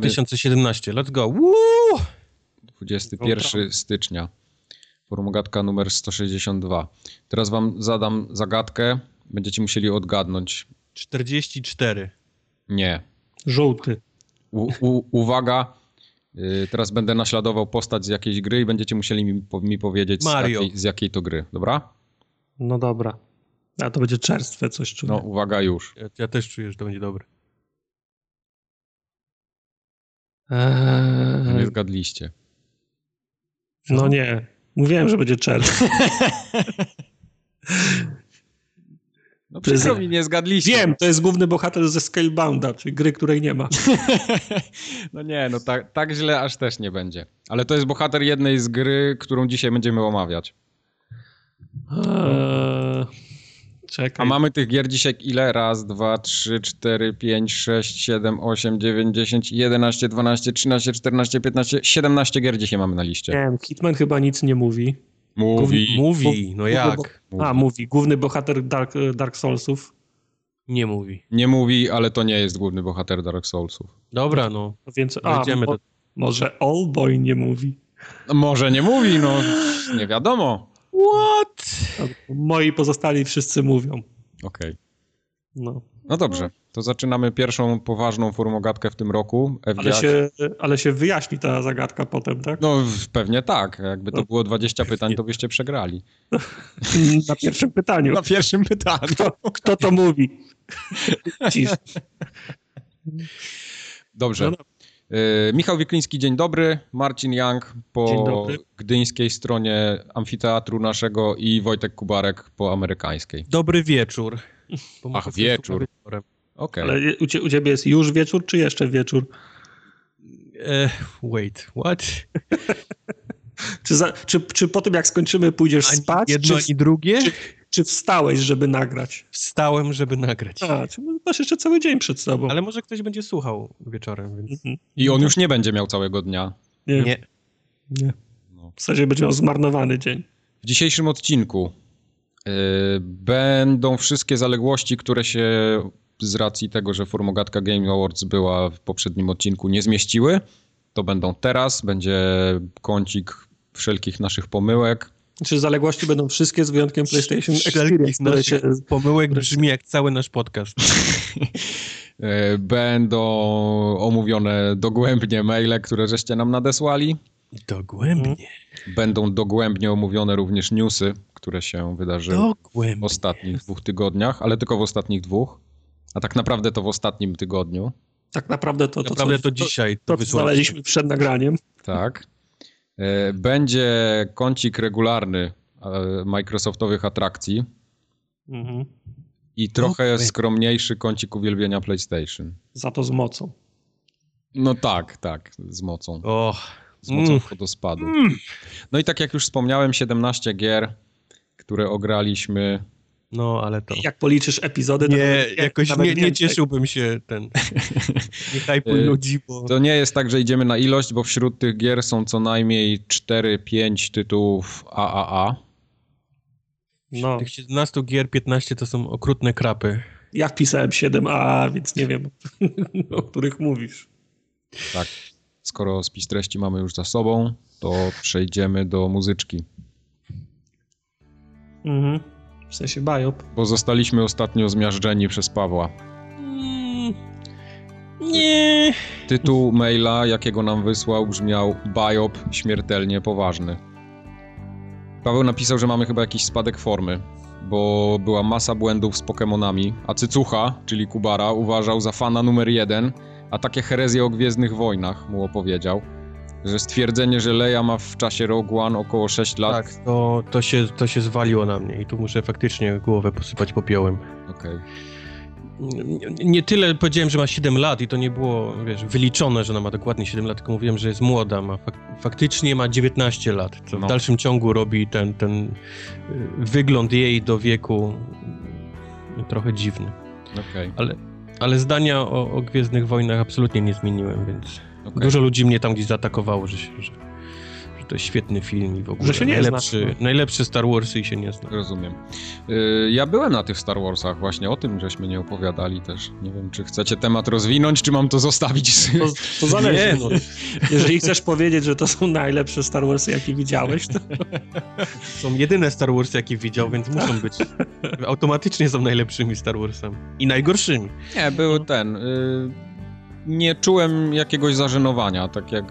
koksem. Jedziemy 2017, let's go. Woo! 21 stycznia. Formogatka numer 162. Teraz wam zadam zagadkę. Będziecie musieli odgadnąć. 44. Nie. Żółty. U, u, uwaga. Y, Teraz będę naśladował postać z jakiejś gry i będziecie musieli mi, po- mi powiedzieć z jakiej, z jakiej to gry. Dobra? No dobra. A to będzie czerstwe coś czuję. No uwaga już. Ja, ja też czuję, że to będzie dobre. Eee, Nie zgadliście. no nie. Mówiłem, że będzie czerstwe. No przykro mi, nie zgadliście. Wiem, to jest główny bohater ze Scalebounda, czyli gry, której nie ma. No nie, no tak, tak źle aż też nie będzie. Ale to jest bohater jednej z gry, którą dzisiaj będziemy omawiać. Eee, A czekaj. mamy tych gier dzisiaj ile? Raz, dwa, trzy, cztery, pięć, sześć, siedem, osiem, dziewięć, dziesięć, jedenaście, dwanaście, trzynaście, czternaście, piętnaście, siedemnaście gier dzisiaj mamy na liście. Nie wiem, Hitman chyba nic nie mówi. Mówi. Mówi, no jak? A, mówi. Główny bohater Dark, Dark Soulsów. Nie mówi. Nie mówi, ale to nie jest główny bohater Dark Soulsów. Dobra, no. No Więc, a, mo, do... może Allboy nie mówi. No, może nie mówi, no nie wiadomo. What? Moi pozostali wszyscy mówią. Okej. No. No dobrze, to zaczynamy pierwszą poważną formogatkę w tym roku. Ale, się, ale się wyjaśni ta zagadka potem, tak? No pewnie tak. Jakby to No. było 20 pytań, to byście przegrali. Na pierwszym pytaniu. Na pierwszym pytaniu. Kto to mówi? Cisz. Dobrze. No Y, Michał Wikliński, dzień dobry. Marcin Young po gdyńskiej stronie amfiteatru naszego i Wojtek Kubarek po amerykańskiej. Dobry wieczór. Ach, wieczór. Okej. Ale u, cie, u ciebie jest już wieczór, czy jeszcze wieczór? E, wait, what? Czy, za, czy, czy po tym, jak skończymy, pójdziesz Ani spać? jedno, Czy, ani drugie? czy, czy wstałeś, żeby nagrać? Wstałem, żeby nagrać. A, czy masz jeszcze cały dzień przed sobą. Ale może ktoś będzie słuchał wieczorem, więc... Mhm. I on już nie będzie miał całego dnia. Nie, nie. Nie. No. W zasadzie będzie miał zmarnowany dzień. W dzisiejszym odcinku y, będą wszystkie zaległości, które się z racji tego, że Formogatka Game Awards była w poprzednim odcinku, nie zmieściły. To będą teraz. Będzie kącik wszelkich naszych pomyłek. Czy zaległości będą wszystkie z wyjątkiem PlayStation Experience, Wszelkich które się... pomyłek brzmi jak cały nasz podcast. E, Będą omówione dogłębnie maile, które żeście nam nadesłali. Dogłębnie. Będą dogłębnie omówione również newsy, które się wydarzyły w Dogłębnie. ostatnich dwóch tygodniach, ale tylko w ostatnich dwóch. A tak naprawdę to w ostatnim tygodniu. Tak naprawdę to, to, Naprawdę co, to dzisiaj to, to znaleźliśmy przed nagraniem. Tak. E, Będzie kącik regularny e, Microsoftowych atrakcji Mhm. i trochę Okej. skromniejszy kącik uwielbienia PlayStation. Za to z mocą. No tak, tak, z mocą. O, z mocą Mm. wodospadu. No i tak jak już wspomniałem, 17 gier, które ograliśmy. No ale to... Jak policzysz epizody, to Nie, nawet- jakoś nawet nie, nie więcej. cieszyłbym się ten... Nie hypuj Y, ludzi, bo... To nie jest tak, że idziemy na ilość, bo wśród tych gier są co najmniej 4-5 tytułów AAA. No, Tych 17 gier, 15 to są okrutne krapy. ja wpisałem 7A, więc nie wiem, o których mówisz. Tak. Skoro spis treści mamy już za sobą, to przejdziemy do muzyczki. Mhm. W sensie biop. Bo zostaliśmy ostatnio zmiażdżeni przez Pawła. Mm, nie. Tytuł maila, jakiego nam wysłał, brzmiał Biop śmiertelnie poważny. Paweł napisał, że mamy chyba jakiś spadek formy, bo była masa błędów z Pokemonami, a Cycucha, czyli Kubara, uważał za fana numer jeden, a takie herezje o Gwiezdnych Wojnach mu opowiedział, że stwierdzenie, że Leia ma w czasie Rogue One około 6 lat... Tak, to, to, się, to się zwaliło na mnie i tu muszę faktycznie głowę posypać popiołem. Okej. Nie, nie tyle powiedziałem, że ma 7 lat i to nie było, wiesz, wyliczone, że ona ma dokładnie 7 lat, tylko mówiłem, że jest młoda, ma fak faktycznie ma 19 lat, co No. w dalszym ciągu robi ten, ten y, wygląd jej do wieku y, trochę dziwny. Okej. Ale, ale zdania o, o Gwiezdnych Wojnach absolutnie nie zmieniłem, więc okej. dużo ludzi mnie tam gdzieś zaatakowało, że, się, że, że to jest świetny film i w ogóle Że się nie najlepszy, znasz, no. najlepszy Star Wars i się nie zna. Rozumiem. Y, Ja byłem na tych Star Warsach, właśnie o tym żeśmy nie opowiadali też. Nie wiem, czy chcecie temat rozwinąć, czy mam to zostawić. To, to zależy. Nie, no. Jeżeli chcesz powiedzieć, że to są najlepsze Star Warsy, jakie widziałeś, to Są jedyne Star Warsy, jakie widział, więc muszą być. Automatycznie są najlepszymi Star Warsami. I najgorszymi. Nie, był ten. Y, nie czułem jakiegoś zażenowania, tak jak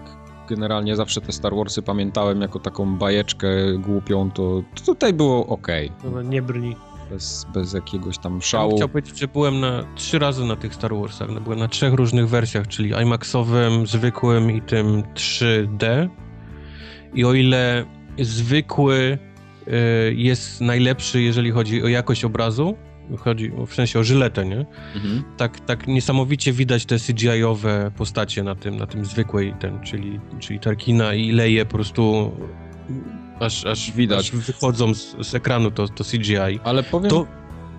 generalnie zawsze te Star Warsy pamiętałem jako taką bajeczkę głupią, to, to tutaj było ok. no, nie brni. Bez, bez jakiegoś tam Ja szału. Chciał powiedzieć, że byłem na trzy razy na tych Star Warsach. No, byłem na trzech różnych wersjach, czyli IMAXowym, zwykłym i tym 3D. I o ile zwykły y, jest najlepszy, jeżeli chodzi o jakość obrazu, chodzi w sensie o żyletę, nie? Mhm. Tak, tak niesamowicie widać te CGI-owe postacie na tym, na tym zwykłej ten, czyli, czyli Tarkina i Leje po prostu aż, aż Widać. aż wychodzą z, z ekranu to, to CGI. Ale powiem, To,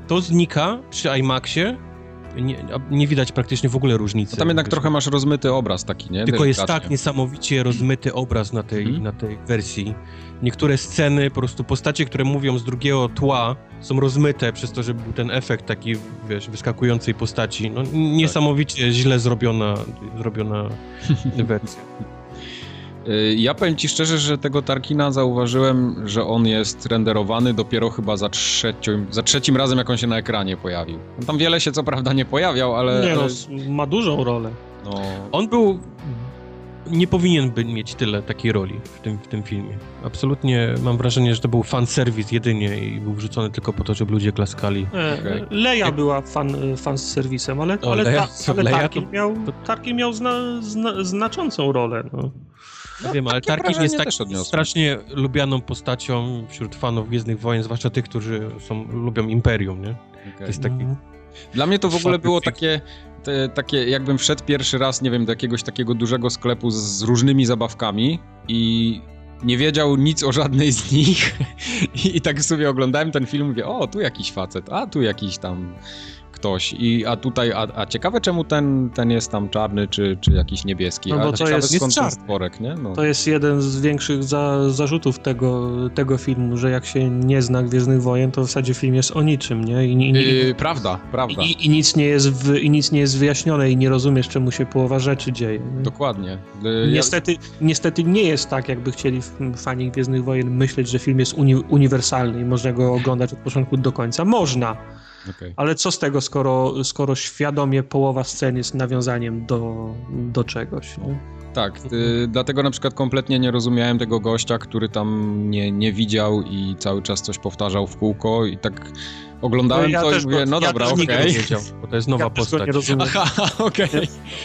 to znika przy IMAXie. Nie, nie widać praktycznie w ogóle różnicy. no tam jednak trochę masz rozmyty obraz taki, nie? Tylko jest tak niesamowicie rozmyty obraz na tej, Mhm. na tej wersji. Niektóre sceny, po prostu postacie, które mówią z drugiego tła, są rozmyte przez to, że był ten efekt taki, wiesz, wyskakującej postaci. No, niesamowicie źle zrobiona, zrobiona wersja. Y, Ja powiem ci szczerze, że tego Tarkina zauważyłem, że on jest renderowany dopiero chyba za trzecim, za trzecim razem, jak on się na ekranie pojawił. Tam wiele się co prawda nie pojawiał, ale... Nie no, ma dużą rolę. no, On był... Nie powinien by mieć tyle takiej roli w tym, w tym filmie. Absolutnie mam wrażenie, że to był fanserwis jedynie i był wrzucony tylko po to, żeby ludzie klaskali. E, Okej. Leja Jak- była fan, fan z serwisem, ale, O, ale, Leia- ta, ale Leia Tarkin, to- miał, Tarkin miał zna, zna, znaczącą rolę. No. Ja wiem, ale Tarkin jest tak strasznie lubianą postacią wśród fanów Gwiezdnych Wojen, zwłaszcza tych, którzy są, lubią Imperium, nie? To okej. jest taki... Mhm. Dla mnie to w ogóle było takie, te, takie, jakbym wszedł pierwszy raz, nie wiem, do jakiegoś takiego dużego sklepu z, z różnymi zabawkami i nie wiedział nic o żadnej z nich I, i tak sobie oglądałem ten film, mówię, o, tu jakiś facet, a tu jakiś tam ktoś i a tutaj, a, a ciekawe czemu ten, ten jest tam czarny, czy, czy jakiś niebieski, No bo a to jest- jest czarny. stworek, nie? No. To jest jeden z większych za, zarzutów tego, tego filmu, że jak się nie zna Gwiezdnych Wojen, to w zasadzie film jest o niczym, nie? I, i, Yy, prawda, prawda. i, i, nic nie jest w, I nic nie jest wyjaśnione i nie rozumiesz, czemu się połowa rzeczy dzieje. Nie? Dokładnie. Yy, ja- Niestety, niestety nie jest tak, jakby chcieli fani Gwiezdnych Wojen myśleć, że film jest uni uniwersalny i można go oglądać od początku do końca. Można, Okej. ale co z tego, skoro, skoro świadomie połowa scen jest nawiązaniem do, do czegoś. Nie? Tak, y, dlatego na przykład kompletnie nie rozumiałem tego gościa, który tam nie, nie widział i cały czas coś powtarzał w kółko i tak oglądałem No ja to i mówię, go- no ja dobra, też okej. nigdy Nie wiedział, bo to jest nowa ja postać. nie rozumiem. Aha, okej.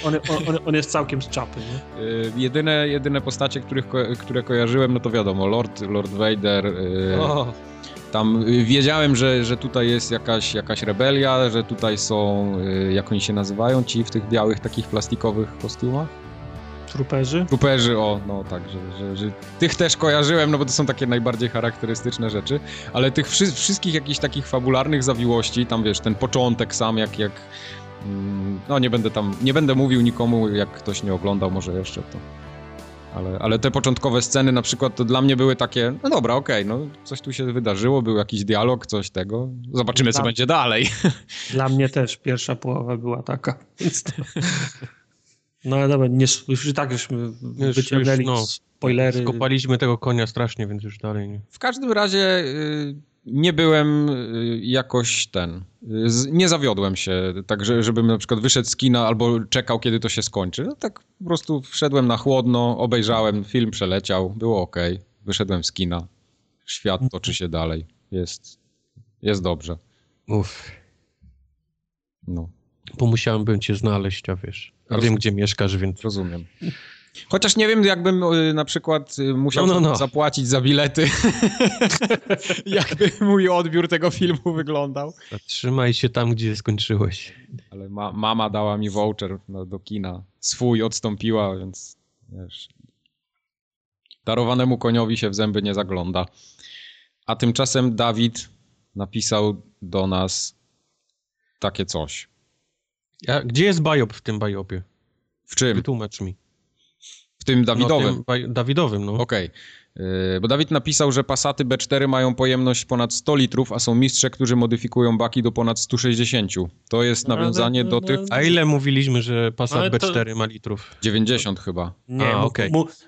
On, on, on jest całkiem z czapy. Nie? Y, Jedyne, jedyne postacie, których, które kojarzyłem, no to wiadomo, Lord, Lord Vader, y, O, tam y, wiedziałem, że, że tutaj jest jakaś, jakaś rebelia, że tutaj są, y, jak oni się nazywają, ci w tych białych takich plastikowych kostiumach? Truperzy. Truperzy, o, no tak, że, że, że tych też kojarzyłem, no bo to są takie najbardziej charakterystyczne rzeczy, ale tych wszy wszystkich jakichś takich fabularnych zawiłości, tam wiesz, ten początek sam, jak, jak mm, no nie będę tam, nie będę mówił nikomu, jak ktoś nie oglądał może jeszcze to, ale, ale te początkowe sceny na przykład to dla mnie były takie, no dobra, okej, no coś tu się wydarzyło, był jakiś dialog, coś tego, zobaczymy co Dla- będzie dalej. Dla mnie też pierwsza połowa była taka. No ale dobra, nie, już i tak żeśmy Już- wyciągnęli już, no. spoilery. skopaliśmy tego konia strasznie, więc już dalej nie. W każdym razie y, nie byłem y, jakoś ten. y, Nie zawiodłem się, tak że, żebym na przykład wyszedł z kina albo czekał, kiedy to się skończy. No tak po prostu wszedłem na chłodno, obejrzałem, film przeleciał, było ok. Wyszedłem z kina. Świat toczy się dalej. Jest, jest dobrze. Uff, No, bo musiałem cię znaleźć, a wiesz. A Roz- wiem, gdzie mieszkasz, więc... rozumiem. Chociaż nie wiem, jakbym y, na przykład y, musiał No, no, no. zapłacić za bilety. Jakby mój odbiór tego filmu wyglądał. Zatrzymaj się tam, gdzie skończyłeś. Ale ma, mama dała mi voucher do kina. Swój odstąpiła, więc wiesz. Darowanemu koniowi się w zęby nie zagląda. A tymczasem Dawid napisał do nas takie coś. A gdzie jest biop w tym biopie? W czym? Wytłumacz mi. W tym Dawidowym. No, tym Dawidowym, no. Okej. Yy, Bo Dawid napisał, że Passaty B4 mają pojemność ponad 100 litrów, a są mistrze, którzy modyfikują baki do ponad 160. To jest No, nawiązanie ale- do no, tych A ile mówiliśmy, że Passat to- B4 ma litrów? 90 chyba. Nie, A,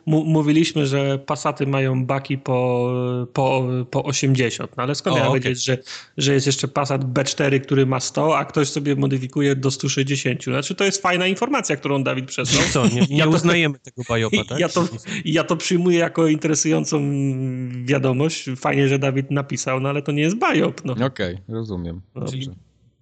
mu, mówiliśmy, że Passaty mają baki po, po, po 80, no ale skąd O, ja okej. wiedzieć, że, że jest jeszcze Passat B4, który ma 100, a ktoś sobie modyfikuje do 160. Znaczy to jest fajna informacja, którą Dawid przesłał. Co, nie, nie Ja to- uznajemy tego bajopa, tak? Ja to, ja to przyjmuję jako interesującą wiadomość. Fajnie, że Dawid napisał, no ale to nie jest bajop. No. Okej, rozumiem. No. Dobrze.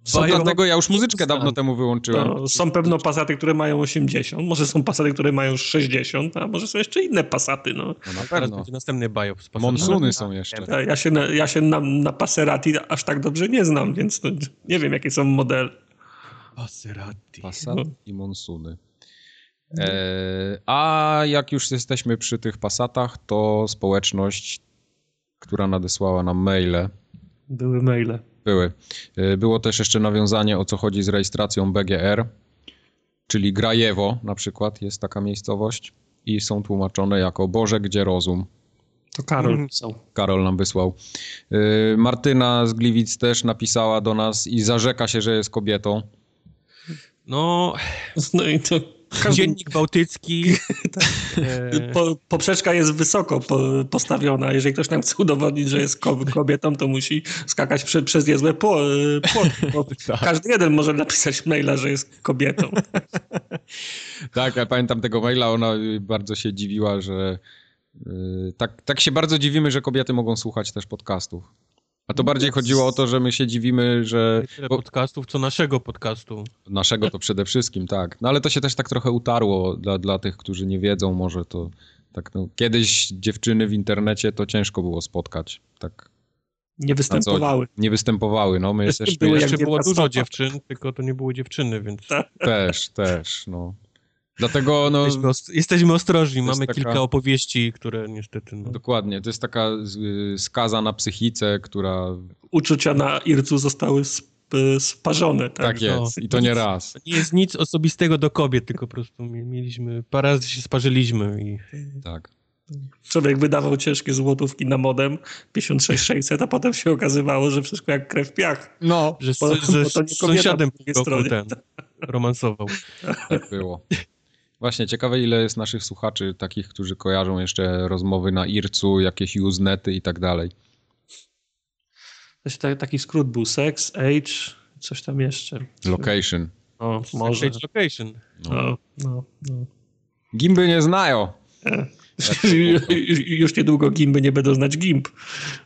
Są, Bajo- Dlatego ja już muzyczkę dawno temu wyłączyłem. no, są pewno Passaty, które mają 80, może są Passaty, które mają 60, a może są jeszcze inne Passaty. No. No na Teraz pewno. będzie następny bajop. Monsuny są jeszcze. Ja- Ja się, na, ja się na, na Passerati aż tak dobrze nie znam, więc nie wiem, jakie są modele. Passerati. Passat No. i Monsuny. E, a jak już jesteśmy przy tych Passatach, to społeczność, która nadesłała nam maile, Były maile. były. E, Było też jeszcze nawiązanie o co chodzi z rejestracją BGR, czyli Grajewo na przykład jest taka miejscowość i są tłumaczone jako Boże, gdzie rozum. To Karol Mhm. pisał. Karol nam wysłał. E, Martyna z Gliwic też napisała do nas i zarzeka się, że jest kobietą. No, No i to każdy, dziennik bałtycki. e, po, poprzeczka jest wysoko po, postawiona. Jeżeli ktoś nam chce udowodnić, że jest ko- kobietą, to musi skakać prze, przez niezłe pło, płot. Bo Tak. każdy jeden może napisać maila, że jest kobietą. Tak, ja pamiętam tego maila, ona bardzo się dziwiła, że y, tak, tak się bardzo dziwimy, że kobiety mogą słuchać też podcastów. A to bardziej chodziło o to, że my się dziwimy, że tyle bo podcastów, co naszego podcastu. naszego to przede wszystkim, tak. No ale to się też tak trochę utarło dla, dla tych, którzy nie wiedzą, może to tak no, kiedyś dziewczyny w internecie to ciężko było spotkać. Tak Nie występowały. nie występowały, no my jesteśmy Były jeszcze Jeszcze było dużo dziewczyn, tylko to nie były dziewczyny, więc Tak. też, też, no. Dlatego no jesteśmy, os- jesteśmy ostrożni. Mamy taka- kilka opowieści, które niestety... No, dokładnie, to jest taka skaza na psychice, która Uczucia na Ircu zostały sp- sparzone. Tak, tak jest i to nie raz. nie jest nic osobistego do kobiet, tylko po prostu mi- mieliśmy... Parę razy się sparzyliśmy i... Tak. Człowiek wydawał ciężkie złotówki na modem 56600, a potem się okazywało, że wszystko jak krew piach. No, Że, z, Bo- że bo z sąsiadem po drugiej stronie. ten romansował. tak było. Właśnie, ciekawe ile jest naszych słuchaczy, takich, którzy kojarzą jeszcze rozmowy na IRC-u, jakieś usenety i tak dalej. To się ta- taki skrót był sex, age, coś tam jeszcze. Location. O, może. Stage location. No, no, no. Gimby nie znają. Już niedługo gimby nie będą znać gimb.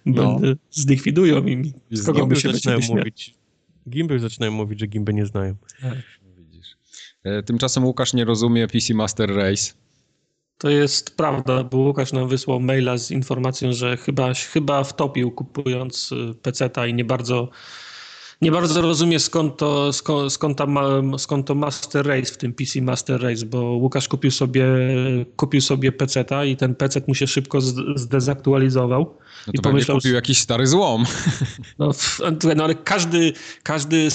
Będę, Zlikwidują im. Z kogo by się zaczynają mówić. Gimby zaczynają mówić, że gimby nie znają. Widzisz. E, Tymczasem Łukasz nie rozumie PC Master Race. To jest prawda, bo Łukasz nam wysłał maila z informacją, że chyba, chyba wtopił kupując y, peceta i nie bardzo, nie bardzo rozumie skąd to, skąd, skąd, ta skąd to Master Race w tym PC Master Race, bo Łukasz kupił sobie, kupił sobie peceta i ten pecet mu się szybko zdezaktualizował. No I to pewnie pomyślał, kupił jakiś stary złom. No, no ale każdy, każdy,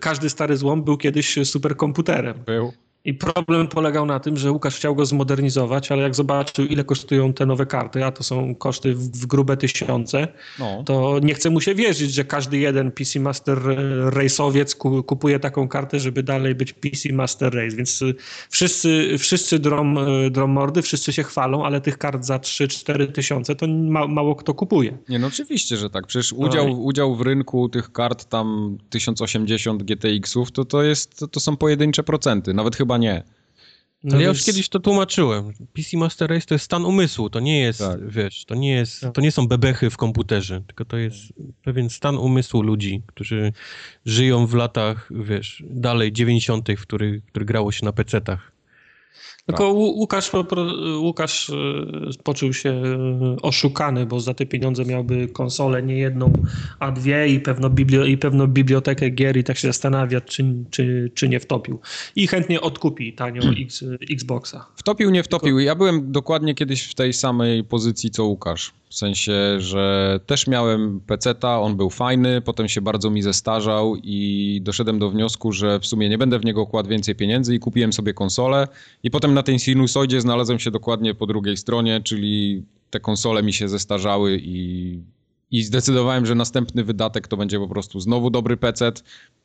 każdy stary złom był kiedyś superkomputerem. Był. I problem polegał na tym, że Łukasz chciał go zmodernizować, ale jak zobaczył, ile kosztują te nowe karty, a to są koszty w, w grube tysiące, No. to nie chce mu się wierzyć, że każdy jeden PC Master Race'owiec ku, kupuje taką kartę, żeby dalej być PC Master Race. Więc y, wszyscy, wszyscy drom, y, dromordy, wszyscy się chwalą, ale tych kart za 3-4 tysiące to ma, mało kto kupuje. Nie, no oczywiście, że tak. Przecież udział, i- udział w rynku tych kart tam 1080 GTX-ów to, to, jest, to, to są pojedyncze procenty. Nawet chyba nie. No Ale ja więc- już kiedyś to tłumaczyłem. PC Master Race to jest stan umysłu, to nie jest, Tak. wiesz, to nie jest, Tak. to nie są bebechy w komputerze, tylko to jest pewien stan umysłu ludzi, którzy żyją w latach, wiesz, dalej 90., w których, który grało się na pecetach. Tylko Łu- Łukasz, Łukasz e, poczuł się e, oszukany, bo za te pieniądze miałby konsolę nie jedną, a dwie i pewno, biblio, i pewno bibliotekę gier i tak się zastanawia, czy, czy, czy nie wtopił. I chętnie odkupi tanio X, Xboxa. Wtopił, nie wtopił. Ja byłem dokładnie kiedyś w tej samej pozycji co Łukasz. W sensie, że też miałem peceta, on był fajny, potem się bardzo mi zestarzał i doszedłem do wniosku, że w sumie nie będę w niego kładł więcej pieniędzy i kupiłem sobie konsolę i potem na tej sinusoidzie znalazłem się dokładnie po drugiej stronie, czyli te konsole mi się zestarzały i i zdecydowałem, że następny wydatek to będzie po prostu znowu dobry PC.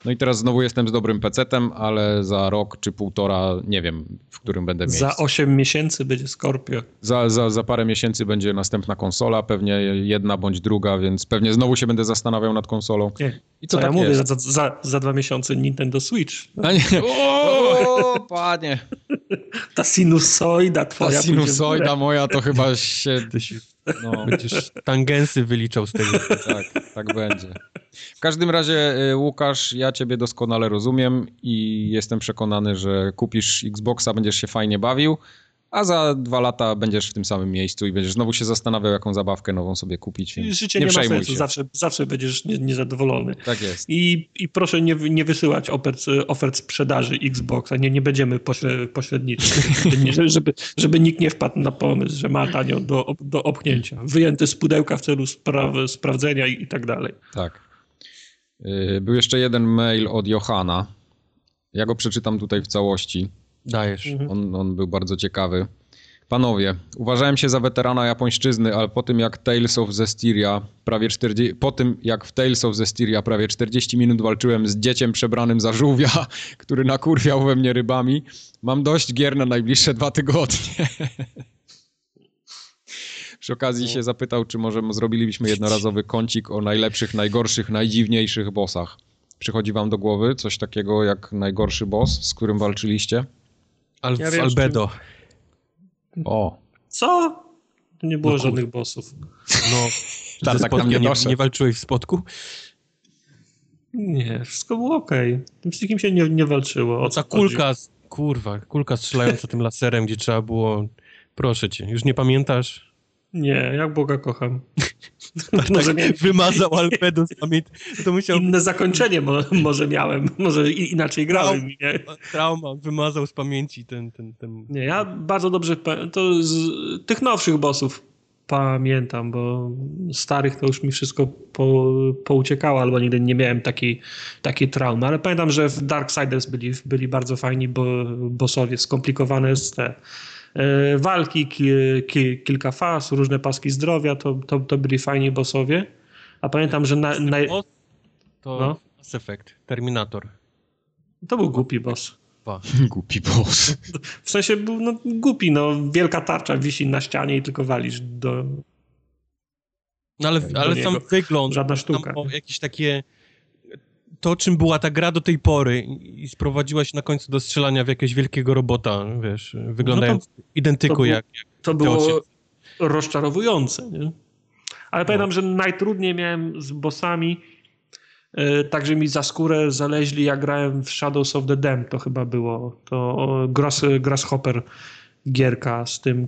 No i teraz znowu jestem z dobrym PC-tem, ale za rok czy półtora nie wiem, w którym będę mieć. Za 8 miesięcy będzie Scorpio. Za, za, za parę miesięcy będzie następna konsola, pewnie jedna bądź druga, więc pewnie znowu się będę zastanawiał nad konsolą. Nie. I co, co tak ja mówię, za, za, za, dwa miesiące Nintendo Switch. A nie. O, panie. Ta sinusoida twoja. Ta sinusoida moja to chyba się no. Będziesz tangensy wyliczał z tego. tak, tak będzie. W każdym razie, y, Łukasz, ja ciebie doskonale rozumiem i jestem przekonany, że kupisz Xboxa, będziesz się fajnie bawił, a za dwa lata będziesz w tym samym miejscu i będziesz znowu się zastanawiał, jaką zabawkę nową sobie kupić. Życie nie, nie ma sensu, zawsze, zawsze będziesz niezadowolony. Tak jest. I, i proszę nie, nie wysyłać ofert, ofert sprzedaży Xboxa, nie, nie będziemy pośredniczyć, żeby, żeby, żeby nikt nie wpadł na pomysł, że ma tanio do, do opchnięcia. Wyjęty z pudełka w celu spra sprawdzenia i, i tak dalej. Tak. Y, był jeszcze jeden mail od Johana. Ja go przeczytam tutaj w całości. Dajesz. Mhm. On, on był bardzo ciekawy. Panowie, uważałem się za weterana japońszczyzny, ale po tym jak Tales of Zestiria prawie 40, po tym jak w Tales of Zestiria prawie 40 minut walczyłem z dzieciem przebranym za żółwia, który nakurwiał we mnie rybami, mam dość gier na najbliższe dwa tygodnie. Przy okazji się zapytał, czy może zrobilibyśmy jednorazowy kącik o najlepszych, najgorszych, najdziwniejszych bossach. Przychodzi wam do głowy coś takiego jak najgorszy boss, z którym walczyliście? Al ja Albedo. O. Co? Nie było no, żadnych bossów. No, tak, tak tam nie, nie, nie walczyłeś w spotku? Nie, wszystko było okej. Okay. Z nikim się nie, nie walczyło. O Ta kulka, kurwa, kulka strzelająca tym laserem, gdzie trzeba było... Proszę cię, już nie pamiętasz? Nie, jak Boga kocham. Tak, może tak wymazał Albedo z pamięci. To musiał... Inne zakończenie mo może miałem, może inaczej grałem. Traum, nie? Trauma, wymazał z pamięci ten, ten, ten... Nie, ja bardzo dobrze, to z tych nowszych bossów pamiętam, bo starych to już mi wszystko po, pouciekało, albo nigdy nie miałem takiej, takiej traumy, ale pamiętam, że w Darksiders byli, byli bardzo fajni bo, bossowie, skomplikowane z te walki, ki, ki, kilka faz, różne paski zdrowia, to, to, to byli fajni bossowie. A pamiętam, że na... na... To no. Mass Effect, Terminator. To był głupi boss. Głupi boss. W sensie był no, głupi, no wielka tarcza wisi na ścianie i tylko walisz do... No ale, do ale sam wygląd, Żadna sztuka. jakieś takie to, czym była ta gra do tej pory i sprowadziła się na końcu do strzelania w jakiegoś wielkiego robota, wiesz, wyglądając no to, identyku to jak, jak To było rozczarowujące, nie? Ale no. pamiętam, że najtrudniej miałem z bossami, yy, także mi za skórę zaleźli, jak grałem w Shadows of the Dam, to chyba było, to Grass, Grasshopper gierka z tym,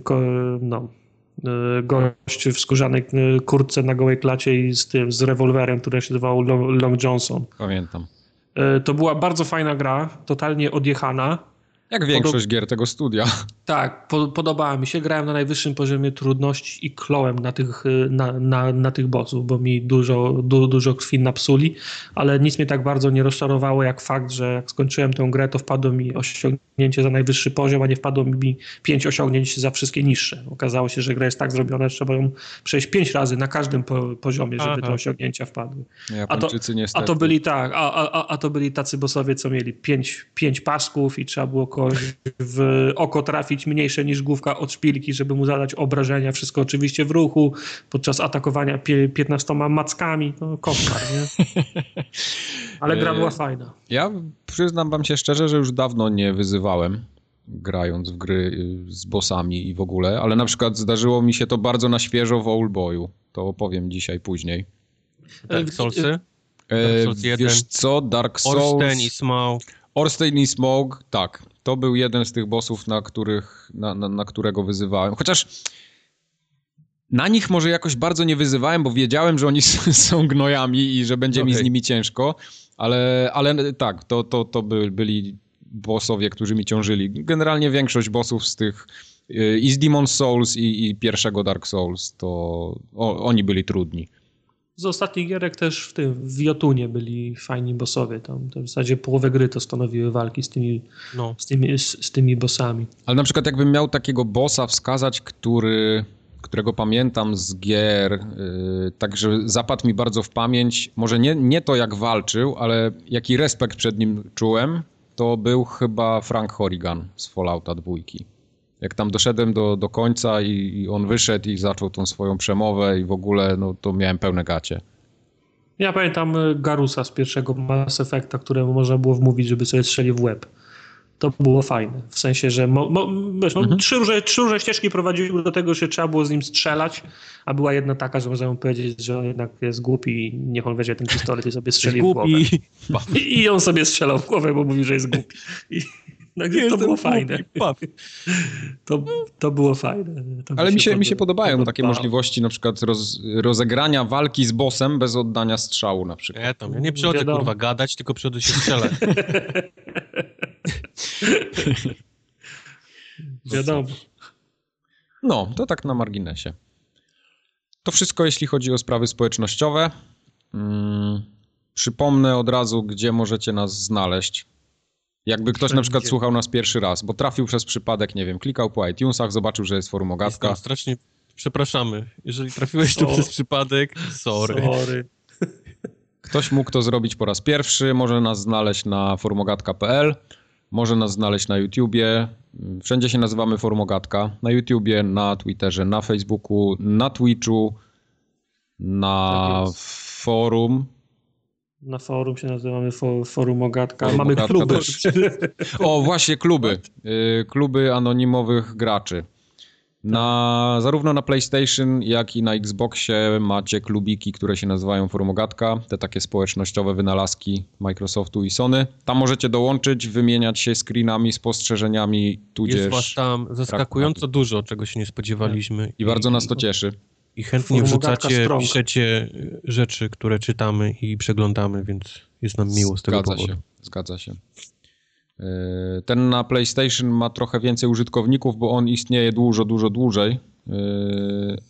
no, gość w skórzanej e, kurtce na gołej klacie i z tym, z rewolwerem, który się nazywał Long Johnson. Pamiętam. E, to była bardzo fajna gra, totalnie odjechana. Jak większość gier tego studia. Tak, po, podobała mi się. Grałem na najwyższym poziomie trudności i klołem na tych, na, na, na tych bossów, bo mi dużo, du, dużo krwi napsuli, ale nic mnie tak bardzo nie rozczarowało jak fakt, że jak skończyłem tę grę, to wpadło mi osiągnięcie za najwyższy poziom, a nie wpadło mi pięć osiągnięć za wszystkie niższe. Okazało się, że gra jest tak zrobiona, że trzeba ją przejść pięć razy na każdym po, poziomie, żeby Aha. te osiągnięcia wpadły. A to, a to byli tak, a, a, a to byli tacy bossowie, co mieli pięć, pięć pasków i trzeba było kogoś w oko trafić mniejsze niż główka od szpilki, żeby mu zadać obrażenia. Wszystko oczywiście w ruchu, podczas atakowania 15 mackami. No, koszmar, nie? Ale gra była fajna. Ja przyznam wam się szczerze, że już dawno nie wyzywałem grając w gry y, z bossami i w ogóle, ale na przykład zdarzyło mi się to bardzo na świeżo w Oldboyu. To opowiem dzisiaj później. Dark Soulsy? E, Dark Souls 1. Wiesz co, Dark Souls... Orstein i Smaug. Orstein i Smaug, tak. To był jeden z tych bossów, na, których, na, na, na którego wyzywałem. Chociaż na nich może jakoś bardzo nie wyzywałem, bo wiedziałem, że oni są gnojami i że będzie okay. mi z nimi ciężko, ale, ale tak, to, to, to by, byli bossowie, którzy mi ciążyli. Generalnie większość bossów z tych y, i z Demon Souls i, i pierwszego Dark Souls, to o, oni byli trudni. Z ostatnich gierek też w tym, w Jotunie byli fajni bossowie. Tam w zasadzie połowę gry to stanowiły walki z tymi, no. z tymi, z, z tymi bossami. Ale na przykład jakbym miał takiego bossa wskazać, który którego pamiętam z gier, yy, także zapadł mi bardzo w pamięć, może nie, nie to jak walczył, ale jaki respekt przed nim czułem, to był chyba Frank Horrigan z Fallouta 2. Jak tam doszedłem do, do końca i, i on wyszedł i zaczął tą swoją przemowę i w ogóle, no to miałem pełne gacie. Ja pamiętam y, Garusa z pierwszego Mass Effecta, któremu można było wmówić, żeby sobie strzelił w łeb to było fajne. W sensie, że mo, mo, wiesz, no, mhm. trzy, różne, trzy różne ścieżki prowadziły do tego, że trzeba było z nim strzelać, a była jedna taka, że można mu powiedzieć, że on jednak jest głupi i niech on weźmie ten pistolet i sobie strzeli w głowę. I, I on sobie strzelał w głowę, bo mówił, że jest głupi. I, no, to było fajne. To, to było fajne. To Ale mi się, mi się podobają takie możliwości na przykład roz, rozegrania walki z bossem bez oddania strzału na przykład. Ja, tam, ja nie przychodzę Wiadomo. kurwa gadać, tylko przychodzę się strzelać. Wiadomo. No, to tak na marginesie. To wszystko, jeśli chodzi o sprawy społecznościowe. Hmm, przypomnę od razu, gdzie możecie nas znaleźć. Jakby ktoś na przykład słuchał nas pierwszy raz, bo trafił przez przypadek, nie wiem, klikał po iTunesach, zobaczył, że jest forum Ogatka. Jestem strasznie przepraszamy. Jeżeli trafiłeś tu o, przez przypadek, sorry. sorry. Ktoś mógł to zrobić po raz pierwszy, może nas znaleźć na forumogatka.pl, może nas znaleźć na YouTubie. Wszędzie się nazywamy Forumogatka. Na YouTubie, na Twitterze, na Facebooku, na Twitchu, na tak forum na forum się nazywamy Forum Ogatka. Forum Mamy Ogatka kluby. Też. O, właśnie kluby. Y, kluby anonimowych graczy. Na, zarówno na PlayStation, jak i na Xboxie macie klubiki, które się nazywają Forum Ogatka, te takie społecznościowe wynalazki Microsoftu i Sony. Tam możecie dołączyć, wymieniać się screenami, spostrzeżeniami, tudzież... Jest was tam zaskakująco dużo, czego się nie spodziewaliśmy. I, I bardzo nas to cieszy. I chętnie wrzucacie, piszecie rzeczy, które czytamy i przeglądamy, więc jest nam miło z tego zgadza powodu. Się, zgadza się. E, ten na PlayStation ma trochę więcej użytkowników, bo on istnieje dużo, dużo dłużej, e,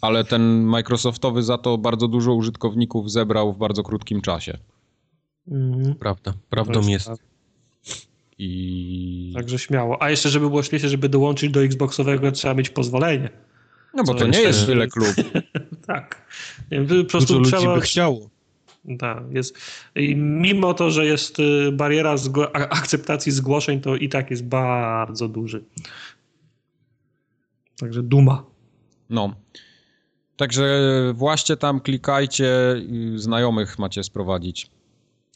ale ten Microsoftowy za to bardzo dużo użytkowników zebrał w bardzo krótkim czasie. Mhm. Prawda, prawdą jest. jest. I... Także śmiało. A jeszcze, żeby było śmiesznie, żeby dołączyć do Xboxowego, trzeba mieć pozwolenie. No bo to nie jest tyle klub. tak. Po prostu Dużo trzeba... ludzi by chciało. Tak, jest. I mimo to, że jest y, bariera zgo akceptacji zgłoszeń, to i tak jest bardzo duży. Także duma. No. Także właśnie tam klikajcie, znajomych macie sprowadzić.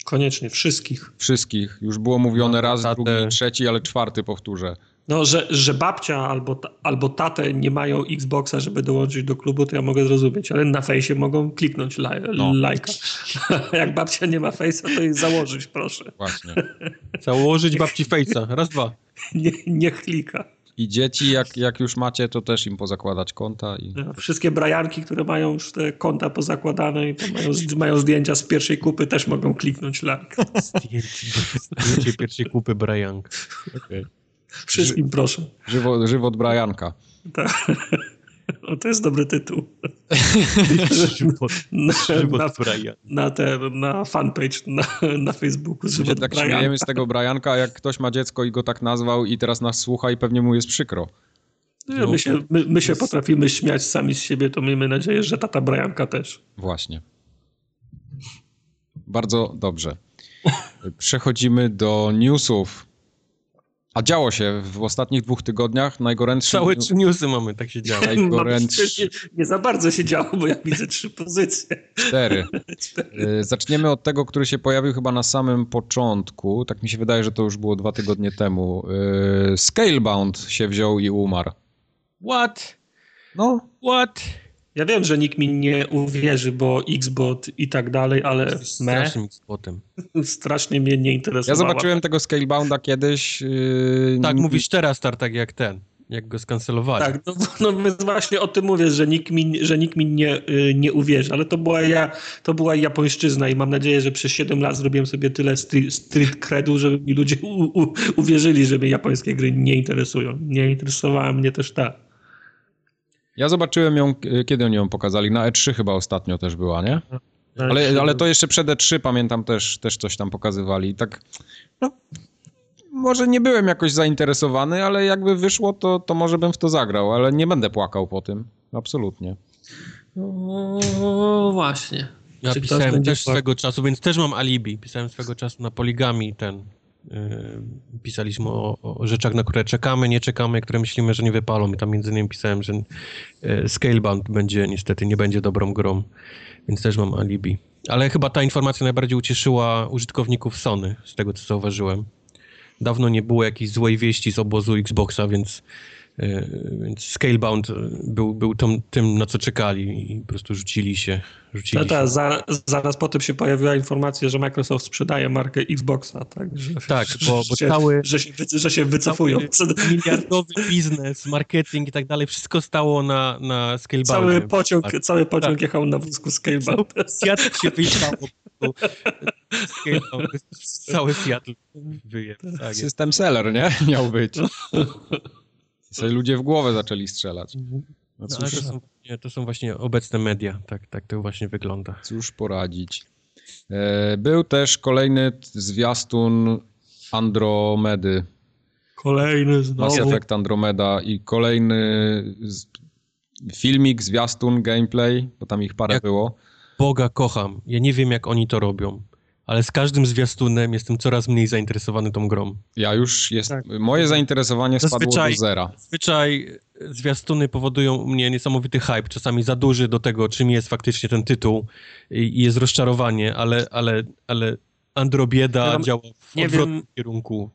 Koniecznie, wszystkich. Wszystkich. Już było mówione no, raz, tatę. drugi, trzeci, ale czwarty powtórzę. No, że, że babcia albo, albo tatę nie mają Xboxa, żeby dołączyć do klubu, to ja mogę zrozumieć, ale na fejsie mogą kliknąć laj, no. lajka. Jak babcia nie ma fejsa, to jej założyć, proszę. Właśnie. Założyć babci fejsa. Raz, dwa. Nie, niech klika. I dzieci, jak, jak już macie, to też im pozakładać konta. I... No, wszystkie brajanki, które mają już te konta pozakładane i mają, mają zdjęcia z pierwszej kupy, też mogą kliknąć like. Zdjęcie pierwszej kupy brajank. Okay. Wszystkim Ży proszę. Żywot, żywot Brianka. Tak. O, to jest dobry tytuł. żywot, na, żywot na, na, te, na fanpage na, na Facebooku. Żywot My się tak Brianka. śmiejemy z tego Brianka, jak ktoś ma dziecko i go tak nazwał i teraz nas słucha i pewnie mu jest przykro. No, my się, my, my się potrafimy śmiać sami z siebie, to miejmy nadzieję, że tata Brianka też. Właśnie. Bardzo dobrze. Przechodzimy do newsów. A działo się w ostatnich dwóch tygodniach. Najgorętsze... Całe trzy newsy mamy, tak się działo. Najgorętsze... nie, nie za bardzo się działo, bo ja widzę trzy pozycje. Cztery. Cztery. Zaczniemy od tego, który się pojawił chyba na samym początku. Tak mi się wydaje, że to już było dwa tygodnie temu. Y, Scalebound się wziął i umarł. What? No. What? Ja wiem, że nikt mi nie uwierzy, bo Xbot i tak dalej, ale strasznym Xbotem. Strasznie mnie nie interesuje. Ja zobaczyłem tego Scalebounda kiedyś. Yy... Tak, mówisz teraz, Tartak, jak ten. Jak go skancelowali. Tak, no, no właśnie o tym mówię, że nikt mi, że nikt mi nie, yy, nie uwierzy, ale to była ja, to była japońszczyzna i mam nadzieję, że przez 7 lat zrobiłem sobie tyle street, street credu, żeby mi ludzie u, u, uwierzyli, że mnie japońskie gry nie interesują. Nie interesowała mnie też ta. Ja zobaczyłem ją, kiedy oni ją pokazali? Na E3 chyba ostatnio też była, nie? Ale, ale to jeszcze przed E3 pamiętam też, też coś tam pokazywali. Tak, no, może nie byłem jakoś zainteresowany, ale jakby wyszło, to, to może bym w to zagrał, ale nie będę płakał po tym. Absolutnie. No właśnie. Ja Czy pisałem też swego czasu, więc też mam alibi. Pisałem swego czasu na poligami ten. Yy, pisaliśmy o, o, rzeczach, na które czekamy, nie czekamy, które myślimy, że nie wypalą. I tam między innymi pisałem, że yy, Scalebound będzie niestety, nie będzie dobrą grą, więc też mam alibi. Ale chyba ta informacja najbardziej ucieszyła użytkowników Sony, z tego co zauważyłem. Dawno nie było jakiejś złej wieści z obozu Xboxa, więc więc Scalebound był, był tym, tym, na co czekali i po prostu rzucili się. Rzucili no tak, za, zaraz po tym się pojawiła informacja, że Microsoft sprzedaje markę Xboxa, tak? Że, tak, bo, bo cały... Że się, że się wycofują. Miliardowy biznes, marketing i tak dalej, wszystko stało na, na Scalebound. Cały pociąg, tak. cały pociąg tak. jechał na wózku Scalebound. Seattle się wyjechało. Cały Seattle wyje. Tak System seller, nie? Miał być. Sobie ludzie w głowę zaczęli strzelać. No cóż, no, to, są, nie, to są właśnie obecne media, tak, tak to właśnie wygląda. Cóż poradzić. E, był też kolejny zwiastun Andromedy. Kolejny znowu. Mass Effect Andromeda i kolejny filmik, zwiastun, gameplay, bo tam ich parę jak było. Boga kocham. Ja nie wiem, jak oni to robią ale z każdym zwiastunem jestem coraz mniej zainteresowany tą grą. Ja już jest. Tak. Moje zainteresowanie spadło do zera. Zazwyczaj zwiastuny powodują u mnie niesamowity hype, czasami za duży do tego, czym jest faktycznie ten tytuł i, jest rozczarowanie, ale, ale, ale Androbieda ja działa w nie odwrotnym wiem, kierunku.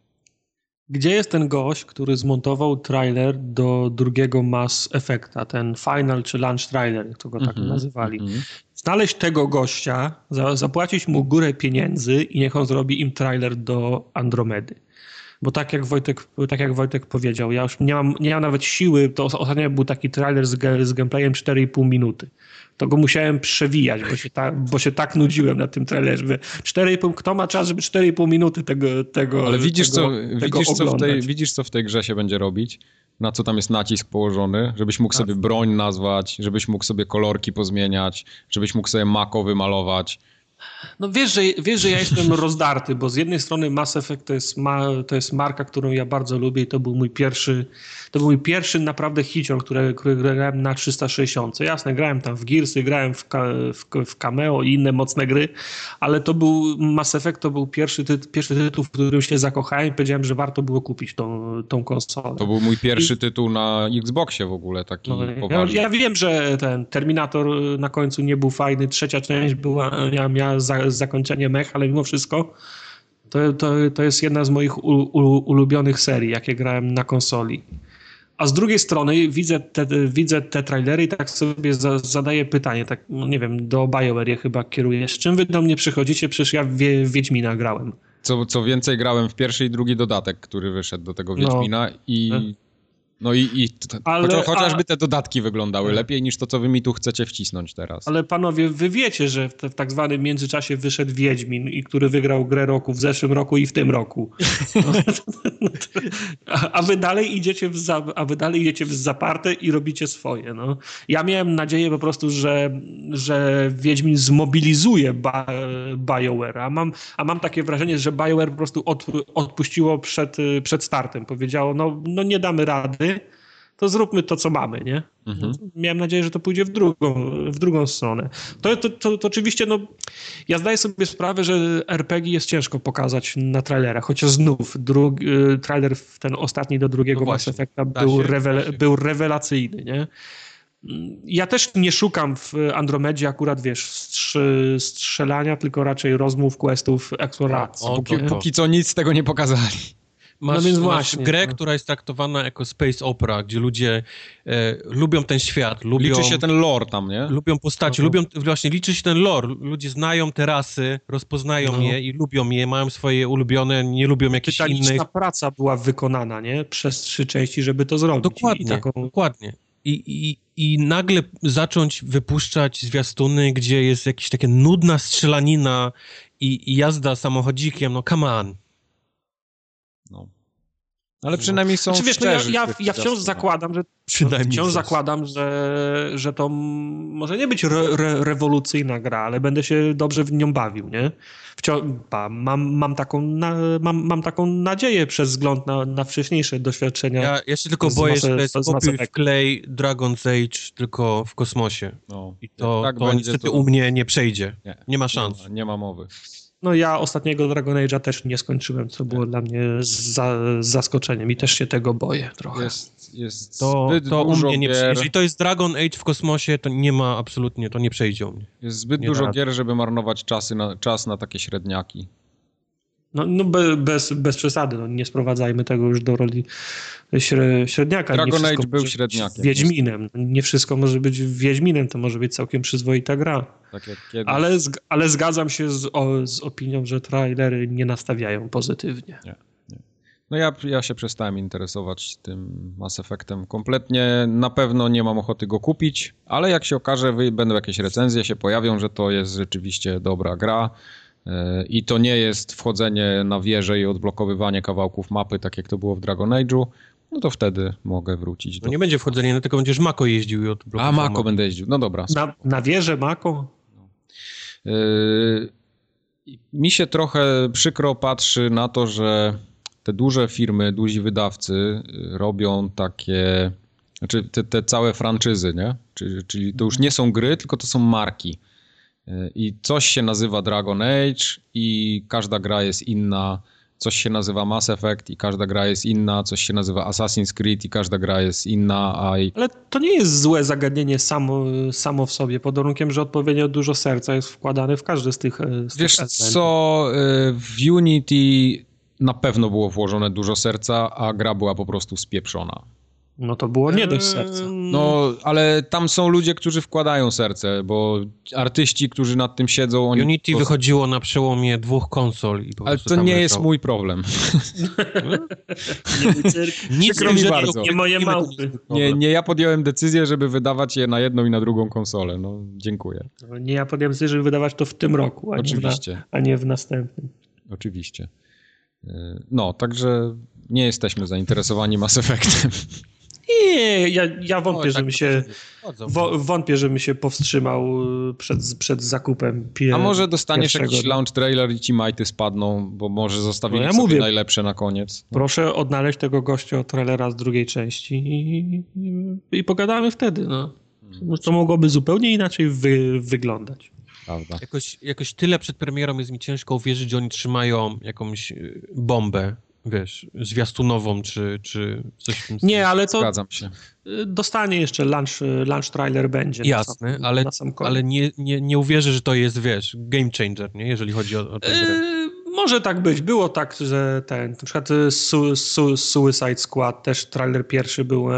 Gdzie jest ten gość, który zmontował trailer do drugiego Mass Effecta, ten final czy launch trailer, jak to go tak mm -hmm, nazywali. Mm -hmm znaleźć tego gościa, za, zapłacić mu górę pieniędzy i niech on zrobi im trailer do Andromedy. Bo tak jak Wojtek, tak jak Wojtek powiedział, ja już nie mam, nie mam nawet siły, to ostatnio był taki trailer z, z gameplayem 4,5 minuty. To go musiałem przewijać, bo się, ta, bo się tak nudziłem na tym trailerze. 4,5, kto ma czas, żeby 4,5 minuty tego, tego Ale widzisz, tego, co, tego widzisz, co w tej, widzisz, co w tej grze się będzie robić? na co tam jest nacisk położony, żebyś mógł sobie broń nazwać, żebyś mógł sobie kolorki pozmieniać, żebyś mógł sobie mako wymalować. No wiesz że, wiesz, że ja jestem rozdarty, bo z jednej strony Mass Effect to jest, ma, to jest marka, którą ja bardzo lubię i to był mój pierwszy, to był mój pierwszy naprawdę hicior, który, który grałem na 360. Jasne, grałem tam w Gearsy, grałem w, w, w Cameo i inne mocne gry, ale to był Mass Effect, to był pierwszy, ty, pierwszy tytuł, w którym się zakochałem i powiedziałem, że warto było kupić tą, tą konsolę. To był mój pierwszy I... tytuł na Xboxie w ogóle, taki no, poważny. Ja, ja, wiem, że ten Terminator na końcu nie był fajny, trzecia część była, miała, miała za, zakończenie mech, ale mimo wszystko to, to, to jest jedna z moich u, u, ulubionych serii, jakie grałem na konsoli. A z drugiej strony widzę te, widzę te trailery i tak sobie za, zadaję pytanie, tak no nie wiem, do BioWare chyba kieruję. Z czym wy do mnie przychodzicie? Przecież ja w Wiedźmina grałem. Co, co więcej, grałem w pierwszy i drugi dodatek, który wyszedł do tego no. Wiedźmina no. i no i, i ale, chociażby te dodatki wyglądały tak. lepiej niż to, co wy mi tu chcecie wcisnąć teraz. Ale panowie, wy wiecie, że w, w tak zwanym międzyczasie wyszedł Wiedźmin i który wygrał grę roku w zeszłym roku i w tym roku. a, a, wy dalej idziecie w za, a wy dalej idziecie w zaparte i robicie swoje. No. Ja miałem nadzieję po prostu, że, że Wiedźmin zmobilizuje ba, BioWare, a mam, a mam takie wrażenie, że BioWare po prostu od, odpuściło przed, przed startem. Powiedziało, no, no nie damy rady, to zróbmy to, co mamy, nie? Mhm. Miałem nadzieję, że to pójdzie w drugą, w drugą stronę. To, to, to, to, oczywiście, no, ja zdaję sobie sprawę, że RPG jest ciężko pokazać na trailerach, chociaż znów drugi, y, trailer ten ostatni do drugiego no Mass Effecta był, się, rewel, był rewelacyjny, nie? Ja też nie szukam w Andromedzie akurat, wiesz, strzelania, tylko raczej rozmów, questów, eksploracji. O, póki, póki co nic z tego nie pokazali. Masz, no więc właśnie, masz grę, no. która jest traktowana jako space opera, gdzie ludzie e, lubią ten świat, lubią... Liczy się ten lore tam, nie? Lubią postacie, no lubią, właśnie liczy się ten lore. Ludzie znają te rasy, rozpoznają no. je i lubią je, mają swoje ulubione, nie lubią jakichś innych... Ta praca była wykonana, nie? Przez trzy części, żeby to zrobić. Dokładnie, taką... dokładnie. I, i, I nagle zacząć wypuszczać zwiastuny, gdzie jest jakaś taka nudna strzelanina i, i jazda samochodzikiem, no come on. Ale przynajmniej są znaczy, wiesz, no ja, ja, ja wciąż zakładam, że Przynajmniej wciąż coś. zakładam, że, że to może nie być re, re, rewolucyjna gra, ale będę się dobrze w nią bawił, nie? Wciąż, pa, mam, mam, taką na, mam, mam taką nadzieję przez wzgląd na, na wcześniejsze doświadczenia. Ja, ja się tylko boję, Mass- że kopiuj klej Dragon's Age tylko w kosmosie. No. I to, tak to niestety to- u mnie nie przejdzie. Nie. Nie ma szans. Nie ma, nie ma mowy. No ja ostatniego Dragon Age'a też nie skończyłem, co było dla mnie za, zaskoczeniem i też się tego boję trochę. Jest, jest To, zbyt to u dużo mnie nie gier, Jeżeli to jest Dragon Age w kosmosie, to nie ma absolutnie, to nie przejdzie u mnie. jest zbyt nie dużo gier, żeby marnować czasy na, czas na takie średniaki. No, no be, bez, bez przesady, no, nie sprowadzajmy tego już do roli śre, średniaka. nie Dragon Age był średniakiem, Wiedźminem. Nie wszystko może być Wiedźminem, to może być całkiem przyzwoita gra. Tak jak kiedyś. Ale, ale zgadzam się z, o, z opinią, że trailery nie nastawiają pozytywnie. No ja, ja się przestałem interesować tym Mass Effectem kompletnie. Na pewno nie mam ochoty go kupić, ale jak się okaże, będą jakieś recenzje, się pojawią, że to jest rzeczywiście dobra gra. Yy, I to nie jest wchodzenie na wieżę i odblokowywanie kawałków mapy, tak jak to było w Dragon Age'u, no to wtedy mogę wrócić To do... nie będzie wchodzenie, no tylko będziesz Mako jeździł i od A, Mako będę jeździł. No dobra. Na, na wieżę Mako? Yy, Mi się trochę przykro patrzy na to, że te duże firmy, duzi wydawcy yy, robią takie, znaczy te, te całe franczyzy, nie? Czyli, czyli to już nie są gry, tylko to są marki. I coś się nazywa Dragon Age i każda gra jest inna. Coś się nazywa Mass Effect i każda gra jest inna. Coś się nazywa Assassin's Creed i każda gra jest inna. A Ale to nie jest złe zagadnienie samo, samo w sobie, pod warunkiem, że odpowiednio dużo serca jest wkładane w każdy z tych, e, z Wiesz tych co, y, w Unity na pewno było włożone dużo serca, a gra była po prostu spieprzona. No to było nie dość serca. No, ale tam są ludzie, którzy wkładają serce, bo artyści, którzy nad tym siedzą, oni... Unity to, wychodziło na przełomie dwóch konsol i po Ale prostu to nie jest mój problem. Nie Nic mi bardzo. nie moje małpy. Nie, nie ja podjąłem decyzję, żeby wydawać je na jedną i na drugą konsolę. No, dziękuję. No, Nie ja podjąłem decyzję, żeby wydawać to w tym roku, a, nie w, na, Oczywiście, a nie w następnym. oczywiście. Y, No, także nie jesteśmy zainteresowani Mass Effectem. Nie, ja, ja wątpię, tak żebym się... Wątpię, żebym się powstrzymał y, przed, przed zakupem pie, A może dostaniesz pierwszego. jakiś launch trailer i ci majty spadną, bo może zostawili No ja sobie mówię. najlepsze na koniec. Proszę odnaleźć tego gościa od trailera z drugiej części i, i, i pogadamy wtedy. No. Hmm. To mogłoby zupełnie inaczej wy, wyglądać. Prawda. Jakoś, jakoś tyle przed premierą jest mi ciężko uwierzyć, że oni trzymają jakąś y, bombę, wiesz, zwiastunową czy, czy coś w tym stylu. Nie, ale to Zgadzam się. dostanie jeszcze lunch, lunch trailer będzie. na Jasne, sam, ale, na sam ale nie, nie, nie uwierzę, że to jest, wiesz, game changer, nie? Jeżeli chodzi o, o tę grę. Może tak być. Było tak, że ten, na przykład y, su, su, Suicide Squad, też trailer pierwszy był e,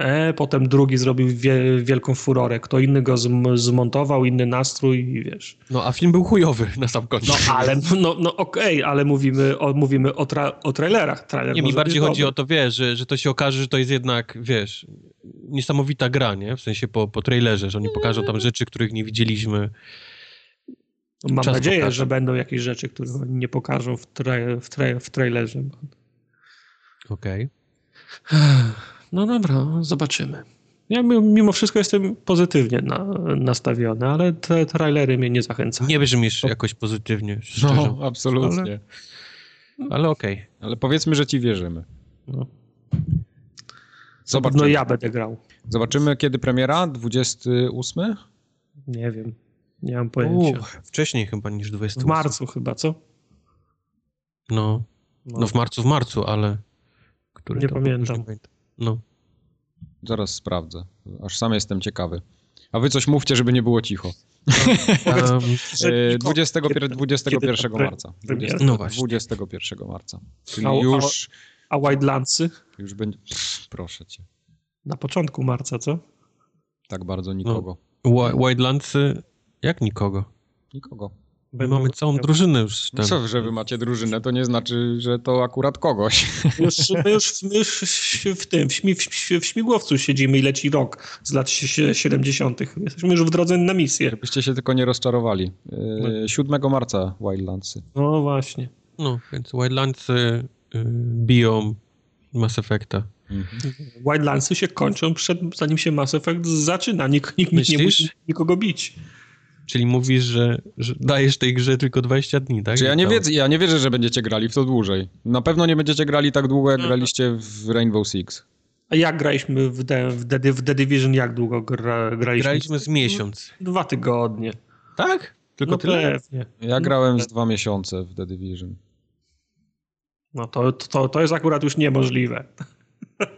e, potem drugi zrobił wie, wielką furorę. Kto inny go zm, zmontował, inny nastrój i wiesz. No, a film był chujowy na sam koniec. No ale, no, no okej, ale mówimy o, mówimy o, tra, o trailerach. Trailer Nie, mi bardziej chodzi dobry. o to, wiesz, że, że to się okaże, że to jest jednak, wiesz, niesamowita gra, nie? W sensie po, po trailerze, że oni pokażą tam rzeczy, których nie widzieliśmy. Mam czas nadzieję, pokaże. że będą jakieś rzeczy, których oni nie pokażą w, tra, w, tra, w trailerze. Okej. No dobra, zobaczymy. Ja mi- mimo wszystko jestem pozytywnie na, nastawiony, ale te trailery mnie nie zachęcają. Nie brzmisz jakoś pozytywnie, szczerze. No, absolutnie. Ale, Ale okej. powiedzmy, że ci wierzymy. No. Zobaczymy. No ja będę grał. Zobaczymy, kiedy premiera? 28? Nie wiem. Nie mam U, pojęcia. Wcześniej chyba niż 20. W marcu chyba, co? No, no w marcu, w marcu, ale... Który Nie pamiętam. nie pamiętam. No. Zaraz sprawdzę. Aż sam jestem ciekawy. A wy coś mówcie, żeby nie było cicho. Um, E, 20, Kiedy- 21 kiedy ta pre- marca. premiera? 20, No właśnie. 21 marca. Czyli A- a- już, A Wildlandsy? już będzie... Pff, proszę cię. Na początku marca, co? Tak bardzo nikogo. Wi- Wildlandsy, jak nikogo. Nikogo. My mamy całą drużynę już No tam. co, że wy macie drużynę, to nie znaczy, że to akurat kogoś. Już, my, już, my już w tym, w, śmi, w, w śmigłowcu siedzimy i leci rok z lat sie- 70. Jesteśmy już w drodze na misję. Żebyście się tylko nie rozczarowali. E, 7 marca Wildlandsy. No właśnie. No, więc Wildlandsy y, biją Mass Effecta. Mhm. Wildlandsy się kończą przed, zanim się Mass Effect zaczyna. Nik, nikt Myślisz? nie musi nikogo bić. Czyli mówisz, że, że, dajesz tej grze tylko 20 dni, tak? Czy ja nie, wierzę, ja nie wierzę, że będziecie grali w to dłużej. Na pewno nie będziecie grali tak długo, jak no. graliście w Rainbow Six. A jak graliśmy w The, w The, w The Division? Jak długo gra, graliśmy? Graliśmy z miesiąc. Dwa tygodnie. Tak? Tylko no tyle? Pewnie. Ja grałem z dwa miesiące w The Division. No to, to, to jest akurat już niemożliwe.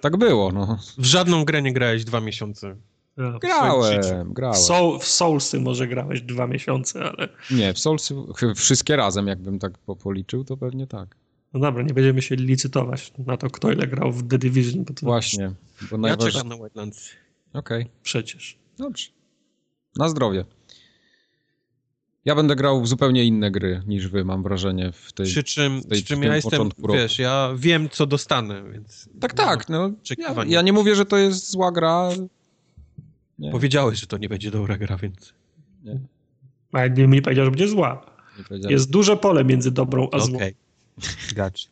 Tak było, no. W żadną grę nie grałeś dwa miesiące. Ja, grałem, grałem. Soul, w Soulsy może grałeś dwa miesiące, ale... Nie, w Soulsy wszystkie razem, jakbym tak policzył, to pewnie tak. No dobra, nie będziemy się licytować na to, kto ile grał w The Division. Bo Właśnie. Bo najważ... Ja czekam na Wetlands. Okej. Okay. Przecież. Dobrze. Na zdrowie. Ja będę grał w zupełnie inne gry niż wy, mam wrażenie, w tej Przy czym, w tej, przy czym ja jestem, wiesz, ja wiem, co dostanę, więc... Tak, tak, no. Ja, ja, nie mówię, że to jest zła gra. Nie. Powiedziałeś, że to nie będzie dobra gra, więc... Nie. A nie mi powiedział, że będzie zła. Jest duże pole między dobrą a złą. Okej, okay. gotcha.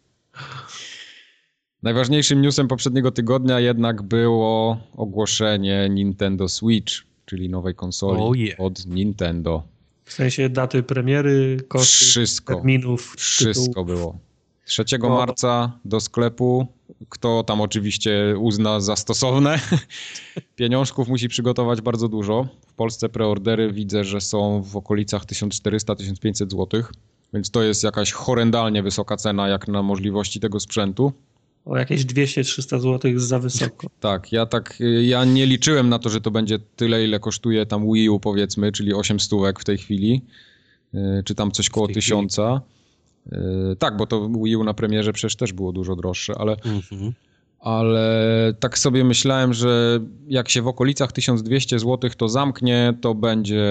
Najważniejszym newsem poprzedniego tygodnia jednak było ogłoszenie Nintendo Switch, czyli nowej konsoli oh yeah. od Nintendo. W sensie daty premiery, koszty, Wszystko. terminów. Wszystko tytułów. było. 3 Bo... marca do sklepu. Kto tam oczywiście uzna za stosowne. Pieniążków musi przygotować bardzo dużo. W Polsce preordery widzę, że są w okolicach 1400-1500 zł. Więc to jest jakaś horrendalnie wysoka cena jak na możliwości tego sprzętu. O jakieś 200-300 zł za wysoko. Tak, ja tak, ja nie liczyłem na to, że to będzie tyle, ile kosztuje tam Wii U powiedzmy, czyli 8 stówek w tej chwili, y, czy tam coś koło tysiąca. Y, tak, bo to Wii U na premierze przecież też było dużo droższe, ale, mhm. ale tak sobie myślałem, że jak się w okolicach 1200 zł to zamknie, to będzie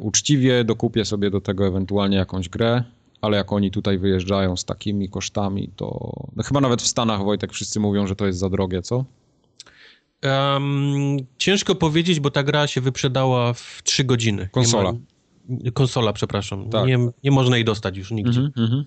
uczciwie, dokupię sobie do tego ewentualnie jakąś grę ale jak oni tutaj wyjeżdżają z takimi kosztami, to no chyba nawet w Stanach, Wojtek, wszyscy mówią, że to jest za drogie, co? Um, ciężko powiedzieć, bo ta gra się wyprzedała w 3 godziny. Konsola. Konsola, przepraszam. Tak. Nie, nie można jej dostać już nigdzie. Mm -hmm.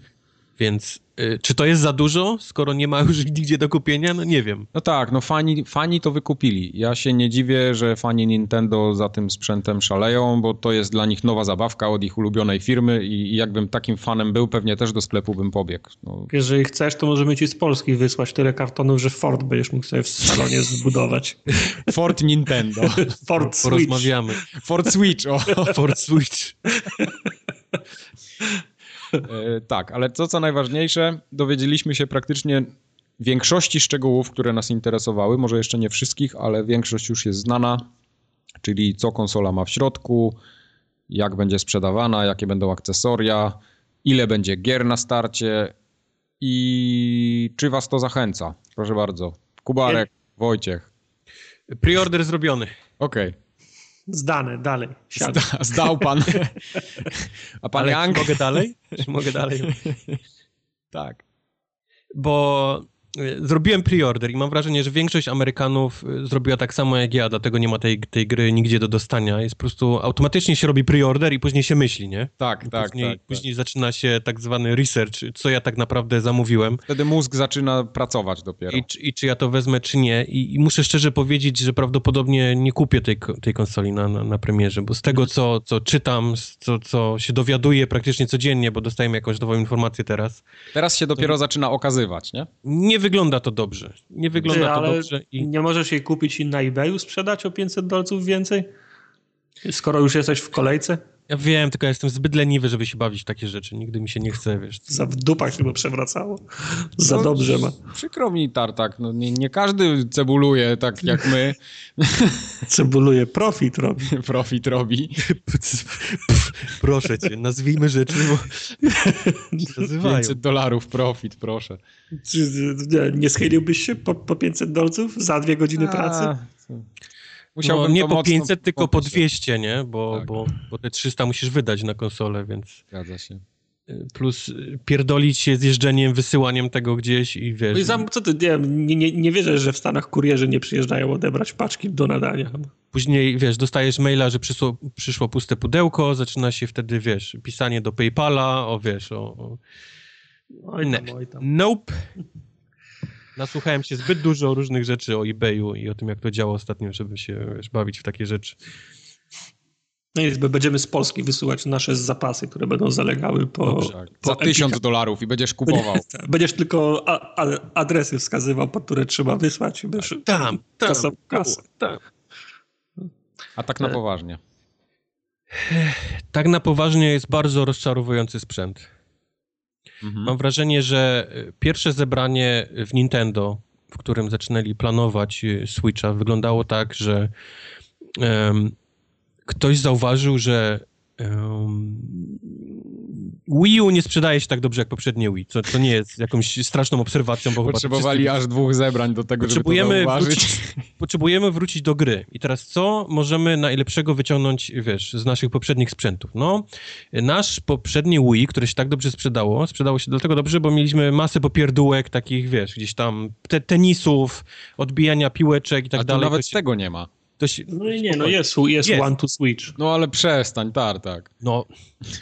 Więc y, czy to jest za dużo, skoro nie ma już nigdzie do kupienia? No nie wiem. No tak, no fani, fani to wykupili. Ja się nie dziwię, że fani Nintendo za tym sprzętem szaleją, bo to jest dla nich nowa zabawka od ich ulubionej firmy i jakbym takim fanem był, pewnie też do sklepu bym pobiegł. No. Jeżeli chcesz, to możemy ci z Polski wysłać tyle kartonów, że Ford będziesz mógł sobie w salonie zbudować. Ford Nintendo. Ford Switch. Porozmawiamy. Ford Switch, o. Ford Switch. E, tak, ale to co najważniejsze, dowiedzieliśmy się praktycznie większości szczegółów, które nas interesowały. Może jeszcze nie wszystkich, ale większość już jest znana. Czyli co konsola ma w środku, jak będzie sprzedawana, jakie będą akcesoria, ile będzie gier na starcie i czy was to zachęca. Proszę bardzo. Kubarek, Wojciech. Preorder zrobiony. Okej. Okay. Zdane, dalej. Zda, zdał pan. A pan Ale Czy mogę dalej? Czy mogę dalej? tak. Bo Zrobiłem preorder i mam wrażenie, że większość Amerykanów y, zrobiła tak samo jak ja, dlatego nie ma tej, tej gry nigdzie do dostania. Jest po prostu automatycznie się robi preorder i później się myśli, nie? Tak, tak, później, tak, tak. Później zaczyna się tak zwany research, co ja tak naprawdę zamówiłem. Wtedy mózg zaczyna pracować dopiero. I, i czy ja to wezmę, czy nie. I, I, muszę szczerze powiedzieć, że prawdopodobnie nie kupię tej, tej konsoli na, na, na premierze, bo z tego, co, co czytam, co, co się dowiaduję praktycznie codziennie, bo dostajemy jakąś nową informację teraz. Teraz się dopiero to... zaczyna okazywać, nie? Nie wygląda to dobrze. Nie wygląda Ty, to dobrze. I... Nie możesz jej kupić i na eBayu sprzedać o 500 dolców więcej? Skoro już jesteś w kolejce? Ja wiem, tylko ja jestem zbyt leniwy, żeby się bawić w takie rzeczy. Nigdy mi się nie chce, wiesz. Za w dupach to przewracało. Za no, dobrze ma. Przykro mi, Tartak. No, nie, nie każdy cebuluje tak jak my. Cebuluje, profit robi. profit robi. proszę cię, nazwijmy rzeczy, bo nazywają. 500 dolarów profit, proszę. Czy, nie, nie schyliłbyś się po, po 500 dolców za dwie godziny A, pracy? Co? Musiałbym no, nie po 500, tylko po 200, nie? Bo, tak. bo, bo te 300 musisz wydać na konsolę, więc... Zgadza się. Y, plus y, pierdolić się z jeżdżeniem, wysyłaniem tego gdzieś i wiesz... No i za, co ty, nie, nie, nie wierzę, że w Stanach kurierzy nie przyjeżdżają odebrać paczki do nadania. Później, wiesz, dostajesz maila, że przyszło, przyszło puste pudełko, zaczyna się wtedy, wiesz, pisanie do PayPala, o wiesz, o... o... Oj tam, oj tam. Nope. Nasłuchałem się zbyt dużo różnych rzeczy o eBayu i o tym, jak to działa ostatnio, żeby się wiesz, bawić w takie rzeczy. No i będziemy z Polski wysyłać nasze zapasy, które będą zalegały po. Dobrze, tak. po Za tysiąc dolarów i będziesz kupował. Będziesz tylko a, a, adresy wskazywał, po które trzeba wysłać. Będziesz tam, tam, kasą, kasą. tam. A tak na poważnie. Tak na poważnie jest bardzo rozczarowujący sprzęt. Mhm. Mam wrażenie, że pierwsze zebranie w Nintendo, w którym zaczynali planować Switcha, wyglądało tak, że um, ktoś zauważył, że um, Wii U nie sprzedaje się tak dobrze jak poprzednie Wii, co, co nie jest jakąś straszną obserwacją, bo Potrzebowali wszyscy... aż dwóch zebrań do tego, potrzebujemy żeby to. Wrócić, potrzebujemy wrócić do gry. I teraz co możemy najlepszego wyciągnąć, wiesz, z naszych poprzednich sprzętów? No, nasz poprzedni Wii, które się tak dobrze sprzedało, sprzedało się dlatego dobrze, bo mieliśmy masę popierdółek takich, wiesz, gdzieś tam te, tenisów, odbijania piłeczek i tak A dalej. nawet tego nie ma. Się, no i nie, no jest, jest, jest, one to switch. No ale przestań, tar, tak. No.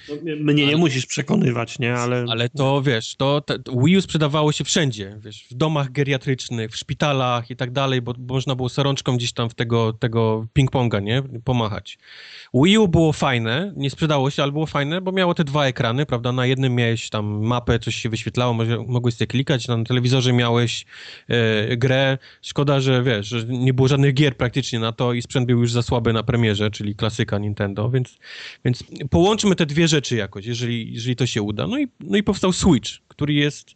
no mnie nie musisz przekonywać, nie, ale... Ale to, wiesz, to, to Wii U sprzedawało się wszędzie, wiesz, w domach geriatrycznych, w szpitalach i tak dalej, bo, bo można było sarączką gdzieś tam w tego, tego ping-ponga, nie, pomachać. Wii U było fajne, nie sprzedało się, ale było fajne, bo miało te dwa ekrany, prawda? Na jednym miałeś tam mapę, coś się wyświetlało, mogłeś sobie klikać, na telewizorze miałeś e, grę. Szkoda, że wiesz, że nie było żadnych gier praktycznie na to i sprzęt był już za słaby na premierze, czyli klasyka Nintendo, więc, więc połączmy te dwie rzeczy jakoś, jeżeli, jeżeli to się uda. No i, no i powstał Switch, który jest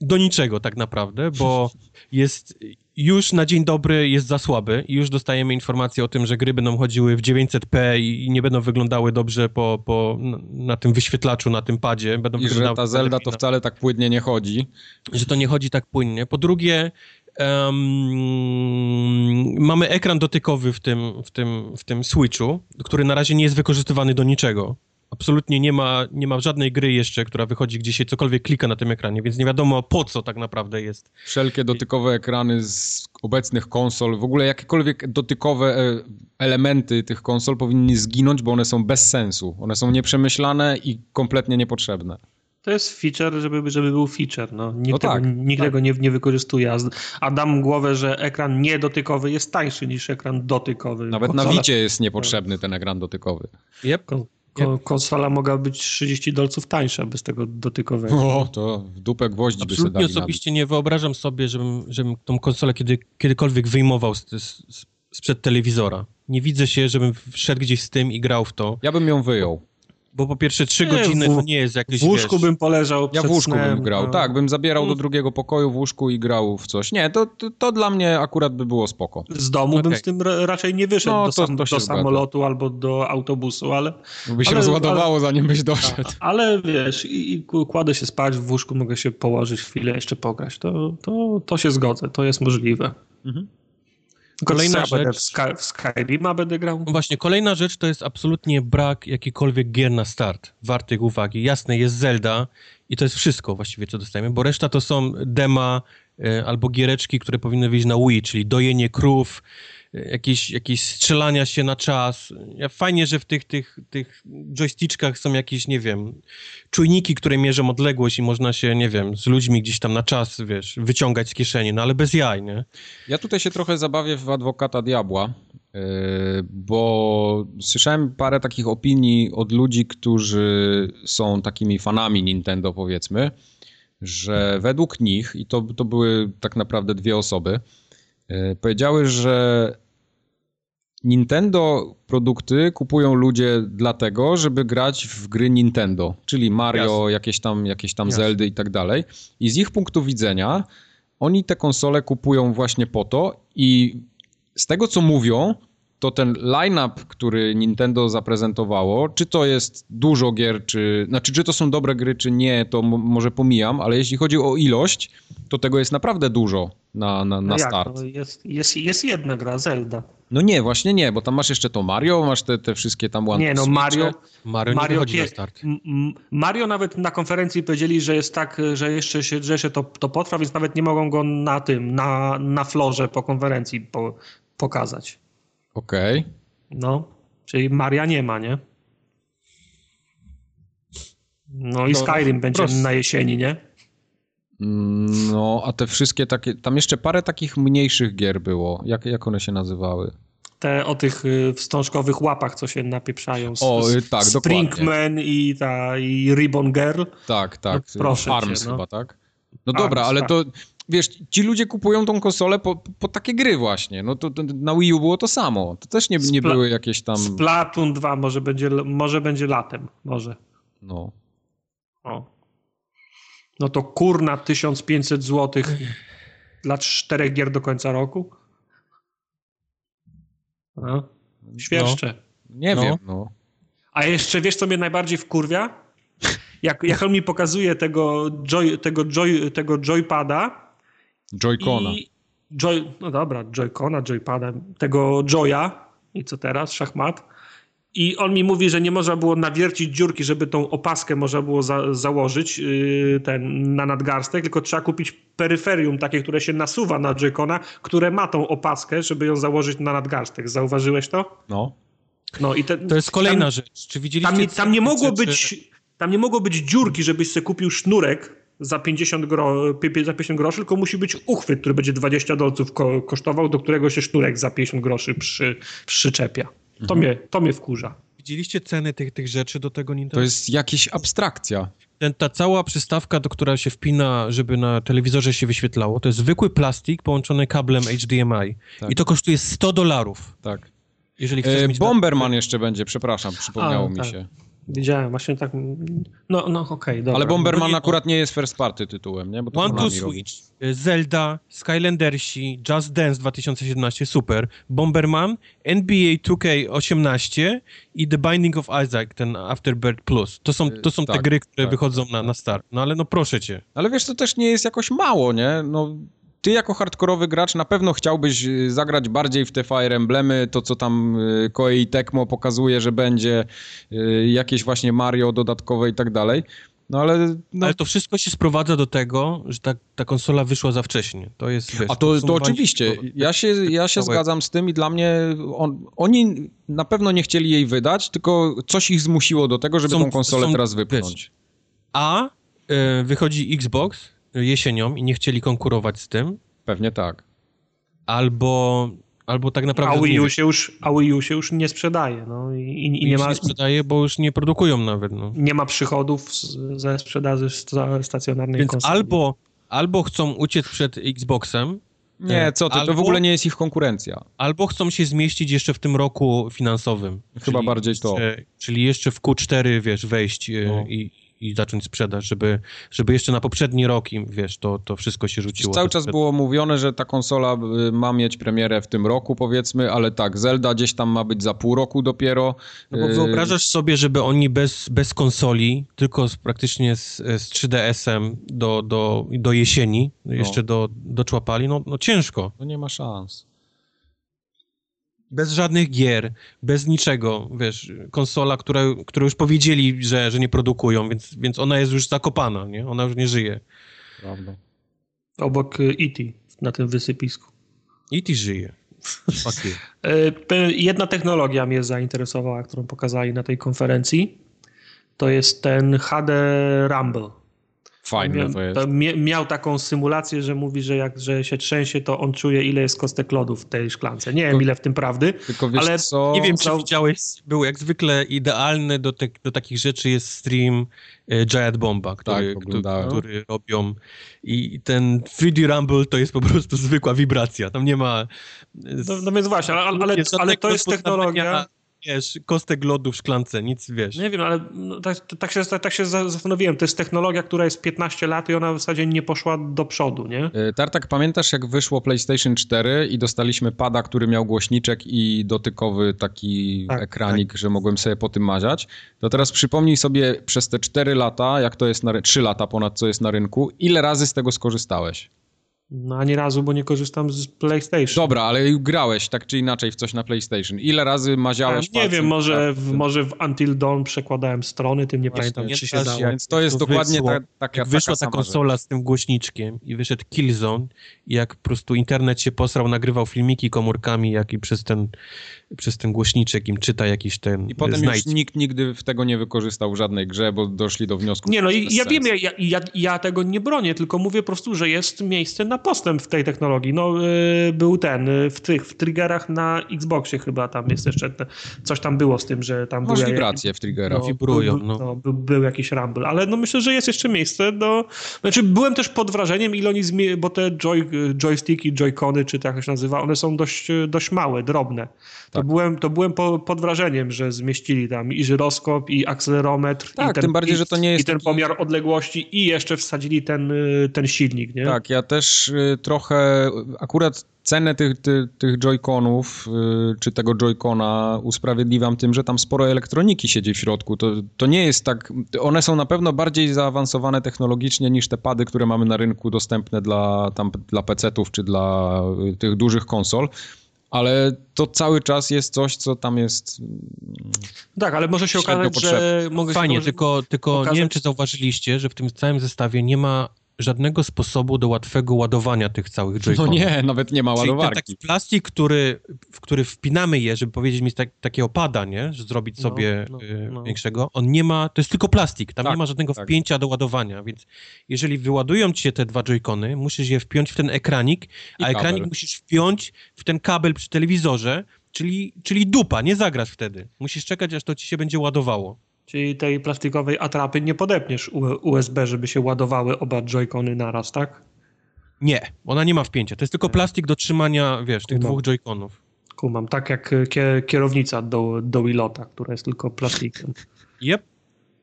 do niczego tak naprawdę, bo jest już na dzień dobry jest za słaby i już dostajemy informację o tym, że gry będą chodziły w 900p i nie będą wyglądały dobrze po, po, na tym wyświetlaczu, na tym padzie. Będą I że ta Zelda to wcale tak płynnie nie chodzi. Że to nie chodzi tak płynnie. Po drugie, um, mamy ekran dotykowy w tym, w, tym, w tym Switchu, który na razie nie jest wykorzystywany do niczego. Absolutnie nie ma, nie ma żadnej gry jeszcze, która wychodzi, gdzie się cokolwiek klika na tym ekranie, więc nie wiadomo po co tak naprawdę jest. Wszelkie dotykowe ekrany z obecnych konsol, w ogóle jakiekolwiek dotykowe e, elementy tych konsol powinny zginąć, bo one są bez sensu. One są nieprzemyślane i kompletnie niepotrzebne. To jest feature, żeby, żeby był feature. No. Nikt, no tak, tego, nikt tak. tego nie, nie wykorzystuje. A dam głowę, że ekran niedotykowy jest tańszy niż ekran dotykowy. Nawet Konsola. na Wicie jest niepotrzebny ten ekran dotykowy. Yep. Ko konsola mogła być 30 dolców tańsza bez tego dotykowego. O, to w dupę gwoździ Absolutnie by sobie dali osobiście nie wyobrażam sobie, żebym, żebym tą konsolę kiedy, kiedykolwiek wyjmował z, z, sprzed telewizora. Nie widzę się, żebym wszedł gdzieś z tym i grał w to. Ja bym ją wyjął. Bo po pierwsze trzy godziny w, to nie jest jakieś, W łóżku wiesz, bym poleżał Ja w łóżku snem, bym grał, no. tak, bym zabierał do mm. drugiego pokoju w łóżku i grał w coś. Nie, to, to, to dla mnie akurat by było spoko. Z domu okay. bym z tym raczej nie wyszedł no, do, sam, do samolotu albo do autobusu, ale... By się ale, rozładowało ale, zanim byś doszedł. Ale wiesz, i, i kładę się spać w łóżku, mogę się położyć chwilę, jeszcze pograć. To, to, to się zgodzę, to jest możliwe. Mhm. Kolejna rzecz... W, Sky, w Skyrima będę grał? Właśnie, kolejna rzecz to jest absolutnie brak jakichkolwiek gier na start, wartych uwagi. Jasne, jest Zelda i to jest wszystko właściwie, co dostajemy, bo reszta to są dema y, albo giereczki, które powinny wyjść na Wii, czyli dojenie krów, jakieś, jakieś strzelania się na czas. Fajnie, że w tych, tych, tych joystickach są jakieś, nie wiem, czujniki, które mierzą odległość i można się, nie wiem, z ludźmi gdzieś tam na czas, wiesz, wyciągać z kieszeni, no ale bez jaj, nie? Ja tutaj się trochę zabawię w adwokata diabła, yy, bo słyszałem parę takich opinii od ludzi, którzy są takimi fanami Nintendo, powiedzmy, że według nich, i to, to były tak naprawdę dwie osoby, powiedziały, że Nintendo produkty kupują ludzie dlatego, żeby grać w gry Nintendo, czyli Mario, jakieś tam, jakieś tam Zeldy i tak dalej. I z ich punktu widzenia oni te konsole kupują właśnie po to i z tego co mówią, to ten line-up, który Nintendo zaprezentowało, czy to jest dużo gier, czy, znaczy, czy to są dobre gry, czy nie, to może pomijam, ale jeśli chodzi o ilość, to tego jest naprawdę dużo na, na, na no start. Jest, jest, jest jedna gra, Zelda. No nie, właśnie nie, bo tam masz jeszcze to Mario, masz te, te wszystkie tam ładne. Nie, no Mario, Mario, Mario nie na start. Mario nawet na konferencji powiedzieli, że jest tak, że jeszcze się, że się to, to potrwa, więc nawet nie mogą go na tym, na, na florze po konferencji po, pokazać. Okej. Okay. No, czyli Maria nie ma, nie? No i no, Skyrim będzie na jesieni, nie? No, a te wszystkie takie, tam jeszcze parę takich mniejszych gier było. Jak, jak one się nazywały? Te o tych y, wstążkowych łapach, co się napieprzają. O, tak, Springman i ta i Ribbon Girl. Tak, tak. No, proszę Arms cię, no. chyba, tak? No dobra, Arms, ale tak. to wiesz, ci ludzie kupują tą konsolę po, po takie gry właśnie. No to, to na Wii U było to samo. To też nie, nie Spla- były jakieś tam. Splatoon 2 może będzie, może będzie latem. Może. No. O. No to kurna 1500 zł dla czterech gier do końca roku. No. Świerszcze. Nie No. wiem, no. A jeszcze wiesz, co mnie najbardziej wkurwia? Jak, jak on mi pokazuje tego, joy, tego, joy, tego joypada Joy-Cona. i joy, no dobra, joycona, joypada, tego joya i co teraz, szachmat. I on mi mówi, że nie można było nawiercić dziurki, żeby tą opaskę można było za, założyć yy, ten, na nadgarstek, tylko trzeba kupić peryferium takie, które się nasuwa na joycona, które ma tą opaskę, żeby ją założyć na nadgarstek. Zauważyłeś to? No. No i te, To jest kolejna tam, rzecz. Czy widzieliście... tam, nie, tam nie mogło rzeczy- być tam nie mogło być dziurki, żebyś sobie kupił sznurek za 50, gro, pi- pi- za 50 groszy, tylko musi być uchwyt, który będzie 20 dolców ko, kosztował, do którego się sznurek za 50 groszy przy, przyczepia. To, Mhm. mnie, to mnie wkurza. Widzieliście ceny tych, tych rzeczy do tego Nintendo? To jest jakaś abstrakcja. Ten, ta cała przystawka, do która się wpina, żeby na telewizorze się wyświetlało, to jest zwykły plastik połączony kablem HDMI. Tak. I to kosztuje 100 dolarów. Tak. Jeżeli chcesz E, mieć... Bomberman jeszcze będzie, przepraszam, przypomniało A, mi tak. się. Widziałem, właśnie tak. No, no okej, dobra. Ale Bomberman nie- akurat nie jest first party tytułem, nie? Bo to One to Konami robi. Switch, y, Zelda, Skylandersi, Just Dance 2017, super. Bomberman, NBA 2K18 i The Binding of Isaac, ten Afterbirth Plus. To są, to są te tak, gry, które tak, wychodzą na, na start. No ale no proszę cię. Ale wiesz, to też nie jest jakoś mało, nie? No, ty jako hardkorowy gracz na pewno chciałbyś y, zagrać bardziej w te Fire Emblemy, to co tam y, Koei Tecmo pokazuje, że będzie, y, jakieś właśnie Mario dodatkowe i tak dalej. No ale... No, Ale to wszystko się sprowadza do tego, że ta, ta konsola wyszła za wcześnie. To jest, wiesz, A to, to oczywiście, ja się, ja się zgadzam z tym i dla mnie on, oni na pewno nie chcieli jej wydać, tylko coś ich zmusiło do tego, żeby Są- tą konsolę są- teraz wiesz, wypchnąć. A y, wychodzi Xbox jesienią i nie chcieli konkurować z tym, Pewnie tak. albo, albo tak naprawdę... a, Wii U się już, a Wii U się już nie sprzedaje. No, i, i, i nie, ma, nie sprzedaje, bo już nie produkują nawet. No. nie ma przychodów ze sprzedaży sta- stacjonarnej Więc konsoli. albo, albo chcą uciec przed Xboxem, Nie, co ty, to w Albo- ogóle nie jest ich konkurencja. albo chcą się zmieścić jeszcze w tym roku finansowym. Chyba bardziej to. Czyli jeszcze w Q4, wiesz, wejść e, No. i, i zacząć sprzedaż, żeby, żeby jeszcze na poprzedni rok im, wiesz, to, to wszystko się rzuciło. Cały czas było mówione, że ta konsola y, ma mieć premierę w tym roku, powiedzmy, ale tak, Zelda gdzieś tam ma być za pół roku dopiero. No bo Y, wyobrażasz sobie, żeby oni bez, bez konsoli, tylko z, praktycznie z, z 3DS-em do, do, do jesieni, jeszcze do, doczłapali, no, no ciężko. No nie ma szans. Bez żadnych gier, bez niczego, wiesz, konsola, która, którą już powiedzieli, że, że nie produkują, więc, więc ona jest już zakopana, nie? Ona już nie żyje. Prawda. Obok E.T. na tym wysypisku. Ty żyje. You. E, Jedna technologia mnie zainteresowała, którą pokazali na tej konferencji. To jest ten HD Rumble. Fajne Miał, to jest. to miał taką symulację, że mówi, że jak że się trzęsie, to on czuje, ile jest kostek lodu w tej szklance. Nie wiem, ile w tym prawdy. Tylko wiesz ale co? Nie wiem, czy co- widziałeś, był jak zwykle idealny do, te, do takich rzeczy jest stream e, Giant Bomba, który, Tak, który, który robią i ten 3D Rumble to jest po prostu zwykła wibracja, tam nie ma... No, no więc właśnie, ale, ale, ale to jest technologia. Wiesz, kostek lodu w szklance, nic, wiesz. Nie wiem, ale no, tak, tak, się, tak, tak się za- zastanowiłem. To jest technologia, która jest 15 lat i ona w zasadzie nie poszła do przodu, nie? Y, Tartak, pamiętasz jak wyszło PlayStation 4 i dostaliśmy pada, który miał głośniczek i dotykowy taki Tak, ekranik, że mogłem sobie po tym maziać? To teraz przypomnij sobie przez te 4 lata, jak to jest na ry- 3 lata ponad co jest na rynku, ile razy z tego skorzystałeś? No ani razu, bo nie korzystam z PlayStation. Dobra, ale grałeś tak czy inaczej w coś na PlayStation. Ile razy maziałeś Nie wiem, może w, może w Until Dawn przekładałem strony, tym nie Właśnie, pamiętam, czy się dało. Więc to jest to dokładnie wyszło, ta, taka Jak wyszła ta konsola rzecz. z tym głośniczkiem i wyszedł Killzone i jak po prostu internet się posrał, nagrywał filmiki komórkami, jak i przez ten, przez ten głośniczek im czyta jakiś ten I potem znajdź. już nikt nigdy w tego nie wykorzystał w żadnej grze, bo doszli do wniosku, Nie, no i ja wiem, ja, ja, ja tego nie bronię, tylko mówię po prostu, że jest miejsce na postęp w tej technologii. No, yy, był ten, yy, w tych, w triggerach na Xboxie chyba tam jest jeszcze, te, coś tam było z tym, że tam Masz wibracje w triggerach. No, Wibrują, no. no był, był, jakiś rumble, ale no myślę, że jest jeszcze miejsce do... Znaczy byłem też pod wrażeniem, ile oni zmie... bo te joy, joysticki, joycony, czy tak się nazywa, one są dość, dość małe, drobne. To tak. byłem, to byłem po, pod wrażeniem, że zmieścili tam i żyroskop, i akcelerometr, tak, i ten, tym bardziej, że to nie jest i ten taki... pomiar odległości i jeszcze wsadzili ten, y, ten silnik, nie? Tak, ja też y, trochę akurat cenę tych, tych, tych joyconów, y, czy tego joycona usprawiedliwiam tym, że tam sporo elektroniki siedzi w środku. To, to nie jest tak, one są na pewno bardziej zaawansowane technologicznie niż te pady, które mamy na rynku dostępne dla, tam, dla PC-ów czy dla tych dużych konsol ale to cały czas jest coś, co tam jest. Mm, tak, ale może się okazać, że. Mogę Fajnie, tylko, tylko nie wiem, czy zauważyliście, że w tym całym zestawie nie ma żadnego sposobu do łatwego ładowania tych całych joy No nie, nawet nie ma ładowarki. Czyli taki plastik, który, w który wpinamy je, żeby powiedzieć mi tak, takiego pada, nie? Że zrobić no, sobie no, no, no. większego. On nie ma, to jest tylko plastik, tam tak, nie ma żadnego tak. wpięcia do ładowania, więc jeżeli wyładują ci się te dwa joycony, musisz je wpiąć w ten ekranik, I a kabel. ekranik musisz wpiąć w ten kabel przy telewizorze, czyli, czyli dupa, nie zagrasz wtedy. Musisz czekać, aż to ci się będzie ładowało. Czyli tej plastikowej atrapy nie podepniesz USB, żeby się ładowały oba joycony naraz, tak? Nie, ona nie ma wpięcia. To jest tylko plastik do trzymania, wiesz, tych Kumam. dwóch joyconów. Kumam, tak jak kierownica do, do Wilota, która jest tylko plastikiem. Yep.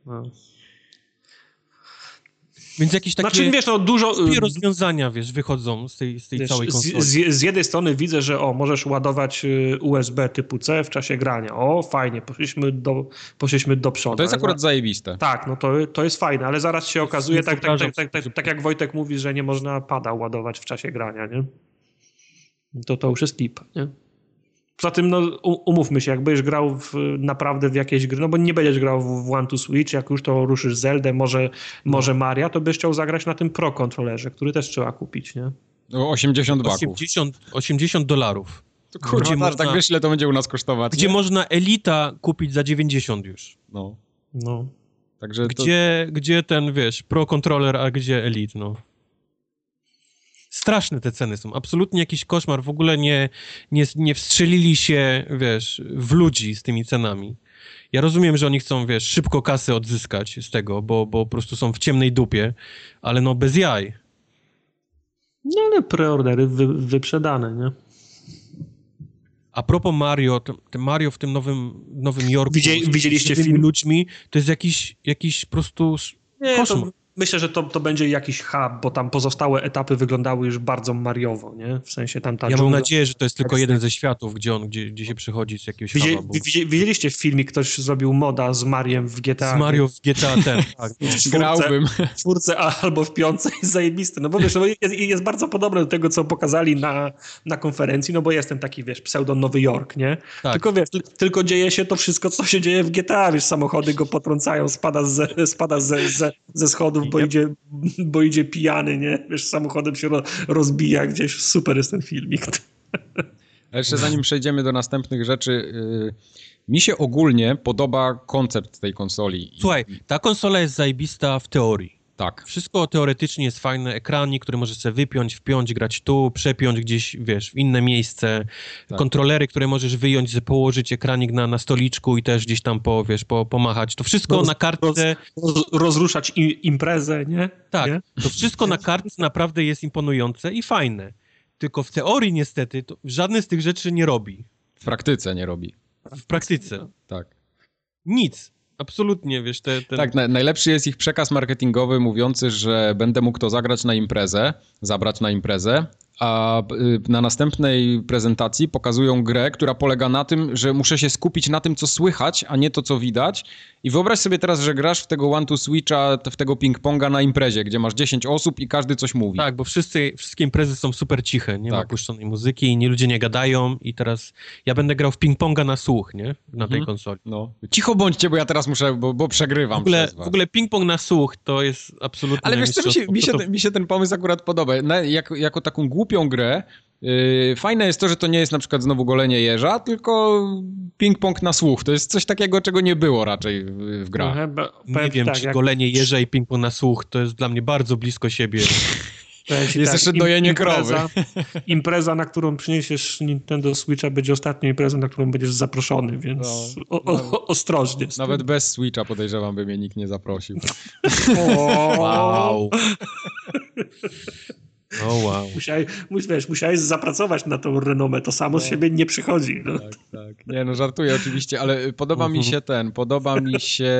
No. Więc jakieś takie znaczy, wiesz, no, dużo rozwiązania, wiesz, wychodzą z tej, z tej wiesz, całej konsoli. Z, z, jednej strony widzę, że o, możesz ładować y, USB typu C w czasie grania. O, fajnie, poszliśmy do, poszliśmy do przodu. To jest akurat zajebiste. Tak, no to, to jest fajne, ale zaraz się okazuje, tak, tak, tak, tak, tak, jak Wojtek mówi, że nie można pada ładować w czasie grania, nie? To to już jest lipa, nie? Poza tym, no, umówmy się, jakbyś grał w, naprawdę w jakieś gry, no bo nie będziesz grał w One to Switch, jak już to ruszysz Zeldę, może, może Maria, to byś chciał zagrać na tym Pro kontrolerze, który też trzeba kupić, nie? 80 baków. 80, 80 dolarów. To kurczę, tak można, tak wiesz, ile to będzie u nas kosztować. Gdzie nie? można Elita kupić za 90 już. No. No. Także gdzie, to... gdzie ten, wiesz, Pro kontroler, a gdzie Elite, no. Straszne te ceny są, absolutnie jakiś koszmar, w ogóle nie, nie, nie wstrzelili się, wiesz, w ludzi z tymi cenami. Ja rozumiem, że oni chcą, wiesz, szybko kasy odzyskać z tego, bo, bo po prostu są w ciemnej dupie, ale no bez jaj. No ale preordery wy, wyprzedane, nie? A propos Mario, to, Mario w tym nowym, nowym Jorku Widzieli, widzieliście film? ludźmi, to jest jakiś, jakiś po prostu nie, koszmar. To Myślę, że to, to będzie jakiś hub, bo tam pozostałe etapy wyglądały już bardzo Mariowo, nie? W sensie tam ta Ja dżungla... mam nadzieję, że to jest tylko jeden ze światów, gdzie on, gdzie, gdzie się przychodzi z jakiegoś Widzieli, huba, bo... Widzieliście w filmie, ktoś zrobił moda z Mariem w GTA? Z Mario w GTA ten, tak. Grałbym. W czwórce albo w piątce jest zajebisty, no bo wiesz, no jest, jest, bardzo podobne do tego, co pokazali na, na konferencji, no bo jest ten taki, wiesz, pseudo Nowy Jork, nie? Tak. Tylko wiesz, tylko dzieje się to wszystko, co się dzieje w GTA, wiesz, samochody go potrącają, spada, z, spada ze, ze, ze schodów, bo idzie, bo idzie pijany, nie? Wiesz, samochodem się rozbija gdzieś. Super jest ten filmik. A jeszcze zanim przejdziemy do następnych rzeczy, yy, mi się ogólnie podoba koncept tej konsoli. Słuchaj, ta konsola jest zajebista w teorii. Tak. Wszystko teoretycznie jest fajne. Ekranik, który możesz sobie wypiąć, wpiąć, grać tu, przepiąć gdzieś, wiesz, w inne miejsce. Tak. Kontrolery, które możesz wyjąć, położyć ekranik na, na stoliczku i też gdzieś tam, po, wiesz, po, pomachać. To wszystko roz, na kartce... Roz, rozruszać i, imprezę, nie? Tak. Nie? To wszystko na kartce naprawdę jest imponujące i fajne. Tylko w teorii niestety to żadne z tych rzeczy nie robi. W praktyce nie robi. W praktyce. Tak. Nic. Absolutnie, wiesz, te, ten... Tak, na, najlepszy jest ich przekaz marketingowy mówiący, że będę mógł to zagrać na imprezę, zabrać na imprezę, a y, na następnej prezentacji pokazują grę, która polega na tym, że muszę się skupić na tym, co słychać, a nie to, co widać. I wyobraź sobie teraz, że grasz w tego one to switcha, w tego ping-ponga na imprezie, gdzie masz 10 osób i każdy coś mówi. Tak, bo wszyscy, wszystkie imprezy są super ciche, nie tak. ma puszczonej muzyki, i nie ludzie nie gadają i teraz ja będę grał w ping-ponga na słuch, nie? Na tej mhm. konsoli. No. Cicho bądźcie, bo ja teraz muszę, bo, bo przegrywam. W ogóle, w ogóle ping-pong na słuch to jest absolutnie... Ale wiesz co, mi się, mi, się, mi się ten pomysł akurat podoba. Na, jako, jako taką głupią grę, Yy, fajne jest to, że to nie jest na przykład znowu golenie jeża, tylko ping-pong na słuch. To jest coś takiego, czego nie było raczej w, w grach. No, nie wiem, tak, czy jak... golenie jeża i ping-pong na słuch to jest dla mnie bardzo blisko siebie. jest tak, jeszcze dojenie impreza, krowy. Impreza, na którą przyniesiesz Nintendo Switcha, będzie ostatnią imprezą, na którą będziesz zaproszony, więc no, o, o, ostrożnie. Nawet bez Switcha podejrzewam, by mnie nikt nie zaprosił. wow. O oh, wow. Musiałeś, wiesz, musiałeś zapracować na tą renomę, to samo z no. siebie nie przychodzi. No. Tak, tak. Nie, no żartuję oczywiście, ale podoba mi się ten, podoba mi się,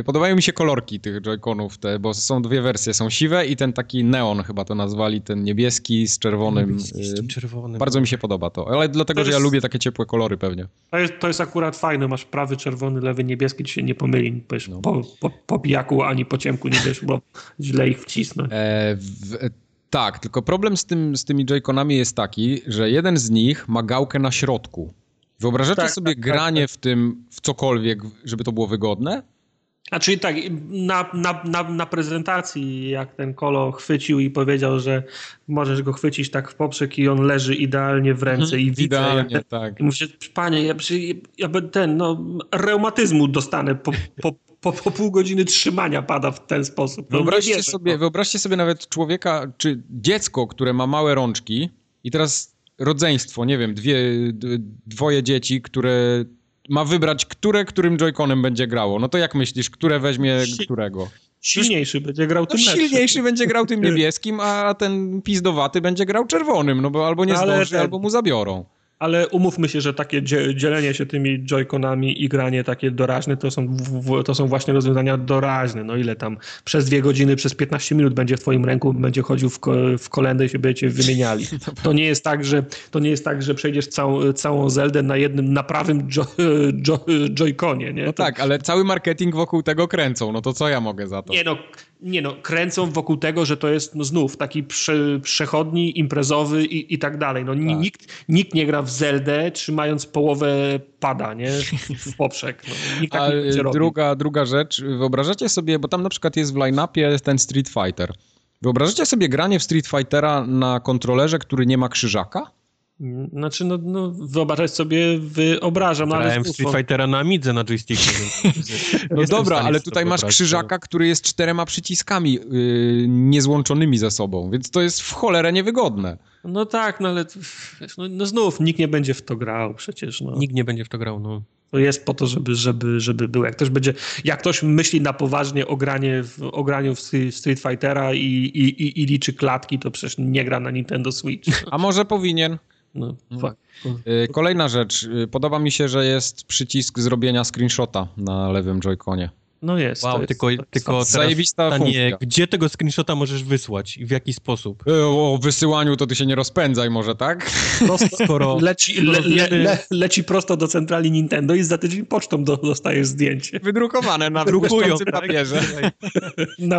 y, podobają mi się kolorki tych Joy-Conów, te, bo są dwie wersje, są siwe i ten taki neon chyba to nazwali, ten niebieski z czerwonym. Niebieski z y, czerwonym. Bardzo mi się podoba to, ale dlatego, jest, że ja lubię takie ciepłe kolory pewnie. To jest, to jest akurat fajne, masz prawy czerwony, lewy niebieski, ci się nie pomyli, wiesz, no. po, po, po pijaku ani po ciemku nie wiesz, bo źle ich wcisnę. E, w, tak, tylko problem z, tym, z tymi Joy-Conami jest taki, że jeden z nich ma gałkę na środku. Wyobrażacie tak, sobie tak, tak granie tak, w tym, w cokolwiek, żeby to było wygodne? A czyli tak, na, na, na, na, prezentacji, jak ten kolo chwycił i powiedział, że możesz go chwycić tak w poprzek i on leży idealnie w ręce mhm, i widzę. Idealnie, jak, tak. I mówię, panie, ja, ja, ja ten, no, reumatyzmu dostanę po, po, po, po pół godziny trzymania pada w ten sposób. No wyobraźcie, wierzę, sobie, no. wyobraźcie sobie nawet człowieka, czy dziecko, które ma małe rączki i teraz rodzeństwo, nie wiem, dwie, dwoje dzieci, które ma wybrać, które którym joyconem będzie grało. No to jak myślisz, które weźmie si którego? Silniejszy będzie grał tym no, Silniejszy będzie grał tym niebieskim, a ten pizdowaty będzie grał czerwonym, no bo albo nie zdąży, albo mu zabiorą. Ale umówmy się, że takie dzielenie się tymi joyconami i granie takie doraźne to są, to są właśnie rozwiązania doraźne. No ile tam przez dwie godziny, przez 15 minut będzie w twoim ręku, będzie chodził w, w kolendę i się będziecie wymieniali. To nie jest tak, że, to nie jest tak, że przejdziesz całą, całą Zeldę na jednym, na prawym jo, jo, joyconie. Nie? No to... tak, ale cały marketing wokół tego kręcą. No to co ja mogę za to? Nie no, nie no, kręcą wokół tego, że to jest no znów taki prze, przechodni, imprezowy i, i tak dalej. No, tak. Nikt, nikt nie gra w Zeldę trzymając połowę pada, nie? W poprzek. No, nikt tak nie druga, druga rzecz, wyobrażacie sobie, bo tam na przykład jest w line-upie ten Street Fighter. Wyobrażacie sobie granie w Street Fightera na kontrolerze, który nie ma krzyżaka? Znaczy, no, no wyobrażać sobie, wyobrażam. No, Grałem w Street Fightera na Midze na joysticku. no dobra, ale tutaj masz krzyżaka, który jest czterema przyciskami yy, niezłączonymi ze sobą, więc to jest w cholerę niewygodne. No tak, no ale no, no znów nikt nie będzie w to grał przecież. No. Nikt nie będzie w to grał, no. To jest po to, żeby, żeby, żeby był. Jak ktoś będzie, jak ktoś myśli na poważnie o, granie w, o graniu w Street Fightera i, i, i, i liczy klatki, to przecież nie gra na Nintendo Switch. A może powinien? No, no. Y, kolejna rzecz. Y, podoba mi się, że jest przycisk zrobienia screenshota na lewym joyconie. No jest. Wow, jest, tylko, tylko zajebista pytanie, gdzie tego screenshota możesz wysłać i w jaki sposób? E, o wysyłaniu to ty się nie rozpędzaj może, tak? Prosto, skoro, leci, le, le, le, leci prosto do centrali Nintendo i za tydzień pocztą do, dostajesz zdjęcie. Wydrukowane na błyszczącym papierze. no,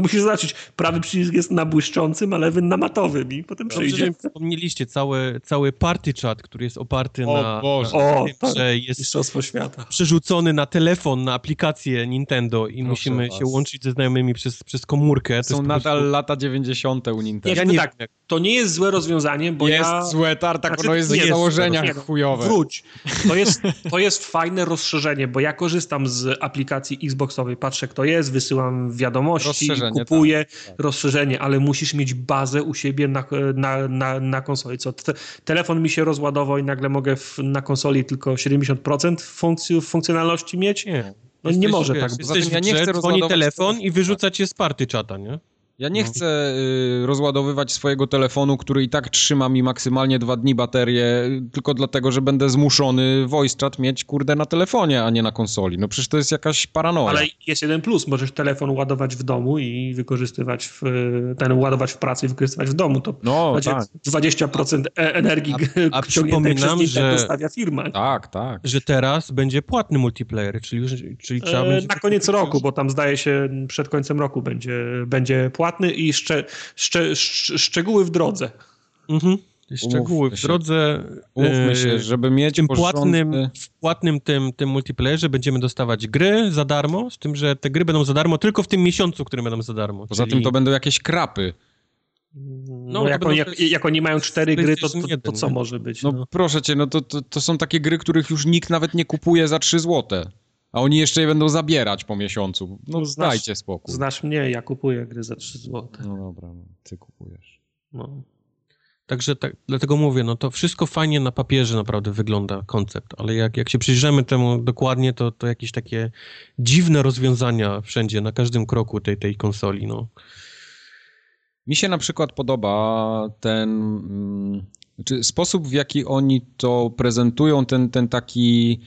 musisz zobaczyć, prawy przycisk jest na błyszczącym, a lewy na matowym i potem Dobrze, przyjdzie. Wspomnieliście cały, cały party chat, który jest oparty o na, Boże. na o, tym, że jest Mistrzostwo Świata. przerzucony na telefon, na aplikację aplikację Nintendo i Proszę musimy was. się łączyć ze znajomymi przez, przez komórkę. Są nadal prostu... lata 90. u Nintendo. Ja nie tak, to nie jest złe rozwiązanie, bo jest ja... złe, tartak, znaczy, ono jest w założeniach jest, chujowe. Wróć. To jest, to jest fajne rozszerzenie, bo ja korzystam z aplikacji Xboxowej, patrzę kto jest, wysyłam wiadomości, kupuję tak. rozszerzenie, ale musisz mieć bazę u siebie na, na, na, na konsoli. Co, te, telefon mi się rozładował i nagle mogę w, na konsoli tylko 70% funkcji, funkcjonalności mieć? Nie. No nie może tak. Jesteś ja nie chcę dzwoni telefon i wyrzuca cię z party czata, nie? Ja nie no. chcę y, rozładowywać swojego telefonu, który i tak trzyma mi maksymalnie dwa dni baterię, tylko dlatego, że będę zmuszony voice chat mieć, kurde, na telefonie, a nie na konsoli. No przecież to jest jakaś paranoja. Ale jest jeden plus, możesz telefon ładować w domu i wykorzystywać w, ten ładować w pracy i wykorzystywać w domu. To no, będzie tak. 20% e, energii a, a przypominam, że dostawia firma. Tak, tak. Że teraz będzie płatny multiplayer, czyli, czyli trzeba e, będzie... Na koniec roku, bo tam zdaje się przed końcem roku będzie, będzie płatny płatny i szcze, szcze, szczegóły w drodze. Mhm. Szczegóły w drodze. Umówmy się, e, żeby mieć tym płatnym, w płatnym tym, tym multiplayerze będziemy dostawać gry za darmo, z tym, że te gry będą za darmo tylko w tym miesiącu, który będą za darmo. Poza czyli... tym to będą jakieś krapy. No, no jak, oni, jak, jak, oni mają cztery gry, to, to, to, co może być? No, no, proszę cię, no to, to, to są takie gry, których już nikt nawet nie kupuje za 3 złote. A oni jeszcze je będą zabierać po miesiącu. No, no znasz, dajcie spokój. Znasz mnie, ja kupuję gry za 3 zł. No dobra, no, ty kupujesz. No. Także tak, dlatego mówię, no to wszystko fajnie na papierze naprawdę wygląda, koncept, ale jak, jak się przyjrzymy temu dokładnie, to, to jakieś takie dziwne rozwiązania wszędzie, na każdym kroku tej, tej konsoli, no. Mi się na przykład podoba ten mm, czy sposób, w jaki oni to prezentują, ten, ten taki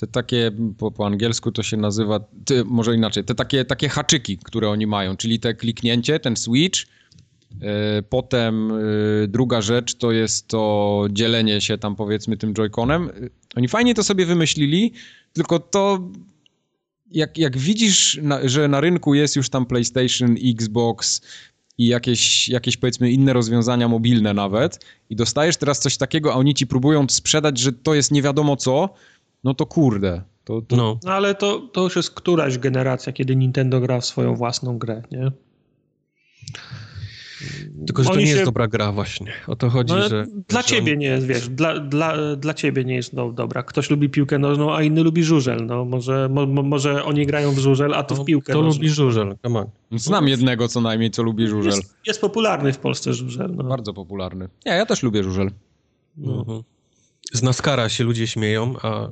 te takie, po, po angielsku to się nazywa, ty, może inaczej, te takie, takie haczyki, które oni mają, czyli te kliknięcie, ten switch, yy, potem yy, druga rzecz to jest to dzielenie się tam powiedzmy tym joyconem. Oni fajnie to sobie wymyślili, tylko to jak, jak widzisz, na, że na rynku jest już tam PlayStation, Xbox i jakieś, jakieś powiedzmy inne rozwiązania mobilne nawet i dostajesz teraz coś takiego, a oni ci próbują sprzedać, że to jest nie wiadomo co, no to kurde. To, to... No. no. ale to, to już jest któraś generacja, kiedy Nintendo gra w swoją własną grę, nie? Tylko, że to nie się... jest dobra gra właśnie. O to chodzi, no, że... Dla że ciebie on... nie jest, wiesz, dla, dla, dla ciebie nie jest no, dobra. Ktoś lubi piłkę nożną, a inny lubi żużel. No, może, mo, może oni grają w żużel, a to no, w piłkę To nożną. lubi żużel, come on. Znam jednego co najmniej, co lubi żużel. Jest, jest popularny w Polsce żużel. No. Bardzo popularny. Ja, ja też lubię żużel. No. Mhm. Z Naskara się ludzie śmieją, a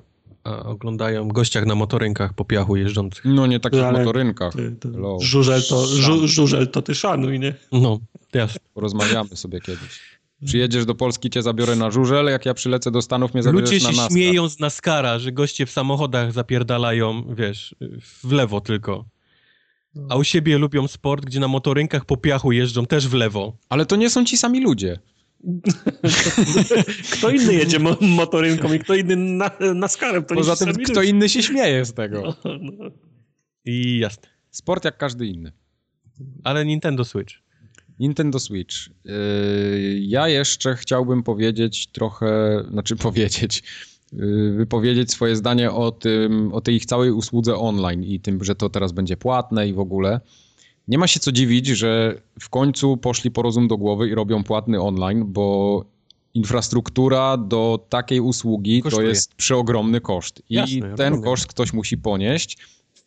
oglądają gościach na motorynkach po piachu jeżdżących. No nie takich Ale motorynkach. Ty, ty, żużel, to, żu, żużel to ty szanuj, nie? No, jasne. Porozmawiamy sobie kiedyś. Przyjedziesz do Polski, cię zabiorę na żużel, jak ja przylecę do Stanów, mnie zabierzesz Ludzie na się śmieją z Naskara, że goście w samochodach zapierdalają, wiesz, w lewo tylko. A u siebie lubią sport, gdzie na motorynkach po piachu jeżdżą też w lewo. Ale to nie są ci sami ludzie. kto inny jedzie mo motorynką i kto inny na, na skarem. To Poza tym, kto inny się śmieje z tego. No, no. I jasne. Sport jak każdy inny. Ale Nintendo Switch. Nintendo Switch. Yy, ja jeszcze chciałbym powiedzieć trochę, znaczy powiedzieć, yy, wypowiedzieć swoje zdanie o tym, o tej ich całej usłudze online i tym, że to teraz będzie płatne i w ogóle. Nie ma się co dziwić, że w końcu poszli po rozum do głowy i robią płatny online, bo infrastruktura do takiej usługi Kosztuje. to jest przeogromny koszt. I Jasne, ten koszt ktoś musi ponieść.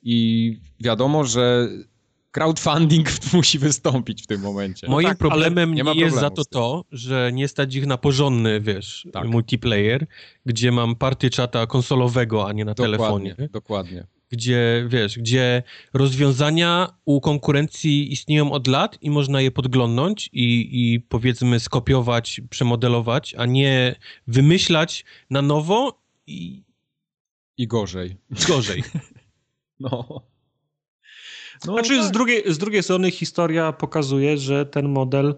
I wiadomo, że crowdfunding musi wystąpić w tym momencie. Moim no tak, problemem nie, nie jest za to to, że nie stać ich na porządny, wiesz, tak. multiplayer, gdzie mam party czata konsolowego, a nie na dokładnie, telefonie. Dokładnie gdzie, wiesz, gdzie rozwiązania u konkurencji istnieją od lat i można je podglądnąć i, i powiedzmy skopiować, przemodelować, a nie wymyślać na nowo i... I gorzej. Gorzej. no. No, znaczy, tak. z, drugiej, z drugiej strony historia pokazuje, że ten model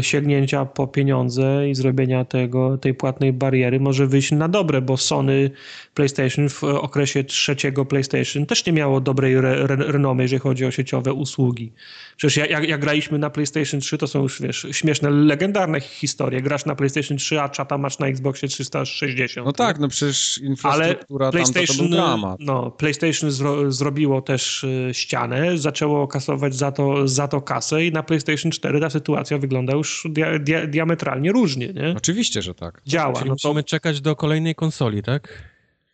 sięgnięcia po pieniądze i zrobienia tego, tej płatnej bariery może wyjść na dobre, bo Sony PlayStation w okresie trzeciego PlayStation też nie miało dobrej re, re, renomy, jeżeli chodzi o sieciowe usługi. Przecież jak, jak graliśmy na PlayStation 3, to są już wiesz, śmieszne, legendarne historie. Grasz na PlayStation 3, a czata masz na Xboxie 360. No tak, no przecież infrastruktura Ale PlayStation, dramat. No, PlayStation zro, zrobiło też e, ścianę, zaczęło kasować za to, za to kasę i na PlayStation 4 ta sytuacja wygląda już dia, dia, diametralnie różnie, nie? Oczywiście, że tak. Działa. Czyli no to... musimy czekać do kolejnej konsoli, tak?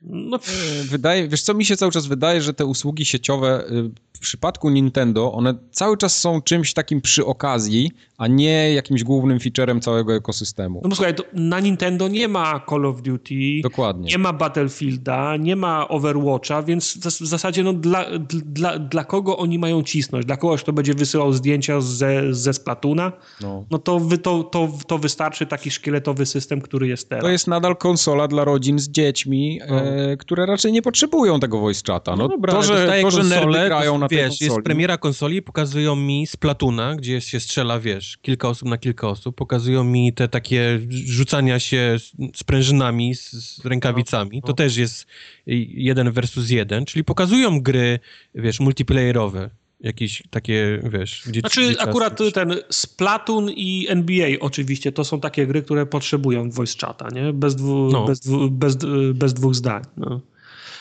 No, e, wydaje, wiesz co, mi się cały czas wydaje, że te usługi sieciowe y, w przypadku Nintendo, one cały czas są czymś takim przy okazji, a nie jakimś głównym featurem całego ekosystemu. No bo słuchaj, na Nintendo nie ma Call of Duty, Dokładnie. nie ma Battlefielda, nie ma Overwatcha, więc w zasadzie no dla, dla, dla kogo oni mają cisnąć? Dla kogoś, kto będzie wysyłał zdjęcia ze, ze Splatuna? No, no to, wy, to, to, to wystarczy taki szkieletowy system, który jest teraz. To jest nadal konsola dla rodzin z dziećmi, no. Które raczej nie potrzebują tego voice chata. No, no dobra, to, że, to, że nerdy grają na wiesz, jest premiera konsoli, pokazują mi z Platuna, gdzie się strzela, wiesz, kilka osób na kilka osób, pokazują mi te takie rzucania się sprężynami, z, z rękawicami, to no. też jest jeden versus jeden, czyli pokazują gry, wiesz, multiplayerowe jakieś takie, wiesz... Gdzie, znaczy gdzie akurat czas, ten Splatoon i NBA oczywiście to są takie gry, które potrzebują voice chata, nie? Bez, dwu, no. bez, dwu, bez, bez dwóch zdań. No. no.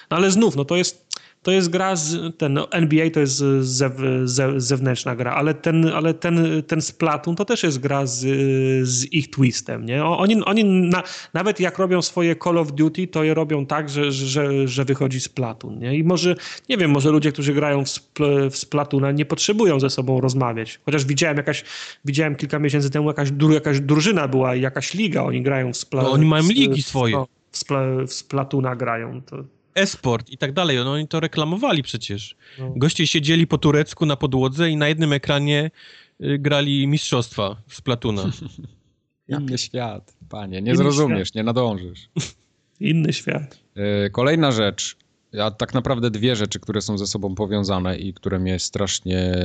ale znów, no to jest to jest gra, z, ten no, NBA to jest zew, zew, zewnętrzna gra, ale ten, ale ten, ten Splatoon to też jest gra z, z ich twistem, nie? Oni, oni na, nawet jak robią swoje Call of Duty, to je robią tak, że, że, że wychodzi Splatoon, nie? I może, nie wiem, może ludzie, którzy grają w, Spl w Splatoona nie potrzebują ze sobą rozmawiać. Chociaż widziałem jakaś, widziałem kilka miesięcy temu jakaś, jakaś drużyna była, jakaś liga, oni grają w Splatoon. No, oni mają ligi swoje. W, Spl w Splatoona grają, to esport i tak dalej. No, oni to reklamowali przecież. No. Goście siedzieli po turecku na podłodze i na jednym ekranie y, grali mistrzostwa z Platuna. Inny świat, panie. Nie Inny zrozumiesz, świat. nie nadążysz. Inny świat. Y, kolejna rzecz, a tak naprawdę dwie rzeczy, które są ze sobą powiązane i które mnie strasznie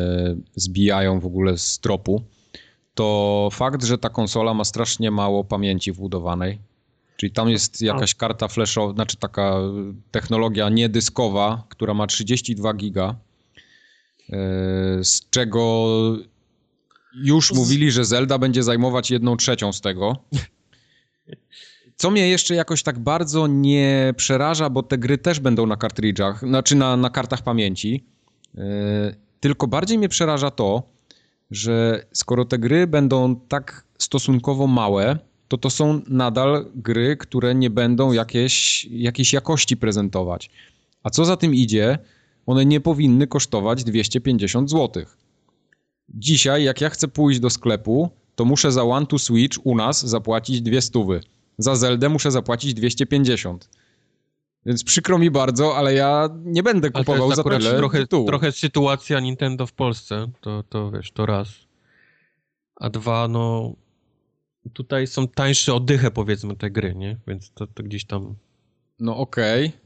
zbijają w ogóle z tropu, to fakt, że ta konsola ma strasznie mało pamięci wbudowanej Czyli tam jest jakaś karta flashowa, znaczy taka technologia niedyskowa, która ma 32 giga, e, z czego już mówili, że Zelda będzie zajmować jedną trzecią z tego. Co mnie jeszcze jakoś tak bardzo nie przeraża, bo te gry też będą na kartridżach, znaczy na, na kartach pamięci. E, tylko bardziej mnie przeraża to, że skoro te gry będą tak stosunkowo małe, to to są nadal gry, które nie będą jakieś, jakiejś jakości prezentować. A co za tym idzie, one nie powinny kosztować 250 zł. Dzisiaj, jak ja chcę pójść do sklepu, to muszę za One to Switch u nas zapłacić 200. Za Zeldę muszę zapłacić 250. Więc przykro mi bardzo, ale ja nie będę kupował za tyle trochę, trochę sytuacja Nintendo w Polsce, to, to wiesz, to raz. A dwa, no tutaj są tańsze oddychę, powiedzmy, te gry, nie? Więc to, to gdzieś tam... No okej. Okay.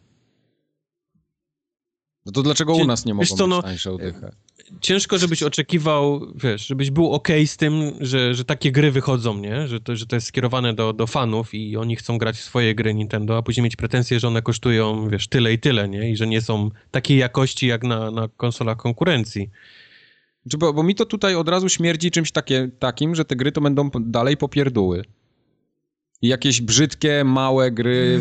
No to dlaczego u nas nie mogą co, być no, tańsze oddychę? Ciężko, żebyś oczekiwał, wiesz, żebyś był ok z tym, że, że takie gry wychodzą, nie? Że to, że to jest skierowane do, do fanów i oni chcą grać w swoje gry Nintendo, a później mieć pretensje, że one kosztują, wiesz, tyle i tyle, nie? I że nie są takiej jakości jak na, na konsolach konkurencji. Bo, bo mi to tutaj od razu śmierdzi czymś takie, takim, że te gry to będą dalej popierdóły. I jakieś brzydkie, małe gry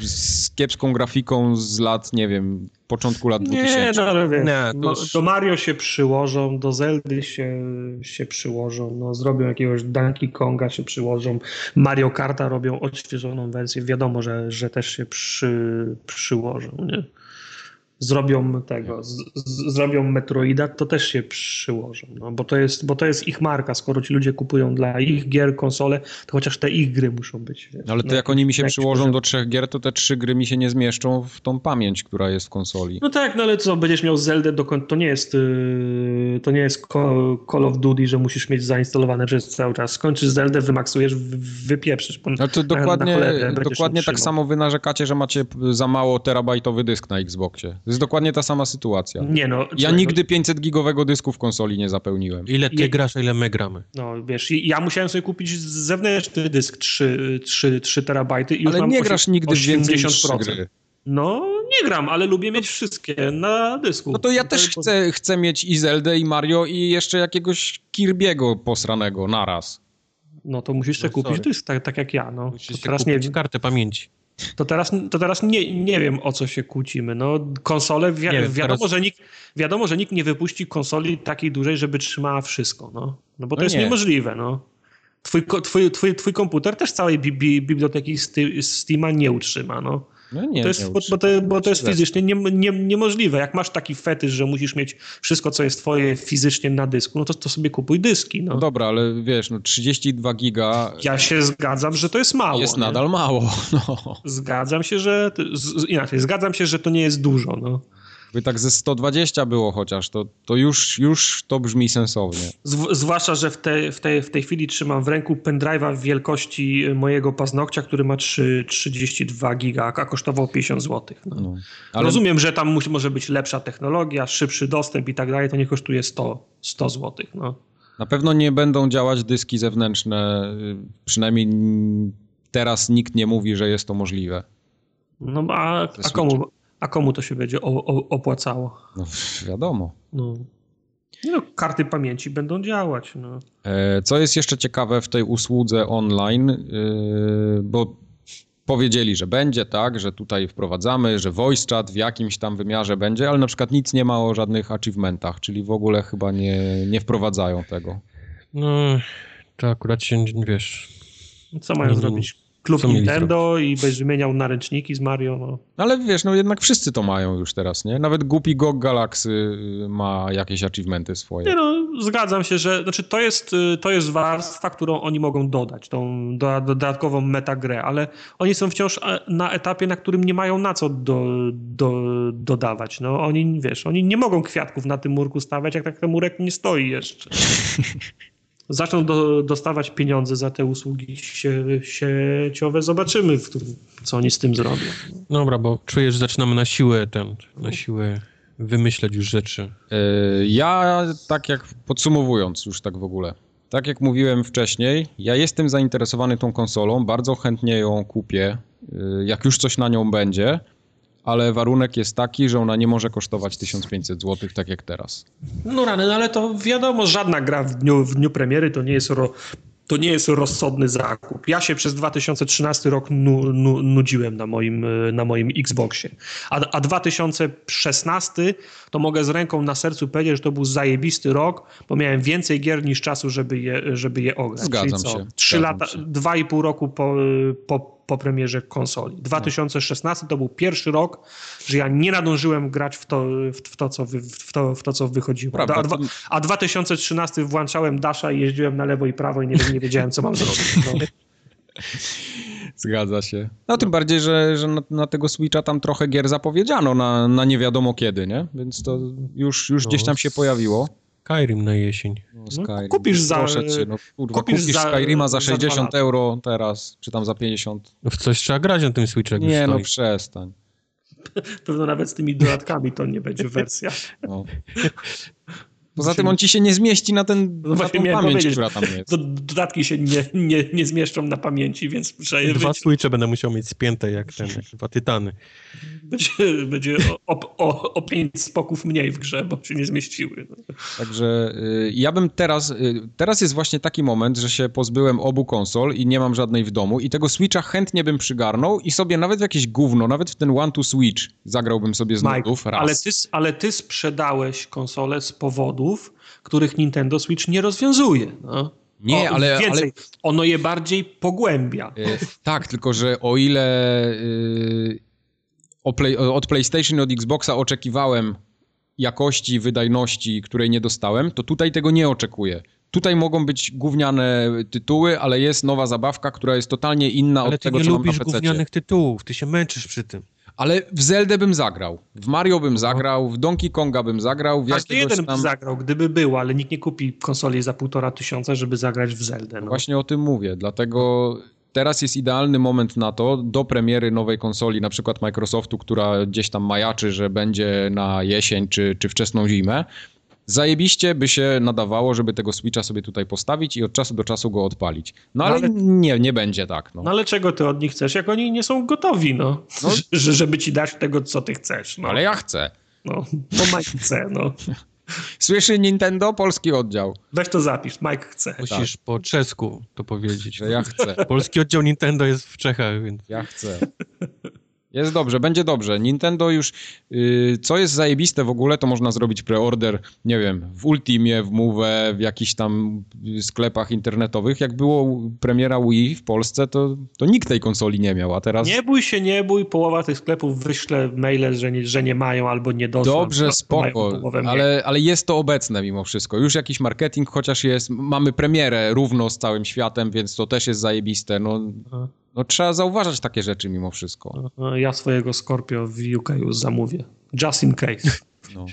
z kiepską grafiką z lat, nie wiem, początku lat 2000. Nie, no ale wiesz, nie, do, już... do Mario się przyłożą, do Zeldy się, się przyłożą, no, zrobią jakiegoś Donkey Konga się przyłożą, Mario Karta robią odświeżoną wersję, wiadomo, że, że też się przy, przyłożą, nie? Zrobią tego, z, z, zrobią Metroida, to też się przyłożą, no, bo, to jest, bo to jest ich marka, skoro ci ludzie kupują dla ich gier konsole, to chociaż te ich gry muszą być. Wiesz, ale to no, jak oni mi się przyłożą do trzech gier, to te trzy gry mi się nie zmieszczą w tą pamięć, która jest w konsoli. No tak, no ale co, będziesz miał Zeldę, dokąd to nie jest yy, to nie jest Call of Duty, że musisz mieć zainstalowane przez cały czas. Skończysz Zeldę, wymaksujesz, wypieprzysz. No to dokładnie, na, na dokładnie tak samo wy narzekacie, że macie za mało terabajtowy dysk na Xboxie. To jest dokładnie ta sama sytuacja. Nie no. Ja nigdy 500 gigowego dysku w konsoli nie zapełniłem. Ile ty Je... grasz, a ile my gramy? No wiesz, ja musiałem sobie kupić zewnętrzny dysk 3, 3, 3 terabajty i już Ale mam nie grasz nigdy 80%. więcej niż gry. No, nie gram, ale lubię mieć wszystkie na dysku. No to ja też chcę, chcę mieć i Zeldę, i Mario, i jeszcze jakiegoś Kirby'ego posranego naraz. No to musisz sobie no, kupić dysk, tak, tak jak ja. No. Musisz to teraz nie kartę pamięci. To teraz, to teraz nie, nie wiem, o co się kłócimy. No, konsole, wi wiem, wiadomo, teraz... że nikt, wiadomo, że nikt nie wypuści konsoli takiej dużej, żeby trzymała wszystko. No, no bo to no jest nie. niemożliwe. No. Twój, twój, twój, twój komputer też całej bi bi biblioteki Steama nie utrzyma. No. No nie, to jest, nie bo, bo, to, bo to jest fizycznie nie, nie, niemożliwe. Jak masz taki fetysz, że musisz mieć wszystko, co jest twoje fizycznie na dysku, no to, to sobie kupuj dyski. No. no dobra, ale wiesz, no 32 giga... Ja się zgadzam, że to jest mało. Jest nie? nadal mało. No. Zgadzam się, że... Z, inaczej, zgadzam się, że to nie jest dużo, no. By tak ze 120 było chociaż, to, to już, już to brzmi sensownie. zwłaszcza, że w, te, w, tej, w tej chwili trzymam w ręku pendrive'a w wielkości mojego paznokcia, który ma 3, 32 giga, a kosztował 50 zł. No. No, ale... Rozumiem, że tam musi, może być lepsza technologia, szybszy dostęp i tak dalej, to nie kosztuje 100, 100 zł. No. Na pewno nie będą działać dyski zewnętrzne, przynajmniej teraz nikt nie mówi, że jest to możliwe. No a, a komu, a komu to się będzie opłacało? No wiadomo. No. No, karty pamięci będą działać. No. E, co jest jeszcze ciekawe w tej usłudze online, e, bo powiedzieli, że będzie, tak, że tutaj wprowadzamy, że voice chat w jakimś tam wymiarze będzie, ale na przykład nic nie ma o żadnych achievementach, czyli w ogóle chyba nie, nie wprowadzają tego. No, to akurat się, wiesz... Co mają zrobić? Klub Co Nintendo i będziesz wymieniał naręczniki z Mario. No. Ale wiesz, no jednak wszyscy to mają już teraz, nie? Nawet głupi GOG Galaxy y, ma jakieś achievementy swoje. Nie no, zgadzam się, że znaczy to jest, y, to jest warstwa, którą oni mogą dodać, tą dodatkową metagrę, ale oni są wciąż na etapie, na którym nie mają na co do, do, dodawać. No oni, wiesz, oni nie mogą kwiatków na tym murku stawiać, jak tak ten murek nie stoi jeszcze. zaczną do, dostawać pieniądze za te usługi sie, sieciowe. Zobaczymy, co oni z tym zrobią. Dobra, bo czuję, że zaczynamy na siłę ten, na siłę wymyśleć już rzeczy. E, ja tak jak podsumowując już tak w ogóle, tak jak mówiłem wcześniej, ja jestem zainteresowany tą konsolą, bardzo chętnie ją kupię, e, jak już coś na nią będzie ale warunek jest taki, że ona nie może kosztować 1500 zł, tak jak teraz. No rany, no ale to wiadomo, żadna gra w dniu, w dniu premiery to nie jest ro, to nie jest rozsądny zakup. Ja się przez 2013 rok nu, nu, nudziłem na moim, na moim Xboxie. A, a 2016 to mogę z ręką na sercu powiedzieć, że to był zajebisty rok, bo miałem więcej gier niż czasu, żeby je, żeby je ograć. Zgadzam się. Trzy lata, dwa i pół roku po, po, po premierze konsoli. 2016 to był pierwszy rok, że ja nie nadążyłem grać w to, w to, co, wy, w to, w to co wychodziło. Prawda, a, to... a 2013 włączałem Dasha i jeździłem na lewo i prawo i nie, nie wiedziałem, co mam zrobić. No. Zgadza się. No tym bardziej, że, że na, na, tego Switcha tam trochę gier zapowiedziano na, na nie wiadomo kiedy, nie? Więc to już, już no, gdzieś tam się pojawiło. Skyrim na jesień. No, no Skyrim. No, kupisz za... Proszę cię, no kurwa, kupisz, kupisz za, Skyrima za 60 za euro teraz, czy tam za 50. No w coś trzeba grać na tym Switchu. Nie, no przestań. Pewno nawet z tymi dodatkami to nie będzie wersja. No. Poza tym on ci się nie zmieści na ten no na tą pamięć, która tam jest. Dodatki się nie, nie, nie zmieszczą na pamięci, więc muszę je Dwa switche będę musiał mieć spięte jak ten, jak dwa tytany. Będzie, będzie o, o, o pięć spoków mniej w grze, bo się nie zmieściły. Także y, ja bym teraz, y, teraz jest właśnie taki moment, że się pozbyłem obu konsol i nie mam żadnej w domu i tego Switcha chętnie bym przygarnął i sobie nawet w jakieś gówno, nawet w ten One to Switch zagrałbym sobie z Mike, nudów raz. Ale ty, ale ty sprzedałeś konsolę z powodu których Nintendo Switch nie rozwiązuje. No. Nie, o, ale, więcej, ale... ono je bardziej pogłębia. E, tak, tylko że o ile e, play, od PlayStation i od Xboxa oczekiwałem jakości, wydajności, której nie dostałem, to tutaj tego nie oczekuję. Tutaj mogą być gówniane tytuły, ale jest nowa zabawka, która jest totalnie inna ale od tego, co mam na PC. Ale ty nie lubisz gównianych tytułów, ty się męczysz przy tym. Ale w Zeldę bym zagrał, w Mario bym zagrał, w Donkey Konga bym zagrał. W Każdy jeden tam... by zagrał, gdyby był, ale nikt nie kupi konsoli za półtora tysiąca, żeby zagrać w Zeldę. No. Właśnie o tym mówię, dlatego teraz jest idealny moment na to, do premiery nowej konsoli, na przykład Microsoftu, która gdzieś tam majaczy, że będzie na jesień czy, czy wczesną zimę, zajebiście by się nadawało, żeby tego Switcha sobie tutaj postawić i od czasu do czasu go odpalić. No, ale, no ale, nie, nie będzie tak. No. no. ale czego ty od nich chcesz, jak oni nie są gotowi, no. no. żeby ci dać tego, co ty chcesz. No. Ale ja chcę. No, bo Mike chce, no. Słyszy Nintendo? Polski oddział. Weź to zapisz, Mike chce. Musisz tak. po czesku to powiedzieć. Że ja chcę. Polski oddział Nintendo jest w Czechach, więc... Ja chcę. Jest dobrze, będzie dobrze. Nintendo już, yy, co jest zajebiste w ogóle, to można zrobić preorder, nie wiem, w Ultimie, w Move, w jakichś tam sklepach internetowych. Jak było premiera Wii w Polsce, to, to nikt tej konsoli nie miał, a teraz... Nie bój się, nie bój, połowa tych sklepów wyśle maile, że nie, że nie mają albo nie doszło. Dobrze, spoko, ale, ale jest to obecne mimo wszystko. Już jakiś marketing chociaż jest, mamy premierę równo z całym światem, więc to też jest zajebiste. No, no trzeba zauważać takie rzeczy mimo wszystko. Ja swojego Scorpio w UK już zamówię. Just in case. No,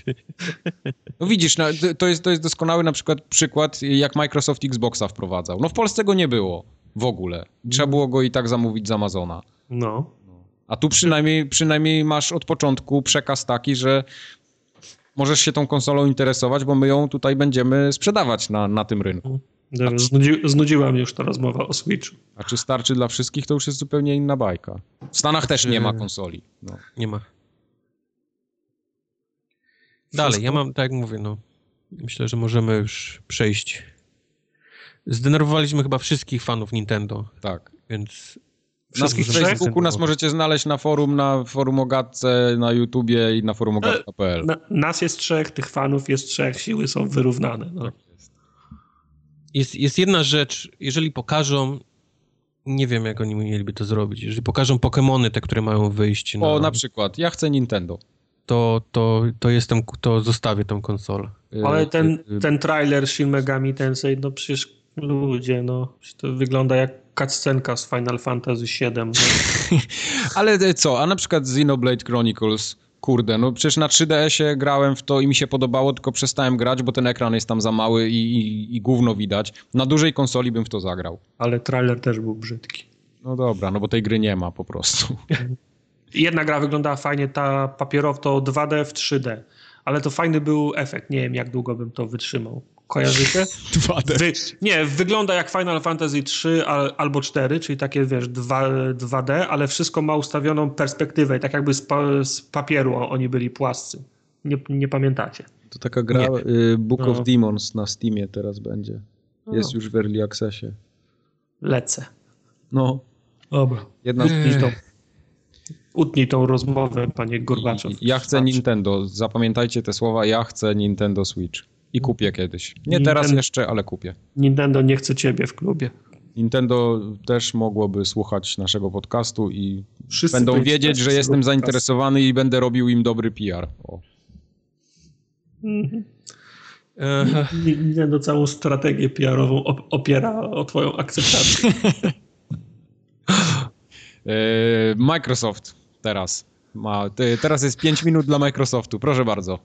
no widzisz, no, to, jest, to jest doskonały na przykład przykład, jak Microsoft Xboxa wprowadzał. No w Polsce go nie było w ogóle. Trzeba było go i tak zamówić z Amazona. No. A tu przynajmniej, przynajmniej masz od początku przekaz taki, że możesz się tą konsolą interesować, bo my ją tutaj będziemy sprzedawać na, na tym rynku. Znudzi, znudziła mnie już ta rozmowa o Switchu. A czy starczy dla wszystkich, to już jest zupełnie inna bajka. W Stanach też nie ma konsoli. No. Nie ma. Dalej, ja mam, tak jak mówię, no. Myślę, że możemy już przejść. Zdenerwowaliśmy chyba wszystkich fanów Nintendo. Tak. Więc Wszystkich na Facebooku nas możecie znaleźć na forum, na forum na YouTubie i na forum ogatka.pl. Na, nas jest trzech, tych fanów jest trzech, siły są wyrównane. No. Jest, jest jedna rzecz, jeżeli pokażą, nie wiem jak oni mieliby to zrobić, jeżeli pokażą Pokémony, te, które mają wyjść. Na, o, na przykład, ja chcę Nintendo. To, to, to jestem, to zostawię tą konsolę. Ale ten, ten trailer Shin Megami Tensei, no przecież ludzie, no, to wygląda jak cutscenka z Final Fantasy VII. No. Ale co, a na przykład Xenoblade Chronicles kurde, no przecież na 3DS-ie grałem w to i mi się podobało, tylko przestałem grać, bo ten ekran jest tam za mały i, i, i gówno widać. Na dużej konsoli bym w to zagrał. Ale trailer też był brzydki. No dobra, no bo tej gry nie ma po prostu. Jedna gra wyglądała fajnie, ta papierowa to 2D w 3D, ale to fajny był efekt. Nie wiem, jak długo bym to wytrzymał. Kojarzycie? 2D. Wy, nie, wygląda jak Final Fantasy 3 albo 4, czyli takie, wiesz, 2, 2D, ale wszystko ma ustawioną perspektywę, tak jakby z, pa, z papieru oni byli płascy. Nie, nie pamiętacie. To taka gra y, Book no. of Demons na Steamie teraz będzie. Jest no. już w Early Accessie. Lecę. No. Dobra. Jedna z tą, utnij tą rozmowę, panie Gorbaczow. Ja chcę Nintendo. Zapamiętajcie te słowa. Ja chcę Nintendo Switch. I kupię kiedyś. Nie Nintendo, teraz jeszcze, ale kupię. Nintendo nie chce ciebie w klubie. Nintendo też mogłoby słuchać naszego podcastu i Wszyscy będą wiedzieć, że jestem podcastu. zainteresowany i będę robił im dobry PR. O. Mhm. Nintendo całą strategię PR-ową opiera o twoją akceptację. E, Microsoft teraz ma, teraz jest 5 minut dla Microsoftu, proszę bardzo.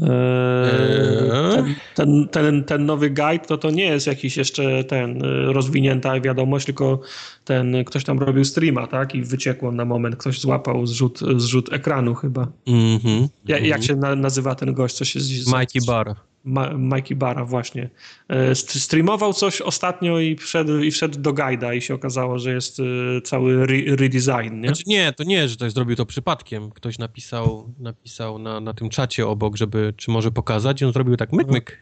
Eee, ten, ten, ten, nowy guide to, to nie jest jakiś jeszcze ten y, rozwinięta wiadomość, tylko ten ktoś tam robił streama, tak? I wyciekło na moment, ktoś złapał zrzut, zrzut ekranu chyba. Mm -hmm, ja, jak się na, nazywa ten gość? Co się z, Mikey Barr. Ma, Mikey Barra właśnie. E, streamował coś ostatnio i wszedł, i wszedł do guida i się okazało, że jest e, cały re redesign, nie? Znaczy nie, to nie, że ktoś zrobił to przypadkiem. Ktoś napisał, napisał na, na tym czacie obok, żeby, czy może pokazać i on zrobił tak myk, myk.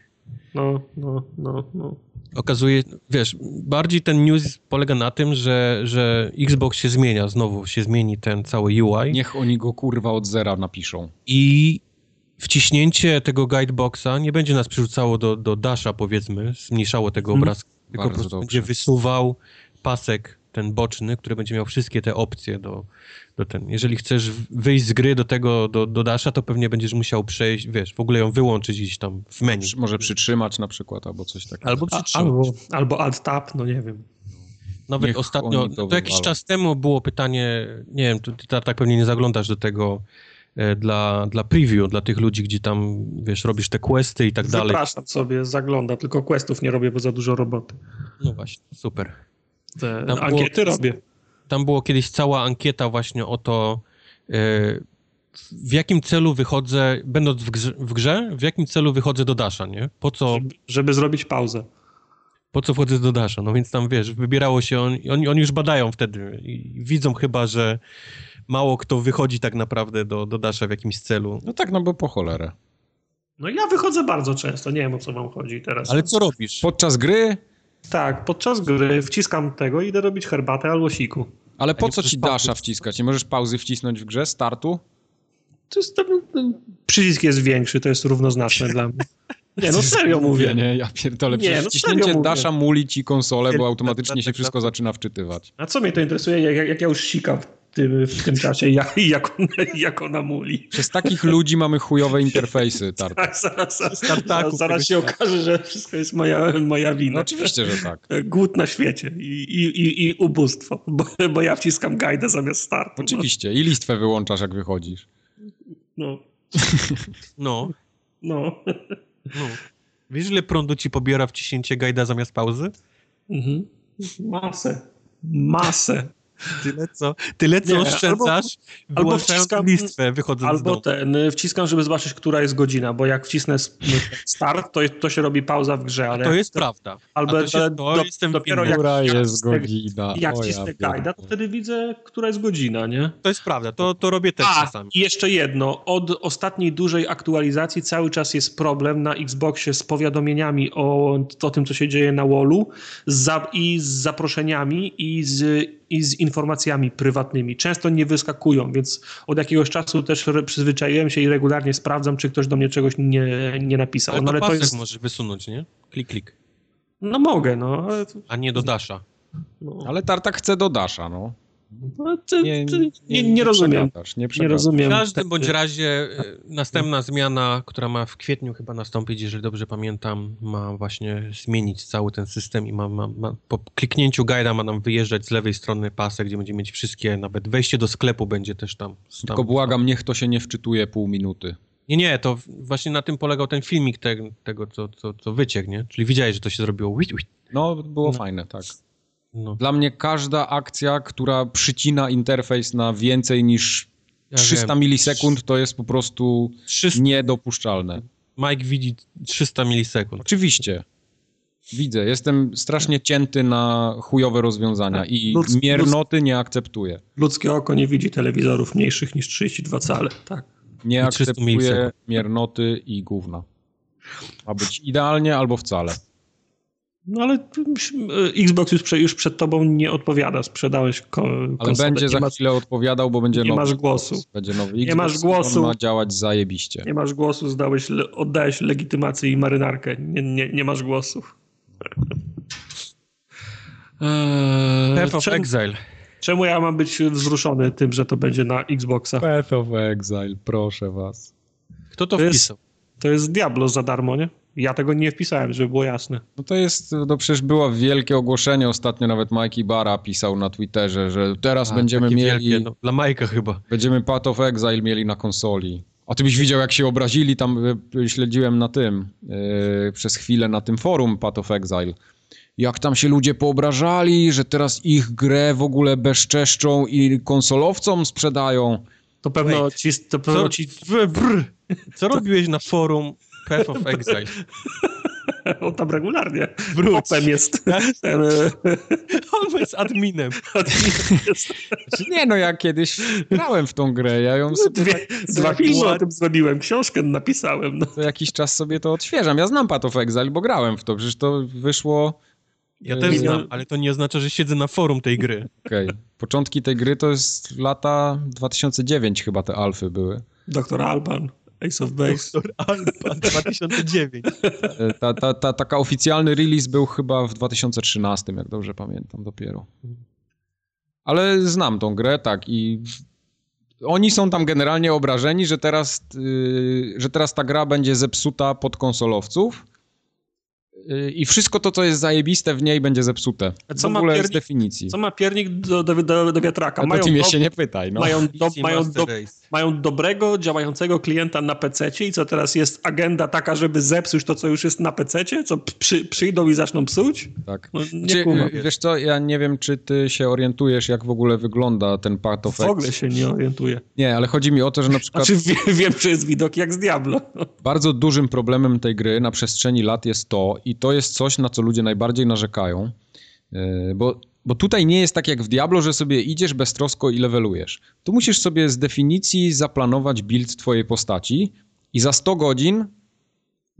No, no, no, no. Okazuje, wiesz, bardziej ten news polega na tym, że, że Xbox się zmienia, znowu się zmieni ten cały UI. Niech oni go kurwa od zera napiszą. I wciśnięcie tego guideboxa nie będzie nas przerzucało do, do dasha, powiedzmy, zmniejszało tego hmm. obrazka, tylko po prostu będzie wysuwał pasek ten boczny, który będzie miał wszystkie te opcje do, do ten. Jeżeli chcesz wyjść z gry do tego, do, do dasha, to pewnie będziesz musiał przejść, wiesz, w ogóle ją wyłączyć gdzieś tam w menu. Może przytrzymać na przykład, albo coś takiego. Albo przytrzymać. Albo, albo alt-tab, no nie wiem. Nawet Niech ostatnio, to, jakiś czas temu było pytanie, nie wiem, ty, ty tak pewnie nie zaglądasz do tego dla, dla preview, dla tych ludzi, gdzie tam, wiesz, robisz te questy i tak dalej. Zapraszam sobie, zagląda, tylko questów nie robię, bo za dużo roboty. No właśnie, super. Te tam ankiety było, robię. Tam było kiedyś cała ankieta właśnie o to, e, w jakim celu wychodzę, będąc w grze, w grze, w jakim celu wychodzę do Dasha, nie? Po co... Żeby, żeby zrobić pauzę. Po co wchodzę do Dasha? No więc tam, wiesz, wybierało się, on, oni, oni już badają wtedy i widzą chyba, że mało kto wychodzi tak naprawdę do, do Dasha w jakimś celu. No tak, no bo po cholerę. No ja wychodzę bardzo często, nie wiem o co wam chodzi teraz. Ale co robisz? Podczas gry? Tak, podczas gry wciskam tego i idę robić herbatę albo siku. Ale po co ci możesz pauzy dasza wciskać? Nie możesz pauzy wcisnąć w grze? Startu? To jest, tam, przycisk jest większy, to jest równoznaczne dla mnie. Nie, no serio mówię. Nie, ja pierdolę. Nie, Przecież no wciśnięcie dasza muli ci konsolę, bo automatycznie się wszystko zaczyna wczytywać. A co mnie to interesuje, jak, jak ja już sikam tym, w tym czasie, jak, jak, ona, jak ona muli. Przez takich ludzi mamy chujowe interfejsy, Tartak. Tak, zaraz, zaraz, zaraz, zaraz się okaże, że wszystko jest moja, moja wina. No oczywiście, że tak. Głód na świecie i, i, i, i ubóstwo, bo, bo ja wciskam gajdę zamiast startu. Oczywiście. I listwę wyłączasz, jak wychodzisz. No, No, no. no. Wiesz, ile prądu ci pobiera wciśnięcie gajda zamiast pauzy? Mhm. Masę. Masę. Tyle co, tyle, co Nie, oszczędzasz, albo wyłączając wciskam- listwę, wychodząc z Albo domu. ten, y, wciskam, żeby zobaczyć, która jest godzina, bo jak wcisnę s- start, to, to się robi pauza w grze, ale To jest prawda. albo to się, do- to do- jestem dopiero jak- Która jak jest wcisnę- godzina? jak ja wcisnę gajda, to wtedy widzę, która jest godzina, nie? To jest prawda, to, to robię też A, czasami. i jeszcze jedno. Od ostatniej dużej aktualizacji cały czas jest problem na Xboxie z powiadomieniami o, o tym, co się dzieje na wallu za, i z zaproszeniami i z, i z informacjami prywatnymi. Często nie wyskakują, więc od jakiegoś czasu też przyzwyczaiłem się i regularnie sprawdzam, czy ktoś do mnie czegoś nie, nie napisał. Ale No, ale to pasek jest... możesz wysunąć, nie? Klik, klik. No mogę, no. Ale, A nie do Dasha. no. Ale Tartak chce do Dasha, no. No, ty, nie, nie, nie, rozumiem. nie, Nie rozumiem. W każdym bądź razie e, następna zmiana, która ma w kwietniu chyba nastąpić, jeżeli dobrze pamiętam, ma właśnie zmienić cały ten system i ma, ma, ma po kliknięciu guida ma nam wyjeżdżać z lewej strony pasek, gdzie będzie mieć wszystkie, nawet wejście do sklepu będzie też tam. tam Tylko błagam, niech to się nie wczytuje pół minuty. Nie, nie, to właśnie na tym polegał ten filmik te, tego, co, co, co wyciekł, nie? Czyli widziałeś, że to się zrobiło. No, było fajne, tak. No, Dla mnie każda akcja, która przycina interfejs na więcej niż ja 300 wiem. milisekund, to jest po prostu 300, niedopuszczalne. Mike widzi 300 milisekund. Oczywiście. Widzę, jestem strasznie cięty na chujowe rozwiązania i Lud- miernoty nie akceptuję. Ludzkie oko nie widzi telewizorów mniejszych niż 32 cale. Tak. Nie I 300 akceptuję miernoty i gówna. Ma być idealnie albo wcale. No ale y, Xbox już, prze, już przed tobą nie odpowiada. Sprzedałeś ko, Ale konsolę. będzie nie za masz, chwilę odpowiadał, bo będzie nie nowy. masz głosu. Będzie nowy Nie Xbox masz i głosu. On ma działać zajebiście. Nie masz głosu, zdałeś, oddałeś legitymację i marynarkę. Nie, nie, nie masz głosów. Eee, Path of czemu, Exile. czemu ja mam być wzruszony tym, że to będzie na Xboxa? Path of Exile, proszę was. Kto to To jest- wpisał? To jest Diablo za darmo, nie? Ja tego nie wpisałem, żeby było jasne. No to jest, no przecież było wielkie ogłoszenie, ostatnio nawet Mikey Barra pisał na Twitterze, że teraz A, będziemy mieli, Wielkie, no, dla Majka chyba. będziemy Path of Exile mieli na konsoli. A ty byś widział, jak się obrazili, tam y, śledziłem na tym, y, przez chwilę na tym forum Path of Exile. Jak tam się ludzie poobrażali, że teraz ich grę w ogóle bezczeszczą i konsolowcom sprzedają. To pewno Wait. ci, to pewno Co, ci brr. Co robiłeś na forum Path of Exile? on tam regularnie. Wróć. Popem jest. Ten, e, On jest adminem. jest Znaczy, nie no, ja kiedyś grałem w tą grę, ja ją sobie dwie, tak dwa jakiś- filmy o tym zrobiłem, książkę napisałem. No. co jakiś czas sobie to odświeżam. Ja znam Path of Exile, bo grałem w to, przecież to wyszło... Ja e, też Nie- znam, ale to nie oznacza, że siedzę na forum tej gry. Okej. Początki tej gry to jest lata 2009 chyba te alfy były. Doktor Alban, Ace of Base. Doktor Alban 2009. E, Ta, ta, ta, taka oficjalny release był chyba w 2013, jak dobrze pamiętam, dopiero. Ale znam tą grę, tak, i oni są tam generalnie obrażeni, że teraz, yy, że teraz ta gra będzie zepsuta pod konsolowców yy, i wszystko to, co jest zajebiste w niej, będzie zepsute. Co w ma ogóle piernik- z definicji. Co ma piernik do, do, do, do wiatraka? Mają, do, się nie pytaj, no. mają, do, mają, do, mają dobrego, działającego klienta na PC i co teraz jest agenda taka, żeby zepsuć to, co już jest na PC? Co przy, przyjdą i zaczną psuć? Tak. No, nie Czy, kumam. wiesz co, ja nie wiem, czy ty się orientujesz, jak w ogóle wygląda ten Path of W ogóle się nie orientuję. Nie, ale chodzi mi o to, że na przykład Znaczy wie, wiem, że jest widok jak z Diablo. bardzo dużym problemem tej gry na przestrzeni lat jest to, i to jest coś, na co ludzie najbardziej narzekają, yy, bo, bo tutaj nie jest tak jak w Diablo, że sobie idziesz beztrosko i levelujesz. Tu musisz sobie z definicji zaplanować build twojej postaci i za 100 godzin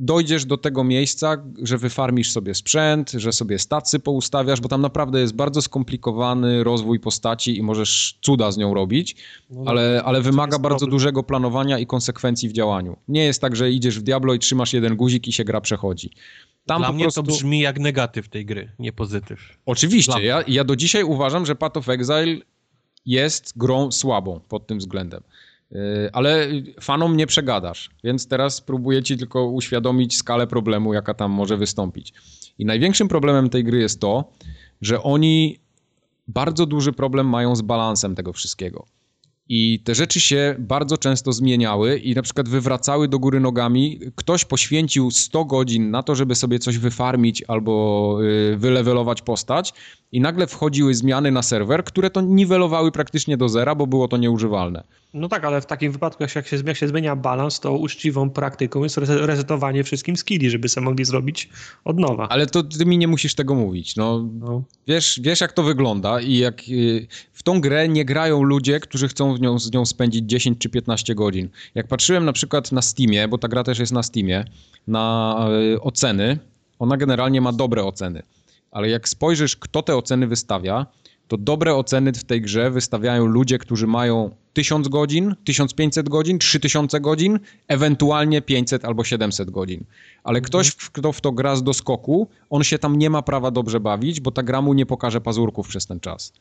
dojdziesz do tego miejsca, że wyfarmisz sobie sprzęt, że sobie stacy poustawiasz, bo tam naprawdę jest bardzo skomplikowany rozwój postaci i możesz cuda z nią robić, no, ale, ale wymaga bardzo problem. dużego planowania i konsekwencji w działaniu. Nie jest tak, że idziesz w Diablo i trzymasz jeden guzik i się gra przechodzi. Tam Dla mnie prostu... to brzmi jak negatyw tej gry, nie pozytyw. Oczywiście, ja, ja do dzisiaj uważam, że Path of Exile jest grą słabą pod tym względem. Y, ale fanom nie przegadasz, więc teraz próbuję ci tylko uświadomić skalę problemu, jaka tam może wystąpić. I największym problemem tej gry jest to, że oni bardzo duży problem mają z balansem tego wszystkiego. I te rzeczy się bardzo często zmieniały i na przykład wywracały do góry nogami. Ktoś poświęcił 100 godzin na to, żeby sobie coś wyfarmić albo y, wylewelować postać i nagle wchodziły zmiany na serwer, które to niwelowały praktycznie do zera, bo było to nieużywalne. No tak, ale w takim wypadku, jak się, jak się zmienia balans, to uczciwą praktyką jest resetowanie wszystkim skilli, żeby sobie mogli zrobić od nowa. Ale to ty mi nie musisz tego mówić. No, no. Wiesz, wiesz, jak to wygląda i jak y, w tą grę nie grają ludzie, którzy chcą nią, z nią spędzić 10 czy 15 godzin. Jak patrzyłem na przykład na Steamie, bo ta gra też jest na Steamie, na y, oceny, ona generalnie ma dobre oceny. Ale jak spojrzysz, kto te oceny wystawia, to dobre oceny w tej grze wystawiają ludzie, którzy mają 1000 godzin, 1500 godzin, 3000 godzin, ewentualnie 500 albo 700 godzin. Ale mhm. ktoś, kto w to gra z doskoku, on się tam nie ma prawa dobrze bawić, bo ta gra mu nie pokaże pazurków przez ten czas.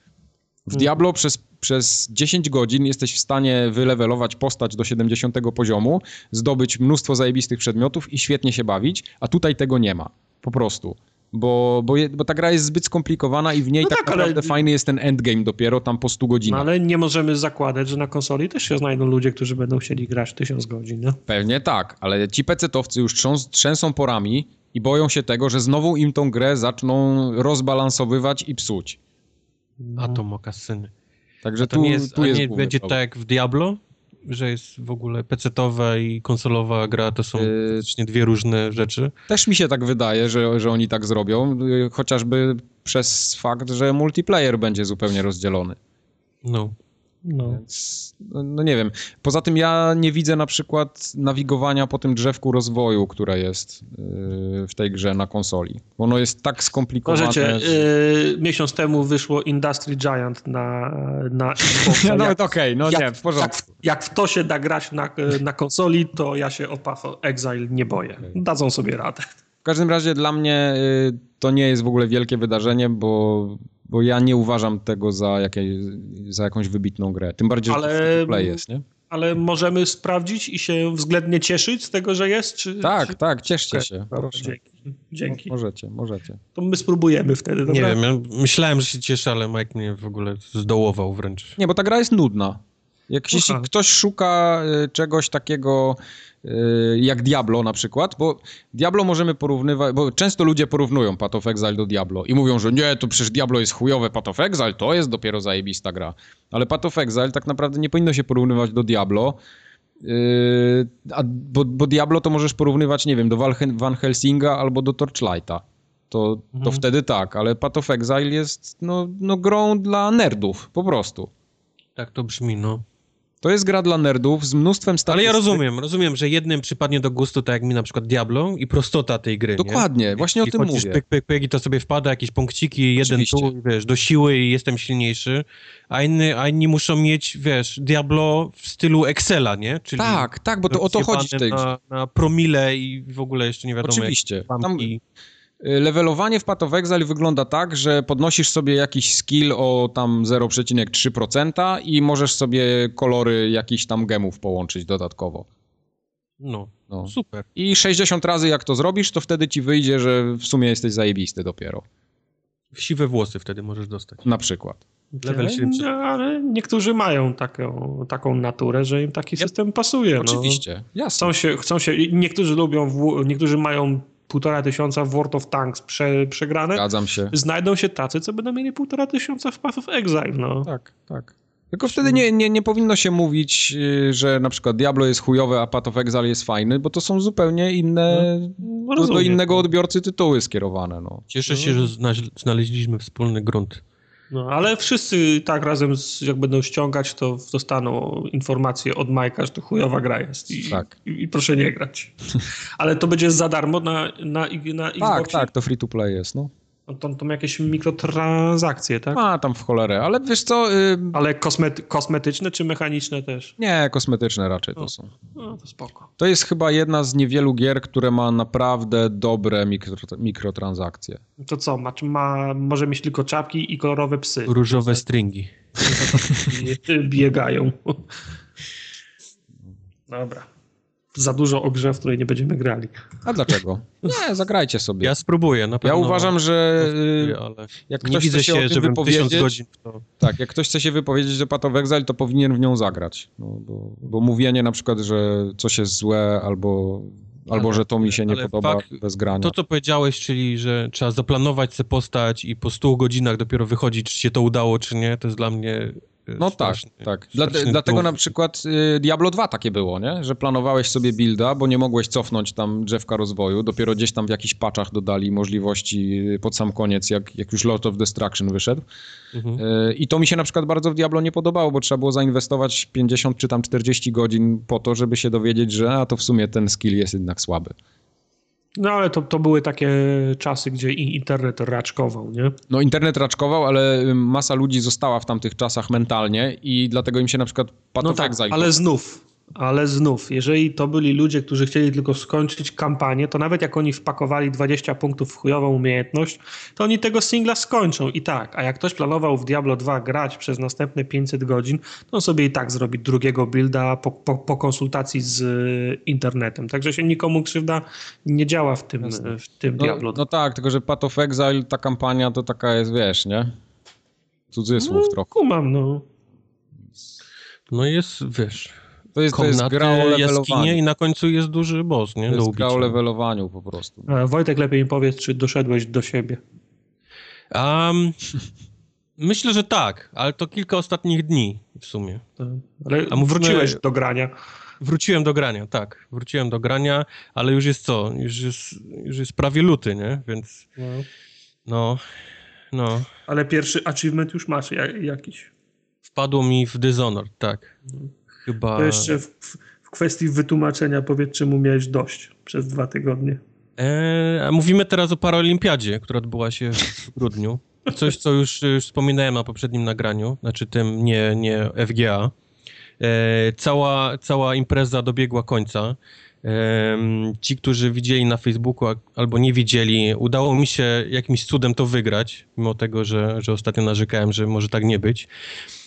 W mhm. Diablo przez, przez 10 godzin jesteś w stanie wylewelować postać do 70 poziomu, zdobyć mnóstwo zajebistych przedmiotów i świetnie się bawić, a tutaj tego nie ma. Po prostu bo, bo, je, bo ta gra jest zbyt skomplikowana i w niej no tak, tak naprawdę ale... fajny jest ten endgame dopiero tam po 100 godzinach. No ale nie możemy zakładać, że na konsoli też się znajdą ludzie, którzy będą chcieli grać 1000 godzin, no? Pewnie tak, ale ci pecetowcy już trzęs, trzęsą porami i boją się tego, że znowu im tą grę zaczną rozbalansowywać i psuć. No. A to mokasyny. Także tu, nie jest, tu jest nie będzie problem. tak jak w Diablo? Że jest w ogóle pecetowa i konsolowa gra to są yy, dwie różne rzeczy. Też mi się tak wydaje, że, że oni tak zrobią, chociażby przez fakt, że multiplayer będzie zupełnie rozdzielony. No. No. Więc, no, no, nie wiem. Poza tym ja nie widzę na przykład nawigowania po tym drzewku rozwoju, które jest yy, w tej grze na konsoli. Ono jest tak skomplikowane. Możecie, yy, miesiąc temu wyszło Industry Giant na, na Xbox. no okej, okay, no jak, nie, w porządku. Jak, jak, w to się da grać na, na konsoli, to ja się o Path Exile nie boję. Okay. Dadzą sobie radę. W każdym razie dla mnie y, to nie jest w ogóle wielkie wydarzenie, bo bo ja nie uważam tego za, jakieś, za jakąś wybitną grę. Tym bardziej, ale, że to play jest, nie? Ale możemy sprawdzić i się względnie cieszyć z tego, że jest? Czy, tak, czy... tak, cieszcie okay, się. Proszę. Dzięki. Dzięki. możecie, możecie. To my spróbujemy wtedy, dobra? Nie wiem, ja myślałem, że się cieszę, ale Mike mnie w ogóle zdołował wręcz. Nie, bo ta gra jest nudna. Jak jeśli ktoś szuka y, czegoś takiego Y, jak Diablo na przykład, bo Diablo możemy porównywać, bo często ludzie porównują Path of Exile do Diablo i mówią, że nie, to przecież Diablo jest chujowe, Path of Exile to jest dopiero zajebista gra. Ale Path of Exile tak naprawdę nie powinno się porównywać do Diablo, yy, a, bo, bo, Diablo to możesz porównywać, nie wiem, do Van Helsinga albo do Torchlighta. To, mhm. to wtedy tak, ale Path of Exile jest no, no grą dla nerdów, po prostu. Tak to brzmi, no. To jest gra dla nerdów z mnóstwem statystyk. Ale ja rozumiem, rozumiem, że jednym przypadnie do gustu, tak jak mi na przykład Diablo i prostota tej gry. Dokładnie, nie? właśnie o tym mówię. Pyk, pyk, pyk i to sobie wpada, jakieś punkciki, jeden tu, wiesz, do siły i jestem silniejszy, a, inny, a inni muszą mieć, wiesz, Diablo w stylu Excela, nie? Czyli tak, tak, bo to o to chodzi w tej na, na promile i w ogóle jeszcze nie wiadomo Oczywiście. Tam, Levelowanie w Path of Exile wygląda tak, że podnosisz sobie jakiś skill o tam 0,3% i możesz sobie kolory jakichś tam gemów połączyć dodatkowo. No, no, super. I 60 razy jak to zrobisz, to wtedy ci wyjdzie, że w sumie jesteś zajebisty dopiero. Siwe włosy wtedy możesz dostać. Na przykład. Level 70. No, ale niektórzy mają taką, taką naturę, że im taki system pasuje. No. Oczywiście, no. Chcą się, chcą się, niektórzy lubią, niektórzy mają półtora tysiąca w World of Tanks prze, przegrane. Zgadzam się. Znajdą się tacy, co będą mieli półtora tysiąca w Path of Exile, no. Tak, tak. Tylko wtedy nie, nie, nie powinno się mówić, y, że na przykład Diablo jest chujowe, a Path of Exile jest fajny, bo to są zupełnie inne, no, do, do, innego odbiorcy tytuły skierowane. No. Cieszę się, że znaleźliśmy wspólny grunt. No, ale wszyscy tak razem, z, jak będą ściągać, to dostaną informację od Majka, że to chujowa gra jest i, Tak. i, i proszę nie grać. Ale to będzie za darmo na, na, na Tak, Xboxie? tak, to free to play jest, no. No To, to jakieś mikrotransakcje, tak? A, tam w cholerę, ale wiesz co, y, Ale kosmety, kosmetyczne czy mechaniczne też? nie, kosmetyczne raczej to są. No to spoko. To jest chyba jedna z niewielu gier, które ma naprawdę dobre mikro, mikrotransakcje. To co, ma, czy ma, może mieć tylko czapki i kolorowe psy. Różowe stringi. I biegają. Dobra. Za dużo o grze, w której nie będziemy grali. A dlaczego? Nie, zagrajcie sobie. Ja spróbuję, na Ja pewno. uważam, że spróbuję, y, ale jak nie ktoś widzę chce się, wypowiedzieć, godzin to... tak, jak ktoś chce się wypowiedzieć, że Path of Exile, to powinien w nią zagrać. No, bo, bo mówienie na przykład, że coś jest złe albo, albo Ale- że to mi się nie podoba fakt- bez grania. To, co powiedziałeś, czyli, że trzeba zaplanować sobie postać i po 100 godzinach dopiero wychodzi, czy się to udało, czy nie, to jest dla mnie No tak, straszny- tak. Dla, dlatego na przykład y, Diablo 2 takie było, nie? Że planowałeś sobie builda, bo nie mogłeś cofnąć tam drzewka rozwoju. Dopiero gdzieś tam w jakichś patchach dodali możliwości pod sam koniec, jak, jak już Lord of Destruction wyszedł. Mhm. Y, I to mi się na przykład bardzo w Diablo nie podobało, bo trzeba było zainwestować 50 czy tam 40 godzin po to, żeby się dowiedzieć, że a to w sumie ten skill jest jednak słaby. No ale to, to były takie czasy, gdzie i internet raczkował, nie? No internet raczkował, ale masa ludzi została w tamtych czasach mentalnie i dlatego im się na przykład Path No tak, Exile ale znów, ale znów, jeżeli to byli ludzie, którzy chcieli tylko skończyć kampanię, to nawet jak oni wpakowali 20 punktów w chujową umiejętność, to oni tego singla skończą i tak. A jak ktoś planował w Diablo 2 grać przez następne 500 godzin, to on sobie i tak zrobi drugiego builda po, po, po konsultacji z y, internetem. Także się nikomu krzywda nie działa w tym, Jasne. w tym No, Diablo 2. no tak, tylko że Path of Exile, ta kampania to taka jest, wiesz, nie? Cudzysłów no, trochę. Kumam, no. No jest, wiesz, To jest, to jest gra o jaskinie levelowaniu. i na końcu jest duży boss, nie? To Do jest gra o levelowaniu po prostu. A Wojtek, lepiej mi powiedz, czy doszedłeś do siebie. Um, myślę, że tak, ale to kilka ostatnich dni w sumie. Ale A mówmy- wróciłeś do grania. Wróciłem do grania, tak. Wróciłem do grania, ale już jest co? Już jest, już jest prawie luty, nie? Więc no, no. Ale pierwszy achievement już masz ja- jakiś. Wpadło mi w Dishonored, tak. Chyba... To jeszcze w, w, kwestii wytłumaczenia powiedz, czemu miałeś dość przez dwa tygodnie. E, a mówimy teraz o Paralimpiadzie, która odbyła się w grudniu. Coś, co już, już wspominałem na poprzednim nagraniu, znaczy tym nie, nie FGA. E, cała, cała impreza dobiegła końca. Em, Ci, którzy widzieli na Facebooku a- albo nie widzieli, udało mi się jakimś cudem to wygrać, mimo tego, że, że ostatnio narzekałem, że może tak nie być.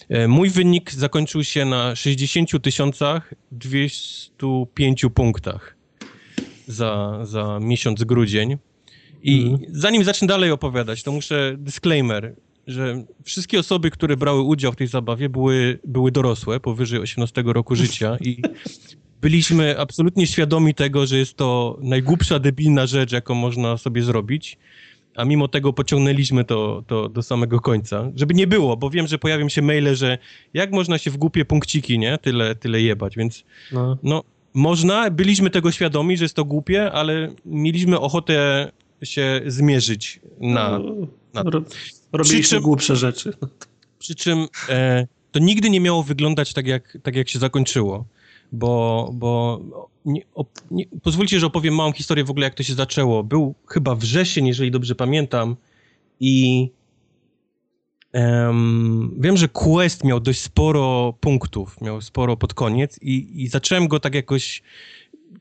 E, Mój wynik zakończył się na 60 205 punktach za, za miesiąc grudzień. I Mhm. zanim zacznę dalej opowiadać, to muszę disclaimer, że wszystkie osoby, które brały udział w tej zabawie były, były dorosłe, powyżej 18 roku życia i byliśmy absolutnie świadomi tego, że jest to najgłupsza, debilna rzecz, jaką można sobie zrobić, a mimo tego pociągnęliśmy to, to do samego końca. Żeby nie było, bo wiem, że pojawią się maile, że jak można się w głupie punkciki, nie? Tyle, tyle jebać, więc No. no, można, byliśmy tego świadomi, że jest to głupie, ale mieliśmy ochotę się zmierzyć na... na- Ro, robiliśmy czym- głupsze rzeczy. Przy czym e, to nigdy nie miało wyglądać tak, jak, tak jak się zakończyło. Bo, bo nie, op, nie, pozwólcie, że opowiem małą historię w ogóle, jak to się zaczęło. Był chyba wrzesień, jeżeli dobrze pamiętam, i em, wiem, że Quest miał dość sporo punktów, miał sporo pod koniec, i, i zacząłem go tak jakoś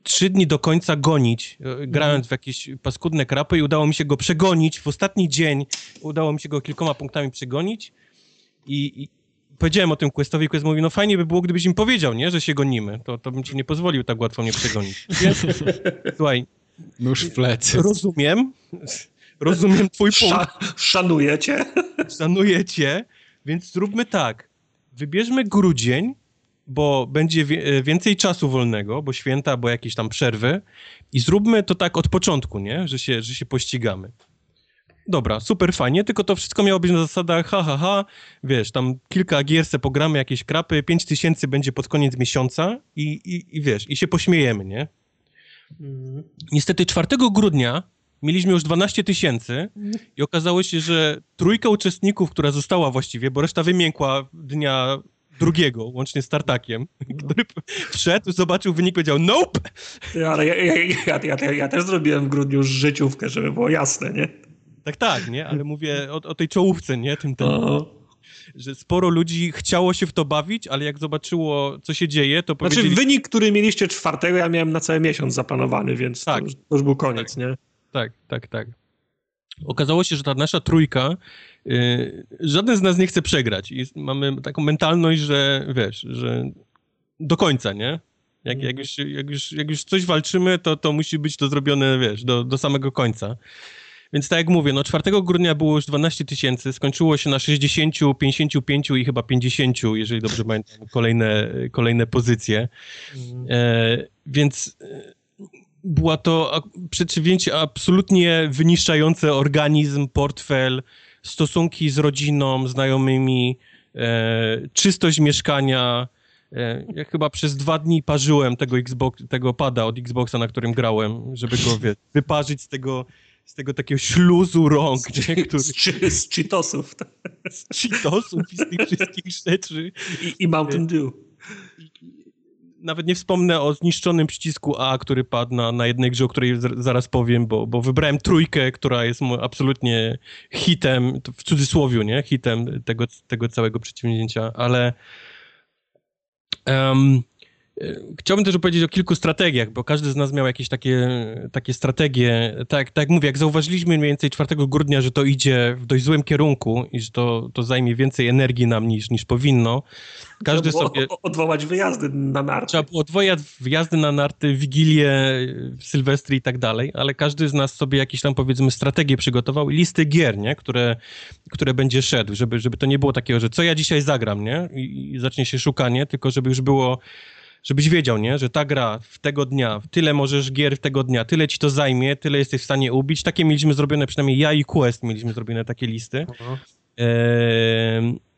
trzy dni do końca gonić, e, grając w jakieś paskudne krapy i udało mi się go przegonić w ostatni dzień. Udało mi się go kilkoma punktami przegonić i, i powiedziałem o tym Questowi, Quest mówi, no fajnie by było, gdybyś im powiedział, nie, że się gonimy, to, to bym ci nie pozwolił tak łatwo mnie przegonić. Więc, słuchaj, Nóż w plecy. rozumiem, rozumiem twój punkt, Sza, szanuję cię. szanuję cię, więc zróbmy tak, wybierzmy grudzień, bo będzie e, więcej czasu wolnego, bo święta, bo jakieś tam przerwy i zróbmy to tak od początku, nie, że się, że się pościgamy. Dobra, super fajnie, tylko to wszystko miało być na zasadach ha, ha, ha, wiesz, tam kilka gier se pogramy, jakieś krapy, pięć tysięcy będzie pod koniec miesiąca i, i, i wiesz, i się pośmiejemy, nie? Niestety 4 grudnia mieliśmy już 12 tysięcy i okazało się, że trójka uczestników, która została właściwie, bo reszta wymiękła dnia drugiego, łącznie z Tartakiem, no. który wszedł, zobaczył wynik, powiedział nope! Ale ja, ja, ja, ja, ja też zrobiłem w grudniu życiówkę, żeby było jasne, nie? Tak, tak, nie? Ale mówię o, o tej czołówce, nie? Tym, tym, że sporo ludzi chciało się w to bawić, ale jak zobaczyło, co się dzieje, to znaczy, powiedzieli... Znaczy wynik, który mieliście czwartego, ja miałem na cały miesiąc zaplanowany, więc tak. to, już, to już był koniec, tak. nie? Tak, tak, tak. Okazało się, że ta nasza trójka, yy, żaden z nas nie chce przegrać. I mamy taką mentalność, że wiesz, że do końca, nie? Jak, jak, już, jak, już, jak już coś walczymy, to, to musi być to zrobione, wiesz, do, do samego końca. Więc tak jak mówię, no 4 grudnia było już 12 tysięcy, skończyło się na 60, 55 i chyba 50, jeżeli dobrze pamiętam, kolejne, kolejne pozycje. Mhm. E, więc e, była to przedsięwzięcie absolutnie wyniszczające organizm, portfel, stosunki z rodziną, znajomymi, e, czystość mieszkania. E, ja chyba przez dwa dni parzyłem tego, Xbox, tego pada od Xboxa, na którym grałem, żeby go wie, wyparzyć z tego z tego takiego śluzu rąk, z, nie, który... z, z cheatosów. Z cheatosów i z tych wszystkich rzeczy. I, i Mountain Dew. Nawet nie wspomnę o zniszczonym przycisku A, który padł na, na jednej grze, o której zaraz powiem, bo, bo wybrałem trójkę, która jest absolutnie hitem, w cudzysłowie, nie? Hitem tego, tego całego przedsięwzięcia, ale um, Chciałbym też opowiedzieć o kilku strategiach, bo każdy z nas miał jakieś takie, takie strategie. Tak, tak jak mówię, jak zauważyliśmy mniej więcej 4 grudnia, że to idzie w dość złym kierunku i że to, to zajmie więcej energii nam niż, niż powinno. Każdy trzeba sobie... odwołać wyjazdy na narty. Trzeba było odwołać wyjazdy na narty, wigilie, sylwestry i tak dalej, ale każdy z nas sobie jakieś tam powiedzmy strategie przygotował i listy gier, nie? Które, które będzie szedł, żeby, żeby to nie było takiego, że co ja dzisiaj zagram, nie? I, i zacznie się szukanie, tylko żeby już było żebyś wiedział, nie, że ta gra w tego dnia, tyle możesz gier w tego dnia, tyle ci to zajmie, tyle jesteś w stanie ubić. Takie mieliśmy zrobione, przynajmniej ja i Quest mieliśmy zrobione takie listy. E,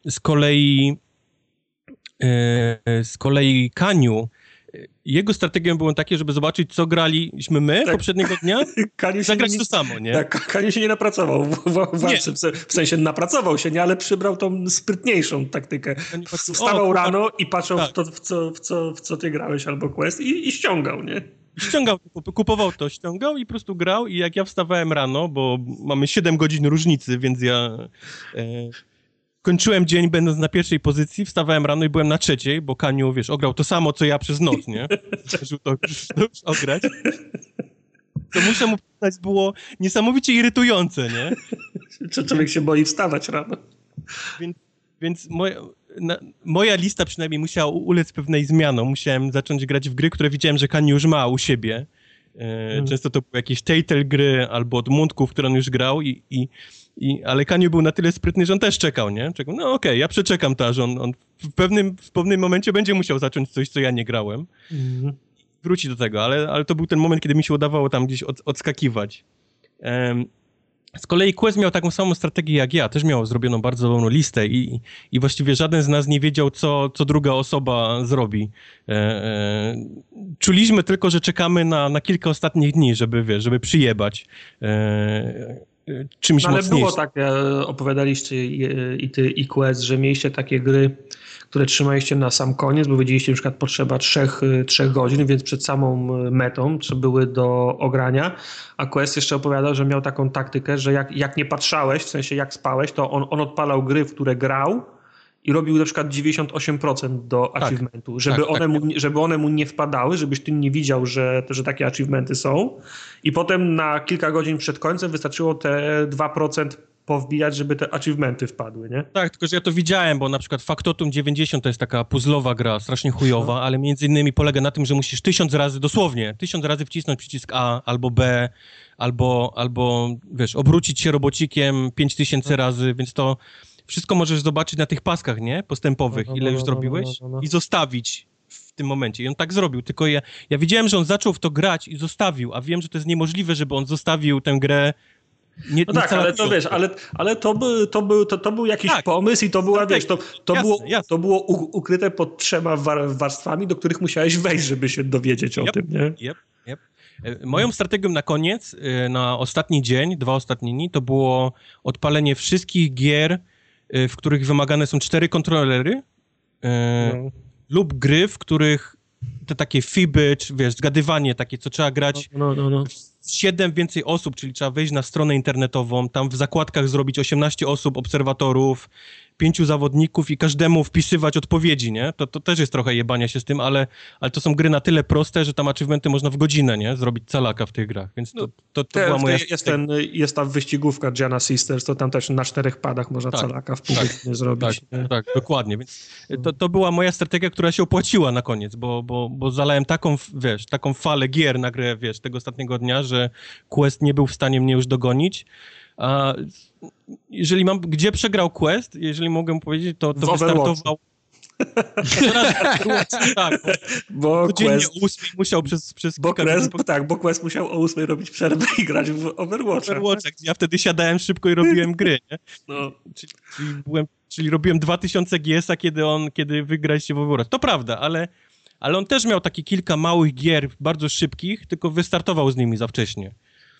z kolei e, z kolei Kaniu jego strategią było takie, żeby zobaczyć, co graliśmy my tak. poprzedniego dnia, Kaniu zagrać nie, to samo, nie? Tak, Kaniu się nie napracował w, w, w, w, sensie napracował się, nie, ale przybrał tą sprytniejszą taktykę. Wstawał o, rano i patrzył tak. w, to, w, co, w, co, w co ty grałeś albo quest i, i ściągał, nie? ściągał, kupował to, ściągał i po prostu grał i jak ja wstawałem rano, bo mamy 7 godzin różnicy, więc ja e, kończyłem dzień będąc na pierwszej pozycji, wstawałem rano i byłem na trzeciej, bo Kaniu, wiesz, ograł to samo, co ja przez noc, nie? Zdążył to, to już ograć. To muszę mu przyznać, było niesamowicie irytujące, nie? Człowiek się boi wstawać rano? Więc, więc moja, na, moja lista przynajmniej musiała ulec pewnej zmianom. Musiałem zacząć grać w gry, które widziałem, że Kaniu już ma u siebie. E, mhm. Często to były jakieś Telltale gry albo od Mundków, które on już grał i, i i, ale Kaniu był na tyle sprytny, że on też czekał, nie? Czekał, no okej, okay, ja przeczekam to, że on, on, w, pewnym, w pewnym momencie będzie musiał zacząć coś, co ja nie grałem. Mm. Wróci do tego, ale, ale to był ten moment, kiedy mi się udawało tam gdzieś od, odskakiwać. Um, z kolei Quest miał taką samą strategię jak ja, też miał zrobioną bardzo dobrą listę i, i właściwie żaden z nas nie wiedział, co, co druga osoba zrobi. E, e, czuliśmy tylko, że czekamy na, na kilka ostatnich dni, żeby, wiesz, żeby przyjebać. E, czymś no, Ale mocniejszym. było tak, opowiadaliście i, ty, i Quest, że mieliście takie gry, które trzymaliście na sam koniec, bo wiedzieliście, że na przykład potrzeba trzech, trzech godzin, więc przed samą metą, co były do ogrania, a Quest jeszcze opowiadał, że miał taką taktykę, że jak, jak nie patrzałeś, w sensie jak spałeś, to on, on odpalał gry, w które grał, i robił na przykład 98% do tak, achievementu, żeby, tak, one tak. Mu, żeby one mu nie wpadały, żebyś ty nie widział, że, że takie achievementy są. I potem na kilka godzin przed końcem wystarczyło te 2% powbijać, żeby te achievementy wpadły, nie? Tak, tylko że ja to widziałem, bo na przykład Factotum 90 to jest taka puzzlowa gra, strasznie chujowa, no. ale między innymi polega na tym, że musisz tysiąc razy, dosłownie, tysiąc razy wcisnąć przycisk A albo B, albo, albo wiesz, obrócić się robocikiem pięć tysięcy no. razy, więc to wszystko możesz zobaczyć na tych paskach, nie? Postępowych, no, no, ile już no, zrobiłeś i zostawić w tym momencie. I on tak zrobił, tylko ja, ja widziałem, że on zaczął w to grać i zostawił, a wiem, że to jest niemożliwe, żeby on zostawił tę grę nie, no tak, ale to wiesz, ale, ale to, by, to, był, to, to był jakiś tak. pomysł i to była, tak, wiesz, to, to, jasne, było, jasne. to było ukryte pod trzema warstwami, do których musiałeś wejść, żeby się dowiedzieć o yep, tym, nie? Yep, yep. E, moją strategią na koniec, e, na ostatni dzień, dwa ostatnie dni, to było odpalenie wszystkich gier, w których wymagane są cztery kontrolery no. lub gry, w których te takie fiby, czy wiesz, zgadywanie takie, co trzeba grać no, no, no. no. siedem więcej osób, czyli trzeba wejść na stronę internetową, tam w zakładkach zrobić 18 osób, obserwatorów, pięciu zawodników i każdemu wpisywać odpowiedzi, nie? To, to też jest trochę jebania się z tym, ale, ale to są gry na tyle proste, że tam achievementy można w godzinę, nie? Zrobić calaka w tych grach, więc to, no, to, to była moja... Jest, ten, jest ta wyścigówka Gianna Sisters, to tam też na czterech padach można tak, calaka w pół tak, zrobić. Tak, tak, dokładnie, więc to, to była moja strategia, która się opłaciła na koniec, bo, bo, bo zalałem taką, wiesz, taką falę gier na grę, wiesz, tego ostatniego dnia, że Quest nie był w stanie mnie już dogonić, jeżeli mam, gdzie przegrał Quest, jeżeli mogę powiedzieć, to, to wystartował tak, bo, bo Quest, o 8 musiał przez, przez bo Quest, po... Tak, bo Quest musiał o 8 robić przerwę i grać w Overwatcha. Overwatcha ja wtedy siadałem szybko i robiłem gry, nie? No. Czyli, czyli, byłem, czyli robiłem 2000 GS-a, kiedy on, kiedy wygraliście w Overwatch. To prawda, ale, ale on też miał takie kilka małych gier, bardzo szybkich, tylko wystartował z nimi za wcześnie.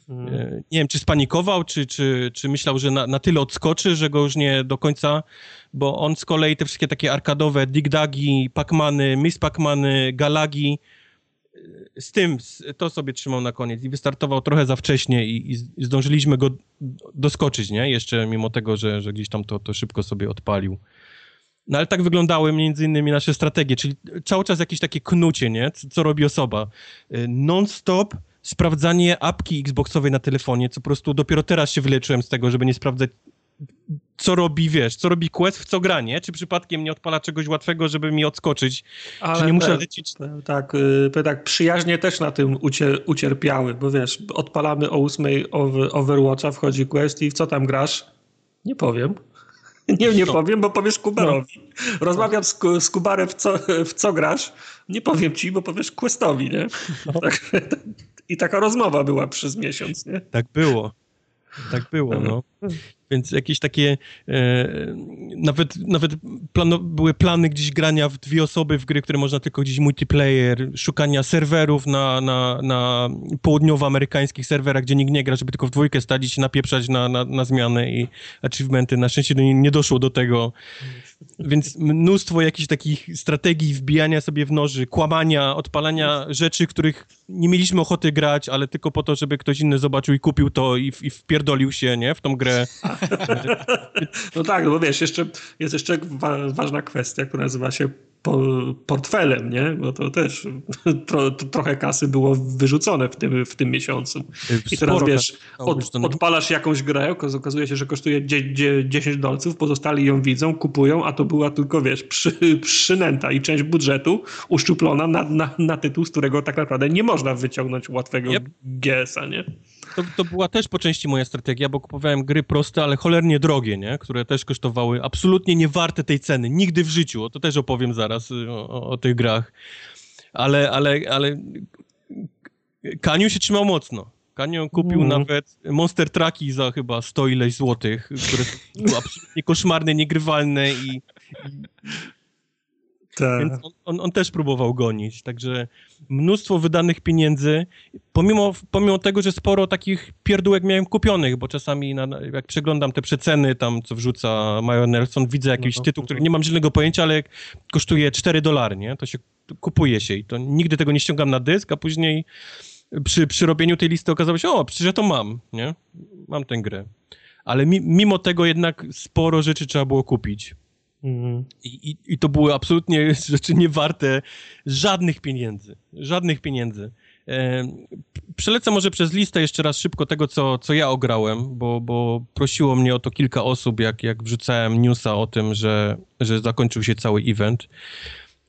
Mm. Nie wiem, czy spanikował, czy, czy, czy myślał, że na, na tyle odskoczy, że go już nie do końca, bo on z kolei te wszystkie takie arkadowe Dig-Dagi, Pac-Many, Miss Pac-Many, Galagi, e, z tym to sobie trzymał na koniec i wystartował trochę za wcześnie i, i zdążyliśmy go doskoczyć, nie? Jeszcze mimo tego, że, że gdzieś tam to, to szybko sobie odpalił. No ale tak wyglądały między innymi nasze strategie, czyli cały czas jakieś takie knucie, nie? Co, co robi osoba. E, non-stop sprawdzanie apki Xboxowej na telefonie, co po prostu dopiero teraz się wyleczyłem z tego, żeby nie sprawdzać co robi, wiesz, co robi Quest, w co gra, nie? Czy przypadkiem nie odpala czegoś łatwego, żeby mi odskoczyć? Ale czy nie muszę lecieć? Tak, y, tak, przyjaźnie też na tym ucier ucierpiały, bo wiesz, odpalamy o 8 Overwatcha, wchodzi Quest i w co tam grasz? Nie powiem. Nie, nie powiem, bo powiesz Kubarowi. No. Rozmawiam z, z Kubarem, w co, w co grasz. Nie powiem ci, bo powiesz Questowi, nie? No. Tak, I taka rozmowa była przez miesiąc, nie? Tak było. Tak było, no. Więc jakieś takie, e, nawet, nawet plano, były plany gdzieś grania w dwie osoby w gry, które można tylko gdzieś multiplayer, szukania serwerów na, na, na południowoamerykańskich serwerach, gdzie nikt nie gra, żeby tylko w dwójkę stadzić się napieprzać na, na, na zmiany i achievementy. Na szczęście nie, nie doszło do tego. Więc mnóstwo jakichś takich strategii wbijania sobie w noży, kłamania, odpalania rzeczy, których nie mieliśmy ochoty grać, ale tylko po to, żeby ktoś inny zobaczył i kupił to i, i wpierdolił się, nie, w tą grę. No tak, no bo wiesz, jeszcze, jest jeszcze ważna kwestia, która nazywa się portfelem, nie? Bo to też tro, to trochę kasy było wyrzucone w tym, w tym miesiącu. I teraz wiesz, od, odpalasz jakąś grę, okazuje się, że kosztuje 10 dolców, pozostali ją widzą, kupują, a to była tylko, wiesz, przy, przynęta i część budżetu uszczuplona na, na, na tytuł, z którego tak naprawdę nie można wyciągnąć łatwego yep. GS-a, nie? To, to była też po części moja strategia, bo kupowałem gry proste, ale cholernie drogie, nie? Które też kosztowały absolutnie niewarte tej ceny. Nigdy w życiu, o to też opowiem zaraz y, o, o tych grach. Ale, ale, ale Kaniu się trzymał mocno. Kaniu kupił mm. nawet Monster Trucki za chyba 100 ileś złotych, które były absolutnie koszmarne, niegrywalne i. Więc on, on, on, też próbował gonić, także mnóstwo wydanych pieniędzy, pomimo, pomimo tego, że sporo takich pierdółek miałem kupionych, bo czasami na, jak przeglądam te przeceny tam, co wrzuca Majo Nelson, widzę jakiś no, tytuł, który nie mam żadnego pojęcia, ale kosztuje 4 dolary, nie? To się kupuje się i to nigdy tego nie ściągam na dysk, a później przy, przy robieniu tej listy okazało się, o, przecież ja to mam, nie? Mam tę grę. Ale mi, mimo tego jednak sporo rzeczy trzeba było kupić. Mhm. I, i, I, to były absolutnie rzeczy niewarte żadnych pieniędzy. Żadnych pieniędzy. E, przelecę może przez listę jeszcze raz szybko tego, co, co ja ograłem, bo, bo prosiło mnie o to kilka osób, jak, jak wrzucałem newsa o tym, że, że zakończył się cały event.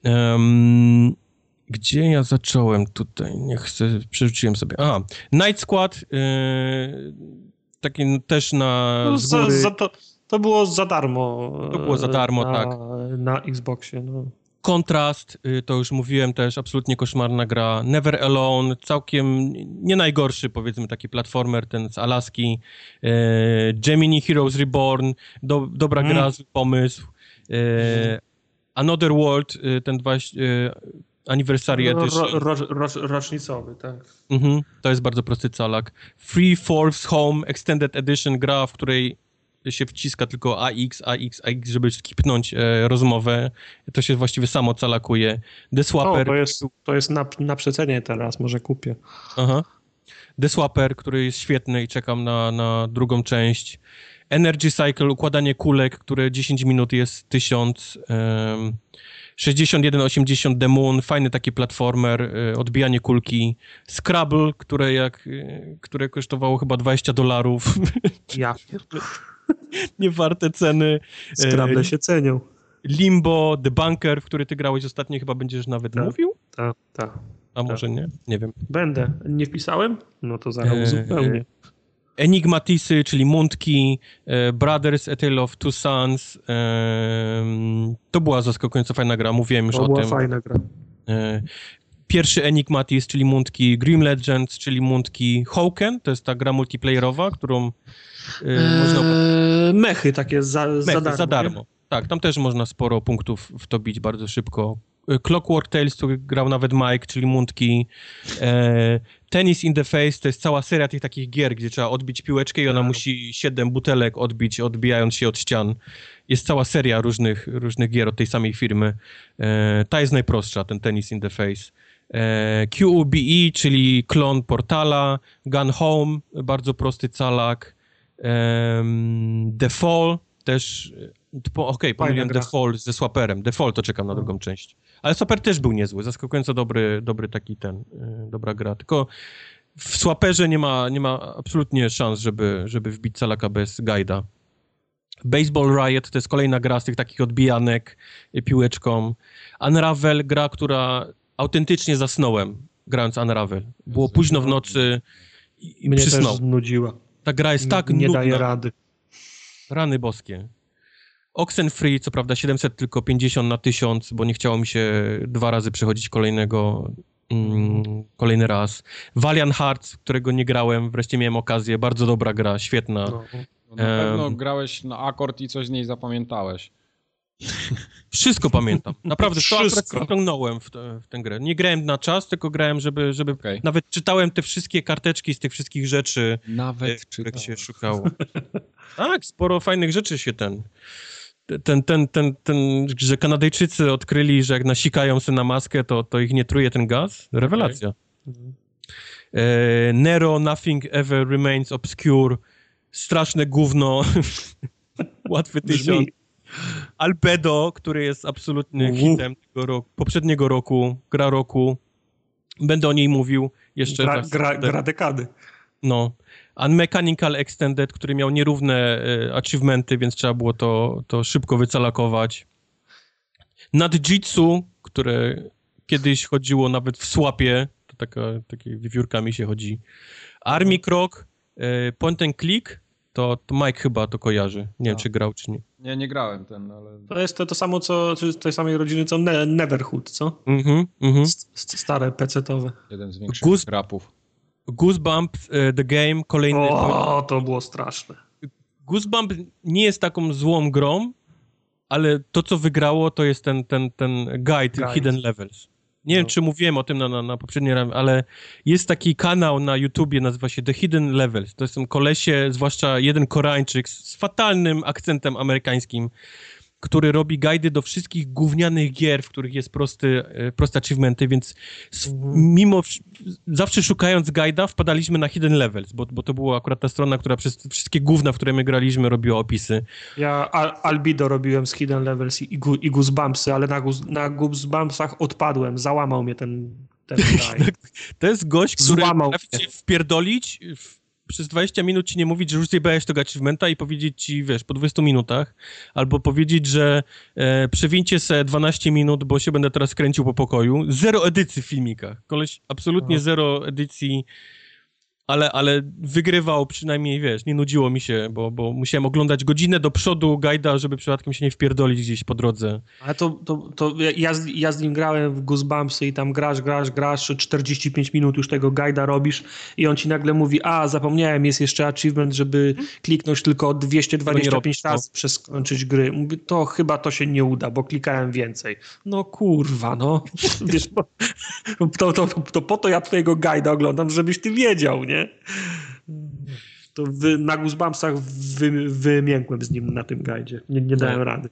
Um, gdzie ja zacząłem tutaj? Nie chcę, przerzuciłem sobie. A, Night Squad, yy, taki też na. No, za, za to to było za darmo. To było za darmo, na, tak. Na Xboxie, no. Kontrast, y, to już mówiłem też, absolutnie koszmarna gra. Never Alone, całkiem nie najgorszy, powiedzmy, taki platformer, ten z Alaski. E, Gemini Heroes Reborn, do, dobra mm. gra, pomysł. E, Another World, ten dwa, Anniversary Edition. Ro, ro, ro, rocznicowy, tak. Mhm, to jest bardzo prosty calak. Free Force Home Extended Edition, gra, w której się wciska tylko AX, AX, AX, żeby skipnąć e, rozmowę. To się właściwie samo calakuje. The Swapper... O, to jest, to jest na, na przecenie teraz, może kupię. Aha. The Swapper, który jest świetny i czekam na, na drugą część. Energy Cycle, układanie kulek, które 10 minut jest 1000. Um, 6180 The Moon, fajny taki platformer, y, odbijanie kulki. Scrabble, które, jak, y, które kosztowało chyba 20 dolarów. Ja Nie warte ceny. Scrabble się cenią. Limbo, The Bunker, w który ty grałeś ostatnio, chyba będziesz nawet tak, mówił? Tak, tak. A może ta. nie? Nie wiem. Będę. Nie wpisałem? No to zaraz e, zupełnie. Enigmatisy, czyli Mundki, e, Brothers, A Tale of Two Sons. E, to była zaskakująco fajna gra, mówiłem już to o była tym. fajna gra. Pierwszy Enigmatis, czyli Mundki, Grim Legends, czyli Mundki, Hoken, to jest ta gra multiplayerowa, którą eee, można... Mechy takie za, Mechy, za darmo. Za darmo. Tak, tam też można sporo punktów w to bić bardzo szybko. Clockwork Tales, który grał nawet Mike, czyli Mundki. E, Tennis in the Face to jest cała seria tych takich gier, gdzie trzeba odbić piłeczkę i ona musi siedem butelek odbić, odbijając się od ścian. Jest cała seria różnych, różnych gier od tej samej firmy. E, ta jest najprostsza, ten Tennis in the Face. E, QUBE, czyli klon Portala. Gun Home, bardzo prosty calak. E, The Fall, też... Okej, okay, pomyliłem The Fall ze Swaperem. The Fall to czekam na drugą część. Ale Swapper też był niezły, zaskakująco dobry, dobry taki ten, dobra gra. Tylko w Swaperze nie ma, nie ma absolutnie szans, żeby, żeby wbić Calaka bez guida. Baseball Riot to jest kolejna gra z tych takich odbijanek piłeczką. Unravel, gra, która autentycznie zasnąłem grając Unravel. Było późno w nocy i, i Mnie przysnął. też znudziła. Ta gra jest tak Nie, nie nudna. daje rady. Rany boskie. Oxenfree, co prawda 700, tylko 50 na 1000, bo nie chciało mi się dwa razy przechodzić kolejnego, mm, kolejny raz. Valiant Hearts, którego nie grałem, wreszcie miałem okazję, bardzo dobra gra, świetna. No. No na pewno um, grałeś na akord i coś z niej zapamiętałeś. Wszystko pamiętam. Naprawdę, to akurat wciągnąłem w, te, w tę grę. Nie grałem na czas, tylko grałem, żeby... żeby okay. Nawet czytałem te wszystkie karteczki z tych wszystkich rzeczy, nawet których się szukało. tak, sporo fajnych rzeczy się ten ten, ten, ten, ten, że Kanadyjczycy odkryli, że jak nasikają sobie na maskę, to, to ich nie truje ten gaz. Rewelacja. Okay. E, Nero, Nothing Ever Remains Obscure, straszne gówno, łatwy tysiąc. Albedo, który jest absolutnym hitem tego roku, poprzedniego roku, gra roku. Będę o niej mówił jeszcze. Gra, gra, gra dekady. No. Unmechanical Extended, który miał nierówne y, achievementy, więc trzeba było to, to szybko wycalakować. Nadjitsu, które kiedyś chodziło nawet w słapie, to taka, takie wiewiórkami się chodzi. Army Croc, y, Point and Click, to, to Mike chyba to kojarzy. Nie no. wiem, czy grał, czy nie. Nie, nie grałem ten, ale... To jest to, to samo, co z tej samej rodziny, co ne Neverhood, co? Mhm, mhm. Stare pecetowe. Jeden z większych Goose... rapów. Goosebump uh, The Game, kolejny... O, to było straszne. Goosebump nie jest taką złą grą, ale to, co wygrało, to jest ten, ten, ten guide, guide. Hidden Levels. Nie no. wiem, czy mówiłem o tym na, na, na poprzedniej ramie, ale jest taki kanał na YouTubie, nazywa się The Hidden Levels. To są kolesie, zwłaszcza jeden Koreańczyk z fatalnym akcentem amerykańskim, który robi guidy do wszystkich gównianych gier, w których jest prosty, e, proste achievementy, więc mhm. mimo, zawsze szukając guida wpadaliśmy na Hidden Levels, bo, bo to była akurat ta strona, która przez wszystkie gówna, w które my graliśmy, robiła opisy. Ja Al Albido robiłem z Hidden Levels i, i Goosebumpsy, ale na, na Goosebumpsach odpadłem, załamał mnie ten, To jest gość, który Złamał. potrafi wpierdolić w przez 20 minut ci nie mówić, że już zjebałeś tego achievementa i powiedzieć ci, wiesz, po 20 minutach, albo powiedzieć, że e, przewincie se 12 minut, bo się będę teraz kręcił po pokoju. Zero edycji w filmikach. Koleś absolutnie Aha. zero edycji ale, ale wygrywał przynajmniej, wiesz, nie nudziło mi się, bo, bo musiałem oglądać godzinę do przodu gajda, żeby przypadkiem się nie wpierdolić gdzieś po drodze. Ale to, to, to ja, z, ja z nim grałem w Goosebumpsy i tam grasz, grasz, grasz, 45 minut już tego gajda robisz i on ci nagle mówi, a zapomniałem, jest jeszcze achievement, żeby kliknąć tylko 225 razy no. przez skończyć gry. Mówię, to chyba to się nie uda, bo klikałem więcej. No kurwa, no. Wiesz, bo, to, to, to po to ja twojego gajda oglądam, żebyś ty wiedział, nie? Nie? To wy, na Goosebumpsach wy, wymiękłem z nim na tym gajdzie. Nie, nie dałem rady.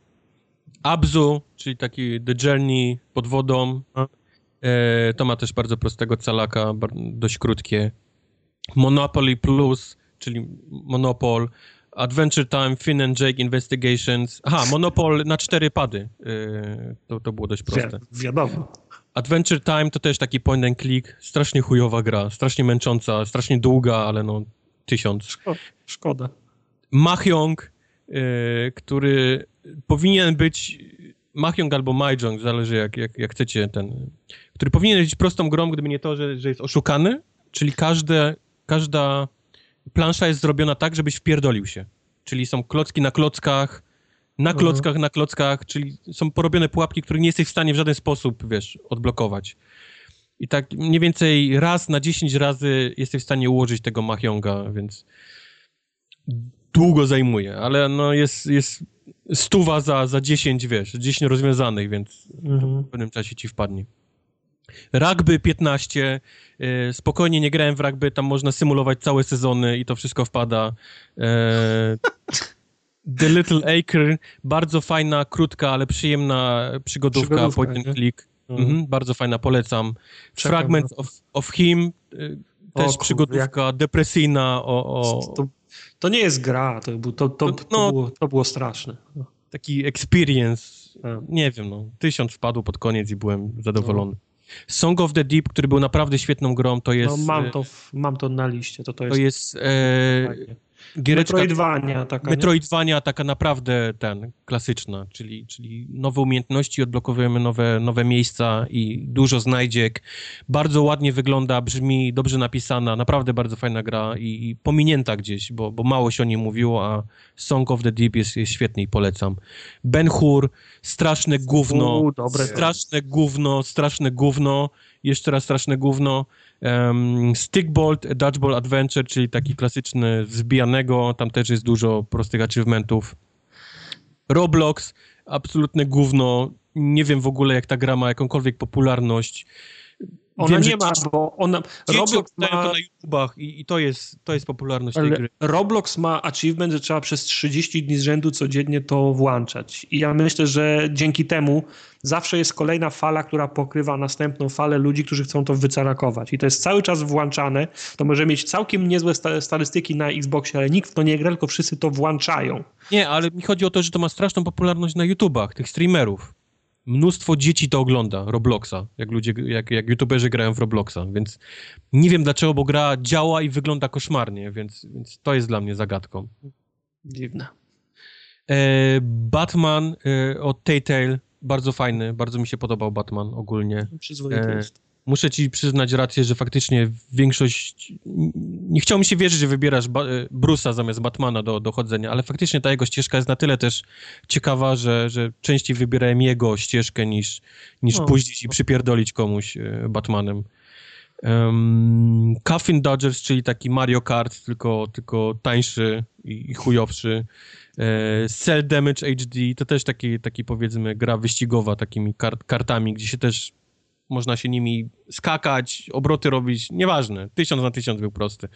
Abzu, czyli taki The Journey pod wodą. E, to ma też bardzo prostego calaka, dość krótkie. Monopoly Plus, czyli Monopol. Adventure Time, Finn and Jake Investigations. Aha, Monopol na cztery pady. E, to, to było dość proste. Wi wiadomo. Adventure Time to też taki point and click, strasznie chujowa gra, strasznie męcząca, strasznie długa, ale no tysiąc. Szkoda. szkoda. Mahjong, yy, który powinien być Mahjong albo Mahjong, zależy jak, jak, jak chcecie ten, który powinien być prostą grą, gdyby nie to, że, że jest oszukany, czyli każde, każda plansza jest zrobiona tak, żebyś wpierdolił się. Czyli są klocki na klockach, na mhm. klockach, mhm. na klockach, czyli są porobione pułapki, które nie jesteś w stanie w żaden sposób, wiesz, odblokować. I tak mniej więcej raz na 10 razy jesteś w stanie ułożyć tego Mahjonga, więc długo zajmuje, ale no jest, jest stuwa za, za 10, wiesz, 10 rozwiązanych, więc mhm. w pewnym czasie ci wpadnie. Rugby 15, y, spokojnie nie grałem w rugby, tam można symulować całe sezony i to wszystko wpada. E, The Little Acre, bardzo fajna, krótka, ale przyjemna przygodówka, przygodówka point and click. Mhm. Mhm, bardzo fajna, polecam. Czekam Fragment of, of Him, y, też o, przygodówka, jak... depresyjna. O, o... To, to, nie jest gra, to, to, to, to, no, było, to było straszne. Taki experience, nie wiem, no, tysiąc wpadł pod koniec i byłem zadowolony. No. Song of the Deep, który był naprawdę świetną grą, to jest... No, mam, to, mam to na liście, to, to jest... To jest e, Giereczka, Metroidvania taka, Metroidvania taka naprawdę ten, klasyczna, czyli, czyli nowe umiejętności, odblokowujemy nowe, nowe miejsca i dużo znajdziek. Bardzo ładnie wygląda, brzmi, dobrze napisana, naprawdę bardzo fajna gra i, i pominięta gdzieś, bo, bo mało się o niej mówiło, a Song of the Deep jest, jest świetny i polecam. Ben Hur, straszne gówno, U, dobre straszne gówno, straszne gówno, jeszcze raz straszne gówno. Um, Stickbolt, Dodgeball Adventure, czyli taki klasyczny zbijanego, tam też jest dużo prostych achievementów. Roblox, absolutne gówno, nie wiem w ogóle jak ta gra ma jakąkolwiek popularność. Ona Wiem, nie ma, bo ona... Roblox ma... to na YouTubach i, i, to, jest, to jest popularność tej gry. Roblox ma achievement, że trzeba przez 30 dni z rzędu codziennie to włączać. I ja myślę, że dzięki temu zawsze jest kolejna fala, która pokrywa następną falę ludzi, którzy chcą to wycarakować. I to jest cały czas włączane. To może mieć całkiem niezłe statystyki na Xboxie, ale nikt w to nie gra, tylko wszyscy to włączają. Nie, ale mi chodzi o to, że to ma straszną popularność na YouTubach, tych streamerów mnóstwo dzieci to ogląda, Robloxa, jak ludzie, jak, jak youtuberzy grają w Robloxa, więc nie wiem dlaczego, bo gra działa i wygląda koszmarnie, więc, więc to jest dla mnie zagadką. Dziwne. E, Batman e, od Telltale, bardzo fajny, bardzo mi się podobał Batman ogólnie. Przyzwoity e, jest muszę ci przyznać rację, że faktycznie większość... Nie chciał mi się wierzyć, że wybierasz ba Bruce'a zamiast Batmana do, do chodzenia, ale faktycznie ta jego ścieżka jest na tyle też ciekawa, że, że częściej wybierałem jego ścieżkę niż, niż no. pójść i przypierdolić komuś e, Batmanem. Um, Coffin Dodgers, czyli taki Mario Kart, tylko, tylko tańszy i, i chujowszy. E, Cell Damage HD to też taki, taki powiedzmy gra wyścigowa takimi kart, kartami, gdzie się też można się nimi skakać, obroty robić, nieważne. Tysiąc na tysiąc był prosty.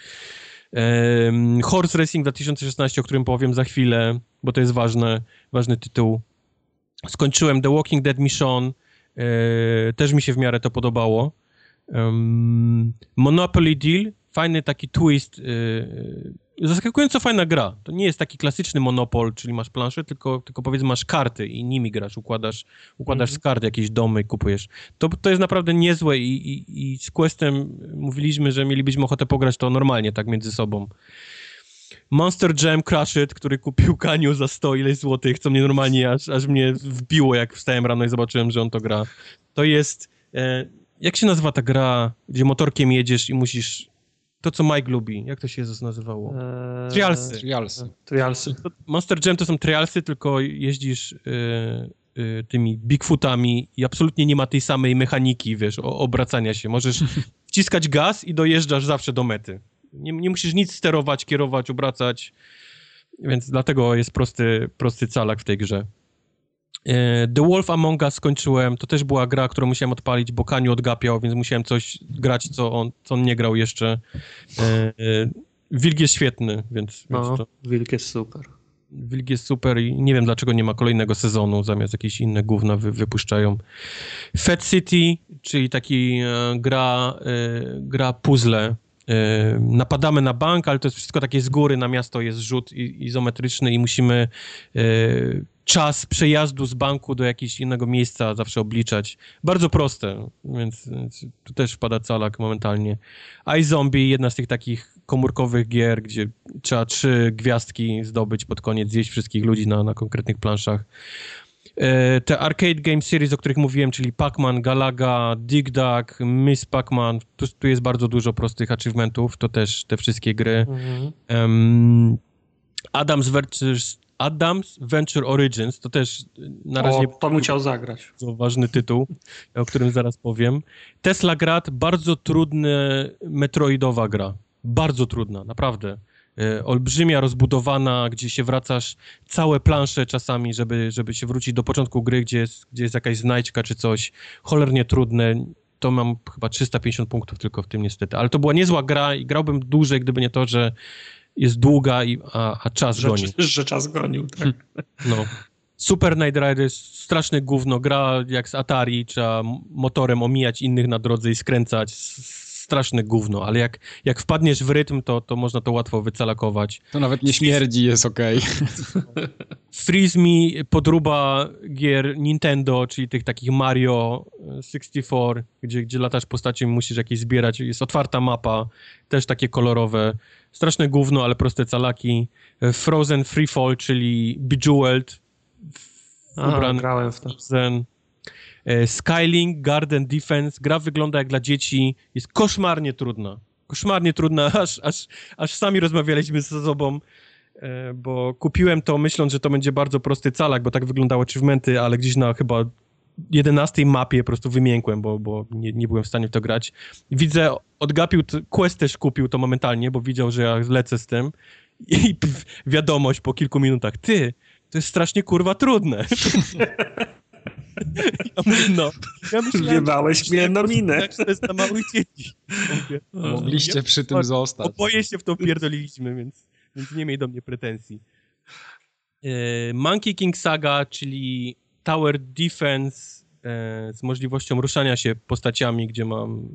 Um, Horse Racing 2016, o którym powiem za chwilę, bo to jest ważne, ważny tytuł. Skończyłem The Walking Dead Mission, e, też mi się w miarę to podobało. Um, Monopoly Deal, fajny taki twist, e, zaskakująco fajna gra. To nie jest taki klasyczny monopol, czyli masz planszę, tylko, tylko powiedzmy masz karty i nimi grasz, układasz, układasz mhm. z kart jakieś domy, kupujesz. To, to jest naprawdę niezłe i, i, i z Questem mówiliśmy, że mielibyśmy ochotę pograć to normalnie, tak między sobą. Monster Jam Crash It, który kupił Kaniu za 100 ileś złotych, co mnie normalnie aż, aż mnie wbiło, jak wstałem rano i zobaczyłem, że on to gra. To jest... E, jak się nazywa ta gra, gdzie motorkiem jedziesz i musisz To, co Mike lubi. Jak to się Jezus nazywało? Eee, trialsy. Trialsy. Trialsy. Monster Jam to są trialsy, tylko jeździsz y, y, tymi Bigfootami i absolutnie nie ma tej samej mechaniki, wiesz, o, obracania się. Możesz wciskać gaz i dojeżdżasz zawsze do mety. Nie, nie musisz nic sterować, kierować, obracać, więc dlatego jest prosty, prosty calak w tej grze. E, The Wolf Among Us skończyłem, to też była gra, którą musiałem odpalić, bo Kaniu odgapiał, więc musiałem coś grać, co on, co on nie grał jeszcze. E, e, Wilk jest świetny, więc... No, więc to... Wilk jest super. Wilk jest super i nie wiem, dlaczego nie ma kolejnego sezonu, zamiast jakieś inne gówna wy, wypuszczają. Fat City, czyli taki e, gra, e, gra puzzle, napadamy na bank, ale to jest wszystko takie z góry, na miasto jest rzut izometryczny i musimy e, czas przejazdu z banku do jakiegoś innego miejsca zawsze obliczać. Bardzo proste, więc, tu też wpada calak momentalnie. iZombie, jedna z tych takich komórkowych gier, gdzie trzeba trzy gwiazdki zdobyć pod koniec, zjeść wszystkich ludzi na, na konkretnych planszach. E, te arcade game series, o których mówiłem, czyli Pac-Man, Galaga, Dig Dug, Miss Pac-Man, tu, tu, jest bardzo dużo prostych achievementów, to też te wszystkie gry. Mhm. Um, Adams Ventures, Adams Venture Origins, to też na razie... O, to musiał zagrać. To ważny tytuł, o którym zaraz powiem. Tesla Grad, bardzo trudna metroidowa gra. Bardzo trudna, naprawdę. E, olbrzymia, rozbudowana, gdzie się wracasz całe plansze czasami, żeby, żeby się wrócić do początku gry, gdzie jest, gdzie jest jakaś znajdźka czy coś. Cholernie trudne. To mam chyba 350 punktów tylko w tym niestety. Ale to była niezła gra i grałbym dłużej, gdyby nie to, że jest długa, i, a, a czas że, goni. Że czas gonił, tak. No. Super Night Rider jest straszne gówno. Gra jak z Atari, trzeba motorem omijać innych na drodze i skręcać straszne gówno, ale jak, jak wpadniesz w rytm, to, to można to łatwo wycalakować. To nawet nie śmierdzi, jest okej. Okay. Freeze Me podruba gier Nintendo, czyli tych takich Mario 64, gdzie, gdzie latasz postacią i musisz jakieś zbierać. Jest otwarta mapa, też takie kolorowe. Straszne gówno, ale proste calaki. Frozen Freefall, czyli Bejeweled. Aha, grałem w to. Frozen. E, Skylink, Garden Defense, gra wygląda jak dla dzieci, jest koszmarnie trudna. Koszmarnie trudna, aż, aż, aż sami rozmawialiśmy ze sobą, e, bo kupiłem to myśląc, że to będzie bardzo prosty calak, bo tak wyglądały achievementy, ale gdzieś na chyba 11 mapie po prostu wymiękłem, bo, bo nie, nie byłem w stanie w to grać. Widzę, odgapił, Quest też kupił to momentalnie, bo widział, że ja lecę z tym i wiadomość po kilku minutach, ty, to jest strasznie kurwa trudne. Ja mówię, no. Ja myślałem, Wiebałeś mnie na minę. To jest dla małych dzieci. Mogliście ja, przy tym zostać. Oboje się w to pierdoliliśmy, więc, więc nie miej do mnie pretensji. E, Monkey King Saga, czyli Tower Defense z możliwością ruszania się postaciami, gdzie mam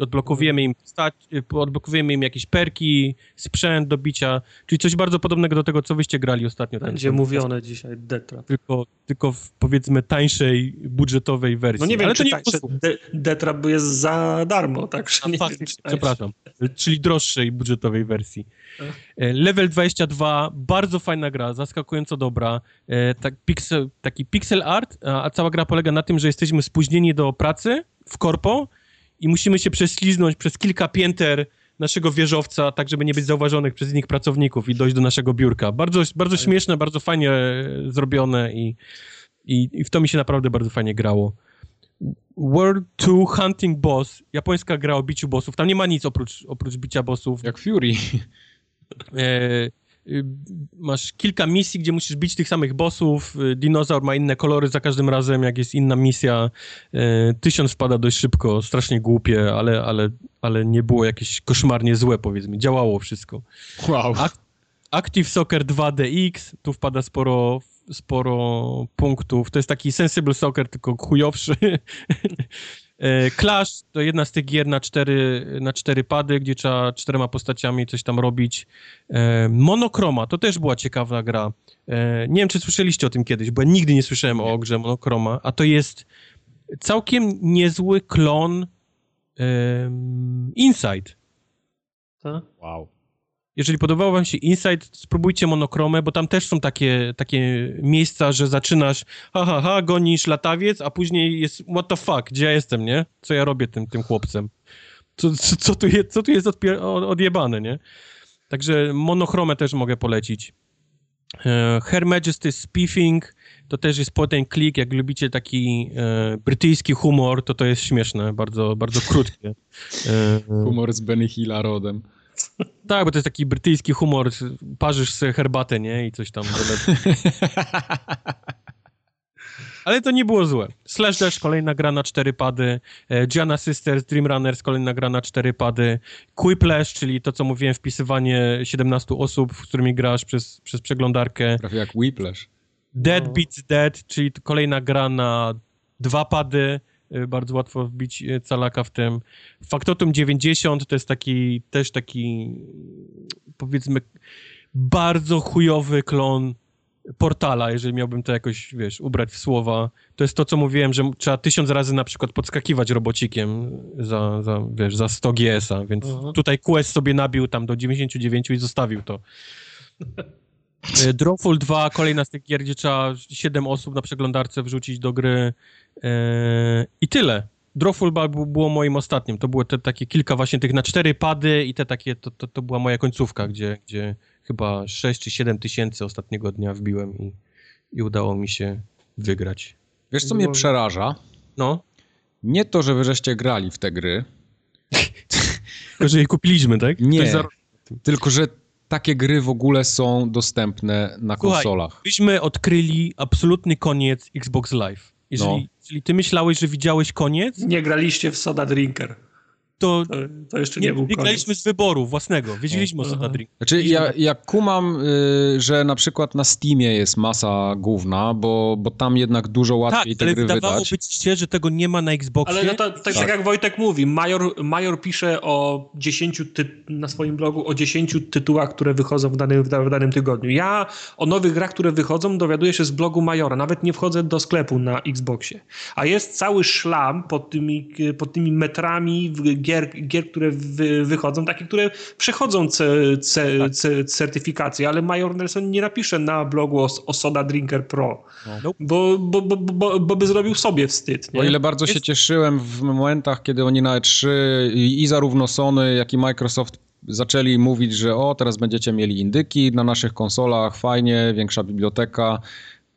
odblokowujemy im, postać, e, odblokowujemy im jakieś perki, sprzęt do bicia, czyli coś bardzo podobnego do tego, co wyście grali ostatnio. Będzie ten, mówione ten dzisiaj, Detra. Tylko, tylko w powiedzmy tańszej, budżetowej wersji. No nie wiem, Ale czy to nie tańsze, De Detra jest za darmo, tak? A, nie fakt, przepraszam. Czyli droższej, budżetowej wersji. E, level 22, bardzo fajna gra, zaskakująco dobra. Tak, pixel, taki pixel art, a cała gra polega na tym, że jesteśmy spóźnieni do pracy w korpo i musimy się prześliznąć przez kilka pięter naszego wieżowca, tak żeby nie być zauważonych przez innych pracowników i dojść do naszego biurka. Bardzo, bardzo śmieszne, bardzo fajnie zrobione i, i, i w to mi się naprawdę bardzo fajnie grało. World 2 Hunting Boss, japońska gra o biciu bossów. Tam nie ma nic oprócz, oprócz bicia bossów. Jak Fury. E, masz kilka misji, gdzie musisz bić tych samych bossów, y, dinozaur ma inne kolory za każdym razem, jak jest inna misja, y, tysiąc wpada dość szybko, strasznie głupie, ale, ale, ale nie było jakieś koszmarnie złe, powiedzmy, działało wszystko. Wow. Active Soccer 2DX, tu wpada sporo, sporo punktów, to jest taki Sensible Soccer, tylko chujowszy. E, Clash to jedna z tych gier na cztery, na cztery pady, gdzie trzeba czterema postaciami coś tam robić. E, Monokroma to też była ciekawa gra. E, nie wiem, czy słyszeliście o tym kiedyś, bo ja nigdy nie słyszałem o grze Monokroma, a to jest całkiem niezły klon um, Inside. Wow. Jeżeli podobał wam się Insight, spróbujcie monokromę, bo tam też są takie, takie miejsca, że zaczynasz ha, ha, ha, gonisz latawiec, a później jest what the fuck, gdzie ja jestem, nie? Co ja robię tym, tym chłopcem? co, co, tu, jest, co tu jest odpie- odjebane, nie? Także monochromę też mogę polecić. E, Her Majesty Spiffing to też jest potem klik, jak lubicie taki e, brytyjski humor, to to jest śmieszne, bardzo, bardzo krótkie. E, humor z Benny Hilla rodem. Tak, bo to jest taki brytyjski humor, parzysz sobie herbatę, nie? I coś tam. Ale to nie było złe. Slash Dash, kolejna gra na cztery pady. E, Gianna Sisters, Dream Runners, kolejna gra na cztery pady. Quiplash, czyli to, co mówiłem, wpisywanie 17 osób, z którymi grasz przez, przez przeglądarkę. Prawie jak Whiplash. Dead no. Beats Dead, czyli kolejna gra na dwa pady. E, bardzo łatwo wbić e, calaka w tym. Factotum 90 to jest taki, też taki, powiedzmy, bardzo chujowy klon portala, jeżeli miałbym to jakoś, wiesz, ubrać w słowa, to jest to, co mówiłem, że trzeba tysiąc razy na przykład podskakiwać robocikiem za, za wiesz, za 100 GS-a, więc -huh. tutaj Quest sobie nabił tam do 99 i zostawił to. E, Drawful 2, kolejna z tych gier, gdzie trzeba 7 osób na przeglądarce wrzucić do gry i tyle. Drawful było moim ostatnim. To było te takie kilka właśnie tych na cztery pady i te takie, to, to, to była moja końcówka, gdzie, gdzie chyba 6 czy 7 tysięcy ostatniego dnia wbiłem i, i udało mi się wygrać. Wiesz, co mnie przeraża? No. Nie to, że wy żeście grali w te gry. Tylko, że je kupiliśmy, tak? Nie, za... tylko, że takie gry w ogóle są dostępne na Słuchaj, konsolach. Myśmy odkryli absolutny koniec Xbox Live. Jeżeli, no. jeżeli ty myślałeś, że widziałeś koniec... Nie graliście w Soda Drinker to, to, jeszcze nie, nie był Biegliśmy z wyboru własnego, wiedzieliśmy o Soda Drink. Znaczy ja, ja kumam, y, że na przykład na Steamie jest masa główna, bo, bo tam jednak dużo łatwiej tak, te gry wydać. ale wydawało być się, że tego nie ma na Xboxie. Ale no to, tak, tak, tak, jak Wojtek mówi, Major, Major pisze o 10 na swoim blogu o 10 tytułach, które wychodzą w danym, w danym tygodniu. Ja o nowych grach, które wychodzą dowiaduję się z blogu Majora, nawet nie wchodzę do sklepu na Xboxie. A jest cały szlam pod tymi, pod tymi metrami gier gier, które wy, wychodzą, takie, które przechodzą ce, ce, tak. ce, certyfikację, ale Major Nelson nie napisze na blogu o, o Soda Drinker Pro, no. bo, bo, bo, bo, bo by zrobił sobie wstyd. Nie? O ile bardzo Jest... się cieszyłem w momentach, kiedy oni na E3 i zarówno Sony, jak i Microsoft zaczęli mówić, że o, teraz będziecie mieli indyki na naszych konsolach, fajnie, większa biblioteka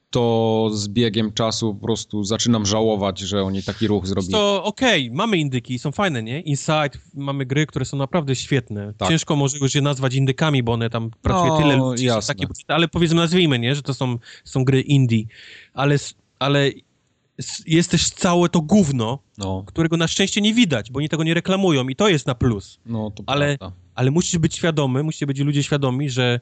to z biegiem czasu po prostu zaczynam żałować, że oni taki ruch zrobili. To okej, okay, mamy indyki, są fajne, nie? Inside, mamy gry, które są naprawdę świetne. Tak. Ciężko może już je nazwać indykami, bo one tam pracuje no, tyle ludzi, jasne. Takie, ale powiedzmy nazwijmy, nie? Że to są, są gry indie. Ale, ale jest też całe to gówno, no. którego na szczęście nie widać, bo oni tego nie reklamują i to jest na plus. No, to ale, prawda. ale musisz być świadomy, musicie być ludzie świadomi, że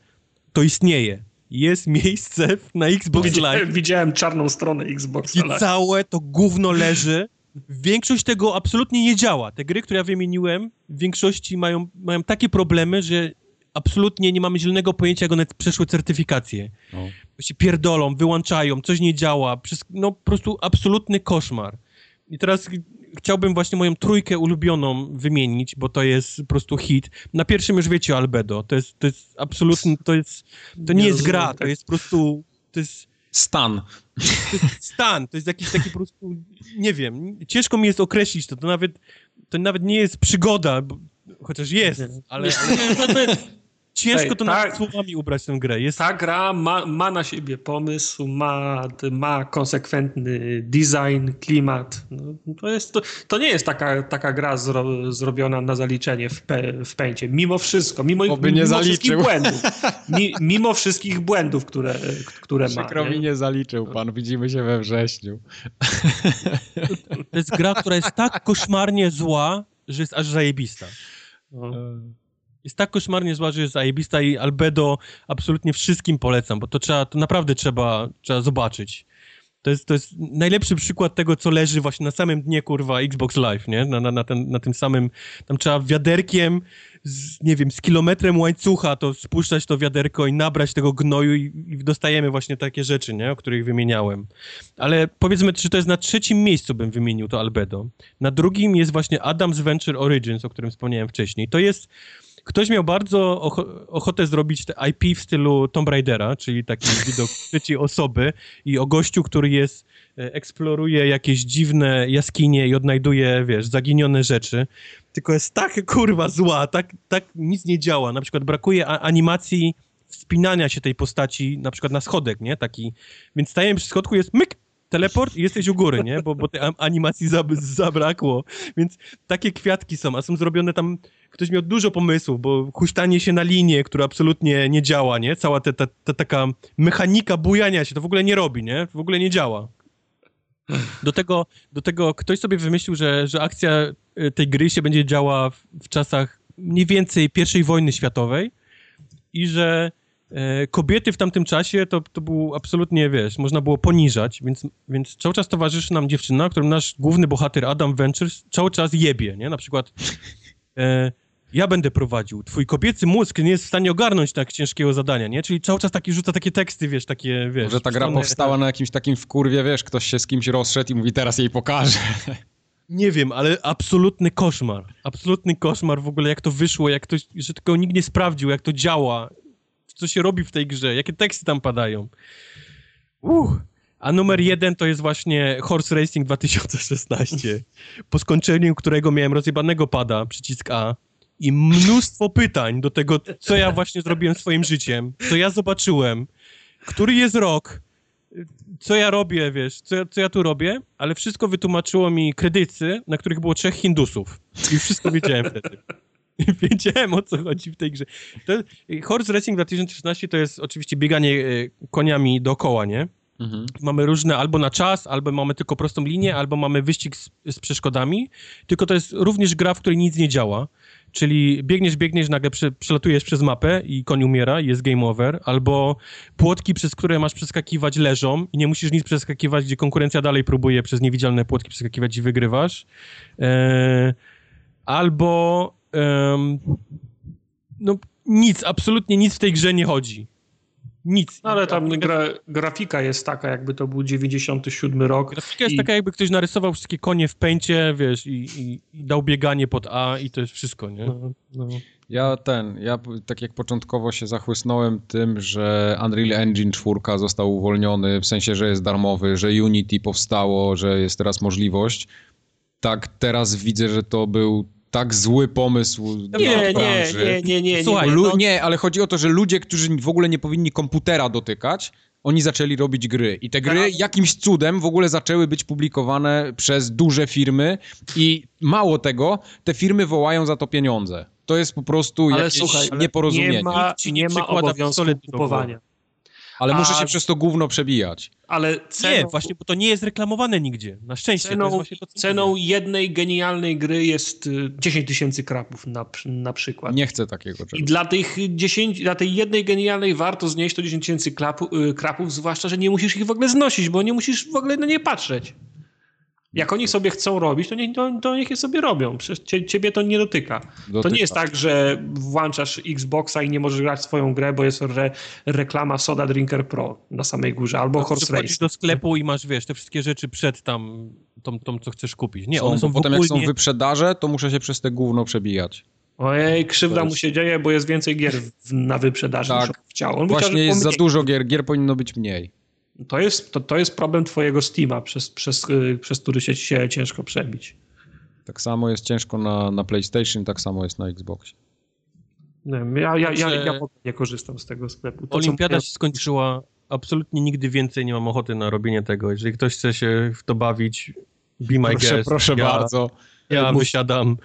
to istnieje jest miejsce na Xbox widziałem, Live. Widziałem czarną stronę Xbox Live. I całe to gówno leży. Większość tego absolutnie nie działa. Te gry, które ja wymieniłem, w większości mają, mają takie problemy, że absolutnie nie mamy zielonego pojęcia, jak one przeszły certyfikację. No. się pierdolą, wyłączają, coś nie działa. Przez, no po prostu absolutny koszmar. I teraz chciałbym właśnie moją trójkę ulubioną wymienić, bo to jest po prostu hit. Na pierwszym już wiecie Albedo. To jest, to jest absolutnie, to jest, to nie, nie jest gra, to tak. jest po prostu, to jest... Stan. To jest stan, to jest jakiś taki po prostu, nie wiem, ciężko mi jest określić to, to nawet, to nawet nie jest przygoda, bo, chociaż jest, ale... ale Ciężko to tak, słowami ubrać tę grę. Jest... Ta gra ma, ma na siebie pomysł, ma, ma konsekwentny design, klimat. No, to, jest, to, to, nie jest taka, taka gra zro, zrobiona na zaliczenie w, pe, w pęcie. Mimo wszystko, mimo, Oby nie mimo wszystkich błędów. Mi, mimo wszystkich błędów, które, które ma. Przykro mi nie zaliczył pan. Widzimy się we wrześniu. To jest gra, która jest tak koszmarnie zła, że jest aż zajebista. No. Jest tak koszmarnie zła, że jest zajebista i Albedo absolutnie wszystkim polecam, bo to trzeba, to naprawdę trzeba, trzeba zobaczyć. To jest, to jest najlepszy przykład tego, co leży właśnie na samym dnie, kurwa, Xbox Live, nie? Na, na, na, ten, na tym samym, tam trzeba wiaderkiem, z, nie wiem, z kilometrem łańcucha to spuszczać to wiaderko i nabrać tego gnoju i, i dostajemy właśnie takie rzeczy, nie? O których wymieniałem. Ale powiedzmy, czy to jest na trzecim miejscu bym wymienił to Albedo. Na drugim jest właśnie Adam's Venture Origins, o którym wspomniałem wcześniej. To jest Ktoś miał bardzo ocho ochotę zrobić te IP w stylu Tomb Raidera, czyli taki widok trzeciej osoby i o gościu, który jest, e, eksploruje jakieś dziwne jaskinie i odnajduje, wiesz, zaginione rzeczy. tylko jest tak kurwa zła, tak, tak nic nie działa. Na przykład brakuje animacji wspinania się tej postaci, na przykład na schodek, nie? Taki, więc stajemy przy schodku, jest myk, teleport i jesteś u góry, nie? Bo, bo tej animacji zab zabrakło. Więc takie kwiatki są, a są zrobione tam... Ktoś miał dużo pomysłów, bo huśtanie się na linię, która absolutnie nie działa, nie? Cała ta, ta, ta taka mechanika bujania się, to w ogóle nie robi, nie? W ogóle nie działa. Do tego, do tego ktoś sobie wymyślił, że, że akcja y, tej gry się będzie działa w, w czasach mniej więcej I wojny światowej i że kobiety w tamtym czasie to, to był absolutnie, wiesz, można było poniżać, więc, więc cały czas towarzyszy nam dziewczyna, którą nasz główny bohater Adam Ventures cały czas jebie, nie? Na przykład e, ja będę prowadził, twój kobiecy mózg nie jest w stanie ogarnąć tak ciężkiego zadania, nie? Czyli cały czas taki rzuca takie teksty, wiesz, takie, wiesz... Może ta gra powstała na jakimś takim wkurwie, wiesz, ktoś się z kimś rozszedł i mówi, teraz jej pokażę. Nie wiem, ale absolutny koszmar. Absolutny koszmar w ogóle, jak to wyszło, jak to, że tylko nikt nie sprawdził, jak to działa, co się robi w tej grze, jakie teksty tam padają. Uch. A numer jeden to jest właśnie Horse Racing 2016, po skończeniu którego miałem rozjebanego pada, przycisk A, i mnóstwo pytań do tego, co ja właśnie zrobiłem swoim życiem, co ja zobaczyłem, który jest rok, co ja robię, wiesz, co co ja tu robię, ale wszystko wytłumaczyło mi kredycy, na których było trzech Hindusów. I wszystko wiedziałem wtedy. wiedziałem, o co chodzi w tej grze. To, Horse Racing 2016 to jest oczywiście bieganie e, koniami dookoła, nie? Mhm. Mamy różne, albo na czas, albo mamy tylko prostą linię, albo mamy wyścig z, z przeszkodami, tylko to jest również gra, w której nic nie działa. Czyli biegniesz, biegniesz, nagle prze, przelatujesz przez mapę i koń umiera i jest game over, albo płotki, przez które masz przeskakiwać leżą i nie musisz nic przeskakiwać, gdzie konkurencja dalej próbuje przez niewidzialne płotki przeskakiwać i wygrywasz. E, albo no nic, absolutnie nic w tej grze nie chodzi. Nic. No, ale tam gra, grafika jest taka, jakby to był 97 rok. Grafika jest i... taka, jakby ktoś narysował wszystkie konie w pęcie, wiesz, i, i, i dał bieganie pod A i to jest wszystko, nie? No, no. Ja ten, ja tak jak początkowo się zachłysnąłem tym, że Unreal Engine 4 został uwolniony, w sensie, że jest darmowy, że Unity powstało, że jest teraz możliwość, tak teraz widzę, że to był tak zły pomysł nie, nie, nie, nie, nie, Słuchaj, nie, no... nie, ale chodzi o to, że ludzie, którzy w ogóle nie powinni komputera dotykać, oni zaczęli robić gry. I te gry tak. jakimś cudem w ogóle zaczęły być publikowane przez duże firmy i mało tego, te firmy wołają za to pieniądze. To jest po prostu ale jakieś słuchaj, nieporozumienie. Nie ma, nie, nie ma obowiązku kupowania. Ale A... muszę się przez to gówno przebijać. Ale ceną... Nie, właśnie, bo to nie jest reklamowane nigdzie. Na szczęście. Ceną, to, ceną jednej genialnej gry jest 10 y, tysięcy krapów na, na przykład. Nie chcę takiego czegoś. I dla, tych 10, dla tej jednej genialnej warto znieść to 10 tysięcy y, krapów, zwłaszcza, że nie musisz ich w ogóle znosić, bo nie musisz w ogóle na nie patrzeć. Jak oni sobie chcą robić, to, nie, to, to niech je sobie robią. Przecież ciebie to nie dotyka. dotyka. To nie jest tak, że włączasz Xboxa i nie możesz grać swoją grę, bo jest re, reklama Soda Drinker Pro na samej górze, albo no, Horse Race. do sklepu i masz, wiesz, te wszystkie rzeczy przed tam, tą, tą co chcesz kupić. Nie, są, one są Potem jak są wyprzedaże, to muszę się przez te gówno przebijać. Ojej, krzywda jest... mu się dzieje, bo jest więcej gier w, na wyprzedaży tak. niż chciał. On Właśnie jest za dużo gier, gier powinno być mniej. To jest, to, to jest problem twojego Steama, przez, przez, y, przez który się, się ciężko przebić. Tak samo jest ciężko na, na PlayStation, tak samo jest na Xboxie. Nie ja, ja, ja, ja nie korzystam z tego sklepu. To Olimpiada się skończyła, absolutnie nigdy więcej nie mam ochoty na robienie tego. Jeżeli ktoś chce się w to bawić, be my proszę, guest. Proszę ja, bardzo. Ja wysiadam.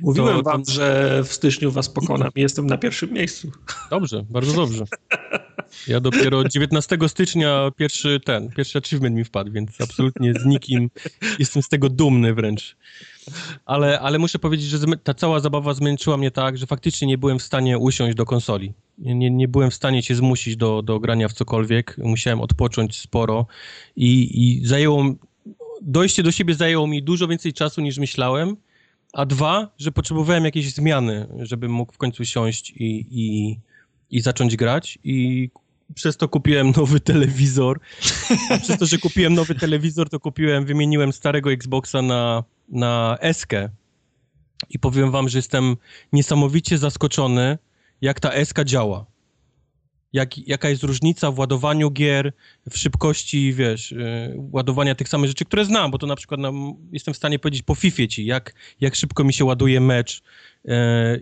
Mówiłem to, wam, to... że w styczniu was pokonam i jestem na pierwszym miejscu. Dobrze, bardzo dobrze. Ja dopiero 19 stycznia pierwszy ten, pierwszy achievement mi wpadł, więc absolutnie z nikim jestem z tego dumny wręcz. Ale, ale muszę powiedzieć, że ta cała zabawa zmęczyła mnie tak, że faktycznie nie byłem w stanie usiąść do konsoli. Nie, nie byłem w stanie się zmusić do, do grania w cokolwiek. Musiałem odpocząć sporo i, i zajęło, dojście do siebie zajęło mi dużo więcej czasu niż myślałem, a dwa, że potrzebowałem jakiejś zmiany, żebym mógł w końcu siąść i, i, i zacząć grać i przez to kupiłem nowy telewizor. A przez to, że kupiłem nowy telewizor, to kupiłem, wymieniłem starego Xboxa na, na Eskę. I powiem wam, że jestem niesamowicie zaskoczony, jak ta Eska działa. Jak, jaka jest różnica w ładowaniu gier, w szybkości, wiesz, yy, ładowania tych samych rzeczy, które znam, bo to na przykład no, jestem w stanie powiedzieć po FIFA ci, jak, jak szybko mi się ładuje mecz, yy,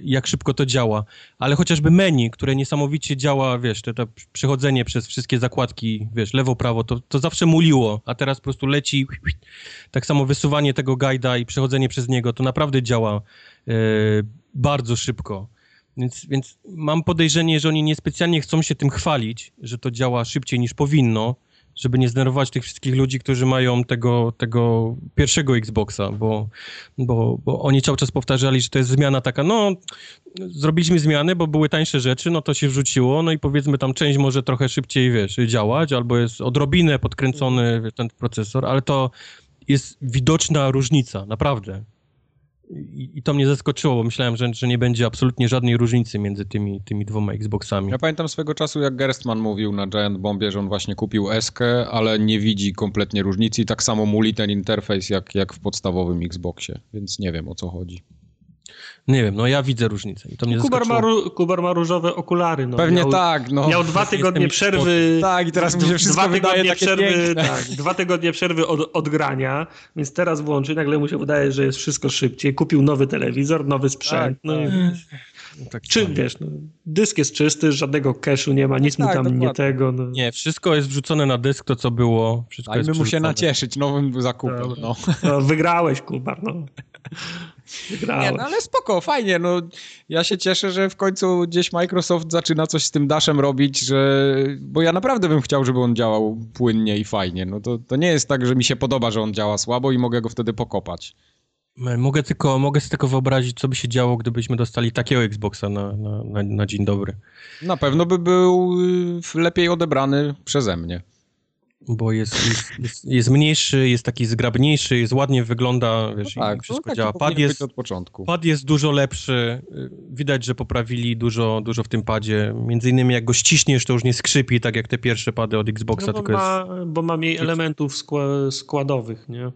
jak szybko to działa, ale chociażby menu, które niesamowicie działa, wiesz, to, to przechodzenie przez wszystkie zakładki, wiesz, lewo, prawo, to, to zawsze muliło, a teraz po prostu leci, tak samo wysuwanie tego guida i przechodzenie przez niego, to naprawdę działa yy, bardzo szybko. Więc, więc mam podejrzenie, że oni niespecjalnie chcą się tym chwalić, że to działa szybciej niż powinno, żeby nie zdenerwować tych wszystkich ludzi, którzy mają tego, tego pierwszego Xboxa, bo, bo, bo oni cały czas powtarzali, że to jest zmiana taka, no zrobiliśmy zmiany, bo były tańsze rzeczy, no to się wrzuciło, no i powiedzmy tam część może trochę szybciej, wiesz, działać, albo jest odrobinę podkręcony wiesz, ten procesor, ale to jest widoczna różnica, naprawdę. I, I, to mnie zaskoczyło, bo myślałem, że, że nie będzie absolutnie żadnej różnicy między tymi, tymi dwoma Xboxami. Ja pamiętam swego czasu, jak Gerstmann mówił na Giant Bombie, że on właśnie kupił Eskę, ale nie widzi kompletnie różnicy i tak samo muli ten interfejs jak, jak w podstawowym Xboxie, więc nie wiem o co chodzi. Nie wiem, no ja widzę różnicę. I to mnie Kubar, ma, Kubar ma różowe okulary. No. Pewnie miał, tak. No. Miał dwa tygodnie przerwy. Tak, i teraz mi się wszystko dwa wydaje przerwy, tak, Dwa tygodnie przerwy od, od grania, więc teraz włączy, nagle mu się wydaje, że jest wszystko szybciej. Kupił nowy telewizor, nowy sprzęt. Tak, no, tak. No, tak Czy wiesz, no, dysk jest czysty, żadnego cache'u nie ma, nic mu tak, tam dokładnie. nie tego. No. Nie, wszystko jest wrzucone na dysk, to co było. Wszystko Dajmy mu się nacieszyć nowym zakupem. No. no. wygrałeś, Kubar. No. Nie, no ale spoko, fajnie. No, ja się cieszę, że w końcu gdzieś Microsoft zaczyna coś z tym Dashem robić, że... bo ja naprawdę bym chciał, żeby on działał płynnie i fajnie. No to, to nie jest tak, że mi się podoba, że on działa słabo i mogę go wtedy pokopać. Mogę tylko, mogę sobie tylko wyobrazić, co by się działo, gdybyśmy dostali takiego Xboxa na, na, na, na dzień dobry. Na pewno by był y, lepiej odebrany przeze mnie bo jest, jest, jest, jest, mniejszy, jest taki zgrabniejszy, jest ładnie wygląda, wiesz, no tak, wszystko działa. Pad jest, od początku. pad jest dużo lepszy, widać, że poprawili dużo, dużo w tym padzie, między innymi jak go ściśniesz, to już nie skrzypi, tak jak te pierwsze pady od Xboxa, no, tylko ma, jest... Bo ma mniej elementów składowych, nie?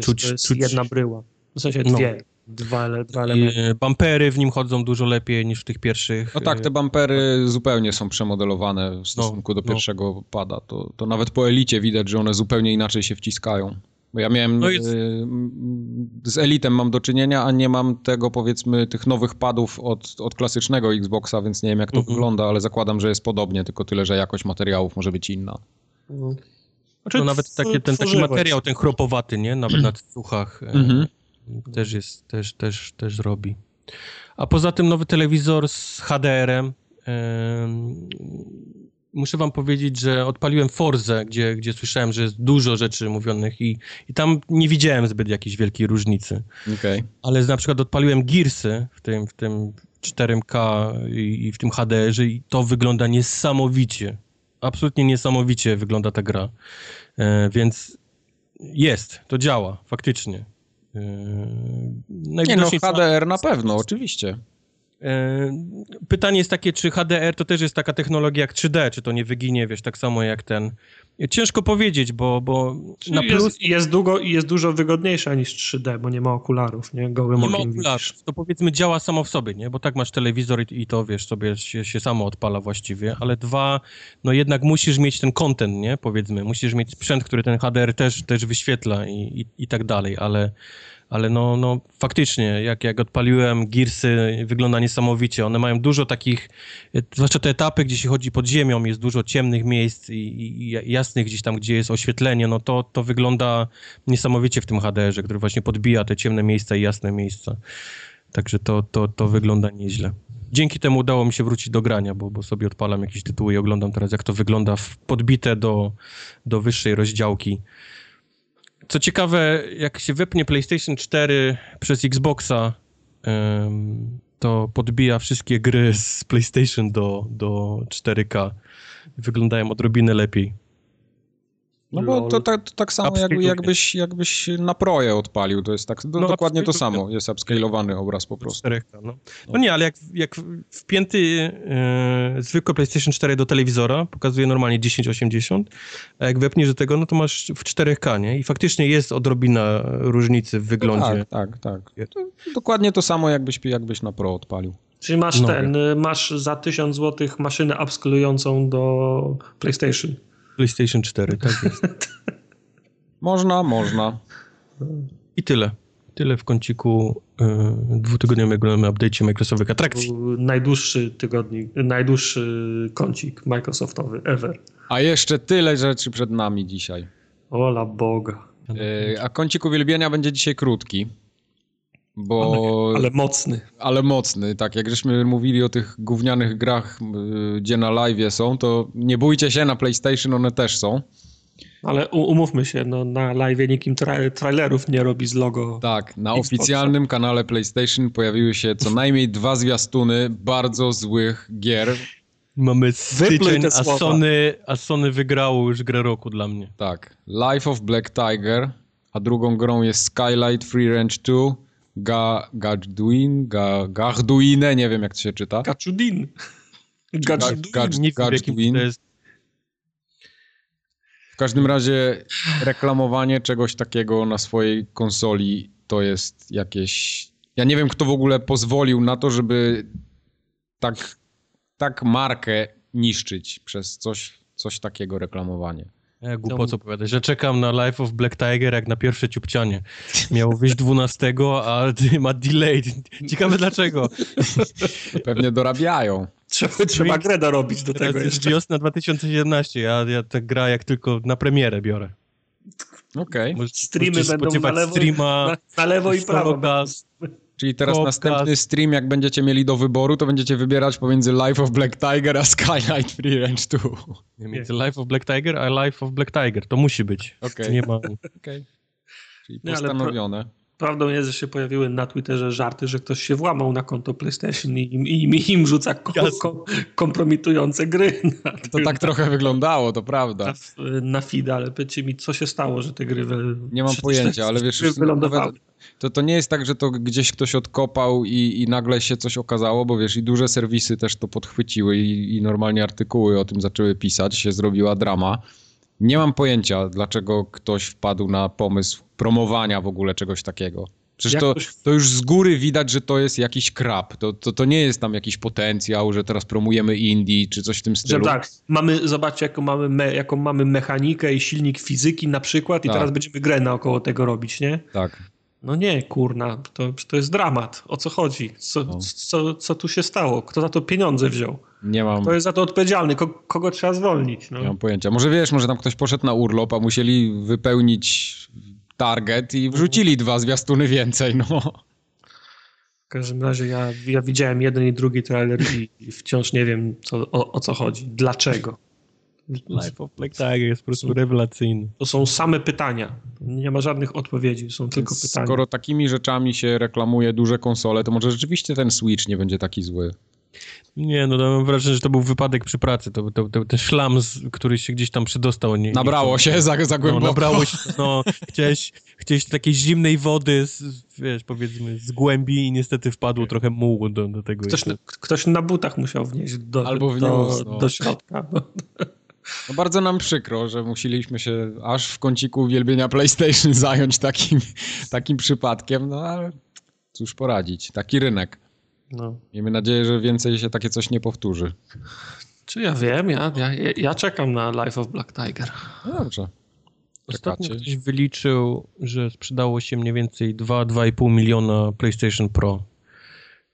Czuć, to jest czuć... jedna bryła, w sensie dwie. No. Dwa, dwa elementy. Bampery w nim chodzą dużo lepiej niż w tych pierwszych. No tak, te bampery zupełnie są przemodelowane w no, stosunku no, do pierwszego no. pada. To, to nawet po elicie widać, że one zupełnie inaczej się wciskają. Bo ja miałem no jest... Y, z elitem mam do czynienia, a nie mam tego powiedzmy tych nowych padów od, od klasycznego Xboxa, więc nie wiem jak to mhm. wygląda, ale zakładam, że jest podobnie, tylko tyle, że jakość materiałów może być inna. No. Znaczy, no nawet takie, ten taki materiał, ten chropowaty, nie? Nawet na cuchach. Mhm też jest, też, też, też robi. A poza tym nowy telewizor z HDR-em. muszę wam powiedzieć, że odpaliłem Forze, gdzie, gdzie słyszałem, że jest dużo rzeczy mówionych i, i tam nie widziałem zbyt jakiejś wielkiej różnicy. Okay. Ale na przykład odpaliłem Gearsy w tym, w tym 4K i, i w tym HDR-ze i to wygląda niesamowicie. Absolutnie niesamowicie wygląda ta gra. E, więc jest, to działa, faktycznie. Yy, nie no, HDR na pewno, oczywiście. Yy, pytanie jest takie, czy HDR to też jest taka technologia jak 3D, czy to nie wyginie, wiesz, tak samo jak ten Ciężko powiedzieć, bo, bo na plus... Jest, jest, długo, jest dużo wygodniejsza niż 3D, bo nie ma okularów, nie? Gołym nie ma okularów, widzisz. to powiedzmy działa samo w sobie, nie? Bo tak masz telewizor i, i to, wiesz, sobie się, się, samo odpala właściwie, ale dwa, no jednak musisz mieć ten content, nie? Powiedzmy, musisz mieć sprzęt, który ten HDR też, też wyświetla i, i, i tak dalej, ale ale no, no faktycznie, jak, jak odpaliłem Gearsy, wygląda niesamowicie. One mają dużo takich, zwłaszcza te etapy, gdzie się chodzi pod ziemią, jest dużo ciemnych miejsc i, i jasnych gdzieś tam, gdzie jest oświetlenie, no to, to wygląda niesamowicie w tym HDR-ze, który właśnie podbija te ciemne miejsca i jasne miejsca. Także to, to, to wygląda nieźle. Dzięki temu udało mi się wrócić do grania, bo, bo sobie odpalam jakieś tytuły i oglądam teraz, jak to wygląda podbite do, do wyższej rozdziałki. Co ciekawe, jak się wypnie PlayStation 4 przez Xboxa, to podbija wszystkie gry z PlayStation do, do 4K. Wyglądają odrobinę lepiej. No bo to, to, to tak samo jakby, jakbyś, jakbyś na proje odpalił, to jest tak, no, dokładnie to samo, jest upscalowany obraz po prostu. 4K, no. no nie, ale jak, jak wpięty yy, zwykły PlayStation 4 do telewizora pokazuje normalnie 1080, a jak wepniesz do tego, no to masz w 4K, nie? I faktycznie jest odrobina różnicy w wyglądzie. tak, tak, tak. To dokładnie to samo jakbyś, jakbyś na pro odpalił. Czyli masz no. ten, masz za 1000 zł maszynę upscalującą do PlayStation. PlayStation 4, tak jest. można, można. I tyle. Tyle w kąciku y, dwutygodniowego update'cie Microsoftowych atrakcji. Najdłuższy tygodnik, najdłuższy kącik Microsoftowy ever. A jeszcze tyle rzeczy przed nami dzisiaj. Ola Boga. Y, a kącik uwielbienia będzie dzisiaj krótki. Bo, ale, ale, mocny. Ale mocny, tak. Jak żeśmy mówili o tych gównianych grach, y, gdzie na live są, to nie bójcie się, na PlayStation one też są. Ale umówmy się, no, na live nikim tra trailerów nie robi z logo. Tak, na Xboxa. oficjalnym kanale PlayStation pojawiły się co najmniej dwa zwiastuny bardzo złych gier. Mamy styczeń, a Sony, a Sony wygrało już grę roku dla mnie. Tak. Life of Black Tiger, a drugą grą jest Skylight Free Range 2 Ga, Gadduin, Ga, nie wiem jak to się czyta. Gaczudin. Gadduin. W każdym razie reklamowanie czegoś takiego na swojej konsoli to jest jakieś... Ja nie wiem, kto w ogóle pozwolił na to, żeby tak, tak markę niszczyć przez coś, coś takiego reklamowanie. Ja głupot opowiadać, że czekam na Life of Black Tiger jak na pierwsze ciupcianie. Miało wyjść 12, a ma delay. Ciekawe dlaczego. Pewnie dorabiają. Trzeba, trzeba grę dorobić do tego jeszcze. wiosna 2017, ja, ja tę gra jak tylko na premierę biorę. Okej. Okay. Streamy będą na lewo, streama, na, na lewo i prawo. Czyli teraz następny stream, jak będziecie mieli do wyboru, to będziecie wybierać pomiędzy Life of Black Tiger a Skylight Free Range 2. Nie, między Life of Black Tiger a Life of Black Tiger. To musi być. Okay. Nie ma... Okay. Czyli postanowione. Prawdą jest, że się pojawiły na Twitterze żarty, że ktoś się włamał na konto PlayStation i, i, i im rzuca ko, ko, kompromitujące gry. to tak trochę wyglądało, to prawda. Na, na feed, ale powiedzcie mi, co się stało, że te gry... Nie mam pojęcia, ale wiesz... Wylądowały to, to nie jest tak, że to gdzieś ktoś odkopał i, i nagle się coś okazało, bo wiesz, i duże serwisy też to podchwyciły i, i normalnie artykuły o tym zaczęły pisać, się zrobiła drama. Nie mam pojęcia, dlaczego ktoś wpadł na pomysł promowania w ogóle czegoś takiego. Przecież to, to już z góry widać, że to jest jakiś krab. To, to, to nie jest tam jakiś potencjał, że teraz promujemy indie czy coś w tym stylu. Że tak, mamy, zobaczcie jaką mamy, me, jaką mamy mechanikę i silnik fizyki na przykład i tak. teraz będziemy grę naokoło tego robić, nie? Tak. No nie, kurna, to, to jest dramat. O co chodzi? Co, no. co, co tu się stało? Kto za to pieniądze wziął? Nie mam. Kto jest za to odpowiedzialny? Kogo, kogo trzeba zwolnić? No. Nie mam pojęcia. Może wiesz, może tam ktoś poszedł na urlop, a musieli wypełnić target i wrzucili dwa zwiastuny więcej, no. W każdym razie ja, ja widziałem jeden i drugi trailer i wciąż nie wiem co, o, o co chodzi. Dlaczego? Life of Black Tiger jest po prostu rewelacyjny. To są same pytania. Nie ma żadnych odpowiedzi, są tylko pytania. Skoro takimi rzeczami się reklamuje duże konsole, to może rzeczywiście ten Switch nie będzie taki zły. Nie, no mam wrażenie, że to był wypadek przy pracy. To, to, to ten szlam, który się gdzieś tam przydostał. Nie, nabrało nie się za, za no, głęboko. No, nabrało się, no, chciałeś, chciałeś takiej zimnej wody, z, wiesz, powiedzmy, z głębi i niestety wpadło trochę mułu do, do tego. Ktoś, ktoś na butach musiał wnieść do, Albo wniósł, do, no. do środka. No bardzo nam przykro, że musieliśmy się aż w kąciku uwielbienia PlayStation zająć takim, takim przypadkiem, no ale cóż poradzić, taki rynek. No. Miejmy nadzieję, że więcej się takie coś nie powtórzy. Czy ja wiem, ja, ja, ja czekam na Life of Black Tiger. No dobrze. Ostatnio ktoś wyliczył, że sprzedało się mniej więcej 2-2,5 miliona PlayStation Pro,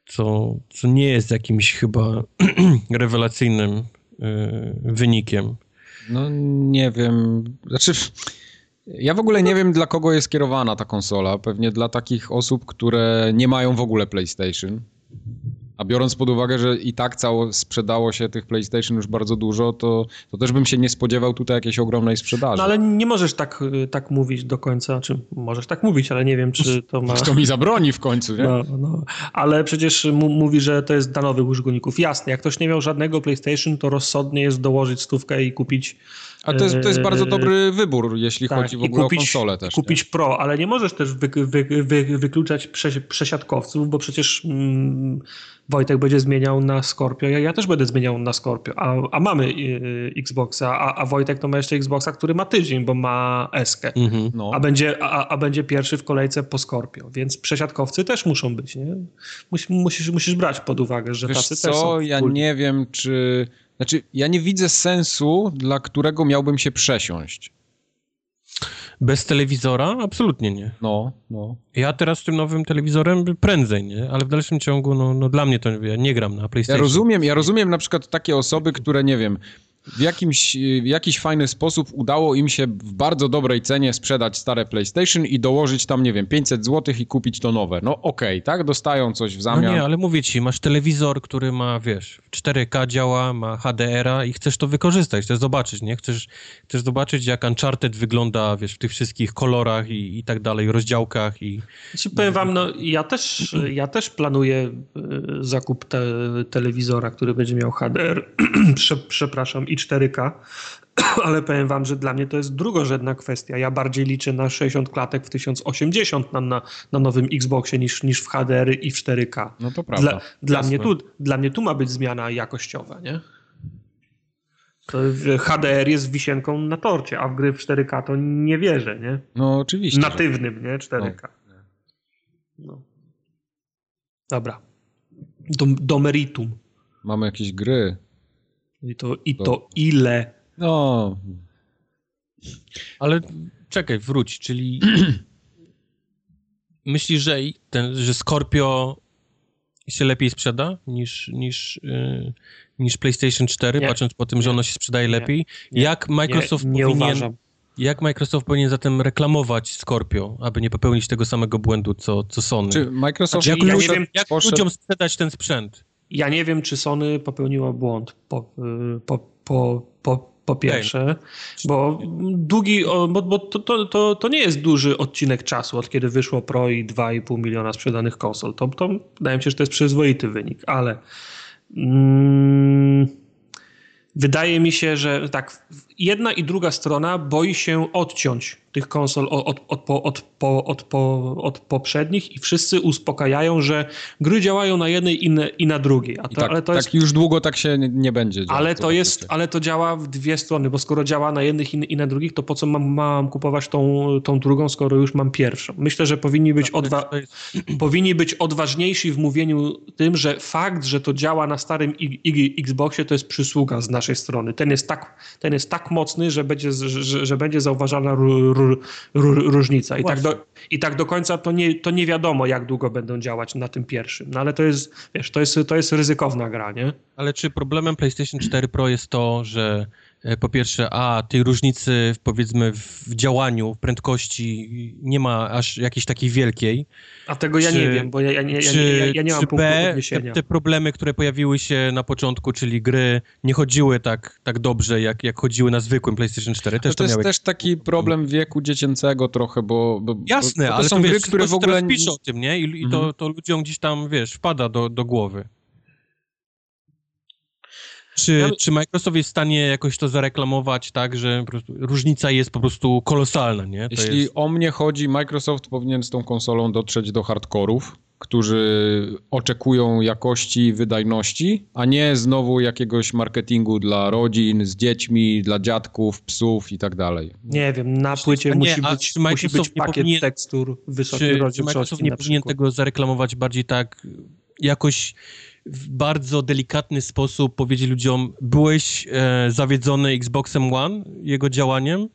co, co nie jest jakimś chyba rewelacyjnym y, wynikiem. No nie wiem. Znaczy, ja w ogóle nie wiem, dla kogo jest kierowana ta konsola. Pewnie dla takich osób, które nie mają w ogóle PlayStation. A biorąc pod uwagę, że i tak cało sprzedało się tych PlayStation już bardzo dużo, to, to też bym się nie spodziewał tutaj jakiejś ogromnej sprzedaży. No ale nie możesz tak, tak mówić do końca, czy możesz tak mówić, ale nie wiem, czy to ma... To mi zabroni w końcu, nie? No, no. Ale przecież mówi, że to jest dla nowych użytkowników. Jasne, jak ktoś nie miał żadnego PlayStation, to rozsądnie jest dołożyć stówkę i kupić a to jest, to jest bardzo dobry wybór, jeśli tak, chodzi w ogóle kupić, o konsolę też. Kupić nie? Pro, ale nie możesz też wy, wy, wy, wykluczać przesiadkowców, bo przecież mm, Wojtek będzie zmieniał na Scorpio, ja, ja też będę zmieniał na Scorpio, a, a mamy y, Xboxa, a, a Wojtek to ma jeszcze Xboxa, który ma tydzień, bo ma Eskę, mhm, no. a, będzie, a, a będzie pierwszy w kolejce po Scorpio, więc przesiadkowcy też muszą być, nie? Musisz, musisz, musisz brać pod uwagę, że Wiesz tacy co, też są. ja nie wiem, czy znaczy, ja nie widzę sensu, dla którego miałbym się przesiąść. Bez telewizora? Absolutnie nie. No, no. Ja teraz z tym nowym telewizorem prędzej, nie? Ale w dalszym ciągu, no, no dla mnie to, ja nie gram na PlayStation. Ja rozumiem, ja rozumiem na przykład takie osoby, które, nie wiem, w, jakimś, w jakiś fajny sposób udało im się w bardzo dobrej cenie sprzedać stare PlayStation i dołożyć tam, nie wiem, 500 zł i kupić to nowe. No okej, okay, tak? Dostają coś w zamian. No nie, ale mówię ci, masz telewizor, który ma, wiesz, 4K działa, ma HDR-a i chcesz to wykorzystać, chcesz zobaczyć, nie? Chcesz, chcesz zobaczyć, jak Uncharted wygląda, wiesz, w tych wszystkich kolorach i, i tak dalej, rozdziałkach i... Znaczy, powiem wam, no ja też, ja też planuję y, zakup te, telewizora, który będzie miał HDR, Prze, przepraszam, i 4K, ale powiem wam, że dla mnie to jest drugorzędna kwestia. Ja bardziej liczę na 60 klatek w 1080 na, na, na nowym Xboxie niż, niż w HDR i w 4K. No to prawda. Dla, dla, mnie, tu, dla mnie tu ma być zmiana jakościowa, nie? To HDR jest wisienką na torcie, a w gry w 4K to nie wierzę, nie? No oczywiście. Natywnym, nie? 4K. No. no. Dobra. Do, do meritum. Mamy jakieś gry. I to, i to ile? No. Ale czekaj, wróć, czyli myślisz, że ten, że Scorpio się lepiej sprzeda niż, niż, yy, niż PlayStation 4, nie. patrząc po tym, że ono się sprzedaje lepiej? Nie. Jak Microsoft nie, powinien... Uważam. Jak Microsoft powinien zatem reklamować Scorpio, aby nie popełnić tego samego błędu, co, co Sony? Czy Microsoft... Znaczy, jak, ja wiem, jak ludziom sprzedać ten sprzęt? Ja nie wiem, czy Sony popełniło błąd po, po, po, po, po pierwsze, bo długi, bo, bo to, to, to, to, nie jest duży odcinek czasu, od kiedy wyszło Pro i 2,5 miliona sprzedanych konsol. To, to wydaje mi się, że to jest przyzwoity wynik, ale mm, wydaje mi się, że tak, jedna i druga strona boi się odciąć tych konsol od, od, od, od, od, od poprzednich i wszyscy uspokajają, że gry działają na jednej i na, i na drugiej. A to, tak, ale to tak jest, już długo tak się nie będzie działo. Ale to, jest, ale to działa w dwie strony, bo skoro działa na jednych i, i na drugich, to po co mam, mam kupować tą, tą drugą, skoro już mam pierwszą? Myślę, że powinni być, tak, odwa powinni być odważniejsi w mówieniu tym, że fakt, że to działa na starym Xboxie, to jest przysługa z naszej strony. Ten jest tak, ten jest tak mocny, że będzie, że, że będzie zauważalna różnica. I tak, do, I tak do końca to nie, to nie wiadomo, jak długo będą działać na tym pierwszym. No ale to jest, wiesz, to jest, to jest ryzykowna gra, nie? Ale czy problemem PlayStation 4 Pro jest to, że po pierwsze, a tej różnicy powiedzmy w działaniu, w prędkości nie ma aż jakiejś takiej wielkiej. A tego ja czy, nie wiem, bo ja, ja, ja, czy, ja, ja nie mam punktu B, te, te, problemy, które pojawiły się na początku, czyli gry nie chodziły tak, tak dobrze, jak, jak chodziły na zwykłym PlayStation 4. Też to, to jest też taki problem wieku dziecięcego trochę, bo... bo Jasne, bo to ale są to gry, wiesz, które w ogóle... pisze o tym, nie? I, i mhm. to, to ludziom gdzieś tam, wiesz, wpada do, do głowy. Czy, ja... czy Microsoft jest w stanie jakoś to zareklamować tak, że różnica jest po prostu kolosalna, nie? To Jeśli jest... o mnie chodzi, Microsoft powinien z tą konsolą dotrzeć do hardkorów, którzy oczekują jakości, wydajności, a nie znowu jakiegoś marketingu dla rodzin, z dziećmi, dla dziadków, psów i tak dalej. Nie wiem, na płycie nie, musi, być, musi być pakiet powinien, tekstur wysokiej rozdzielczości. Czy Microsoft nie powinien tego zareklamować bardziej tak jakoś w bardzo delikatny sposób powiedzieć ludziom, byłeś e, zawiedzony Xboxem One, jego działaniem,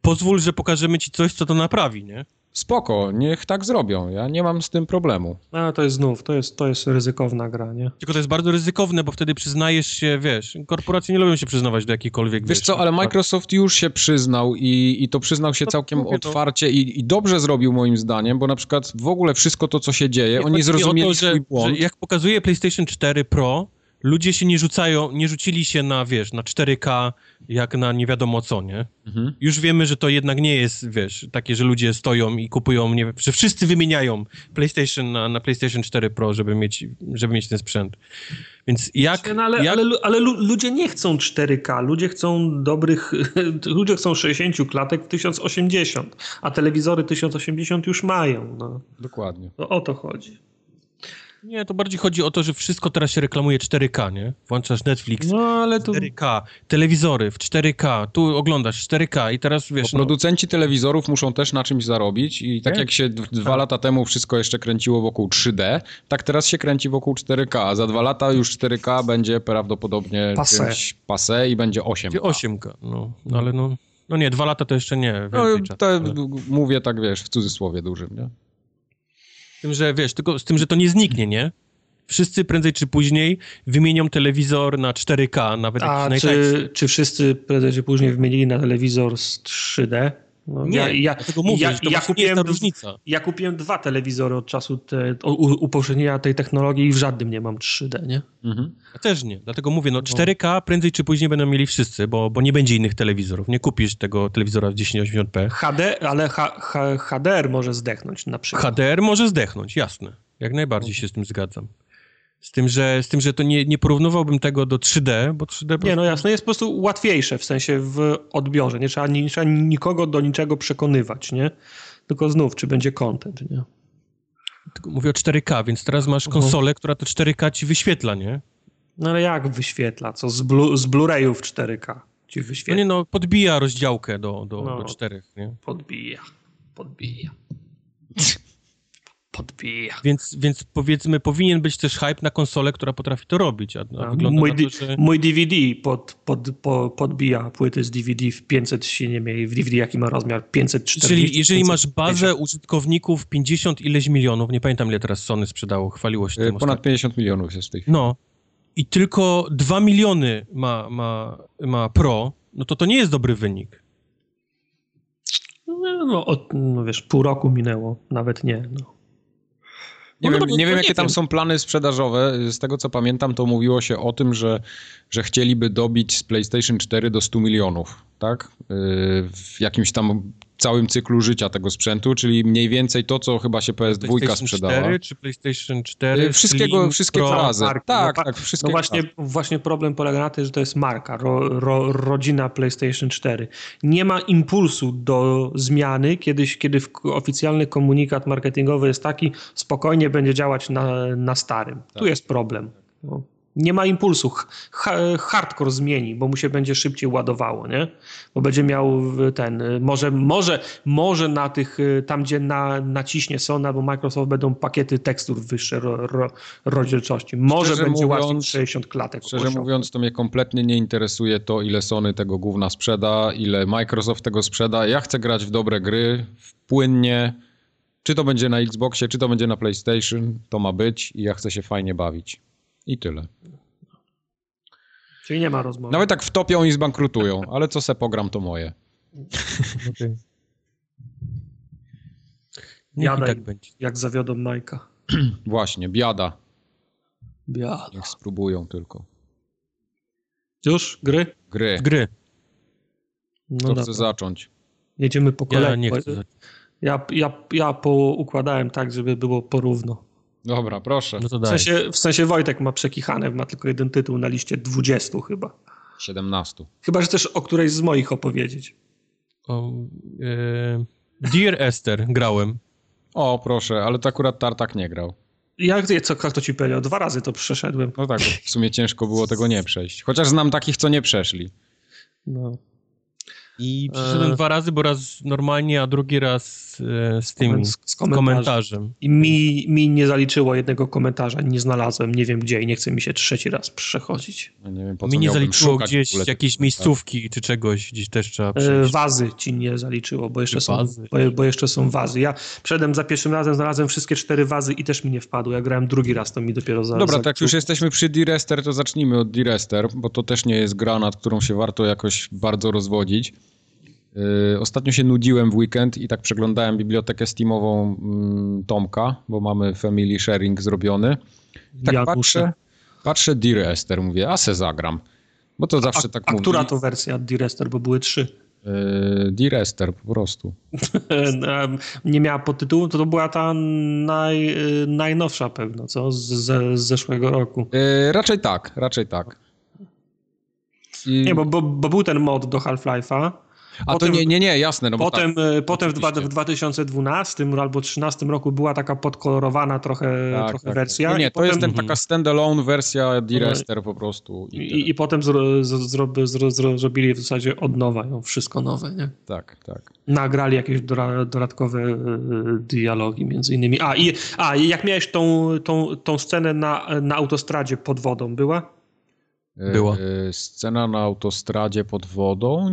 pozwól, że pokażemy ci coś, co to naprawi, nie? Spoko, niech tak zrobią. Ja nie mam z tym problemu. A to jest znów, to jest, to jest ryzykowna gra, nie? Tylko to jest bardzo ryzykowne, bo wtedy przyznajesz się, wiesz, korporacje nie lubią się przyznawać do jakiejkolwiek, Wiesz co, ale Microsoft już się przyznał i, i to przyznał się No, całkiem to- otwarcie i, i dobrze zrobił moim zdaniem, bo na przykład w ogóle wszystko to, co się dzieje, Nie, oni zrozumieli to, że, swój błąd. Że jak pokazuje PlayStation 4 Pro, ludzie się nie rzucają, nie rzucili się na, wiesz, na 4K, jak na nie wiadomo co, nie? Mhm. Już wiemy, że to jednak nie jest, wiesz, takie, że ludzie stoją i kupują, nie że wszyscy wymieniają PlayStation na, na PlayStation 4 Pro, żeby mieć, żeby mieć ten sprzęt. Więc jak... No, ale, jak ale, ale lu- ludzie nie chcą 4K, ludzie chcą dobrych, ludzie chcą 60 klatek w 1080, a telewizory 1080 już mają. No. Dokładnie. To o to chodzi. Nie, to bardziej chodzi o to, że wszystko teraz się reklamuje 4K, nie? Włączasz Netflix, No ale tu 4K, telewizory w 4K, tu oglądasz 4K i teraz, Bo wiesz, no, producenci telewizorów muszą też na czymś zarobić i tak Nie? jak się d- dwa lata temu wszystko jeszcze kręciło wokół 3D, tak teraz się kręci wokół 4K, a za dwa lata już 4K będzie prawdopodobnie czymś passé i będzie 8K. 8K, no, no ale no, no nie, dwa lata to jeszcze nie, No, to ale- mówię tak, wiesz, w cudzysłowie dużym, nie? Z tym, że wiesz, tylko z tym, że to nie zniknie, nie? Wszyscy prędzej czy później wymienią telewizor na 4K, nawet A jakiś czy, czy wszyscy prędzej czy później wymienili na telewizor z 3D? No, Nie, ja, ja, dlatego mówię, ja, ja, kupiłem, ja kupiłem dwa telewizory od czasu te, upowszechnienia tej technologii i w żadnym nie mam 3D, nie? Mhm. Ja też nie, dlatego mówię, no 4K prędzej czy później będą mieli wszyscy, bo, bo nie będzie innych telewizorów. Nie kupisz tego telewizora w 1080p. HD, ale H, H, HDR może zdechnąć na przykład. HDR może zdechnąć, jasne. Jak najbardziej się z tym zgadzam. Z tym, że, z tym, że to nie, nie porównywałbym tego do 3D, bo 3D po Nie, no jasne, jest po prostu łatwiejsze w sensie w odbiorze. Nie trzeba, nie trzeba nikogo do niczego przekonywać, nie? Tylko znów, czy będzie content, nie? Tylko mówię o 4K, więc teraz masz Mhm. konsolę, która to 4K ci wyświetla, nie? No ale jak wyświetla? Co z, blu, z Blu-rayów 4K ci No wyświetla? nie no, podbija rozdziałkę do, do, No. do 4, nie? Podbija, podbija. Podbija. Więc, więc powiedzmy, powinien być też hype na konsolę, która potrafi to robić, a, a A wygląda mój, to, że... mój DVD pod, pod, po, podbija płyty z DVD w 500 się nie mieje. W DVD jaki ma rozmiar? 540. Czyli jeżeli masz 550. bazę użytkowników 50 ileś milionów, nie pamiętam ile teraz Sony sprzedało, chwaliło się Y, tym Ponad ostatnio. 50 milionów jest w tej chwili. No i tylko 2 miliony ma, ma, ma Pro, no to to nie jest dobry wynik. No, no, od, no wiesz, pół roku minęło, nawet nie. No. Nie, No wiem, no, nie wiem, nie jakie tam wiem. są plany sprzedażowe. Z tego, co pamiętam, to mówiło się o tym, że, że chcieliby dobić z PlayStation 4 do 100 milionów, tak? Yy, W jakimś tam całym cyklu życia tego sprzętu, czyli mniej więcej to, co chyba się PS2 PlayStation sprzedała. 4 czy PlayStation 4? Yy, Wszystkiego, Slim, wszystkiego Pro? razem. marki, Tak, no, tak, No wszystkiego właśnie, właśnie problem polega na tym, że to jest marka, ro, ro, rodzina PlayStation 4. Nie ma impulsu do zmiany, kiedyś, kiedy oficjalny komunikat marketingowy jest taki, spokojnie będzie działać na, na starym. Tak. Tu jest problem. No. Nie ma impulsu. Hardcore zmieni, bo mu się będzie szybciej ładowało, nie? Bo będzie miał ten, może, może, może na tych, y, tam gdzie na, naciśnie Sony albo Microsoft będą pakiety tekstur wyższej ro, ro, rozdzielczości. Może Szczerze będzie łatwiej mówiąc- 60 klatek. Szczerze mówiąc, to mnie kompletnie nie interesuje to, ile Sony tego gówna sprzeda, ile Microsoft tego sprzeda. Ja chcę grać w dobre gry, w płynnie. Czy to będzie na Xboxie, czy to będzie na PlayStation, to ma być i ja chcę się fajnie bawić. I tyle. Czyli nie ma rozmowy. Nawet tak wtopią i zbankrutują, ale co se pogram, to moje. Jadaj. tak będzie. Jak zawiodą Majka. Właśnie, biada. Biada. Niech spróbują tylko. Już? Gry? Gry. Gry. No Kto dobra. chce zacząć? Jedziemy po kolei. Ja nie chcę. Ja, ja, ja poukładałem tak, żeby było porówno. Dobra, proszę. No to W sensie, w sensie Wojtek ma przekichane, ma tylko jeden tytuł na liście 20 chyba. 17. Chyba, że też o którejś z moich opowiedzieć. O, e, Dear Esther grałem. O, proszę, ale to akurat Tartak nie grał. Jak co, jak to ci powiedział? Dwa razy to przeszedłem. No tak, w sumie ciężko było tego nie przejść. Chociaż znam takich, co nie przeszli. No. I przeszedłem E. dwa razy, bo raz normalnie, a drugi raz z, e, z tym z, z komentarzem. komentarzem. I mi, mi nie zaliczyło jednego komentarza, nie znalazłem, nie wiem gdzie i nie chce mi się trzeci raz przechodzić. Ja nie wiem, po mi nie zaliczyło gdzieś jakieś miejscówki czy czegoś, gdzieś też trzeba e, przejść. Wazy ci nie zaliczyło, bo jeszcze, są, bo, bo, jeszcze są wazy. Ja przedem za pierwszym razem znalazłem wszystkie cztery wazy i też mi nie wpadły. Ja grałem drugi raz, to mi dopiero za. Dobra, tak już jesteśmy przy D-Rester, to zacznijmy od D-Rester, bo to też nie jest gra, nad którą się warto jakoś bardzo rozwodzić. Yy, ostatnio się nudziłem w weekend i tak przeglądałem bibliotekę Steamową mm, Tomka, bo mamy family sharing zrobiony. tak ja patrzę, patrzę Dear Esther, mówię, a se zagram. Bo to zawsze a, tak a mówi. Która to wersja Dear Esther, bo były trzy? Yy, Dear Esther po prostu. Nie miała podtytułu, to to była ta naj, yy, najnowsza pewno, co? Z, z, z zeszłego roku. Yy, raczej tak, raczej tak. I... Nie, bo, bo, bo był ten mod do Half-Life'a, a potem, to nie, nie, nie, jasne. No potem tak, e, potem w, w 2012 albo 2013 roku była taka podkolorowana trochę, tak, trochę tak. wersja. Nie, nie to potem, jest ten, taka standalone wersja D-Rester po prostu. I, i, i potem zro, zro, zro, zrobili w zasadzie od nowa ją, wszystko nowe, nie? Tak, tak. Nagrali jakieś dodatkowe e, dialogi między innymi. A, i, a jak miałeś tą, tą, tą scenę na, na autostradzie pod wodą, była? Była. E, scena na autostradzie pod wodą?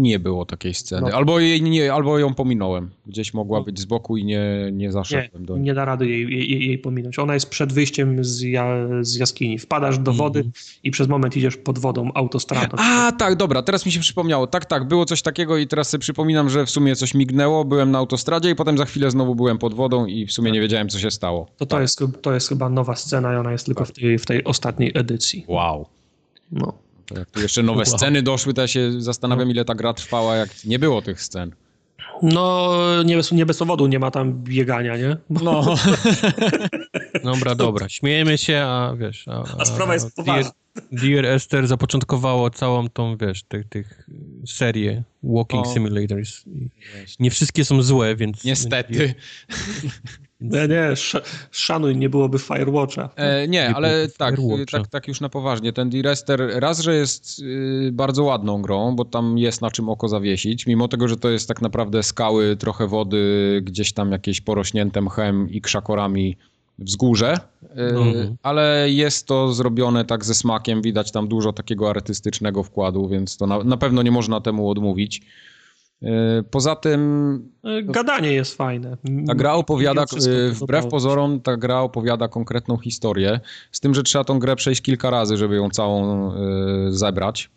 Nie było takiej sceny. No. Albo, jej, nie, albo ją pominąłem. Gdzieś mogła no. być z boku i nie, nie zaszedłem nie, do niej. Nie da rady jej, jej, jej pominąć. Ona jest przed wyjściem z, ja, z jaskini. Wpadasz do wody mm. i przez moment idziesz pod wodą autostradą. A, tak, dobra, teraz mi się przypomniało. Tak, tak, było coś takiego i teraz sobie przypominam, że w sumie coś mignęło, byłem na autostradzie i potem za chwilę znowu byłem pod wodą i w sumie tak. nie wiedziałem, co się stało. To, to, tak. jest, to jest chyba nowa scena i ona jest tylko tak. w, tej, w tej ostatniej edycji. Wow. No. Jak tu jeszcze nowe wow. sceny doszły, to ja się zastanawiam, no. ile ta gra trwała, jak nie było tych scen. No, nie bez, nie bez powodu nie ma tam biegania, nie? No. dobra, dobra. Śmiejemy się, a wiesz... A, a sprawa jest poważna. Dear Esther zapoczątkowało całą tą, wiesz, tych, tych serię Walking o. Simulators. Nie wszystkie są złe, więc... Niestety. Nie, nie, szanuj, nie byłoby Firewatcha. E, nie, ale tak, tak, tak już na poważnie. Ten D-Rester raz, że jest y, bardzo ładną grą, bo tam jest na czym oko zawiesić, mimo tego, że to jest tak naprawdę skały, trochę wody, gdzieś tam jakieś porośnięte mchem i krzakorami wzgórze, mhm. ale jest to zrobione tak ze smakiem, widać tam dużo takiego artystycznego wkładu, więc to na, na pewno nie można temu odmówić. E, poza tym. E, gadanie jest fajne. Ta gra opowiada, wbrew pozorom, ta gra opowiada konkretną historię. Z tym, że trzeba tą grę przejść kilka razy, żeby ją całą zebrać.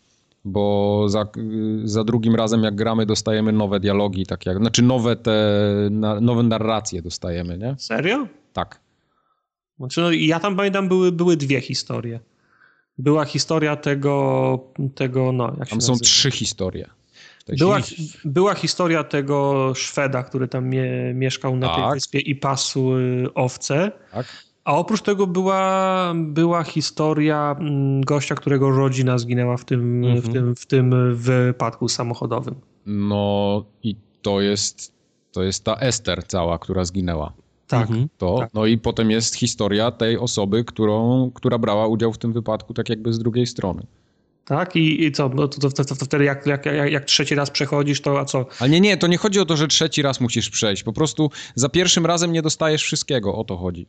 Bo za, za drugim razem, jak gramy, dostajemy nowe dialogi, tak jak, znaczy nowe te, nowe narracje dostajemy, nie? Serio? Tak. Znaczy, no, ja tam pamiętam, były, były dwie historie. Była historia tego, tego no, jak Tam są nazywa? trzy historie. Była, była historia tego Szweda, który tam mie, mieszkał na tak. tej wyspie i pasł y, owce. Tak. A oprócz tego była, była historia mm, gościa, którego rodzina zginęła w tym, mhm. w, tym, w tym wypadku samochodowym. No i to jest, to jest ta Ester cała, która zginęła. Tak. Mhm. To, tak. No i potem jest historia tej osoby, którą, która brała udział w tym wypadku, tak jakby z drugiej strony. Tak? I, i co? No to, to, to, to wtedy jak, jak, jak, jak, trzeci raz przechodzisz, to a co? Ale nie, nie, to nie chodzi o to, że trzeci raz musisz przejść. Po prostu za pierwszym razem nie dostajesz wszystkiego. O to chodzi.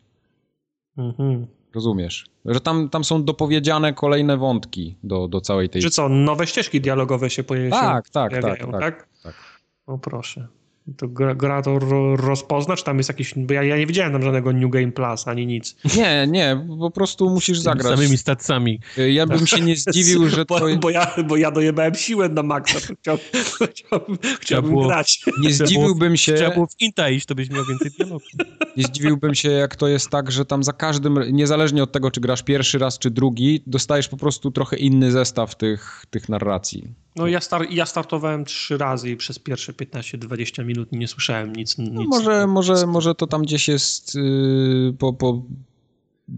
Mhm. Rozumiesz? Że tam, tam są dopowiedziane kolejne wątki do, do całej tej... Czy co, nowe ścieżki dialogowe się pojawiają? Tak, tak, tak, tak, tak, tak. O proszę to gra, gra to rozpozna, czy tam jest jakiś, bo ja, ja nie widziałem tam żadnego New Game Plus, ani nic. Nie, nie, po prostu musisz zagrać. samymi stacjami. Ja bym się nie zdziwił, że to... Bo, bo, ja, bo ja dojebałem siłę na maksa, chciałbym, chciałbym, chciałbym było, grać. Nie zdziwiłbym się... Trzeba było w Inta iść, to byś miał więcej dialogu. Nie zdziwiłbym się, jak to jest tak, że tam za każdym, niezależnie od tego, czy grasz pierwszy raz, czy drugi, dostajesz po prostu trochę inny zestaw tych, tych narracji. No ja, star ja startowałem trzy razy i przez pierwsze 15-20 minut nie słyszałem nic. nic no może, może, może to tam gdzieś jest yy, po, po,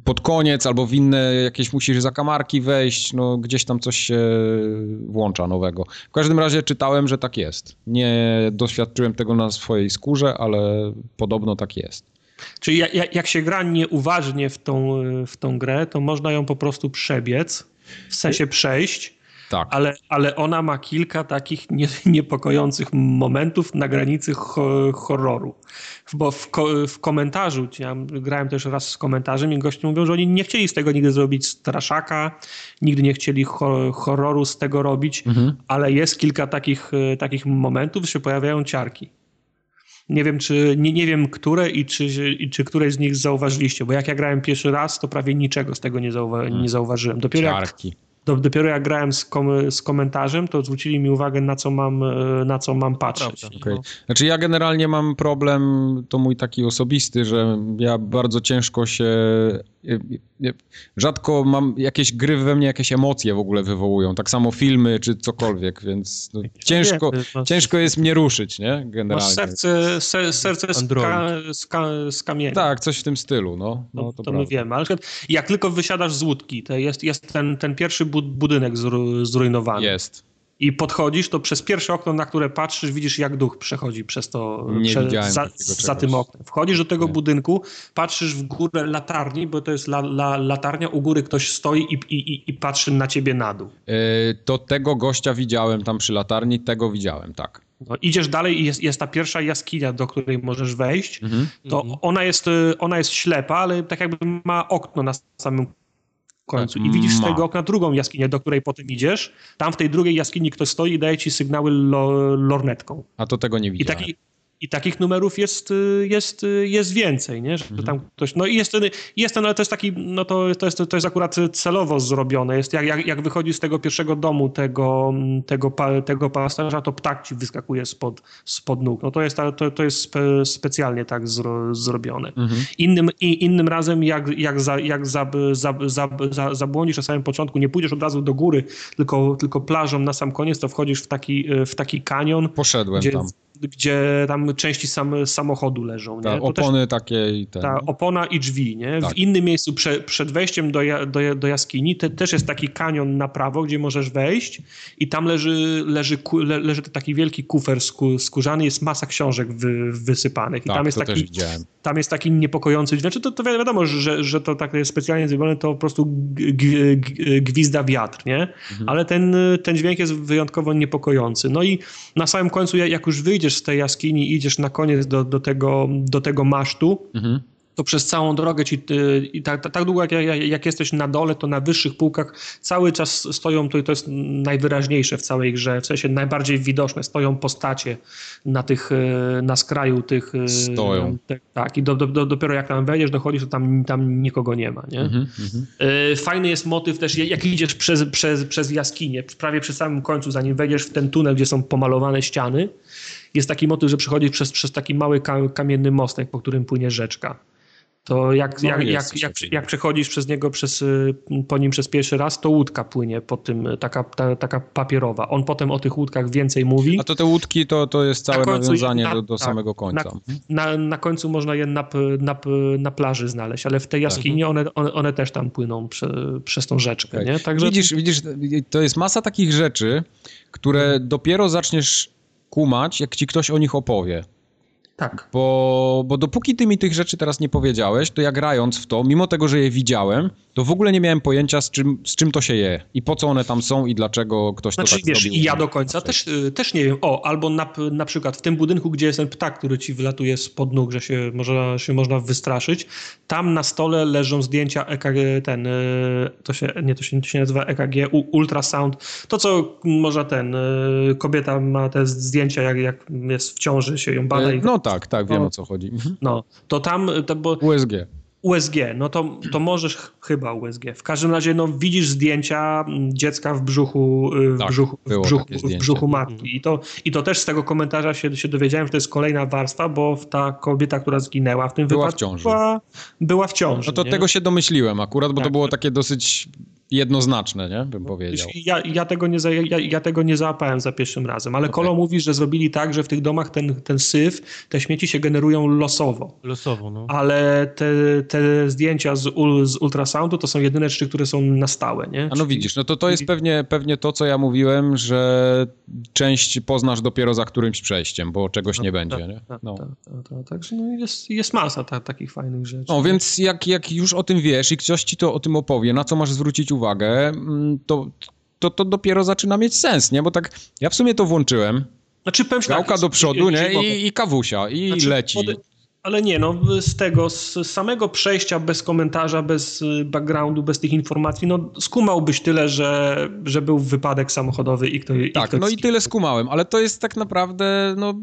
pod koniec albo w inne jakieś musisz zakamarki wejść, no gdzieś tam coś się włącza nowego. W każdym razie czytałem, że tak jest. Nie doświadczyłem tego na swojej skórze, ale podobno tak jest. Czyli jak, jak się gra nieuważnie w tą, w tą grę, to można ją po prostu przebiec, w sensie przejść, Tak. Ale, ale ona ma kilka takich nie, niepokojących momentów na granicy ho, horroru. Bo w, ko, w komentarzu, ja grałem też raz z komentarzem i goście mówią, że oni nie chcieli z tego nigdy zrobić straszaka, nigdy nie chcieli ho, horroru z tego robić, mhm. ale jest kilka takich, takich momentów, że się pojawiają ciarki. Nie wiem, czy, nie, nie wiem, które i czy, i czy któreś z nich zauważyliście, bo jak ja grałem pierwszy raz, to prawie niczego z tego nie, zauwa nie zauważyłem. Dopiero Ciarki. jak, dopiero jak grałem z, kom, z, komentarzem, to zwrócili mi uwagę, na co mam, e, na co mam patrzeć. Okay. No. Znaczy ja generalnie mam problem, to mój taki osobisty, że ja bardzo ciężko się rzadko mam jakieś gry we mnie, jakieś emocje w ogóle wywołują. Tak samo filmy czy cokolwiek, więc no, ciężko, ciężko jest mnie ruszyć, nie? Generalnie. Masz serce, ser, serce z, ka, z, ka, z kamienia. Tak, coś w tym stylu, no. no to, to, to my wiemy. Ale jak tylko wysiadasz z łódki, to jest, jest ten, ten pierwszy budynek zrujnowany. Jest i podchodzisz, to przez pierwsze okno, na które patrzysz, widzisz, jak duch przechodzi przez to, Nie prze, za, za, tym oknem. Wchodzisz do tego Nie. budynku, patrzysz w górę latarni, bo to jest la, la, latarnia, u góry ktoś stoi i, i, i patrzy na ciebie na dół. Yy, to tego gościa widziałem tam przy latarni, tego widziałem, tak. No, idziesz dalej i jest, jest ta pierwsza jaskinia, do której możesz wejść. Mhm. To ona jest, y, ona jest ślepa, ale tak jakby ma okno na samym końcu. I widzisz z tego okna drugą jaskinię, do której potem idziesz. Tam w tej drugiej jaskini ktoś stoi i daje ci sygnały lo, lornetką. A to tego nie widziałem. I taki, i takich numerów jest, y, jest, y, jest więcej, nie? Że mhm. tam ktoś, no i jest ten, jest ten, ale to jest taki, no to, to, jest, to jest akurat celowo zrobione. Jest jak, jak, jak wychodzi z tego pierwszego domu tego, tego, tego pasterza, to ptak ci wyskakuje spod, spod nóg. No to jest, to, to jest spe, specjalnie tak zro, zrobione. Mhm. Innym, i, innym razem jak, jak, za, jak za, za, za, za, zabłądzisz na samym początku, nie pójdziesz od razu do góry, tylko, tylko plażą na sam koniec, to wchodzisz w taki, w taki kanion. Poszedłem gdzie, tam gdzie tam części sam, samochodu leżą. Ta, opony też, takie i ten. Ta opona i drzwi. Nie? Tak. W innym miejscu prze, przed wejściem do, do, do jaskini te, też jest taki kanion na prawo, gdzie możesz wejść i tam leży, leży, le, leży taki wielki kufer skó, skórzany, jest masa książek wy, wysypanych. I tak, tam jest taki, tam jest taki niepokojący dźwięk. Znaczy to, to wiadomo, że, że to tak jest specjalnie zrobione, to po prostu gwizda wiatr, nie? Mhm. Ale ten, ten dźwięk jest wyjątkowo niepokojący. No i na samym końcu, jak już wyjdziesz z tej jaskini, idziesz na koniec do, do, tego, do tego masztu, mhm to przez całą drogę ci, i tak, tak długo jak, jak, jesteś na dole, to na wyższych półkach cały czas stoją, to, to jest najwyraźniejsze w całej grze, w sensie najbardziej widoczne, stoją postacie na tych, y, na skraju tych... Y, stoją. Te, tak, i do, do, dopiero jak tam wejdziesz, dochodzisz, to tam, tam nikogo nie ma, nie? Mhm, mhm. Fajny jest motyw też, jak idziesz przez, przez, przez jaskinię, prawie przy samym końcu, zanim wejdziesz w ten tunel, gdzie są pomalowane ściany, jest taki motyw, że przechodzisz przez, przez taki mały kamienny mostek, po którym płynie rzeczka to jak, no jak, jak, jak, jak, przechodzisz przez niego, przez, y, po nim przez pierwszy raz, to łódka płynie po tym, y, taka, ta, taka papierowa. On potem o tych łódkach więcej mówi. A to te łódki to, to jest całe końcu, nawiązanie na, do, do tak, samego końca. Na, na, na, końcu można je na, na, na plaży znaleźć, ale w tej jaskini tak. one, one, one, też tam płyną prze, przez tą rzeczkę. Okay. Nie? Także... Widzisz, widzisz, to jest masa takich rzeczy, które dopiero zaczniesz kumać, jak ci ktoś o nich opowie. Tak. Bo, bo dopóki ty mi tych rzeczy teraz nie powiedziałeś, to ja grając w to, mimo tego, że je widziałem, to w ogóle nie miałem pojęcia, z czym, z czym to się je i po co one tam są i dlaczego ktoś znaczy, to tak wiesz, zrobił. I ja do końca też, y, też nie wiem. O, albo na, na przykład w tym budynku, gdzie jest ten ptak, który ci wylatuje spod nóg, że się, może, się można wystraszyć, tam na stole leżą zdjęcia EKG, ten, y, to się, nie, to się, to się nazywa EKG, ultrasound. To, co może ten, y, kobieta ma te zdjęcia, jak, jak jest w ciąży, się ją bada. I... No tak, tak, wiem no, o co chodzi. Mhm. No, to tam... To, bo... USG. USG, no to, to możesz chyba USG. W każdym razie no, widzisz zdjęcia dziecka w brzuchu, y, w tak, brzuchu, w brzuchu, w brzuchu matki. I to, I to też z tego komentarza się, się dowiedziałem, że to jest kolejna warstwa, bo ta kobieta, która zginęła w tym była wypadku, w ciąży. Była, była w ciąży. No to nie? tego się domyśliłem akurat, bo tak. to było takie dosyć jednoznaczne, nie? Bym powiedział. Ja, ja, tego nie za, ja, ja, tego nie załapałem za pierwszym razem, ale okay. Kolo mówi, że zrobili tak, że w tych domach ten, ten syf, te śmieci się generują losowo. Losowo, no. Ale te, te zdjęcia z, ul, z ultrasoundu to są jedyne rzeczy, które są na stałe, nie? A no widzisz, no to to jest pewnie, pewnie to, co ja mówiłem, że część poznasz dopiero za którymś przejściem, bo czegoś nie będzie, nie? No. Także no jest, jest masa ta, takich fajnych rzeczy. No więc jak, jak już o tym wiesz i ktoś ci to o tym opowie, na co masz zwrócić uwagę, mm, to to to dopiero zaczyna mieć sens, nie? Bo tak, ja w sumie to włączyłem, Znaczy, powiem gałka tak, do przodu, nie? mogę. I, i kawusia, i Znaczy, leci. Ale nie, no z tego, z samego przejścia bez komentarza, bez y, backgroundu, bez tych informacji, no skumałbyś tyle, że, że był wypadek samochodowy i ktoś... Tak, ktoś no i tyle skumałem, ale to jest tak naprawdę, no,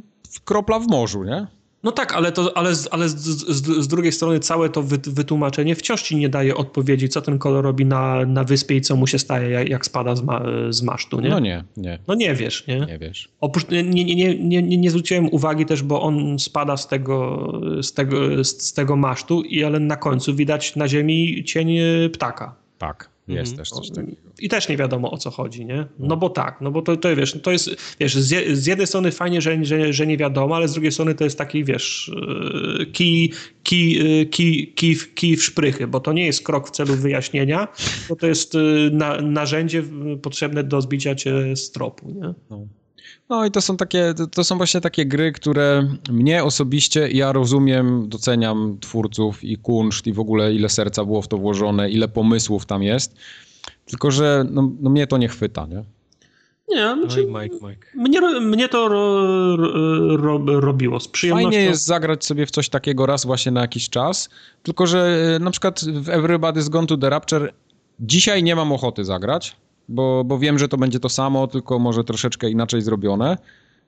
kropla w morzu, nie? No tak, ale, to, ale, z, ale z, z, z drugiej strony całe to wy, wytłumaczenie wciąż ci nie daje odpowiedzi, co ten kolor robi na, na wyspie i co mu się staje, jak, jak spada z, ma, z masztu, nie? No nie, nie, No nie wiesz, nie? nie wiesz. Oprócz, nie, nie, nie, nie, nie, nie zwróciłem uwagi też, bo on spada z tego, z tego, z, tego masztu, i ale na końcu widać na ziemi cień e, ptaka. Tak, jest Mhm. też coś takiego. I też nie wiadomo o co chodzi, nie? No bo tak, no bo to, to wiesz, to jest, wiesz, z, z jednej strony fajnie, że, że, że nie wiadomo, ale z drugiej strony to jest taki, wiesz, e, kij, kij, e, kij, kij, w- kij w szprychy, bo to nie jest krok w celu wyjaśnienia, bo to jest e, na, narzędzie potrzebne do zbicia cię z tropu, nie? No. No i to są takie, to- są właśnie takie gry, które mnie osobiście, ja rozumiem, doceniam twórców i kunszt i w ogóle ile serca było w to włożone, ile pomysłów tam jest, tylko że no, no mnie to nie chwyta, nie? Nie, Oj, znaczy, Mike, Mike. mnie, mnie to ro, ro, ro, robiło z przyjemnością. Fajnie jest zagrać sobie w coś takiego raz właśnie na jakiś czas, tylko że e, na przykład w Everybody's Gone to the Rapture dzisiaj nie mam ochoty zagrać, bo, bo wiem, że to będzie to samo, tylko może troszeczkę inaczej zrobione,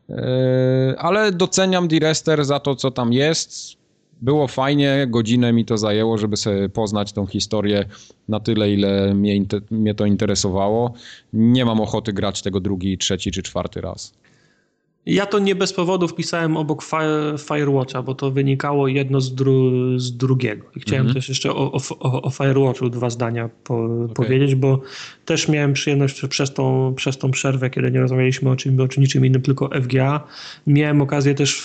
E, ale doceniam D-Rester za to, co tam jest. Było fajnie, godzinę mi to zajęło, żeby sobie poznać tą historię na tyle, ile mnie, mnie to interesowało. Nie mam ochoty grać tego drugi, trzeci czy czwarty raz. Ja to nie bez powodu wpisałem obok Fire, Firewatcha, bo to wynikało jedno z, dru, z drugiego. I chciałem Mhm. też jeszcze o, o, o Firewatchu dwa zdania po, powiedzieć, bo też miałem przyjemność przez tą, przez tą przerwę, kiedy nie rozmawialiśmy o czym, o czym niczym innym, tylko FGA. Miałem okazję też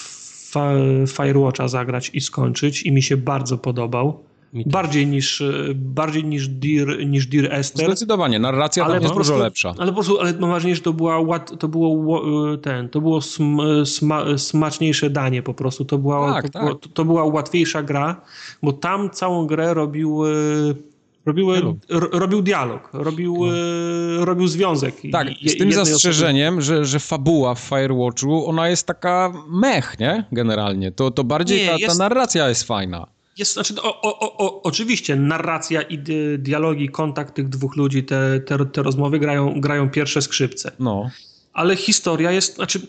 Firewatcha zagrać i skończyć i mi się bardzo podobał. Bardziej niż, e, bardziej niż Dear, niż Dear Esther. Zdecydowanie, narracja tam Ale jest po prostu, dużo lepsza. Ale po prostu, ale mam wrażenie, że to, była łat, to było ło- ten, to było sm, sma, smaczniejsze danie po prostu. To była, Tak, to, tak. Było, to, była łatwiejsza gra, bo tam całą grę robił, e, robił, Dialog. robił dialog, robił, e, robił związek. Tak, z tym osoby. zastrzeżeniem, że, że fabuła w Firewatchu, ona jest taka mech, nie? Generalnie. To, to bardziej Nie, ta, ta jest- narracja jest fajna. Jest, znaczy, o, o, o, o, oczywiście narracja i di, dialogi, kontakt tych dwóch ludzi, te, te, te rozmowy grają, grają pierwsze skrzypce. No. Ale historia jest, znaczy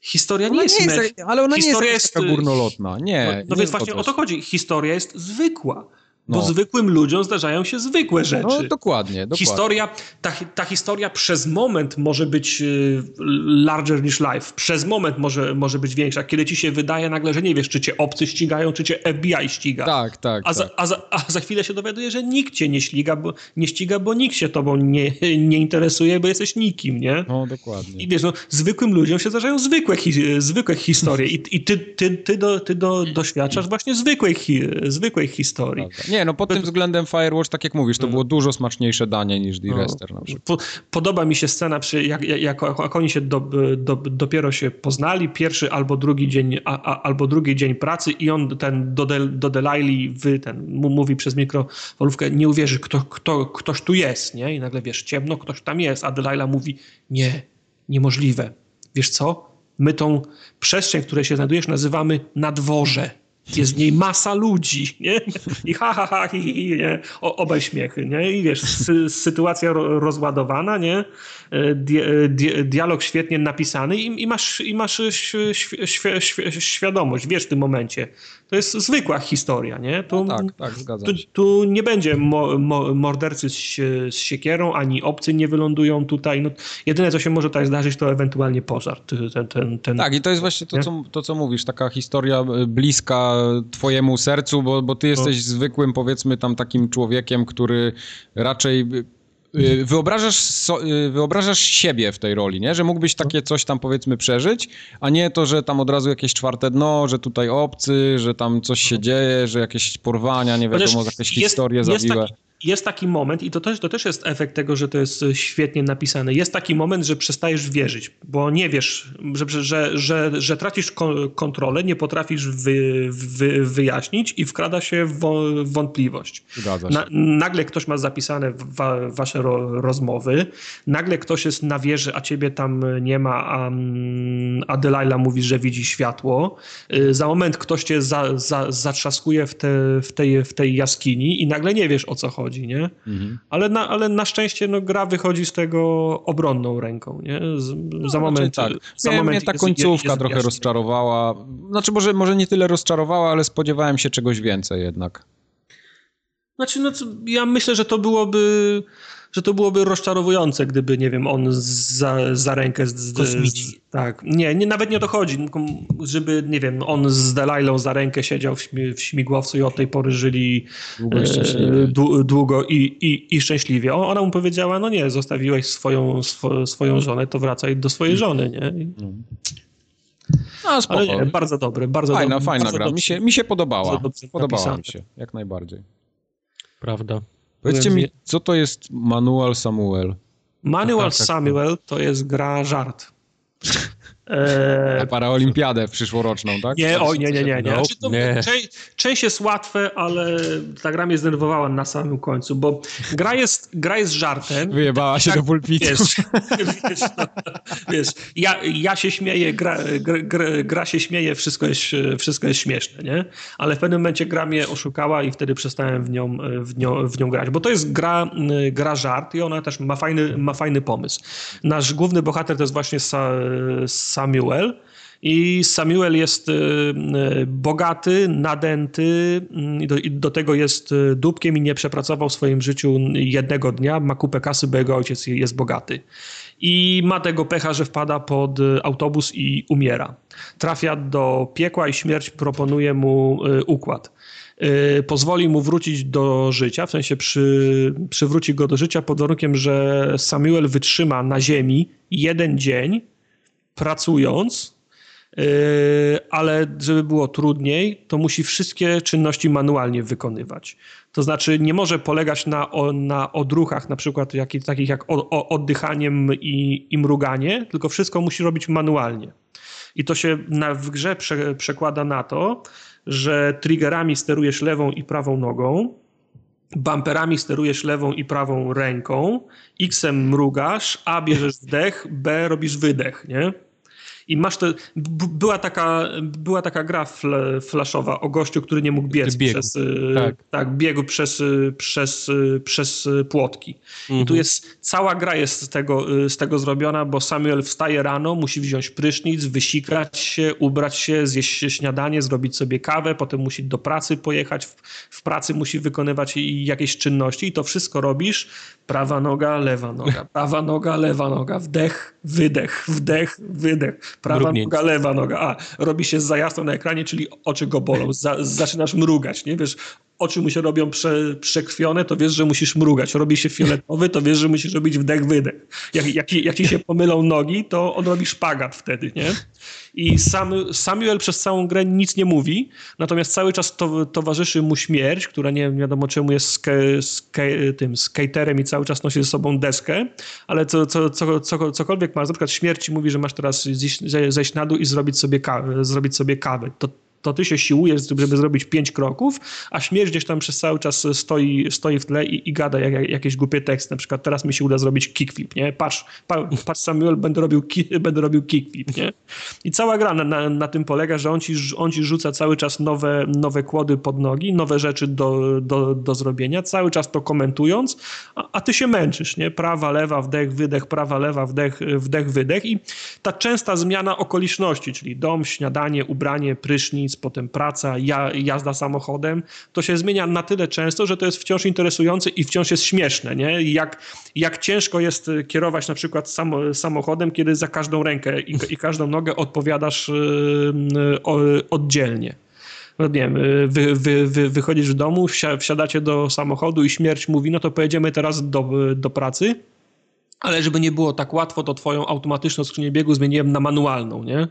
historia nie Ona jest, nie jest, ale ona nie Historia jest, jest, taka górnolotna. Nie. No, nie no więc właśnie o to chodzi. Historia jest zwykła. Bo No. zwykłym ludziom zdarzają się zwykłe rzeczy. No dokładnie, dokładnie. Historia, ta, ta historia przez moment może być y, larger niż life. Przez moment może, może być większa. Kiedy ci się wydaje nagle, że nie wiesz, czy cię obcy ścigają, czy cię FBI ściga. Tak, tak, A za, tak. a, za, a za chwilę się dowiaduje, że nikt cię nie ściga, bo, nie ściga, bo nikt się tobą nie, nie interesuje, bo jesteś nikim, nie? No dokładnie. I wiesz, no, zwykłym ludziom się zdarzają zwykłe, hi, zwykłe historie i, i ty, ty, ty, do, ty do, doświadczasz właśnie zwykłej, hi, zwykłej historii. Prawda. Nie, no pod tym względem Firewatch, tak jak mówisz, to No. było dużo smaczniejsze danie niż D-Rester na przykład. Po, podoba mi się scena, przy, jak, jak, jak, oni się do, do, dopiero się poznali, pierwszy albo drugi dzień, a, a, albo drugi dzień pracy i on ten do, do Delaili wy, ten, mówi przez mikrofalówkę, nie uwierzy, kto, kto, ktoś tu jest, nie? I nagle wiesz, ciemno, ktoś tam jest, a Delaila mówi, nie, niemożliwe. Wiesz co? My tą przestrzeń, w której się znajdujesz, nazywamy nadworze. Jest w niej masa ludzi, nie? I ha, ha, ha, hi, hi, nie? O, obaj śmiechy, nie? I wiesz, sy, sytuacja ro, rozładowana, nie? E, Di, di, dialog świetnie napisany i, i masz, i masz świ, świ, świ, świadomość, wiesz w tym momencie. To jest zwykła historia, nie? Tu, No tak, tak, zgadzam tu, tu nie będzie mo, mo, mordercy z, z siekierą, ani obcy nie wylądują tutaj. No, jedyne, co się może tutaj zdarzyć, to ewentualnie pożar. Ten, ten, ten, Tak, i to jest właśnie to co, to, co mówisz, taka historia y, bliska twojemu sercu, bo, bo ty jesteś zwykłym, powiedzmy, tam takim człowiekiem, który raczej... y, Wyobrażasz, so, y, wyobrażasz siebie w tej roli, nie? Że mógłbyś takie coś tam powiedzmy przeżyć, a nie to, że tam od razu jakieś czwarte dno, że tutaj obcy, że tam coś się dzieje, że jakieś porwania, nie wiadomo, jakieś historie jest zawiłe. taki- jest taki moment, i to też, to też jest efekt tego, że to jest świetnie napisane. Jest taki moment, że przestajesz wierzyć, bo nie wiesz, że, że, że, że tracisz kontrolę, nie potrafisz wy, wy, wyjaśnić i wkrada się w wątpliwość. Na, nagle ktoś ma zapisane wa, wasze ro, rozmowy, nagle ktoś jest na wieży, a ciebie tam nie ma, a, a Delilah mówi, że widzi światło. Y, za moment ktoś cię za, za, zatrzaskuje w, te, w, tej, w tej jaskini i nagle nie wiesz o co chodzi, nie? Mhm. Ale, na, ale na szczęście no, gra wychodzi z tego obronną ręką, nie? Z, no, za moment... Tak. Za mnie, moment mnie ta końcówka jest trochę rozczarowała. Znaczy może, może nie tyle rozczarowała, ale spodziewałem się czegoś więcej jednak. Znaczy, no, ja myślę, że to byłoby że to byłoby rozczarowujące, gdyby, nie wiem, on za, za rękę... Z, Kosmici. tak, nie, nie, nawet nie o to chodzi, żeby, nie wiem, on z Delailą za rękę siedział w, śmi, w śmigłowcu i od tej pory żyli długo, e, długo i, i, i szczęśliwie. Ona mu powiedziała, no nie, zostawiłeś swoją, swo, swoją żonę, to wracaj do swojej żony, nie? No, Ale nie, bardzo dobry, bardzo fajna, dobry. Fajna, gra, mi się, mi się podobała. Podobała mi się, jak najbardziej. Prawda. Powiedzcie mi, co to jest Manual Samuel? Manual tak, tak, tak. Samuel to jest gra żart. Eee, Na paraolimpiadę przyszłoroczną, tak? Nie, oj, nie, nie, nie. nie. Znaczy to, nie. Część, część, jest łatwe, ale ta gra mnie zdenerwowała na samym końcu, bo gra jest, gra jest żartem. Wyjebała się tak, do pulpitu. Wiesz, wiesz, no, wiesz ja, ja się śmieję, gra, gra, gra, się śmieje, wszystko jest, wszystko jest śmieszne, nie? Ale w pewnym momencie gra mnie oszukała i wtedy przestałem w nią, w nią, w nią grać, bo to jest gra, gra żart i ona też ma fajny, ma fajny pomysł. Nasz główny bohater to jest właśnie Sa, Samuel. I Samuel jest y, y, bogaty, nadęty, mm, i do, i do, tego jest y, dupkiem i nie przepracował w swoim życiu jednego dnia. Ma kupę kasy, bo jego ojciec jest bogaty. I ma tego pecha, że wpada pod autobus i umiera. Trafia do piekła i śmierć proponuje mu układ. Pozwoli mu wrócić do życia, w sensie przy, przywróci go do życia pod warunkiem, że Samuel wytrzyma na ziemi jeden dzień pracując, yy, ale żeby było trudniej, to musi wszystkie czynności manualnie wykonywać. To znaczy nie może polegać na, na odruchach, na przykład jak, takich jak oddychaniem i, i mruganie, tylko wszystko musi robić manualnie. I to się na, w grze prze, przekłada na to, że triggerami sterujesz lewą i prawą nogą, bumperami sterujesz lewą i prawą ręką, X-em mrugasz, A bierzesz wdech, B robisz wydech, nie? I masz to. Była taka, była taka gra fl, flaszowa o gościu, który nie mógł biec biegu. przez. Y, tak. tak, biegu przez, y, przez, y, przez płotki. Mhm. I tu mhm. jest. Cała gra jest z tego, z tego zrobiona, bo Samuel wstaje rano, musi wziąć prysznic, wysikać się, ubrać się, zjeść śniadanie, zrobić sobie kawę, potem musi do pracy pojechać. W, w pracy musi wykonywać jakieś czynności i to wszystko robisz. Prawa noga, lewa noga, prawa noga, lewa noga, wdech, wydech, wdech, wydech prawa noga, lewa noga. A, robi się za jasno na ekranie, czyli oczy go bolą. Za, zaczynasz mrugać, nie? Wiesz, oczy mu się robią prze, przekrwione, to wiesz, że musisz mrugać. Robi się fioletowy, to wiesz, że musisz robić wdech, wydech. Jak, jak, jak ci się pomylą nogi, to on robi szpagat wtedy, nie? I Sam, Samuel przez całą grę nic nie mówi, natomiast cały czas to, towarzyszy mu śmierć, która nie wiadomo czemu jest ske, ske, tym skaterem i cały czas nosi ze sobą deskę, ale co, co, co, co, cokolwiek masz, na przykład śmierci mówi, że masz teraz zejść, zejść na dół i zrobić sobie kawę, zrobić sobie kawę. To to ty się siłujesz, żeby zrobić pięć kroków, a śmierć gdzieś tam przez cały czas stoi, stoi w tle i, i gada jak, jak, jakieś głupie teksty. Na przykład teraz mi się uda zrobić kickflip, nie? Patrz, pa, patrz Samuel, będę robił, ki, będę robił kickflip, nie? I cała gra na, na, na, tym polega, że on ci, on ci rzuca cały czas nowe, nowe kłody pod nogi, nowe rzeczy do, do, do zrobienia, cały czas to komentując, a, a ty się męczysz, nie? Prawa, lewa, wdech, wydech, prawa, lewa, wdech, wdech, wydech i ta częsta zmiana okoliczności, czyli dom, śniadanie, ubranie, prysznic, potem praca, jazda samochodem, to się zmienia na tyle często, że to jest wciąż interesujące i wciąż jest śmieszne, nie? Jak, jak ciężko jest kierować na przykład samo, samochodem, kiedy za każdą rękę i, i każdą nogę odpowiadasz yy, oddzielnie no nie wiem, wy, wy, wy, wychodzisz z domu, wsiadacie do samochodu i śmierć mówi, no to pojedziemy teraz do, do pracy, ale żeby nie było tak łatwo, to twoją automatyczną skrzynię biegu zmieniłem na manualną, nie?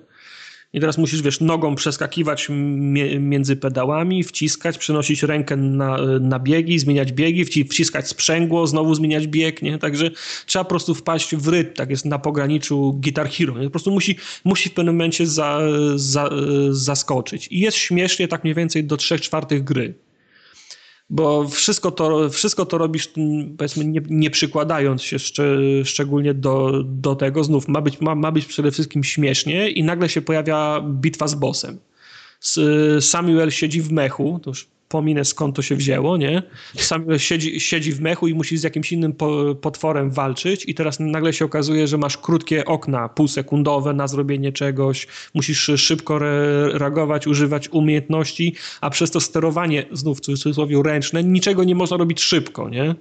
I teraz musisz, wiesz, nogą przeskakiwać między pedałami, wciskać, przenosić rękę na, na biegi, zmieniać biegi, wciskać sprzęgło, znowu zmieniać bieg, nie? Także trzeba po prostu wpaść w rytm, tak jest na pograniczu Guitar Hero. Nie? Po prostu musi, musi w pewnym momencie za, za, zaskoczyć. I jest śmiesznie tak mniej więcej do trzech czwartych gry bo wszystko to, wszystko to robisz, powiedzmy, nie, nie przykładając się szcz szczególnie do, do tego. Znów ma być, ma, ma być przede wszystkim śmiesznie i nagle się pojawia bitwa z bossem. Samuel siedzi w mechu, to już pominę skąd to się wzięło, nie? Sam siedzi, siedzi w mechu i musi z jakimś innym po, potworem walczyć i teraz nagle się okazuje, że masz krótkie okna półsekundowe na zrobienie czegoś, musisz szybko re reagować, używać umiejętności, a przez to sterowanie, znów w cudzysłowie ręczne, niczego nie można robić szybko, nie?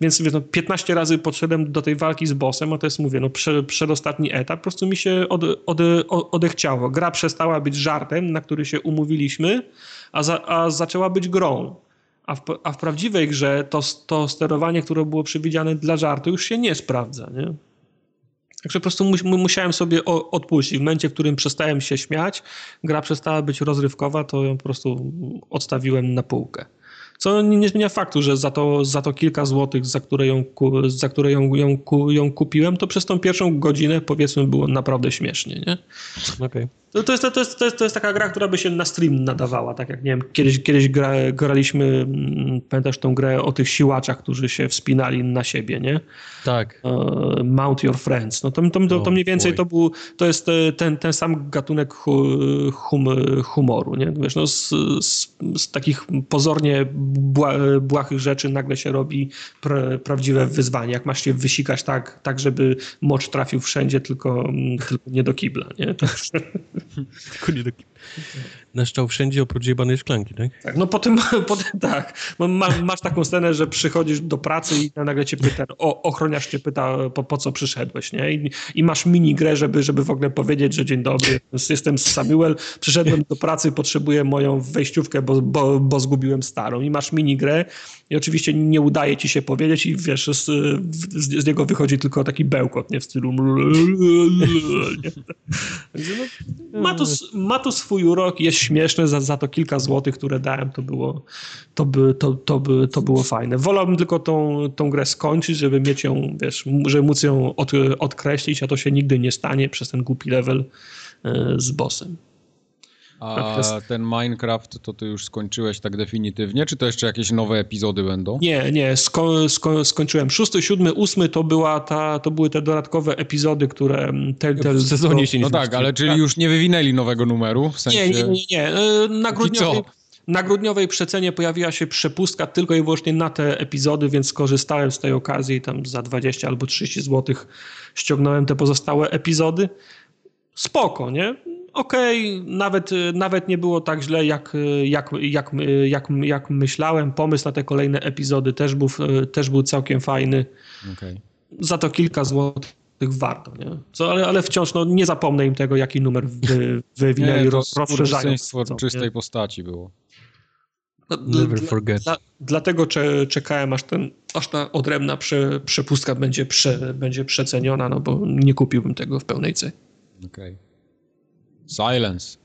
Więc wiesz, no, 15 razy podszedłem do tej walki z bossem, a to jest, mówię, no, prze, przedostatni etap. Po prostu mi się od, od, odechciało. Gra przestała być żartem, na który się umówiliśmy, a, za, a zaczęła być grą. A w, a w prawdziwej grze to, to sterowanie, które było przewidziane dla żartu, już się nie sprawdza. Nie? Także po prostu musiałem sobie odpuścić. W momencie, w którym przestałem się śmiać, gra przestała być rozrywkowa, to ją po prostu odstawiłem na półkę. Co nie zmienia faktu, że za to, za to kilka złotych, za które, ją, za które ją, ją, ją kupiłem, to przez tą pierwszą godzinę powiedzmy było naprawdę śmiesznie, nie? Okay. To, to, jest, to, jest, to, jest, to jest taka gra, która by się na stream nadawała, tak jak nie wiem, kiedyś, kiedyś gra, graliśmy, mm, pamiętasz tą grę o tych siłaczach, którzy się wspinali na siebie, nie? Tak. Uh, Mount Your Friends. No to, to, to, to mniej więcej to był, to jest e, ten, ten sam gatunek hum, humoru, nie? Wiesz, no z, z, z takich pozornie bła, błahych rzeczy nagle się robi pra, prawdziwe wyzwanie, jak masz się wysikać tak, tak żeby mocz trafił wszędzie, tylko, tylko nie do kibla, nie? nie do na szczał wszędzie oprócz jebanej szklanki, tak? Tak, no potem, potem tak. Masz, masz taką scenę, że przychodzisz do pracy i nagle cię pyta, o, ochroniarz cię pyta, po, po co przyszedłeś, nie? I, I, masz mini grę, żeby, żeby w ogóle powiedzieć, że dzień dobry, jestem Samuel, przyszedłem do pracy, potrzebuję moją wejściówkę, bo, bo, bo zgubiłem starą. I masz mini grę i oczywiście nie udaje ci się powiedzieć i wiesz, z, z, z niego wychodzi tylko taki bełkot, nie? W stylu no, ma, to, ma to swój urok, jest śmieszne, za, za to kilka złotych, które dałem, to było, to by, to, to, by, to było fajne. Wolałbym tylko tą, tą grę skończyć, żeby mieć ją, wiesz, żeby móc ją od, odkreślić, a to się nigdy nie stanie przez ten głupi level e, z bossem. A ten Minecraft to ty już skończyłeś tak definitywnie, czy to jeszcze jakieś nowe epizody będą? Nie, nie, sko sko skończyłem. Szósty, siódmy, ósmy to, była ta, to były te dodatkowe epizody, które Telltale... W sezonie się nie No tak, ale czyli tak. już nie wywinęli nowego numeru? W sensie... Nie, nie, nie. nie. Na grudniowej, na grudniowej przecenie pojawiła się przepustka tylko i wyłącznie na te epizody, więc skorzystałem z tej okazji i tam za 20 albo 30 zł ściągnąłem te pozostałe epizody. Spoko, nie? Okej, okay, nawet, nawet nie było tak źle, jak, jak, jak, jak, jak myślałem. Pomysł na te kolejne epizody też był, też był całkiem fajny. Okay. Za to kilka złotych warto, nie? Co, ale, ale wciąż no, nie zapomnę im tego, jaki numer wy, wywinęli, nie, to rozszerzając. czystej nie? postaci było. No, Never forget. Dla, dlatego cze, czekałem, aż, ten, aż ta odrębna prze, przepustka będzie, prze, będzie przeceniona, no bo nie kupiłbym tego w pełnej cenie. Okej. Okay. Silence.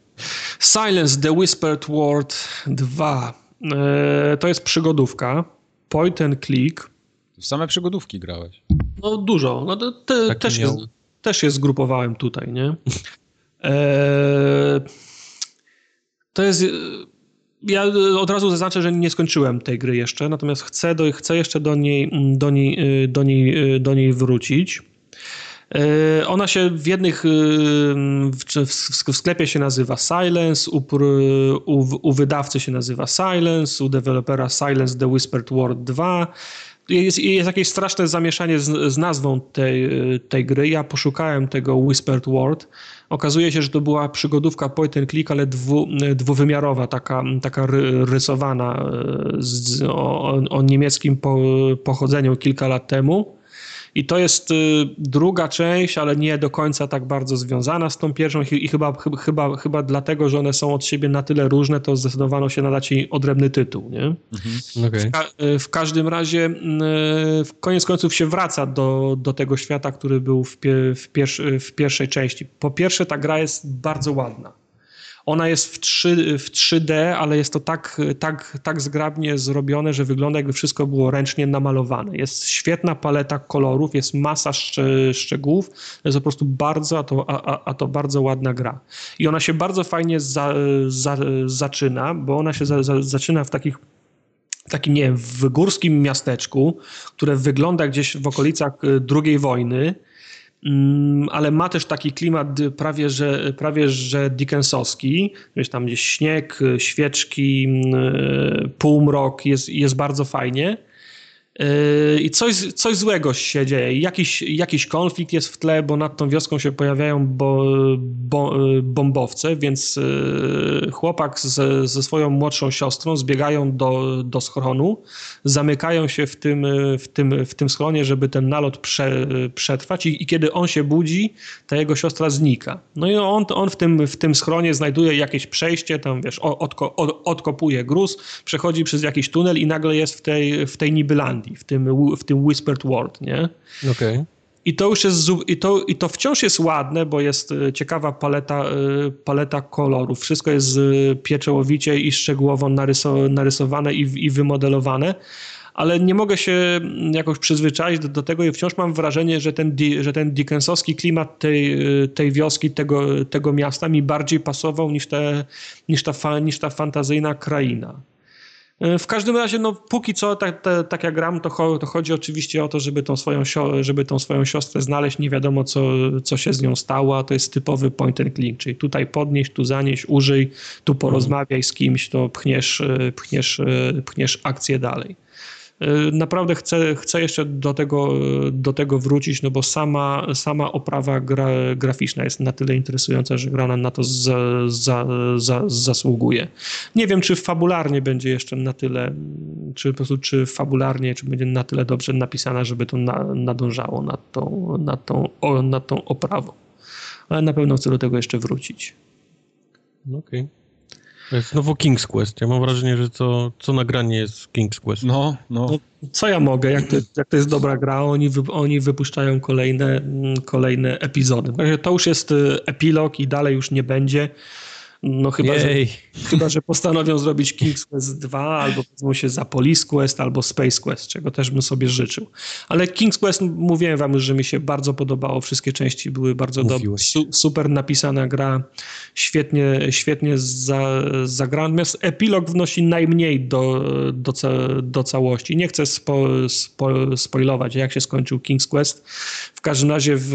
Silence, The Whispered Word 2. E, to jest przygodówka. Point and click. W same przygodówki grałeś. No dużo. No, te, też, je, też je zgrupowałem tutaj, nie? E, to jest... Ja od razu zaznaczę, że nie skończyłem tej gry jeszcze, natomiast chcę, do, chcę jeszcze do niej, do, niej, do, niej, do niej wrócić. E, ona się w jednych, y, w sklepie się nazywa Silence, u, u, u wydawcy się nazywa Silence, u dewelopera Silence The Whispered Word 2. Jest, jest jakieś straszne zamieszanie z, z, nazwą tej, tej gry. Ja poszukałem tego Whispered Word. Okazuje się, że to była przygodówka point and click, ale dwu, dwuwymiarowa, taka, taka rysowana z, o, o niemieckim po, pochodzeniu kilka lat temu. I to jest y, druga część, ale nie do końca tak bardzo związana z tą pierwszą i chyba, chyba, chyba dlatego, że one są od siebie na tyle różne, to zdecydowano się nadać jej odrębny tytuł. Nie? Mhm. Okay. W, ka w, każdym razie w koniec końców się wraca do, do tego świata, który był w, pie w, w pierwszej części. Po pierwsze ta gra jest bardzo ładna. Ona jest w, 3, w 3D, ale jest to tak, tak, tak zgrabnie zrobione, że wygląda jakby wszystko było ręcznie namalowane. Jest świetna paleta kolorów, jest masa szcz szczegółów, jest po prostu bardzo, a to, a, a to bardzo ładna gra. I ona się bardzo fajnie za, za, zaczyna, bo ona się za, za, zaczyna w takich takim, nie wiem, w górskim miasteczku, które wygląda gdzieś w okolicach II wojny, ale ma też taki klimat prawie że, prawie że Dickensowski, wiesz, tam gdzieś śnieg, świeczki, mm, półmrok, jest, jest bardzo fajnie. Yy, I coś, coś złego się dzieje. Jakiś, jakiś konflikt jest w tle, bo nad tą wioską się pojawiają bo, bo, bombowce, więc yy, chłopak z, ze swoją młodszą siostrą zbiegają do, do schronu, zamykają się w tym, w tym, w tym schronie, żeby ten nalot prze, przetrwać I, i kiedy on się budzi, ta jego siostra znika. No i on, on w, tym, w tym schronie znajduje jakieś przejście, tam wiesz, od, odkopuje gruz, przechodzi przez jakiś tunel i nagle jest w tej, w tej Nibylandii w tym, w tym Whispered World, nie? Okej. Okay. I to już jest, i to, i to wciąż jest ładne, bo jest e, ciekawa paleta, e, paleta kolorów. Wszystko jest e, pieczołowicie i szczegółowo narysowane i, i wymodelowane, ale nie mogę się jakoś przyzwyczaić do, do, tego i wciąż mam wrażenie, że ten, że ten Dickensowski klimat tej, tej wioski, tego, tego miasta mi bardziej pasował niż, te, niż, ta, niż ta fantazyjna kraina. E, w każdym razie, no póki co, tak, tak, tak jak gram, to, to, chodzi oczywiście o to, żeby tą, swoją, żeby tą swoją siostrę znaleźć, nie wiadomo co, co się z nią stało, a to jest typowy point and click, czyli tutaj podnieść, tu zanieść, użyj, tu porozmawiaj z kimś, to pchniesz, e, pchniesz, e, pchniesz akcję dalej. Y, naprawdę chcę, chcę jeszcze do tego, do tego wrócić, no bo sama, sama oprawa gra, graficzna jest na tyle interesująca, że gra na to za, za, za, zasługuje. Nie wiem, czy fabularnie będzie jeszcze na tyle, czy po prostu czy fabularnie, czy będzie na tyle dobrze napisana, żeby to na, nadążało nad tą, nad, tą, nad tą oprawą. Ale na pewno chcę do tego jeszcze wrócić. Okej. Okay. To jest znowu King's Quest. Ja mam wrażenie, że to co nagranie jest King's Quest. No, no. no co ja mogę, jak to, jak to jest dobra gra, oni, wy, oni wypuszczają kolejne, mm, kolejne epizody. To już jest y, epilog i dalej już nie będzie. No chyba, że, chyba, że postanowią zrobić King's Quest 2 albo wezmą się za Police Quest albo Space Quest, czego też bym sobie życzył. Ale King's Quest, mówiłem wam już, że mi się bardzo podobało, wszystkie części były bardzo dobre, su, super napisana gra, świetnie, świetnie za, zagrana, natomiast epilog wnosi najmniej do, do, do całości. Nie chcę spo, spo, spoilować, jak się skończył King's Quest. W każdym razie w,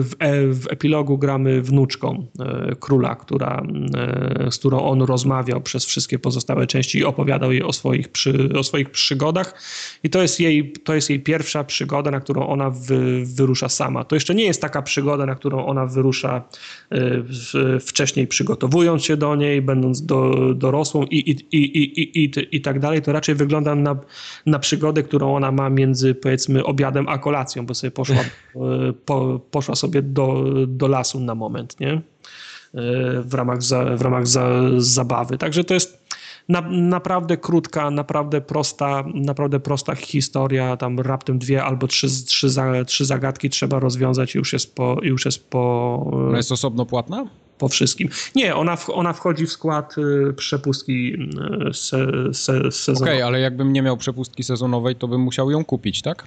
w, w epilogu gramy wnuczką e, króla, która e, z którą on rozmawiał przez wszystkie pozostałe części i opowiadał jej o swoich, przy, o swoich przygodach. I to jest, jej, to jest jej pierwsza przygoda, na którą ona wy, wyrusza sama. To jeszcze nie jest taka przygoda, na którą ona wyrusza y, wcześniej przygotowując się do niej, będąc do, dorosłą i, i, i, i, i, i tak dalej. To raczej wygląda na, na przygodę, którą ona ma między powiedzmy obiadem a kolacją, bo sobie poszła, po, poszła sobie do, do lasu na moment, nie? W ramach, za, w ramach za, zabawy. Także to jest na, naprawdę krótka, naprawdę prosta, naprawdę prosta historia, tam raptem dwie albo trzy, trzy, trzy zagadki trzeba rozwiązać i już jest po... Już jest, po Ona jest osobno płatna? po wszystkim. Nie, ona, ona wchodzi w skład y, przepustki y, se, se, sezonowej. Okej, okay, ale jakbym nie miał przepustki sezonowej, to bym musiał ją kupić, tak?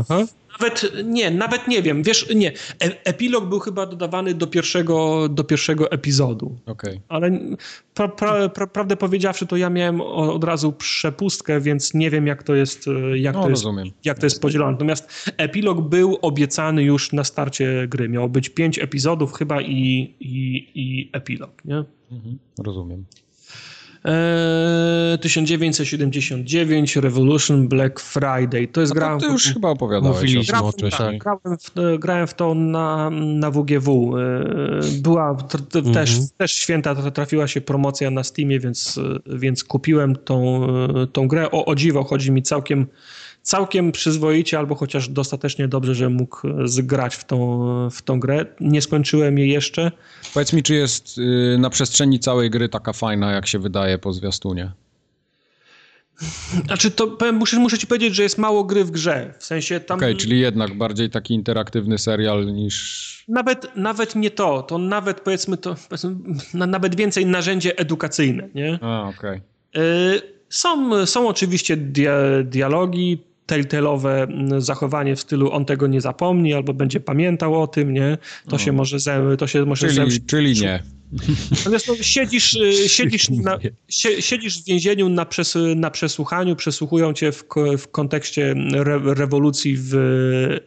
Aha. Nawet nie, nawet nie wiem. Wiesz, nie. E epilog był chyba dodawany do pierwszego, do pierwszego epizodu. Okay. Ale pra, pra, pra, prawdę powiedziawszy, to ja miałem od razu przepustkę, więc nie wiem, jak to jest, jak no, to jest, jak to jest podzielone. Natomiast epilog był obiecany już na starcie gry. Miało być pięć epizodów chyba i, i, i epilog, nie? Mhm, rozumiem. 1979 eee, Revolution Black Friday. To jest gra. To, to już chyba opowiadałeś. Grałem, o tak, grałem, w, grałem w to na, na WGW. Eee, była mhm. też, też święta trafiła się promocja na Steamie, więc, więc kupiłem tą, tą grę. O, o dziwo, chodzi mi całkiem całkiem przyzwoicie albo chociaż dostatecznie dobrze, że mógł zgrać w tą, w tą grę. Nie skończyłem jej jeszcze. Powiedz mi, czy jest y, na przestrzeni całej gry taka fajna, jak się wydaje po zwiastunie? Znaczy, to muszę, muszę ci powiedzieć, że jest mało gry w grze. W sensie tam. Okej, okay, czyli jednak bardziej taki interaktywny serial niż. Nawet, nawet nie to. To nawet powiedzmy to. Powiedzmy, nawet więcej narzędzie edukacyjne, nie? A, okej. Okay. Są, są oczywiście dia dialogi, telltale'owe zachowanie w stylu on tego nie zapomni albo będzie pamiętał o tym, nie? To no. się może zem, to się może czyli, zemść... czyli nie. Natomiast no, siedzisz, y, siedzisz, na, siedzisz w więzieniu na, przes, na przesłuchaniu, przesłuchują cię w, w kontekście re, rewolucji w,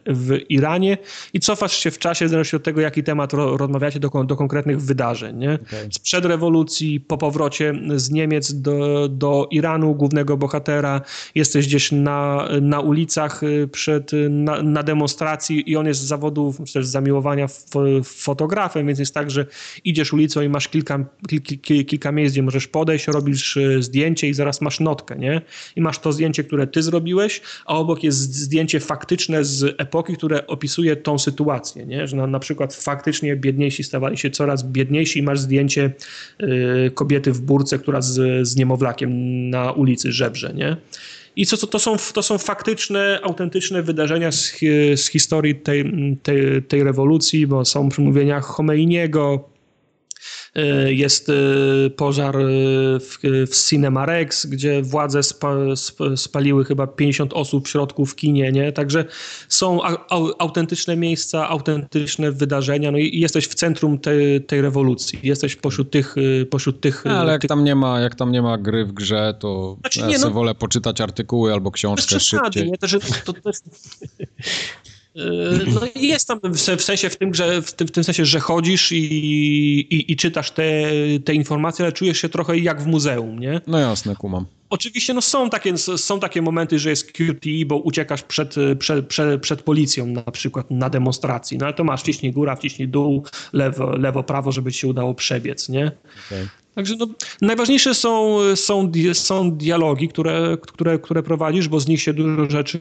w Iranie i cofasz się w czasie, zależnie od tego, jaki temat ro, rozmawiacie, do, do konkretnych wydarzeń. Nie? Okay. Sprzed rewolucji, po powrocie z Niemiec do, do Iranu, głównego bohatera, jesteś gdzieś na, na ulicach y, przed, na, na demonstracji i on jest z zawodu, też z zamiłowania fotografem, więc jest tak, że idziesz ulicą i masz kilka, kilka, kilka miejsc, gdzie możesz podejść, robisz e, zdjęcie i zaraz masz notkę, nie? I masz to zdjęcie, które ty zrobiłeś, a obok jest zdjęcie faktyczne z epoki, które opisuje tą sytuację, nie? Że na, na przykład faktycznie biedniejsi stawali się coraz biedniejsi i masz zdjęcie y, kobiety w burce, która z, z niemowlakiem na ulicy żebrze, nie? I co, co to, są, to są faktyczne, autentyczne wydarzenia z, z historii tej, tej, tej rewolucji, bo są przemówienia Chomeiniego, E, jest e, pożar e, w, w Cinema Rex, gdzie władze spa, spaliły chyba 50 osób w środku w kinie, nie? Także są autentyczne miejsca, autentyczne wydarzenia, no i jesteś w centrum tej, tej rewolucji. Jesteś pośród tych... Pośród tych no, ale jak, tych... Tam nie ma, jak tam nie ma gry w grze, to znaczy, ja nie, no, wolę poczytać artykuły albo książkę szybciej. Nie? To, że to, to jest... Yy, no jest tam w sensie w tym, że, w tym, w tym sensie, że chodzisz i, i, i, czytasz te, te informacje, ale czujesz się trochę jak w muzeum, nie? No jasne, kumam. Oczywiście no są, takie, są takie momenty, że jest QTE, bo uciekasz przed, przed, przed, przed, policją na przykład na demonstracji, no ale to masz wciśnij góra, wciśnij dół, lewo, lewo prawo, żeby ci się udało przebiec, nie? Okay. Także no, najważniejsze są, są, są dialogi, które, które, które prowadzisz, bo z nich się dużo rzeczy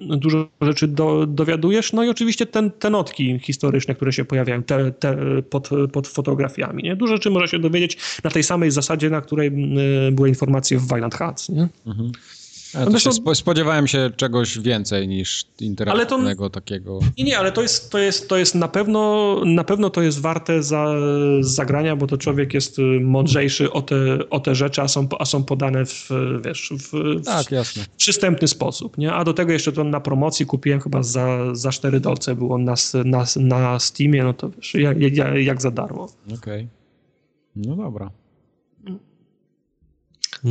dużo rzeczy do, dowiadujesz. No i oczywiście ten, te notki historyczne, które się pojawiają te, te pod, pod fotografiami. Nie? Dużo rzeczy można się dowiedzieć na tej samej zasadzie, na której były informacje w Violent Hearts. Nie? Mhm. Ja spodziewałem się czegoś więcej niż interaktywnego to, takiego. Nie, nie, ale to jest, to jest, to jest na pewno na pewno to jest warte za, zagrania, bo to człowiek jest mądrzejszy o te, o te rzeczy, a są, a są podane w, wiesz, w, tak, jasne. w przystępny sposób. Nie? A do tego jeszcze to na promocji kupiłem chyba za, za 4 dolce było na, na, na Steamie, no to wiesz, jak, jak, jak za darmo. Okej. Okay. No dobra.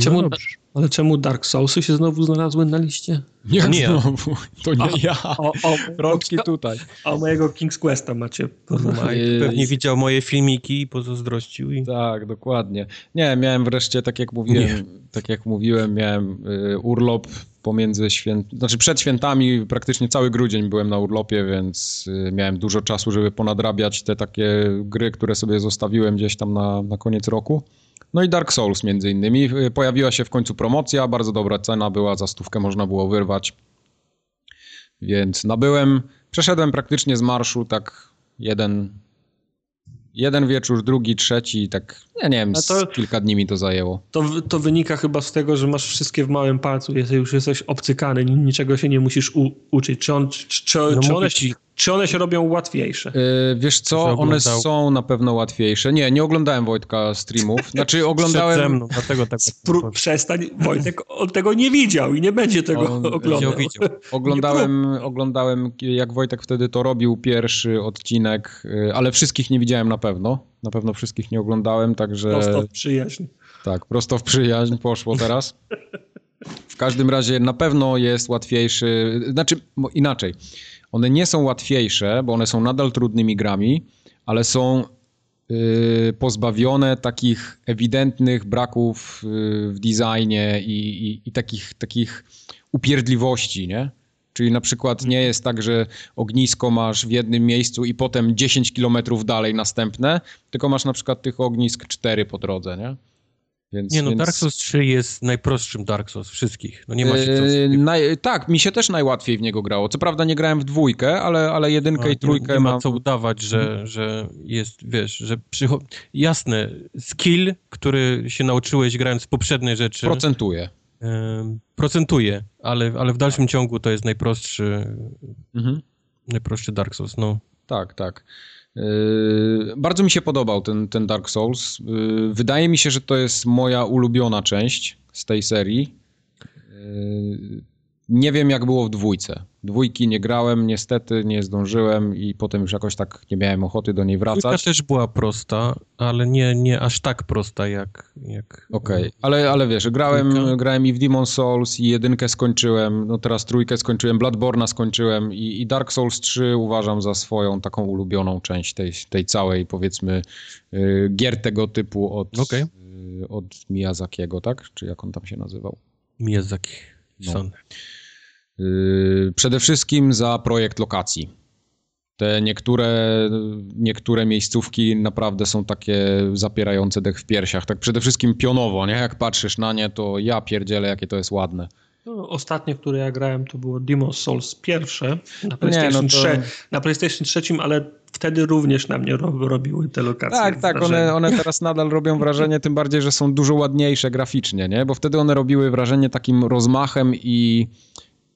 Czemu, no ale czemu Dark Soulsy się znowu znalazły na liście? Nie, nie. znowu. To nie a, ja. O, o, Rączki tutaj. A mojego King's Questa macie. Mike pewnie widział moje filmiki i pozazdrościł. I... Tak, dokładnie. Nie, miałem wreszcie, tak jak mówiłem, nie. tak jak mówiłem, miałem y, urlop pomiędzy świętami, znaczy przed świętami praktycznie cały grudzień byłem na urlopie, więc y, miałem dużo czasu, żeby ponadrabiać te takie gry, które sobie zostawiłem gdzieś tam na, na koniec roku. No i Dark Souls między innymi. Pojawiła się w końcu promocja, bardzo dobra cena była, za stówkę można było wyrwać. Więc nabyłem, przeszedłem praktycznie z marszu tak jeden, jeden wieczór, drugi, trzeci, tak, ja nie wiem, to, kilka dni mi to zajęło. To, to wynika chyba z tego, że masz wszystkie w małym palcu, już jesteś obcykany, niczego się nie musisz u, uczyć. Czy, on, czy, czy, no czy one ci, czy one się robią łatwiejsze? Yy, wiesz co, one są na pewno łatwiejsze. Nie, nie oglądałem Wojtka streamów. Znaczy oglądałem... Przed mną, dlatego tak Spró- przestań, Wojtek on tego nie widział i nie będzie tego on oglądał. Widział. Oglądałem, oglądałem, jak Wojtek wtedy to robił, pierwszy odcinek, y, ale wszystkich nie widziałem na pewno. Na pewno wszystkich nie oglądałem, także... Prosto w przyjaźń. Tak, prosto w przyjaźń poszło teraz. W każdym razie na pewno jest łatwiejszy, znaczy inaczej. One nie są łatwiejsze, bo one są nadal trudnymi grami, ale są yy, pozbawione takich ewidentnych braków yy, w designie i, i, i, takich, takich upierdliwości, nie? Czyli na przykład nie jest tak, że ognisko masz w jednym miejscu i potem 10 kilometrów dalej następne, tylko masz na przykład tych ognisk cztery po drodze, nie? Więc, nie no, więc... Dark Souls 3 jest najprostszym Dark Souls wszystkich. No nie ma się. Yy, naj... Tak, mi się też najłatwiej w niego grało. Co prawda nie grałem w dwójkę, ale, ale jedynkę no, i trójkę nie, nie ma co udawać, że, hmm. że jest, wiesz, że przycho... jasne, skill, który się nauczyłeś grając w poprzednie rzeczy... Procentuje. Yy, procentuje, ale, ale w dalszym ciągu to jest najprostszy mhm. najprostszy Dark Souls, no. Tak, tak. Yy, bardzo mi się podobał ten, ten Dark Souls. Yy, wydaje mi się, że to jest moja ulubiona część z tej serii. Nie wiem, jak było w dwójce. Dwójki nie grałem, niestety nie zdążyłem i potem już jakoś tak nie miałem ochoty do niej wracać. Dwójka też była prosta, ale nie, nie aż tak prosta jak... jak Okej, okay. ale, ale wiesz, grałem, grałem i w Demon Souls i jedynkę skończyłem, no teraz trójkę skończyłem, Bloodborne'a skończyłem i, i Dark Souls 3 uważam za swoją taką ulubioną część tej, tej całej, powiedzmy, y, gier tego typu od, okay. y, od Miyazakiego, tak? Czy jak on tam się nazywał? Miyazaki. No. Yy, przede wszystkim za projekt lokacji. Te niektóre, niektóre miejscówki naprawdę są takie zapierające dech w piersiach. Tak przede wszystkim pionowo, nie? Jak patrzysz na nie, to ja pierdzielę, jakie to jest ładne. No, ostatnie, które ja grałem, to było Demon's Souls pierwsze na PlayStation, nie, no to... 3, na PlayStation 3, ale wtedy również na mnie robiły te lokacje. Tak, tak, one, one teraz nadal robią wrażenie, tym bardziej, że są dużo ładniejsze graficznie, nie? Bo wtedy one robiły wrażenie takim rozmachem i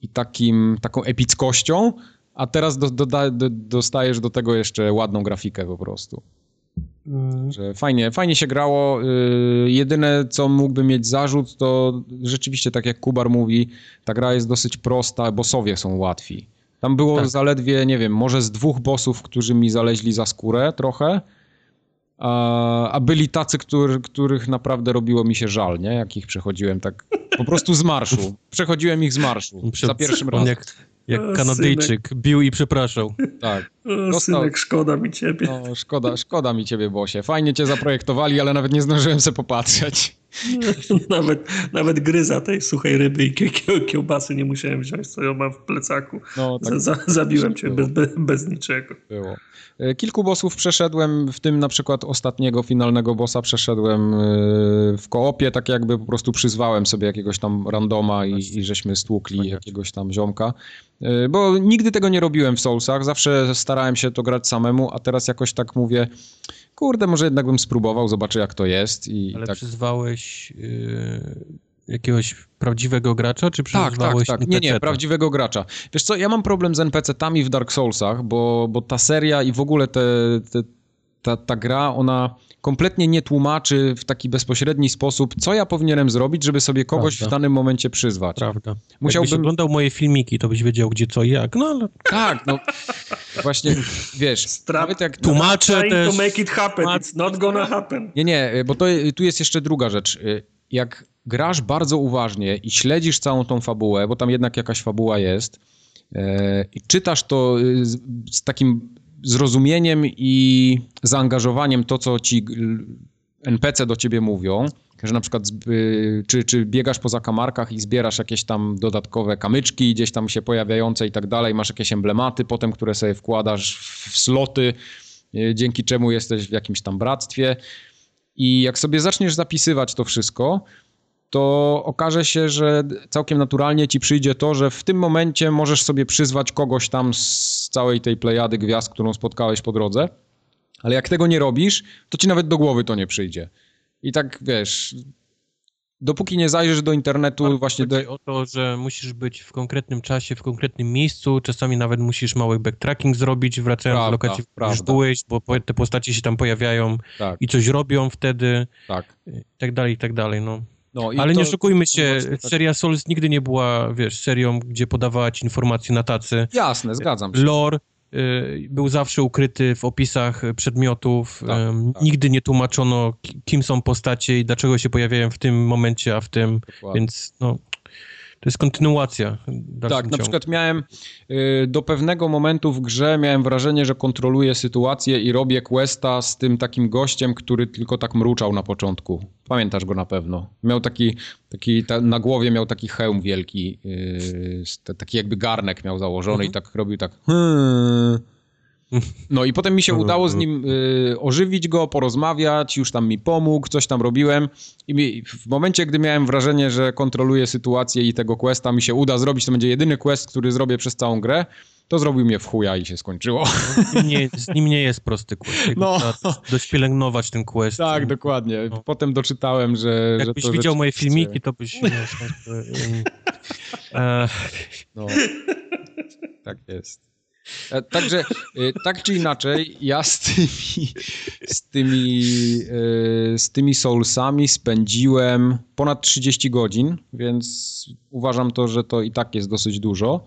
i takim, taką epickością, a teraz do, do, do, dostajesz do tego jeszcze ładną grafikę po prostu. Mm. Że fajnie, fajnie się grało. Yy, jedyne, co mógłby mieć zarzut, to rzeczywiście, tak jak Kubar mówi, ta gra jest dosyć prosta, bossowie są łatwi. Tam było tak. zaledwie, nie wiem, może z dwóch bossów, którzy mi zaleźli za skórę trochę, a, a byli tacy, który, których naprawdę robiło mi się żal, nie? Jak ich przechodziłem tak po prostu z marszu. Przechodziłem ich z marszu za pierwszym razem. Jak, jak Kanadyjczyk bił i przepraszał. Tak. O, synek, szkoda mi ciebie. No, szkoda, szkoda mi ciebie, Bosie. Fajnie cię zaprojektowali, ale nawet nie zdążyłem sobie popatrzeć. nawet, nawet gryza tej suchej ryby i kiełbasy nie musiałem wziąć, co ją mam w plecaku. No, tak, za, zabiłem cię bez, bez niczego. Było. E, kilku bossów przeszedłem, w tym na przykład ostatniego finalnego bossa przeszedłem e, w koopie, tak jakby po prostu przyzwałem sobie jakiegoś tam randoma i, i żeśmy stłukli jakiegoś tam ziomka. E, bo nigdy tego nie robiłem w Soulsach, zawsze starałem się to grać samemu, a teraz jakoś tak mówię, kurde, może jednak bym spróbował, zobaczę jak to jest. I Ale tak... przyzwałeś... Yy jakiegoś prawdziwego gracza, czy tak, tak, tak. Nie, nie, prawdziwego gracza. Wiesz co, ja mam problem z NPC-tami w Dark Soulsach, bo, bo ta seria i w ogóle te, te, ta, ta gra, ona kompletnie nie tłumaczy w taki bezpośredni sposób, co ja powinienem zrobić, żeby sobie kogoś Prawda. w danym momencie przyzwać. Prawda. Musiałbym... Jakbyś oglądał moje filmiki, to byś wiedział, gdzie co i jak. No ale... Tak, no właśnie, wiesz, Strap, nawet jak... Tłumaczę też... to make it happen, it's not gonna happen. Nie, nie, bo to, tu jest jeszcze druga rzecz. Jak grasz bardzo uważnie i śledzisz całą tą fabułę, bo tam jednak jakaś fabuła jest, e, i czytasz to z, z takim zrozumieniem i zaangażowaniem to, co ci NPC do ciebie mówią, że na przykład czy, czy biegasz po zakamarkach i zbierasz jakieś tam dodatkowe kamyczki gdzieś tam się pojawiające i tak dalej, masz jakieś emblematy potem, które sobie wkładasz w sloty, e, dzięki czemu jesteś w jakimś tam bractwie. I jak sobie zaczniesz zapisywać to wszystko, to okaże się, że całkiem naturalnie ci przyjdzie to, że w tym momencie możesz sobie przyzwać kogoś tam z całej tej plejady gwiazd, którą spotkałeś po drodze, ale jak tego nie robisz, to ci nawet do głowy to nie przyjdzie. I tak wiesz, dopóki nie zajrzysz do internetu Bardzo właśnie... Do... o to, że musisz być w konkretnym czasie, w konkretnym miejscu, czasami nawet musisz mały backtracking zrobić, wracając prawda, do lokacji, której już byłeś, bo te postaci się tam pojawiają tak. i coś robią wtedy, tak. i tak dalej, i tak dalej, no. No, Ale to, nie oszukujmy się, tak. seria Souls nigdy nie była, wiesz, serią, gdzie podawała ci informacje na tacy. Jasne, zgadzam się. Lore y, był zawsze ukryty w opisach przedmiotów. Tak, y, tak. Nigdy nie tłumaczono, kim są postacie i dlaczego się pojawiają w tym momencie, a w tym, Dokładnie. więc no... To jest kontynuacja. Tak, na przykład miałem y, do pewnego momentu w grze miałem wrażenie, że kontroluję sytuację i robię questa z tym takim gościem, który tylko tak mruczał na początku. Pamiętasz go na pewno. Miał taki, taki ta, na głowie miał taki hełm wielki, yy, taki jakby garnek miał założony mhm. i tak robił tak. Hmm. No i potem mi się udało z nim y, ożywić go, porozmawiać, już tam mi pomógł, coś tam robiłem i mi, w momencie, gdy miałem wrażenie, że kontroluję sytuację i tego questa mi się uda zrobić, to będzie jedyny quest, który zrobię przez całą grę, to zrobił mnie w chuja i się skończyło. No, nie, z nim nie jest prosty quest. No. Trzeba dość pielęgnować ten quest. Tak, dokładnie. No. Potem doczytałem, że... Jakbyś że widział moje filmiki, to byś... e... no. Tak jest. E, także, e, tak czy inaczej, ja z tymi, z tymi, e, z tymi Soulsami spędziłem ponad 30 godzin, więc uważam to, że to i tak jest dosyć dużo.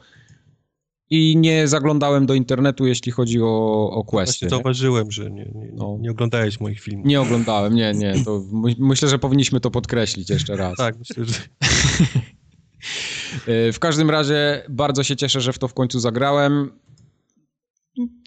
I nie zaglądałem do internetu, jeśli chodzi o, o questy. Właśnie zauważyłem, że nie, nie, no. nie oglądałeś moich filmów. Nie oglądałem, nie, nie. To myślę, że powinniśmy to podkreślić jeszcze raz. tak, myślę, że... w każdym razie bardzo się cieszę, że w to w końcu zagrałem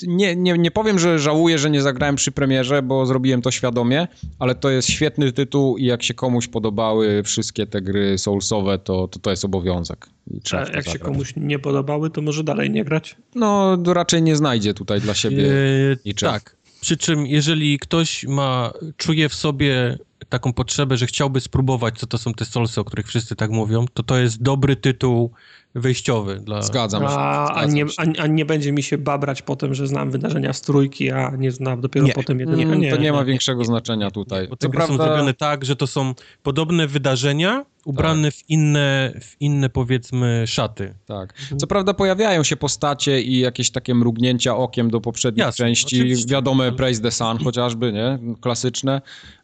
nie, nie, nie powiem, że żałuję, że nie zagrałem przy premierze, bo zrobiłem to świadomie, ale to jest świetny tytuł i jak się komuś podobały wszystkie te gry soulsowe, to to, to jest obowiązek. A jak zagrać. się komuś nie podobały, to może dalej nie grać? No, raczej nie znajdzie tutaj dla siebie yy, niczego. Tak. Przy czym, jeżeli ktoś ma, czuje w sobie taką potrzebę, że chciałby spróbować, co to są te solsy, o których wszyscy tak mówią, to to jest dobry tytuł wejściowy. Dla... Zgadzam się. A, a, nie, a, a, nie będzie mi się babrać potem, że znam wydarzenia z trójki, a nie znam dopiero nie. potem jedynie. Nie, to nie ma większego znaczenia tutaj. Bo te gry prawda... są zrobione tak, że to są podobne wydarzenia, ubrane tak. w, inne, w inne, powiedzmy, szaty. Tak. Co prawda pojawiają się postacie i jakieś takie mrugnięcia okiem do poprzednich Jasne, części. Oczywiście. Wiadome Praise the Sun chociażby, nie? Klasyczne.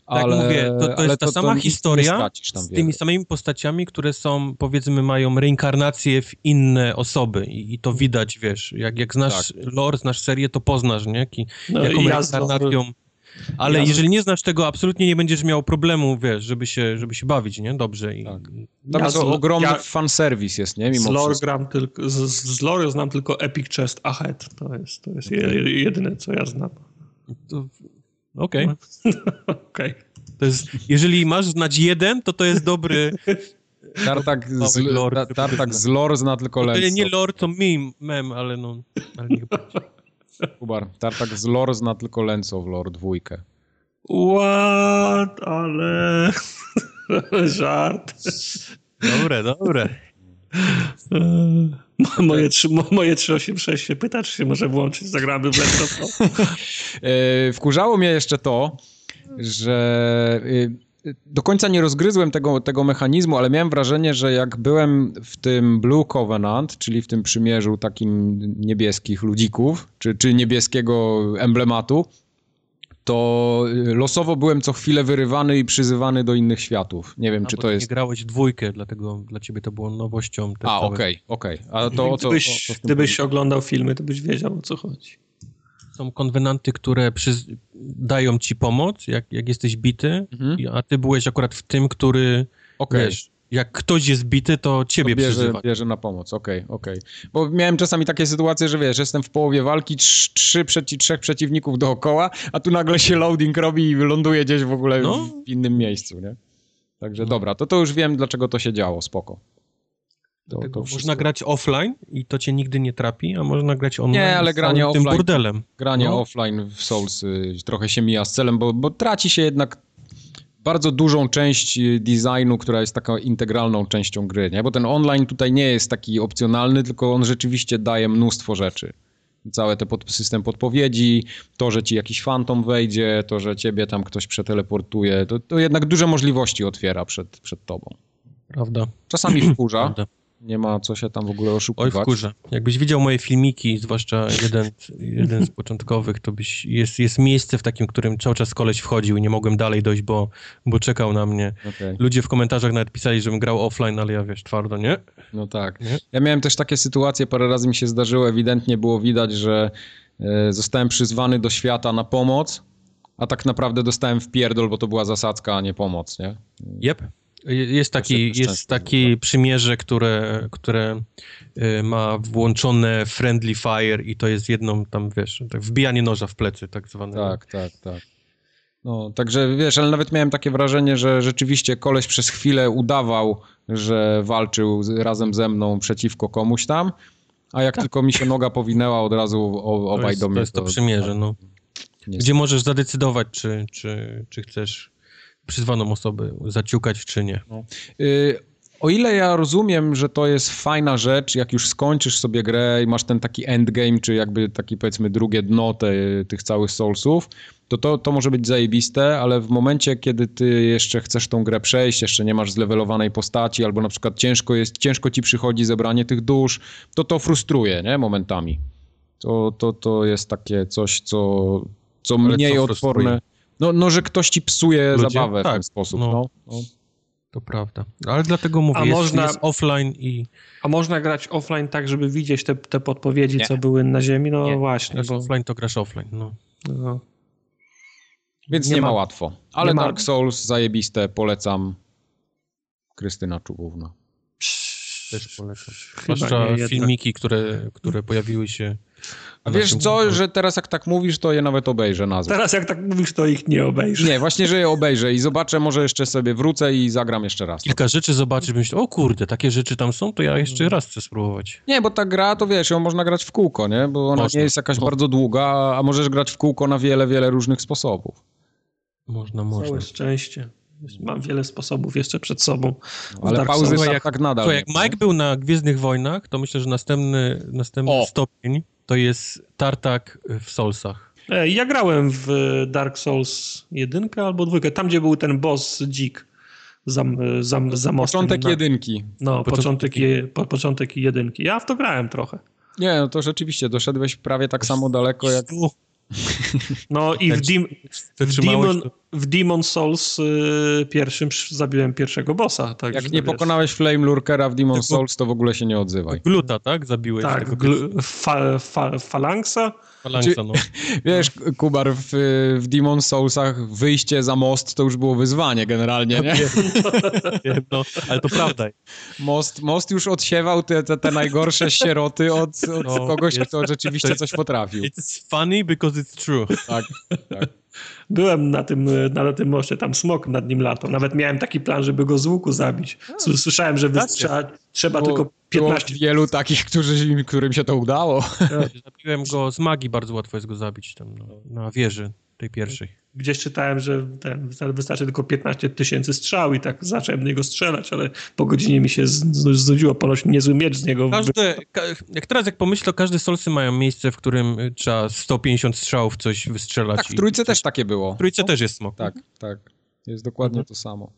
Tak ale, mówię, to, to jest ta to, sama to historia z tymi samymi postaciami, które są, powiedzmy, mają reinkarnację w inne osoby i, i to widać, wiesz, jak, jak znasz tak. lore, znasz serię, to poznasz, nie? Ki, no, jaką reinkarnacją... Ale ja jeżeli nie znasz tego, absolutnie nie będziesz miał problemu, wiesz, żeby się, żeby się bawić, nie? Dobrze. I... Tak. Tam ja jest z, ogromny ja, fanserwis jest, nie? Mimo z lore, gram tylko, z, z lore znam tylko Epic Chest Ahead. To jest, to jest okay. jedyne, co ja znam. To Okej. Okay. okay. To jest, jeżeli masz znać jeden, to to jest dobry... Tartak z, lore, tartak z lore zna tylko. To nie lore, to meme, mem, ale no... Ale nie Kubar, Tartak z lore zna tylko Lenco w lore dwójkę. What? Ale... Żart. Dobre, dobre. Moje, moje 386 się pyta, czy się może włączyć, zagramy w laptop. E, wkurzało mnie jeszcze to, że y, do końca nie rozgryzłem tego, tego mechanizmu, ale miałem wrażenie, że jak byłem w tym Blue Covenant, czyli w tym przymierzu takim niebieskich ludzików, czy, czy niebieskiego emblematu, to y, losowo byłem co chwilę wyrywany i przyzywany do innych światów. Nie wiem, A, czy to jest... nie grałeś dwójkę, dlatego dla ciebie to było nowością. A, okej, okej. Okay, okay. A to. Gdybyś, o co gdybyś oglądał filmy, to byś wiedział, o co chodzi. Są konwenanty, które przyz... dają ci pomoc, jak, jak jesteś bity, mhm. a ty byłeś akurat w tym, który... Okay. Wiesz, jak ktoś jest bity, to ciebie to bierze, przyzywa. bierze na pomoc, okej, okay, okej. Okay. Bo miałem czasami takie sytuacje, że wiesz, jestem w połowie walki, trzy, trzy przeci, trzech przeciwników dookoła, a tu nagle się loading robi i ląduje gdzieś w ogóle no. w innym miejscu, nie? Także no. dobra, to to już wiem, dlaczego to się działo, spoko. To, to można grać offline i to cię nigdy nie trapi, a można grać online nie, ale granie offline, tym bordelem. Granie no. offline w Souls trochę się mija z celem, bo, bo traci się jednak bardzo dużą część y, designu, która jest taką integralną częścią gry, nie? Bo ten online tutaj nie jest taki opcjonalny, tylko on rzeczywiście daje mnóstwo rzeczy. Cały ten pod, system podpowiedzi, to, że ci jakiś fantom wejdzie, to, że ciebie tam ktoś przeteleportuje, to, to jednak duże możliwości otwiera przed, przed tobą. Prawda. Czasami wkurza, Prawda nie ma co się tam w ogóle oszukiwać. Oj, wkurza. Jakbyś widział moje filmiki, zwłaszcza jeden, jeden z początkowych, to byś, jest, jest miejsce w takim, którym cały czas koleś wchodził i nie mogłem dalej dojść, bo, bo czekał na mnie. Okay. Ludzie w komentarzach nawet pisali, żebym grał offline, ale ja wiesz, twardo, nie? No tak. Nie? Ja miałem też takie sytuacje, parę razy mi się zdarzyło, ewidentnie było widać, że e, zostałem przyzwany do świata na pomoc, a tak naprawdę dostałem w pierdol, bo to była zasadzka, a nie pomoc, nie? Yep. Jest taki, jest taki przymierze, które, które y, ma włączone friendly fire i to jest jedną tam, wiesz, tak wbijanie noża w plecy tak zwane. Tak, tak, tak. No, także wiesz, ale nawet miałem takie wrażenie, że rzeczywiście koleś przez chwilę udawał, że walczył razem ze mną przeciwko komuś tam, A jak tak. tylko mi się noga powinęła, od razu obaj do mnie. To jest to, to przymierze, no. Gdzie możesz zadecydować, czy, czy, czy chcesz przyzwaną osobę zaciukać, czy nie. No. Y o ile ja rozumiem, że to jest fajna rzecz, jak już skończysz sobie grę i masz ten taki endgame, czy jakby taki powiedzmy drugie dno te, tych całych Soulsów, to, to to może być zajebiste, ale w momencie, kiedy ty jeszcze chcesz tą grę przejść, jeszcze nie masz zlewelowanej postaci, albo na przykład ciężko jest, ciężko ci przychodzi zebranie tych dusz, to to frustruje, nie, momentami. To, to, to jest takie coś, co, co mniej co odporne. No, no, że ktoś ci psuje Ludzie? zabawę tak, w ten sposób. No. No, no. To prawda. Ale dlatego mówię, a jest, można, jest offline i... A można grać offline tak, żeby widzieć te, te podpowiedzi, nie. co były na ziemi? No nie. właśnie. Bo... offline to grasz offline, no. no. Więc nie, nie ma, ma, łatwo. Ale Dark ma... Souls zajebiste, polecam. Krystyna Czubówna. Też polecam. Zwłaszcza filmiki, które, które pojawiły się a wiesz co, że teraz jak tak mówisz, to je nawet obejrzę nazwę. Teraz jak tak mówisz, to ich nie obejrzę. Nie, właśnie, że je obejrzę i zobaczę, może jeszcze sobie wrócę i zagram jeszcze raz. Kilka rzeczy zobaczysz, myślę, o kurde, takie rzeczy tam są, to ja jeszcze raz chcę spróbować. Nie, bo ta gra, to wiesz, ją można grać w kółko, nie? Bo ona można. nie jest jakaś bardzo długa, a możesz grać w kółko na wiele, wiele różnych sposobów. Można, można. Całe szczęście. Mam wiele sposobów jeszcze przed sobą. Ale pauzy są jak, tak nadal. To jak Mike był na Gwiezdnych Wojnach, to myślę, że następny, następny stopień to jest tartak w Soulsach. E, ja grałem w Dark Souls 1 albo 2, tam gdzie był ten boss dzik za, za, za mostem. Początek na... jedynki. No, początek, je, po, początek jedynki. Ja w to grałem trochę. Nie, no to rzeczywiście, doszedłeś prawie tak samo daleko jak... No i w, Dim, w, Demon, w Demon Souls y, pierwszym zabiłem pierwszego bossa. Tak, Jak nie wiesz. pokonałeś Flame Lurkera w Demon Souls, to w ogóle się nie odzywaj. Gluta, tak? Zabiłeś tak, tego gl- fa, fa, Falangsa. Falangsa, no. Wiesz, Kubar, w, w Demon Soulsach wyjście za most to już było wyzwanie generalnie, nie? No, ale to prawda. Most, most już odsiewał te, te, te najgorsze sieroty od, od no, kogoś, kto rzeczywiście coś potrafił. It's funny because it's true. Tak, tak. Byłem na tym, na tym moście, tam smok nad nim latał. Nawet miałem taki plan, żeby go z łuku zabić. Słyszałem, że trzeba, trzeba było, tylko 15... Było wielu takich, którzy, którym się to udało. Zabiłem go z magii, bardzo łatwo jest go zabić tam no, na wieży tej pierwszej gdzieś czytałem, że ten, wystarczy tylko 15 tysięcy strzał i tak zacząłem do niego strzelać, ale po godzinie mi się znudziło, ponoć niezły miecz z niego. Każdy, jak teraz jak pomyślę, to każde solsy mają miejsce, w którym y, trzeba 150 strzałów coś wystrzelać. Tak, w trójce też takie było. W trójce no? też jest smok. Tak, tak. Jest dokładnie mhm. to samo.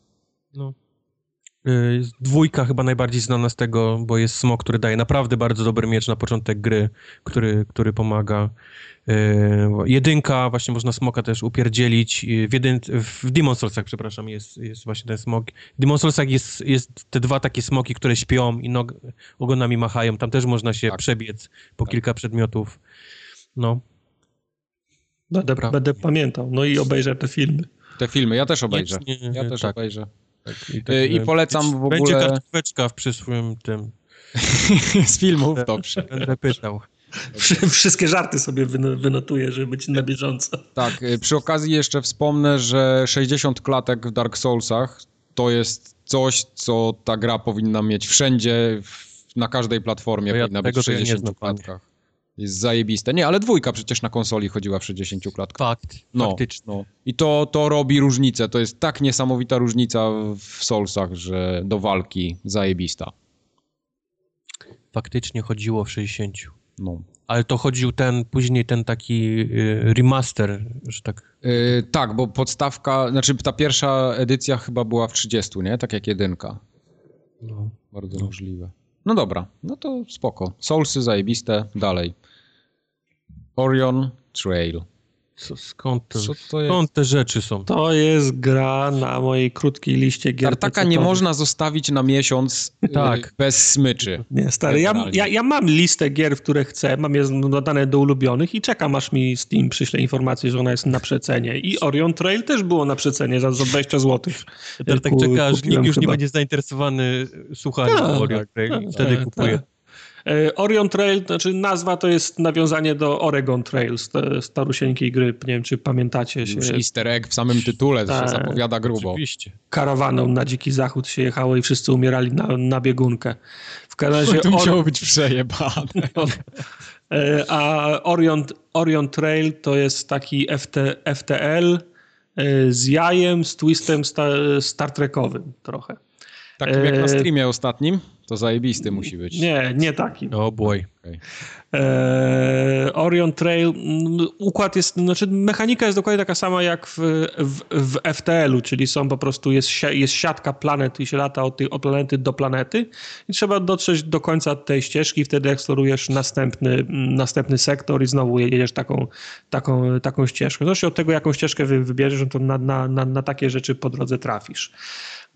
No. Y, dwójka chyba najbardziej znana z tego, bo jest smok, który daje naprawdę bardzo dobry miecz na początek gry, który, który pomaga. Yy, jedynka, właśnie można smoka też upierdzielić. W, jedyn, w Demon Soulsach, przepraszam, jest, jest właśnie ten smok. W Demon Soulsach jest, jest te dwa takie smoki, które śpią i nog, ogonami machają. Tam też można się tak. przebiec po tak. kilka przedmiotów. No. Będę, będę pamiętał. No i obejrzę te filmy. Te filmy, ja też obejrzę. Nie, nie, ja też tak. obejrzę. Tak, i, tak, I, polecam w ogóle... Będzie kartóweczka w przyszłym tym... Z filmów, dobrze. Będę pytał. Wszystkie żarty sobie wynotuję, żeby być na bieżąco. Tak, y, przy okazji jeszcze wspomnę, że 60 klatek w Dark Soulsach to jest coś, co ta gra powinna mieć wszędzie, na każdej platformie ja powinna być w 60 ja klatkach. Jest zajebiste. Nie, ale dwójka przecież na konsoli chodziła w 60 klatkach. Fakt, no, faktycznie. No. I to, to robi różnicę. To jest tak niesamowita różnica w Soulsach, że do walki zajebista. Faktycznie chodziło w 60. No. Ale to chodził ten, później ten taki y, remaster, że tak... Yy, tak, bo podstawka, znaczy ta pierwsza edycja chyba była w 30, nie? Tak jak jedynka. No. Bardzo no. możliwe. No dobra, no to spoko. Soulsy zajebiste, dalej. Orion Trail. Co, skąd, to, Co to skąd te rzeczy są? To jest gra na mojej krótkiej liście gier. Tartaka nie można zostawić na miesiąc y, tak. bez smyczy. Nie, stary, ja, ja, ja, mam listę gier, w które chcę, mam je dodane do ulubionych i czekam, aż mi Steam przyśle informację, że ona jest na przecenie. I Orion Trail też było na przecenie za, za 20 zł. Ja tak czeka, aż nikt już chyba. nie będzie zainteresowany słuchaniem tak, Orion Trail i wtedy tak, kupuje. Tak. E, Orion Trail, znaczy nazwa to jest nawiązanie do Oregon Trail, starusieńkiej gry. Nie wiem, czy pamiętacie. Już easter egg w samym tytule, to się zapowiada grubo. Oczywiście. Karawaną na dziki zachód się jechało i wszyscy umierali na, na biegunkę. W każdym razie... To musiało być przejebane. No. E, a Orion, Orion Trail to jest taki FT, FTL e, z jajem, z twistem star, Star Trekowym trochę. Takim jak na streamie ostatnim? To zajebisty musi być. Nie, nie taki. O oh boy. Okay. E, Orion Trail, mm, układ jest, znaczy mechanika jest dokładnie taka sama jak w, w, w FTL-u, czyli są po prostu, jest, jest siatka planet i się lata od, tej, od planety do planety i trzeba dotrzeć do końca tej ścieżki, wtedy eksplorujesz następny, następny sektor i znowu jedziesz taką, taką, taką ścieżkę. Zresztą od tego, jaką ścieżkę wybierzesz, no to na, na, na, na takie rzeczy po drodze trafisz.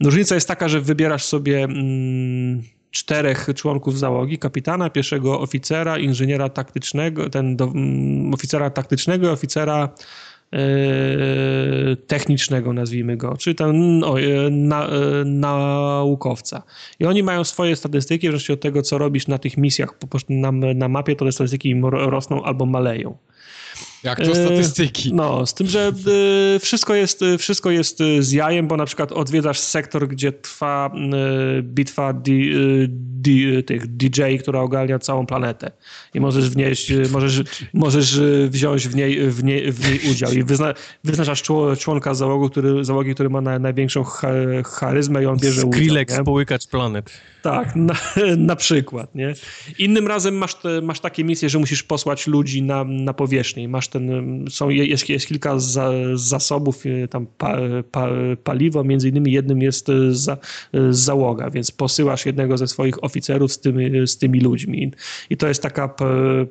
Różnica jest taka, że wybierasz sobie mm, czterech członków załogi, kapitana, pierwszego oficera, inżyniera taktycznego, ten do, mm, oficera taktycznego oficera e, technicznego, nazwijmy go, czy ten no, na, e, naukowca. I oni mają swoje statystyki, w zależności od tego, co robisz na tych misjach na, na mapie, to te statystyki rosną albo maleją. Jak to statystyki? No, z tym, że y, wszystko jest, y, wszystko jest z jajem, bo na przykład odwiedzasz sektor, gdzie trwa bitwa di, di, tych DJ, która ogarnia całą planetę. I możesz wnieść, możesz, możesz wziąć w niej, w niej, w niej udział. I wyzna, wyznaczasz członka załogu, który, załogi, który ma na, największą charyzmę i on bierze udział. Skrillex, połykacz planet. Tak, na, na przykład, nie? Innym razem masz, te, masz takie misje, że musisz posłać ludzi na, na powierzchnię. Masz ten, są, jest, jest kilka za, zasobów, e, tam pa, pa, paliwo, między innymi jednym jest e, za, e, załoga, więc posyłasz jednego ze swoich oficerów z tymi, z tymi ludźmi. I to jest taka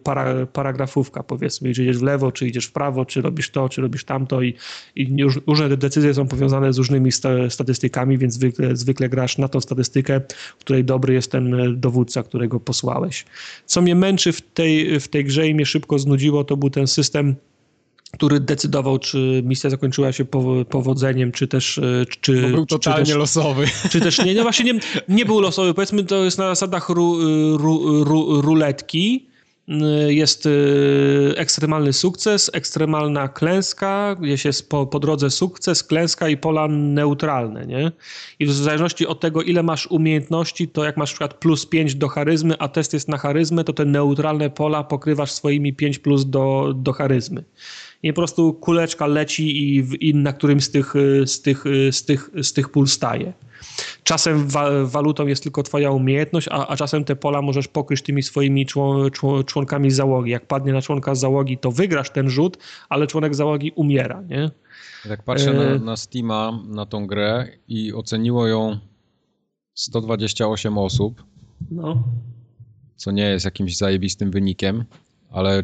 para, paragrafówka, powiedzmy, czy idziesz w lewo, czy idziesz w prawo, czy robisz to, czy robisz tamto i, i różne decyzje są powiązane z różnymi statystykami, więc zwykle, zwykle grasz na tą statystykę, której której dobry jest ten e, dowódca, którego posłałeś. Co mnie męczy w tej, w tej grze i mnie szybko znudziło, to był ten system który decydował, czy misja zakończyła się powodzeniem, czy też... E, czy, był totalnie czy też, losowy. Czy też nie, no właśnie nie, nie był losowy. Powiedzmy, to jest na zasadach ru, ru, ru, ruletki, jest y, ekstremalny sukces, ekstremalna klęska, gdzieś jest po, po drodze sukces, klęska i pola neutralne, nie? I w zależności od tego, ile masz umiejętności, to jak masz na przykład plus 5 do charyzmy, a test jest na charyzmę, to te neutralne pola pokrywasz swoimi 5 plus do, do charyzmy. I po prostu kuleczka leci i, w, i na którymś z tych, z tych, z tych, z tych pól staje. Czasem wa walutą jest tylko twoja umiejętność, a, a czasem te pola możesz pokryć tymi swoimi człon członkami załogi. Jak padnie na członka załogi, to wygrasz ten rzut, ale członek załogi umiera, nie? Jak patrzę na, e, na Steama, na tą grę i oceniło ją 128 osób, no. co nie jest jakimś zajebistym wynikiem, ale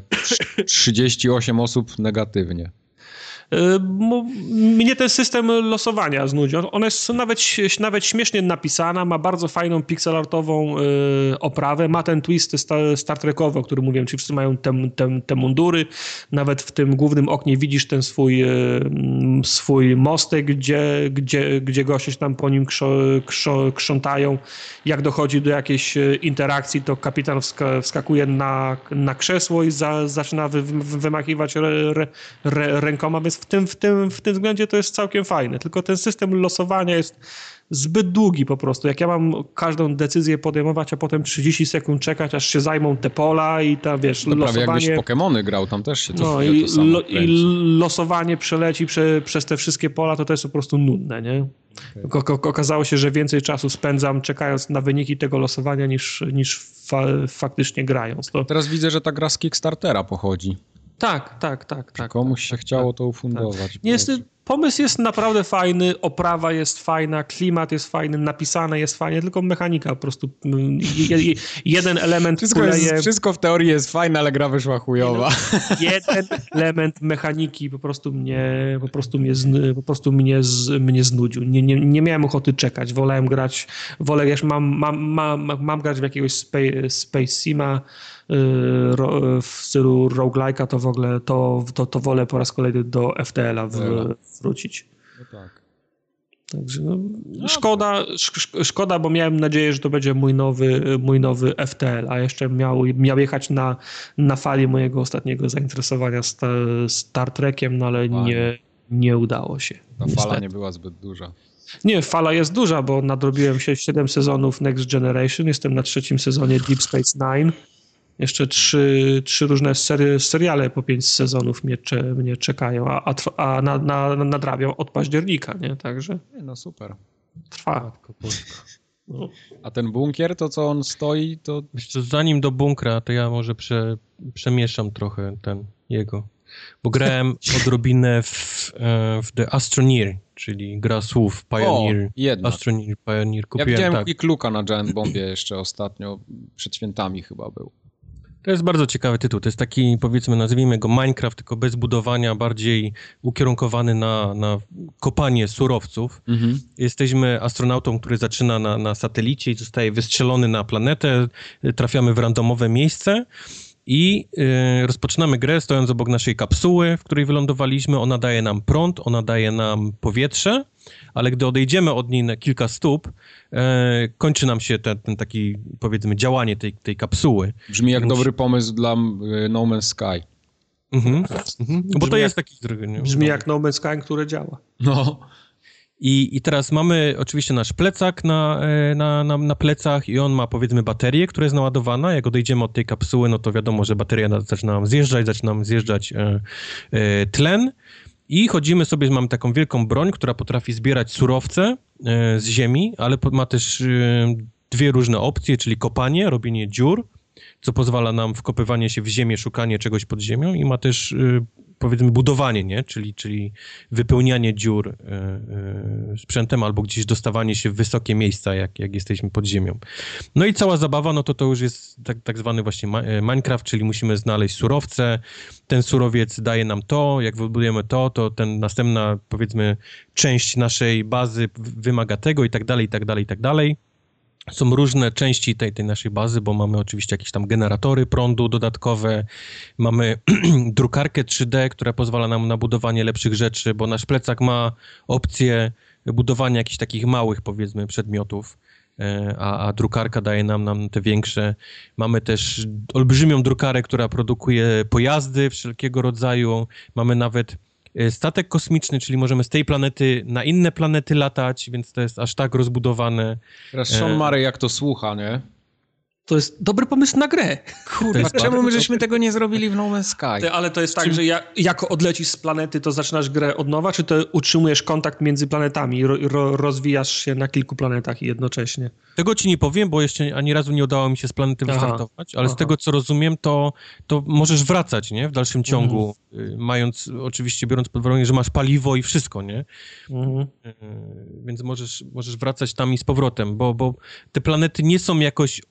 38 osób negatywnie. Y, mnie ten system losowania znudził. Ona jest nawet, nawet śmiesznie napisana, ma bardzo fajną pixelartową y, oprawę, ma ten twist Star Trekowy, o którym mówiłem, czyli wszyscy mają te, te, te mundury. Nawet w tym głównym oknie widzisz ten swój, y, swój mostek, gdzie, gdzie, gdzie goście się tam po nim krzątają. Jak dochodzi do jakiejś interakcji, to kapitan wskakuje na, na krzesło i za, zaczyna wy, wymachiwać re, re, rękoma, więc w tym, w, tym, w tym względzie to jest całkiem fajne. Tylko ten system losowania jest zbyt długi po prostu. Jak ja mam każdą decyzję podejmować, a potem 30 sekund czekać, aż się zajmą te pola i ta, wiesz, no losowanie... Prawie jakbyś Pokemony grał, tam też się to, no, i, to lo, i losowanie przeleci prze, przez te wszystkie pola, to to jest po prostu nudne, nie? Okay. Okazało się, że więcej czasu spędzam czekając na wyniki tego losowania niż, niż fa faktycznie grając. To... Teraz widzę, że ta gra z Kickstartera pochodzi. Tak, tak, tak. tak komuś tak, się tak, chciało tak, to ufundować. Tak. Pomysł jest naprawdę fajny, oprawa jest fajna, klimat jest fajny, napisane jest fajnie, tylko mechanika po prostu. Mm, jeden element wszystko, kuleje... jest, wszystko w teorii jest fajne, ale gra wyszła chujowa. No, jeden element mechaniki po prostu mnie, po prostu mnie, po prostu mnie, z, mnie znudził. Nie, nie, nie miałem ochoty czekać. Wolałem grać, wolę, wiesz, mam, mam, mam, mam grać w jakiegoś Space, space Sima, Y, w stylu roguelike'a, to w ogóle to, to, to wolę po raz kolejny do FTL-a w, wrócić. No tak. Także no, szkoda, szkoda, bo miałem nadzieję, że to będzie mój nowy, mój nowy FTL, a jeszcze miał, miał jechać na, na fali mojego ostatniego zainteresowania Star, Star Trekiem, no ale nie, nie udało się. Ta niestety. fala nie była zbyt duża. Nie, fala jest duża, bo nadrobiłem się 7 sezonów Next Generation, jestem na trzecim sezonie Deep Space Nine. Jeszcze trzy, trzy różne sery, seriale po pięć sezonów mnie, cze, mnie czekają, a, a, a na, na, nadrabiam od października, nie? Także. No super. Trwa. No. A ten bunkier, to co on stoi, to... co, zanim do bunkra, to ja może prze, przemieszam trochę ten jego. Bo grałem odrobinę w, e, w The Astroneer, czyli gra słów Pioneer. O, Astroneer, Pioneer. Kupiłem, ja widziałem tak. Quick Looka na Giant Bombie jeszcze ostatnio, przed świętami chyba był. To jest bardzo ciekawy tytuł. To jest taki, powiedzmy, nazwijmy go Minecraft, tylko bez budowania, bardziej ukierunkowany na, na kopanie surowców. Mhm. Jesteśmy astronautą, który zaczyna na, na satelicie i zostaje wystrzelony na planetę. Trafiamy w randomowe miejsce i y, rozpoczynamy grę stojąc obok naszej kapsuły, w której wylądowaliśmy. Ona daje nam prąd, ona daje nam powietrze, ale gdy odejdziemy od niej na kilka stóp, e, kończy nam się ten, ten, taki, powiedzmy, działanie tej, tej kapsuły. Brzmi jak dobry pomysł dla y, No Man's Sky. Mhm. mhm. Bo to jest taki... Brzmi jak No Man's Sky, które działa. No. I, I teraz mamy oczywiście nasz plecak na, e, na, na, na, plecach i on ma powiedzmy baterię, która jest naładowana. Jak odejdziemy od tej kapsuły, no to wiadomo, że bateria zaczyna nam zjeżdżać, zaczyna nam zjeżdżać e, e, tlen. I chodzimy sobie, mamy taką wielką broń, która potrafi zbierać surowce e, z ziemi, ale ma też e, dwie różne opcje, czyli kopanie, robienie dziur, co pozwala nam wkopywanie się w ziemię, szukanie czegoś pod ziemią i ma też e, powiedzmy budowanie, nie? Czyli, czyli wypełnianie dziur y, y, sprzętem albo gdzieś dostawanie się w wysokie miejsca, jak, jak jesteśmy pod ziemią. No i cała zabawa, no to to już jest tak, tak zwany właśnie Minecraft, czyli musimy znaleźć surowce, ten surowiec daje nam to, jak wybudujemy to, to ten następna powiedzmy część naszej bazy wymaga tego i tak dalej, i tak dalej, i tak dalej. Są różne części tej, tej naszej bazy, bo mamy oczywiście jakieś tam generatory prądu dodatkowe, mamy drukarkę 3D, która pozwala nam na budowanie lepszych rzeczy, bo nasz plecak ma opcję budowania jakichś takich małych, powiedzmy, przedmiotów, e, a, a drukarka daje nam, nam te większe. Mamy też olbrzymią drukarę, która produkuje pojazdy wszelkiego rodzaju. Mamy nawet statek kosmiczny, czyli możemy z tej planety na inne planety latać, więc to jest aż tak rozbudowane. Teraz Sean e, Murray jak to słucha, nie? To jest dobry pomysł na grę. Kurwa, czemu my żeśmy tego nie zrobili w No Man's Sky? ale to jest tak, że jak, jako odlecisz z planety, to zaczynasz grę od nowa, czy to utrzymujesz kontakt między planetami, ro, ro, rozwijasz się na kilku planetach jednocześnie? Tego ci nie powiem, bo jeszcze ani razu nie udało mi się z planety Aha. wystartować, ale Aha. z tego co rozumiem, to, to możesz wracać, nie? W dalszym ciągu, mhm. mając, oczywiście biorąc pod uwagę, że masz paliwo i wszystko, nie? Mhm. Y, więc możesz, możesz wracać tam i z powrotem, bo, bo te planety nie są jakoś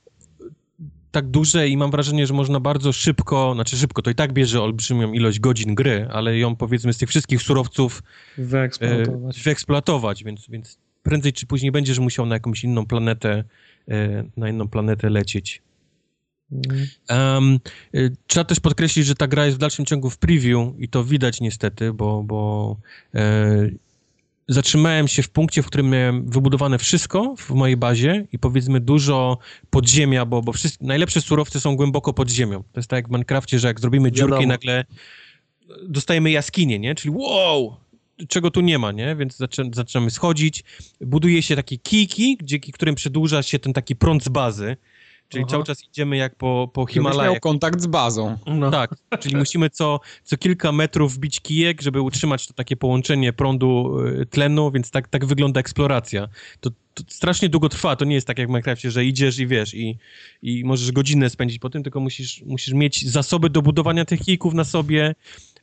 tak duże i mam wrażenie, że można bardzo szybko, znaczy szybko, to i tak bierze olbrzymią ilość godzin gry, ale ją powiedzmy z tych wszystkich surowców wyeksploatować, e, wyeksploatować więc, więc prędzej czy później będziesz musiał na jakąś inną planetę, e, na inną planetę lecieć. Um, trzeba też podkreślić, że ta gra jest w dalszym ciągu w preview i to widać niestety, bo, bo e, zatrzymałem się w punkcie, w którym miałem wybudowane wszystko w mojej bazie i powiedzmy dużo podziemia, bo, bo wszyscy, najlepsze surowce są głęboko pod ziemią. To jest tak jak w Minecrafcie, że jak zrobimy dziurkę i nagle dostajemy jaskinię, nie? Czyli wow, czego tu nie ma, nie? Więc zaczynamy schodzić. Buduje się takie kijki, dzięki którym przedłuża się ten taki prąd z bazy. Czyli Aha. cały czas idziemy jak po, po Himalajach. miał kontakt z bazą. No. Tak, czyli musimy co, co kilka metrów wbić kijek, żeby utrzymać to takie połączenie prądu, y, tlenu, więc tak, tak wygląda eksploracja. To, to strasznie długo trwa, to nie jest tak jak w Minecraftie, że idziesz i wiesz, i, i możesz godzinę spędzić po tym, tylko musisz, musisz mieć zasoby do budowania tych kijków na sobie,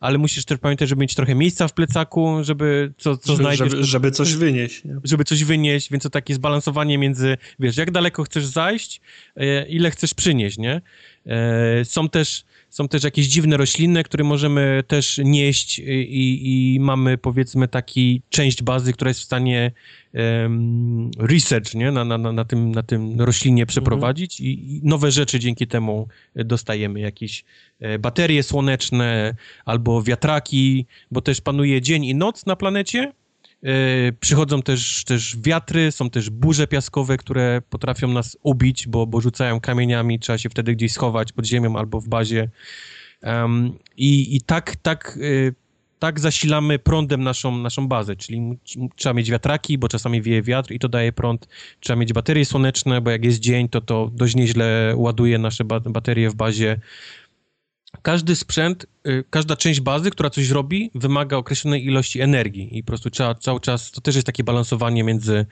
ale musisz też pamiętać, żeby mieć trochę miejsca w plecaku, żeby co, co żeby, znajdziesz. Żeby, żeby coś wynieść. Nie? Żeby coś wynieść, więc to takie zbalansowanie między, wiesz, jak daleko chcesz zajść, e, ile chcesz przynieść, nie? E, są też są też jakieś dziwne rośliny, które możemy też nieść i, i mamy powiedzmy taki część bazy, która jest w stanie um, research nie? Na, na, na, tym, na tym roślinie przeprowadzić mhm. i, i, nowe rzeczy dzięki temu dostajemy. Jakieś e, baterie słoneczne albo wiatraki, bo też panuje dzień i noc na planecie przychodzą też, też wiatry, są też burze piaskowe, które potrafią nas ubić, bo, bo rzucają kamieniami, trzeba się wtedy gdzieś schować pod ziemią albo w bazie. Um, i, I tak, tak tak zasilamy prądem naszą, naszą bazę, czyli trzeba mieć wiatraki, bo czasami wieje wiatr i to daje prąd. Trzeba mieć baterie słoneczne, bo jak jest dzień, to to dość nieźle ładuje nasze baterie w bazie. Każdy sprzęt, y, każda część bazy, która coś robi, wymaga określonej ilości energii i po prostu trzeba cały czas, to też jest takie balansowanie między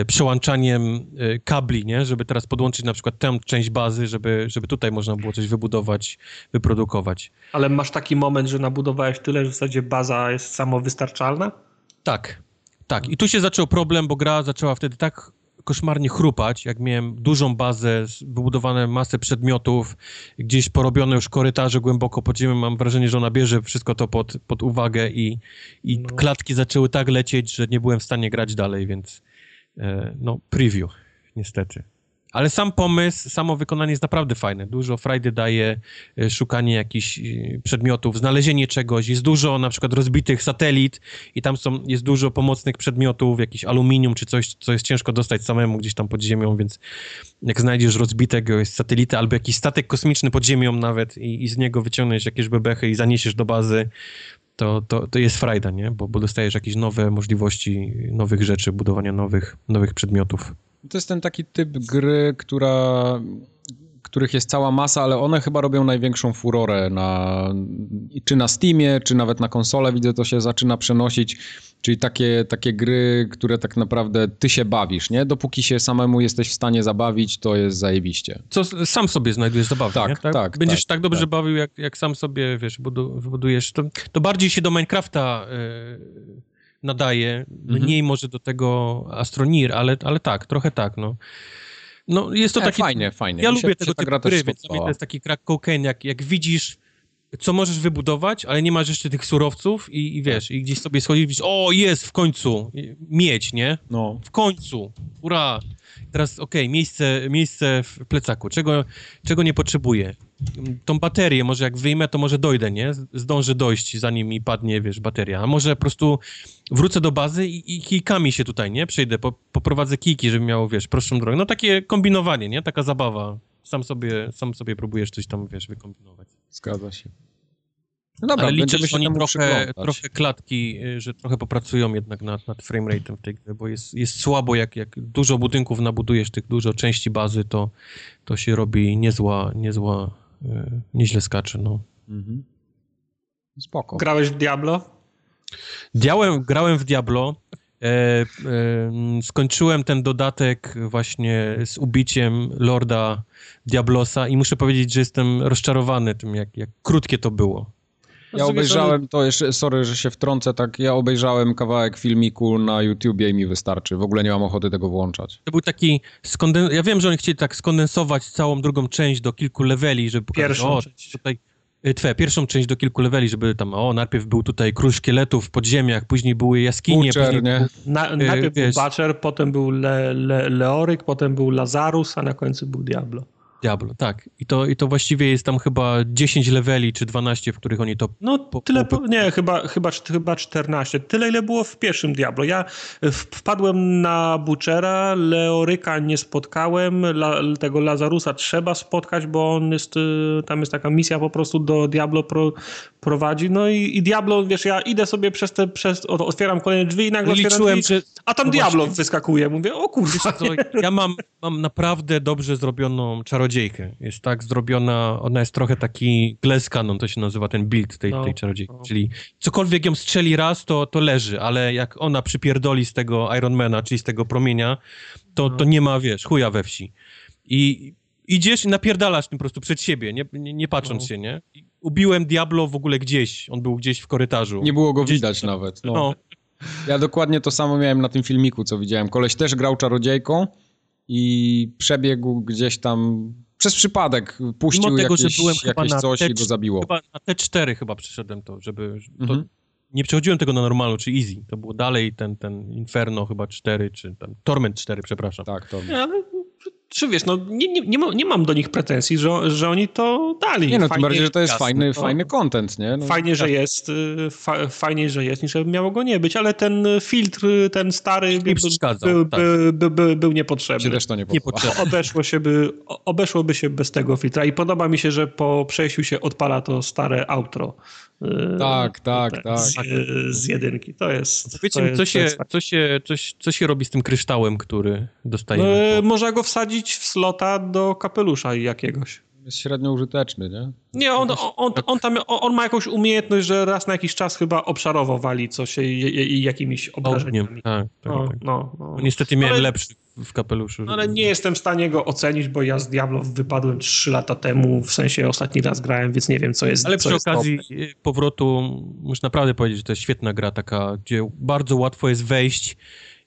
y, przełączaniem y, kabli, nie? żeby teraz podłączyć na przykład tę część bazy, żeby, żeby tutaj można było coś wybudować, wyprodukować. Ale masz taki moment, że nabudowałeś tyle, że w zasadzie baza jest samowystarczalna? Tak, tak. I tu się zaczął problem, bo gra zaczęła wtedy tak koszmarnie chrupać, jak miałem dużą bazę, wybudowane masę przedmiotów, gdzieś porobione już korytarze głęboko pod ziemią, mam wrażenie, że ona bierze wszystko to pod, pod uwagę i, i no. klatki zaczęły tak lecieć, że nie byłem w stanie grać dalej, więc e, no preview, niestety. Ale sam pomysł, samo wykonanie jest naprawdę fajne. Dużo frajdy daje e, szukanie jakichś e, przedmiotów, znalezienie czegoś. Jest dużo na przykład rozbitych satelit i tam są, jest dużo pomocnych przedmiotów, jakiś aluminium czy coś, co jest ciężko dostać samemu gdzieś tam pod ziemią, więc jak znajdziesz rozbitego satelitę albo jakiś statek kosmiczny pod ziemią nawet i, i z niego wyciągniesz jakieś bebechy i zaniesiesz do bazy, to, to, to jest frajda, nie? Bo, bo dostajesz jakieś nowe możliwości, nowych rzeczy, budowania nowych, nowych przedmiotów. To jest ten taki typ gry, która których jest cała masa, ale one chyba robią największą furorę na, czy na Steamie, czy nawet na konsolę, widzę, to się zaczyna przenosić, czyli takie, takie gry, które tak naprawdę ty się bawisz, nie? Dopóki się samemu jesteś w stanie zabawić, to jest zajebiście. Co sam sobie znajdujesz zabawę, tak? Tak, tak. Będziesz tak, tak dobrze tak. bawił, jak, jak sam sobie, wiesz, wybudujesz. To, to bardziej się do Minecrafta... Yy nadaje. Mhm. Mniej może do tego Astronir, ale, ale tak, trochę tak, no. No jest to e, taki... Fajnie, fajnie. Ja Mi lubię tego typu gry, więc to jest taki crack cocaine, jak, jak widzisz co możesz wybudować, ale nie masz jeszcze tych surowców i, i wiesz, i gdzieś sobie schodzisz i widzisz, o jest w końcu, mieć, nie? No. W końcu, ura. Teraz okej, okay, miejsce, miejsce w plecaku, czego, czego nie potrzebuję? Tą baterię może jak wyjmę, to może dojdę, nie? Zdążę dojść, zanim mi padnie, wiesz, bateria. A może po prostu wrócę do bazy i, i kijkami się tutaj, nie? Przejdę, po, poprowadzę kijki, żeby miało, wiesz, prostszą drogę. No takie kombinowanie, nie? Taka zabawa. Sam sobie, sam sobie próbujesz coś tam, wiesz, wykombinować. Zgadza się. No dobra, Ale liczę, że oni trochę, trochę klatki, y, że trochę popracują jednak nad, nad framerate'em w tej grze, bo jest, jest słabo, jak, jak dużo budynków nabudujesz, tych dużo części bazy, to, to się robi niezła, niezła, nieźle skacze, no. Mhm. Spoko. Grałeś w Diablo? Diałem, grałem w Diablo. E, e, skończyłem ten dodatek właśnie z ubiciem Lorda Diablosa i muszę powiedzieć, że jestem rozczarowany tym, jak, jak krótkie to było. Ja obejrzałem to jeszcze, sorry, że się wtrącę, tak, ja obejrzałem kawałek filmiku na YouTubie i mi wystarczy. W ogóle nie mam ochoty tego włączać. To był taki, skonden... ja wiem, że oni chcieli tak skondensować całą drugą część do kilku leveli, żeby pokazać, Pierwszą o, część. tutaj y, twoja pierwszą część do kilku leveli, żeby tam, o, najpierw był tutaj król szkieletów w podziemiach, później były jaskinie, Butcher, później nie? Był, na, najpierw wiesz, był Butcher, potem był Le, Le, Leoryk, potem był Lazarus, a na końcu był Diablo. Diablo, tak. I to, I to właściwie jest tam chyba 10 leveli czy 12, w których oni to... No po, tyle, po, nie, chyba, chyba, chyba 14. Tyle, ile było w pierwszym Diablo. Ja wpadłem na Butchera, Leoryka nie spotkałem, la, tego Lazarusa trzeba spotkać, bo on jest, y, tam jest taka misja po prostu do Diablo pro, prowadzi. No i, i Diablo, wiesz, ja idę sobie przez te, przez, otwieram kolejne drzwi i nagle Liczyłem, drzwi, że... a tam no Diablo właśnie... wyskakuje. Mówię, o kurwa. ja mam, mam naprawdę dobrze zrobioną czarodziejkę czarodziejkę. Jest tak zrobiona, ona jest trochę taki glass cannon, to się nazywa ten build tej, no, tej czarodziejki. No. Czyli cokolwiek ją strzeli raz, to, to leży, ale jak ona przypierdoli z tego Ironmana, czyli z tego promienia, to, no. to nie ma, wiesz, chuja we wsi. I idziesz i napierdalasz tym po prostu przed siebie, nie, nie, nie patrząc no. się, nie? I ubiłem Diablo w ogóle gdzieś, on był gdzieś w korytarzu. Nie było go gdzieś widać nawet. No. no. Ja dokładnie to samo miałem na tym filmiku, co widziałem. Koleś też grał czarodziejką i przebiegł gdzieś tam przez przypadek puścił Mimo tego, jakieś, że byłem jakieś chyba coś i go zabiło. Chyba na T4 chyba przyszedłem to, żeby... Mhm. To nie przechodziłem tego na normalu czy easy. To było dalej ten, ten Inferno chyba 4, czy tam Torment 4, przepraszam. Tak, Torment. Ja, Czy wiesz, no nie, nie, nie, nie mam do nich pretensji, że, że oni to dali. Nie no, tym bardziej, że to jest jasne, fajny, to... fajny content, nie? No, fajnie, że jest, y, fa, fajnie, że jest, niż miało go nie być, ale ten filtr, ten stary nie był, tak. był, był, był niepotrzebny. Się też to nie, nie Obeszło się by, obeszłoby się bez tego filtra i podoba mi się, że po przejściu się odpala to stare outro. Y, tak, tak, ten, tak. Z, z, jedynki. To jest. Wiecie, to jest, co, się, co, się, co, co się robi z tym kryształem, który dostajemy? No, można go wsadzić w slota do kapelusza jakiegoś. Jest średnio użyteczny, nie? Nie, on, on, on, tam, on ma jakąś umiejętność, że raz na jakiś czas chyba obszarowo wali coś jakimiś obrażeniami. Tak, tak, no, tak. No, no. Niestety miałem Ale... lepszy w kapeluszu. No, ale nie jestem w stanie go ocenić, bo ja z Diablo wypadłem 3 lata temu, w sensie ostatni raz grałem, więc nie wiem, co jest Ale przy jest okazji top. powrotu muszę naprawdę powiedzieć, że to jest świetna gra taka, gdzie bardzo łatwo jest wejść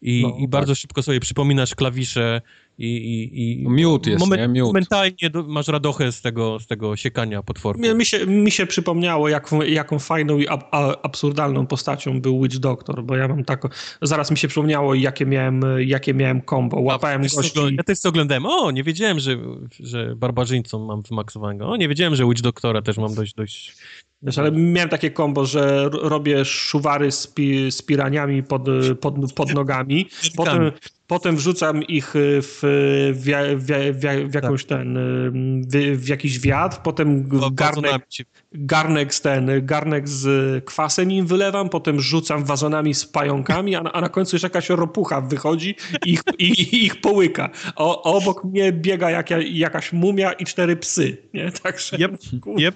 i, no, i bardzo tak. szybko sobie przypominasz klawisze i... i, i Miód jest, moment, nie? Miód. Momentalnie masz radochę z tego, z tego siekania potworków. Mi, mi, się, mi się przypomniało, jak, jaką fajną i ab, absurdalną postacią był Witch Doctor, bo ja mam taką... Zaraz mi się przypomniało, jakie miałem, jakie miałem combo. Łapałem A, gości... Ja też co oglądałem. O, nie wiedziałem, że, że barbarzyńcą mam wymaksowanego. O, nie wiedziałem, że Witch Doctora też mam dość, dość Wiesz, ale miałem takie kombo, że robię szuwary z, pi, z piraniami pod, pod, pod nogami, potem, potem wrzucam ich w, w, w, w jakąś ten, w, jakiś wiatr, potem garnek, garnek z ten, garnek z kwasem im wylewam, potem rzucam wazonami z pająkami, a na, a na końcu jeszcze jakaś ropucha wychodzi i ich, i, ich połyka. O, obok mnie biega jak, jakaś mumia i cztery psy, nie? Także yep, kurwa, yep.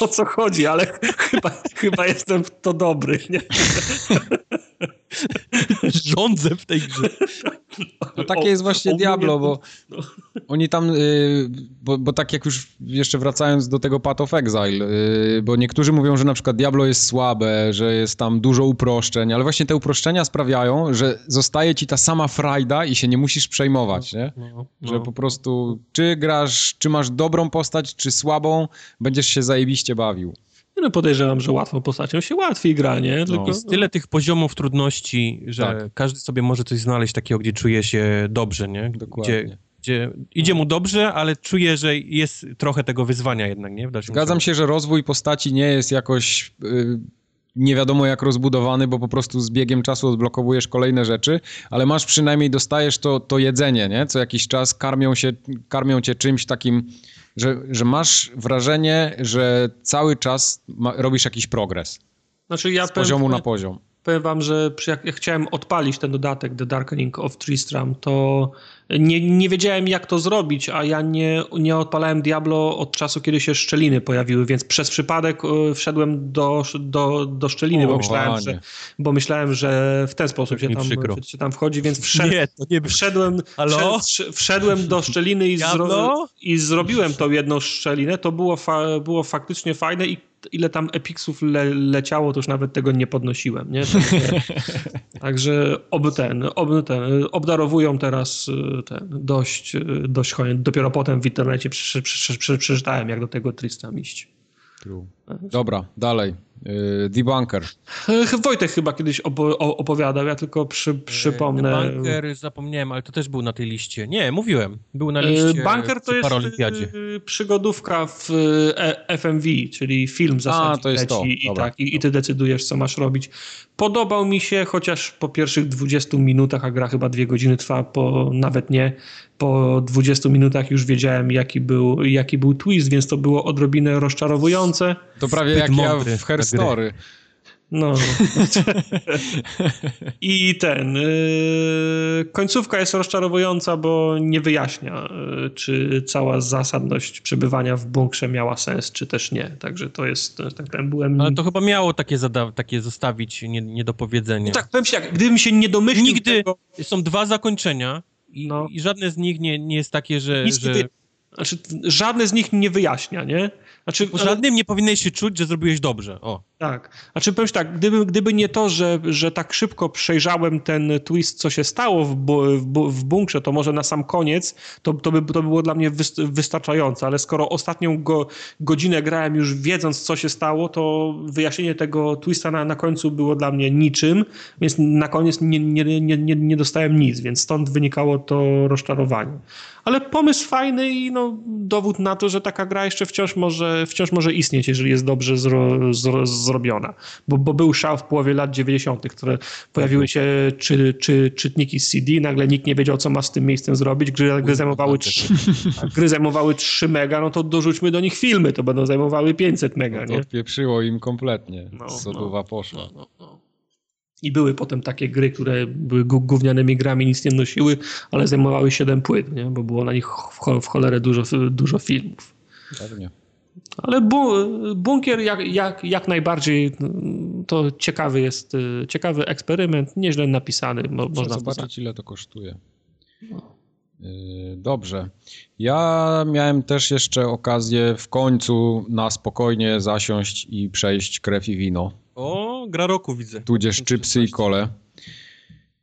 o co chodzi, ale chyba, chyba jestem w to dobry, nie? Rządzę w tej grze. No takie jest właśnie Diablo, bo no. oni tam, y, bo, bo tak jak już jeszcze wracając do tego Path of Exile, y, bo niektórzy mówią, że na przykład Diablo jest słabe, że jest tam dużo uproszczeń, ale właśnie te uproszczenia sprawiają, że zostaje ci ta sama frajda i się nie musisz przejmować, nie? No, no. Że po prostu czy grasz, czy masz dobrą postać, czy słabą, będziesz się zajebiście bawił. No podejrzewam, że łatwą postacią się łatwiej gra, nie? Tylko, no. Jest tyle tych poziomów trudności, że tak. każdy sobie może coś znaleźć takiego, gdzie czuje się dobrze, nie? Dokładnie. Gdzie, gdzie idzie mu dobrze, ale czuje, że jest trochę tego wyzwania jednak, nie? Zgadzam się, że rozwój postaci nie jest jakoś... Yy nie wiadomo jak rozbudowany, bo po prostu z biegiem czasu odblokowujesz kolejne rzeczy, ale masz przynajmniej, dostajesz to, to jedzenie, nie? Co jakiś czas karmią, się, karmią cię czymś takim że, że masz wrażenie, że cały czas ma, robisz jakiś progres. Znaczy ja z powiem, poziomu na poziom. Powiem wam, że jak, jak chciałem odpalić ten dodatek The Darkening of Tristram, to nie, nie wiedziałem jak to zrobić, a ja nie, nie odpalałem Diablo od czasu, kiedy się szczeliny pojawiły, więc przez przypadek e, wszedłem do, do, do szczeliny, o, bo, myślałem, że, bo myślałem, że w ten sposób się tam, się tam wchodzi, więc wszedł, nie, nie wszedłem, wszedł, wszedłem do szczeliny i, zro, i zrobiłem tą jedną szczelinę. To było, fa, było faktycznie fajne i ile tam epiksów le, leciało, to już nawet tego nie podnosiłem, nie? Także, także ob ten, ob ten, obdarowują teraz y, ten, dość, y, dość Dopiero potem w internecie przeczytałem, jak do tego Tristam iść. True. Dobra, dalej. Debunker. Wojtek chyba kiedyś opowiadał, ja tylko przy, przypomnę. Debunker zapomniałem, ale to też był na tej liście. Nie, mówiłem. Był na liście Bunker to jest y, przygodówka w e, FMV, czyli film zasadzie A, to jest to. I, tak, i, i, ty decydujesz, co masz robić. Podobał mi się, chociaż po pierwszych 20 minutach, a gra chyba dwie godziny trwa, po, nawet nie, po 20 minutach już wiedziałem, jaki był, jaki był twist, więc to było odrobinę rozczarowujące. To prawie jak ja w Her Story. No. I ten. Yy, końcówka jest rozczarowująca, bo nie wyjaśnia, yy, czy cała zasadność przebywania w bunkrze miała sens, czy też nie. Także to jest, tak powiem, byłem. Ale to chyba miało takie, takie zostawić nie, niedopowiedzenie. No tak, powiem się, jak, gdybym się nie domyślił. Nigdy tego... są dwa zakończenia i, no. i żadne z nich nie, nie jest takie, że. Nic, że... Znaczy, żadne z nich nie wyjaśnia, nie? Znaczy, ale... Żadnym nie powinieneś się czuć, że zrobiłeś dobrze. O. Tak. Znaczy powiem tak, gdyby, gdyby nie to, że, że tak szybko przejrzałem ten twist, co się stało w, w, w bunkrze, to może na sam koniec to, to, by, to by było dla mnie wystarczające, ale skoro ostatnią go, godzinę grałem już wiedząc, co się stało, to wyjaśnienie tego twista na, na końcu było dla mnie niczym, więc na koniec nie, nie, nie, nie, nie dostałem nic, więc stąd wynikało to rozczarowanie ale pomysł fajny i no, dowód na to, że taka gra jeszcze wciąż może, wciąż może istnieć, jeżeli jest dobrze zro, zro, zrobiona. Bo, bo był szał w połowie lat 90., które pojawiły się czy, czy, czytniki z CD, nagle nikt nie wiedział, co ma z tym miejscem zrobić, gry, gry zajmowały 3, gry zajmowały 3 mega, no to dorzućmy do nich filmy, to będą zajmowały 500 mega, no to nie? odpieprzyło im kompletnie, no, sodowa no, poszła. No, no, no. I były potem takie gry, które były gównianymi grami, nic nie nosiły, ale zajmowały 7 płyt, nie? bo było na nich w cholerę dużo, dużo filmów. Pewnie. Ale bu bunkier jak, jak, jak najbardziej to ciekawy jest, ciekawy eksperyment, nieźle napisany. Mo można zobaczyć ile to kosztuje. No. Dobrze. Ja miałem też jeszcze okazję w końcu na spokojnie zasiąść i przejść krew i wino. O, gra roku widzę. Tudzież chipsy i kole.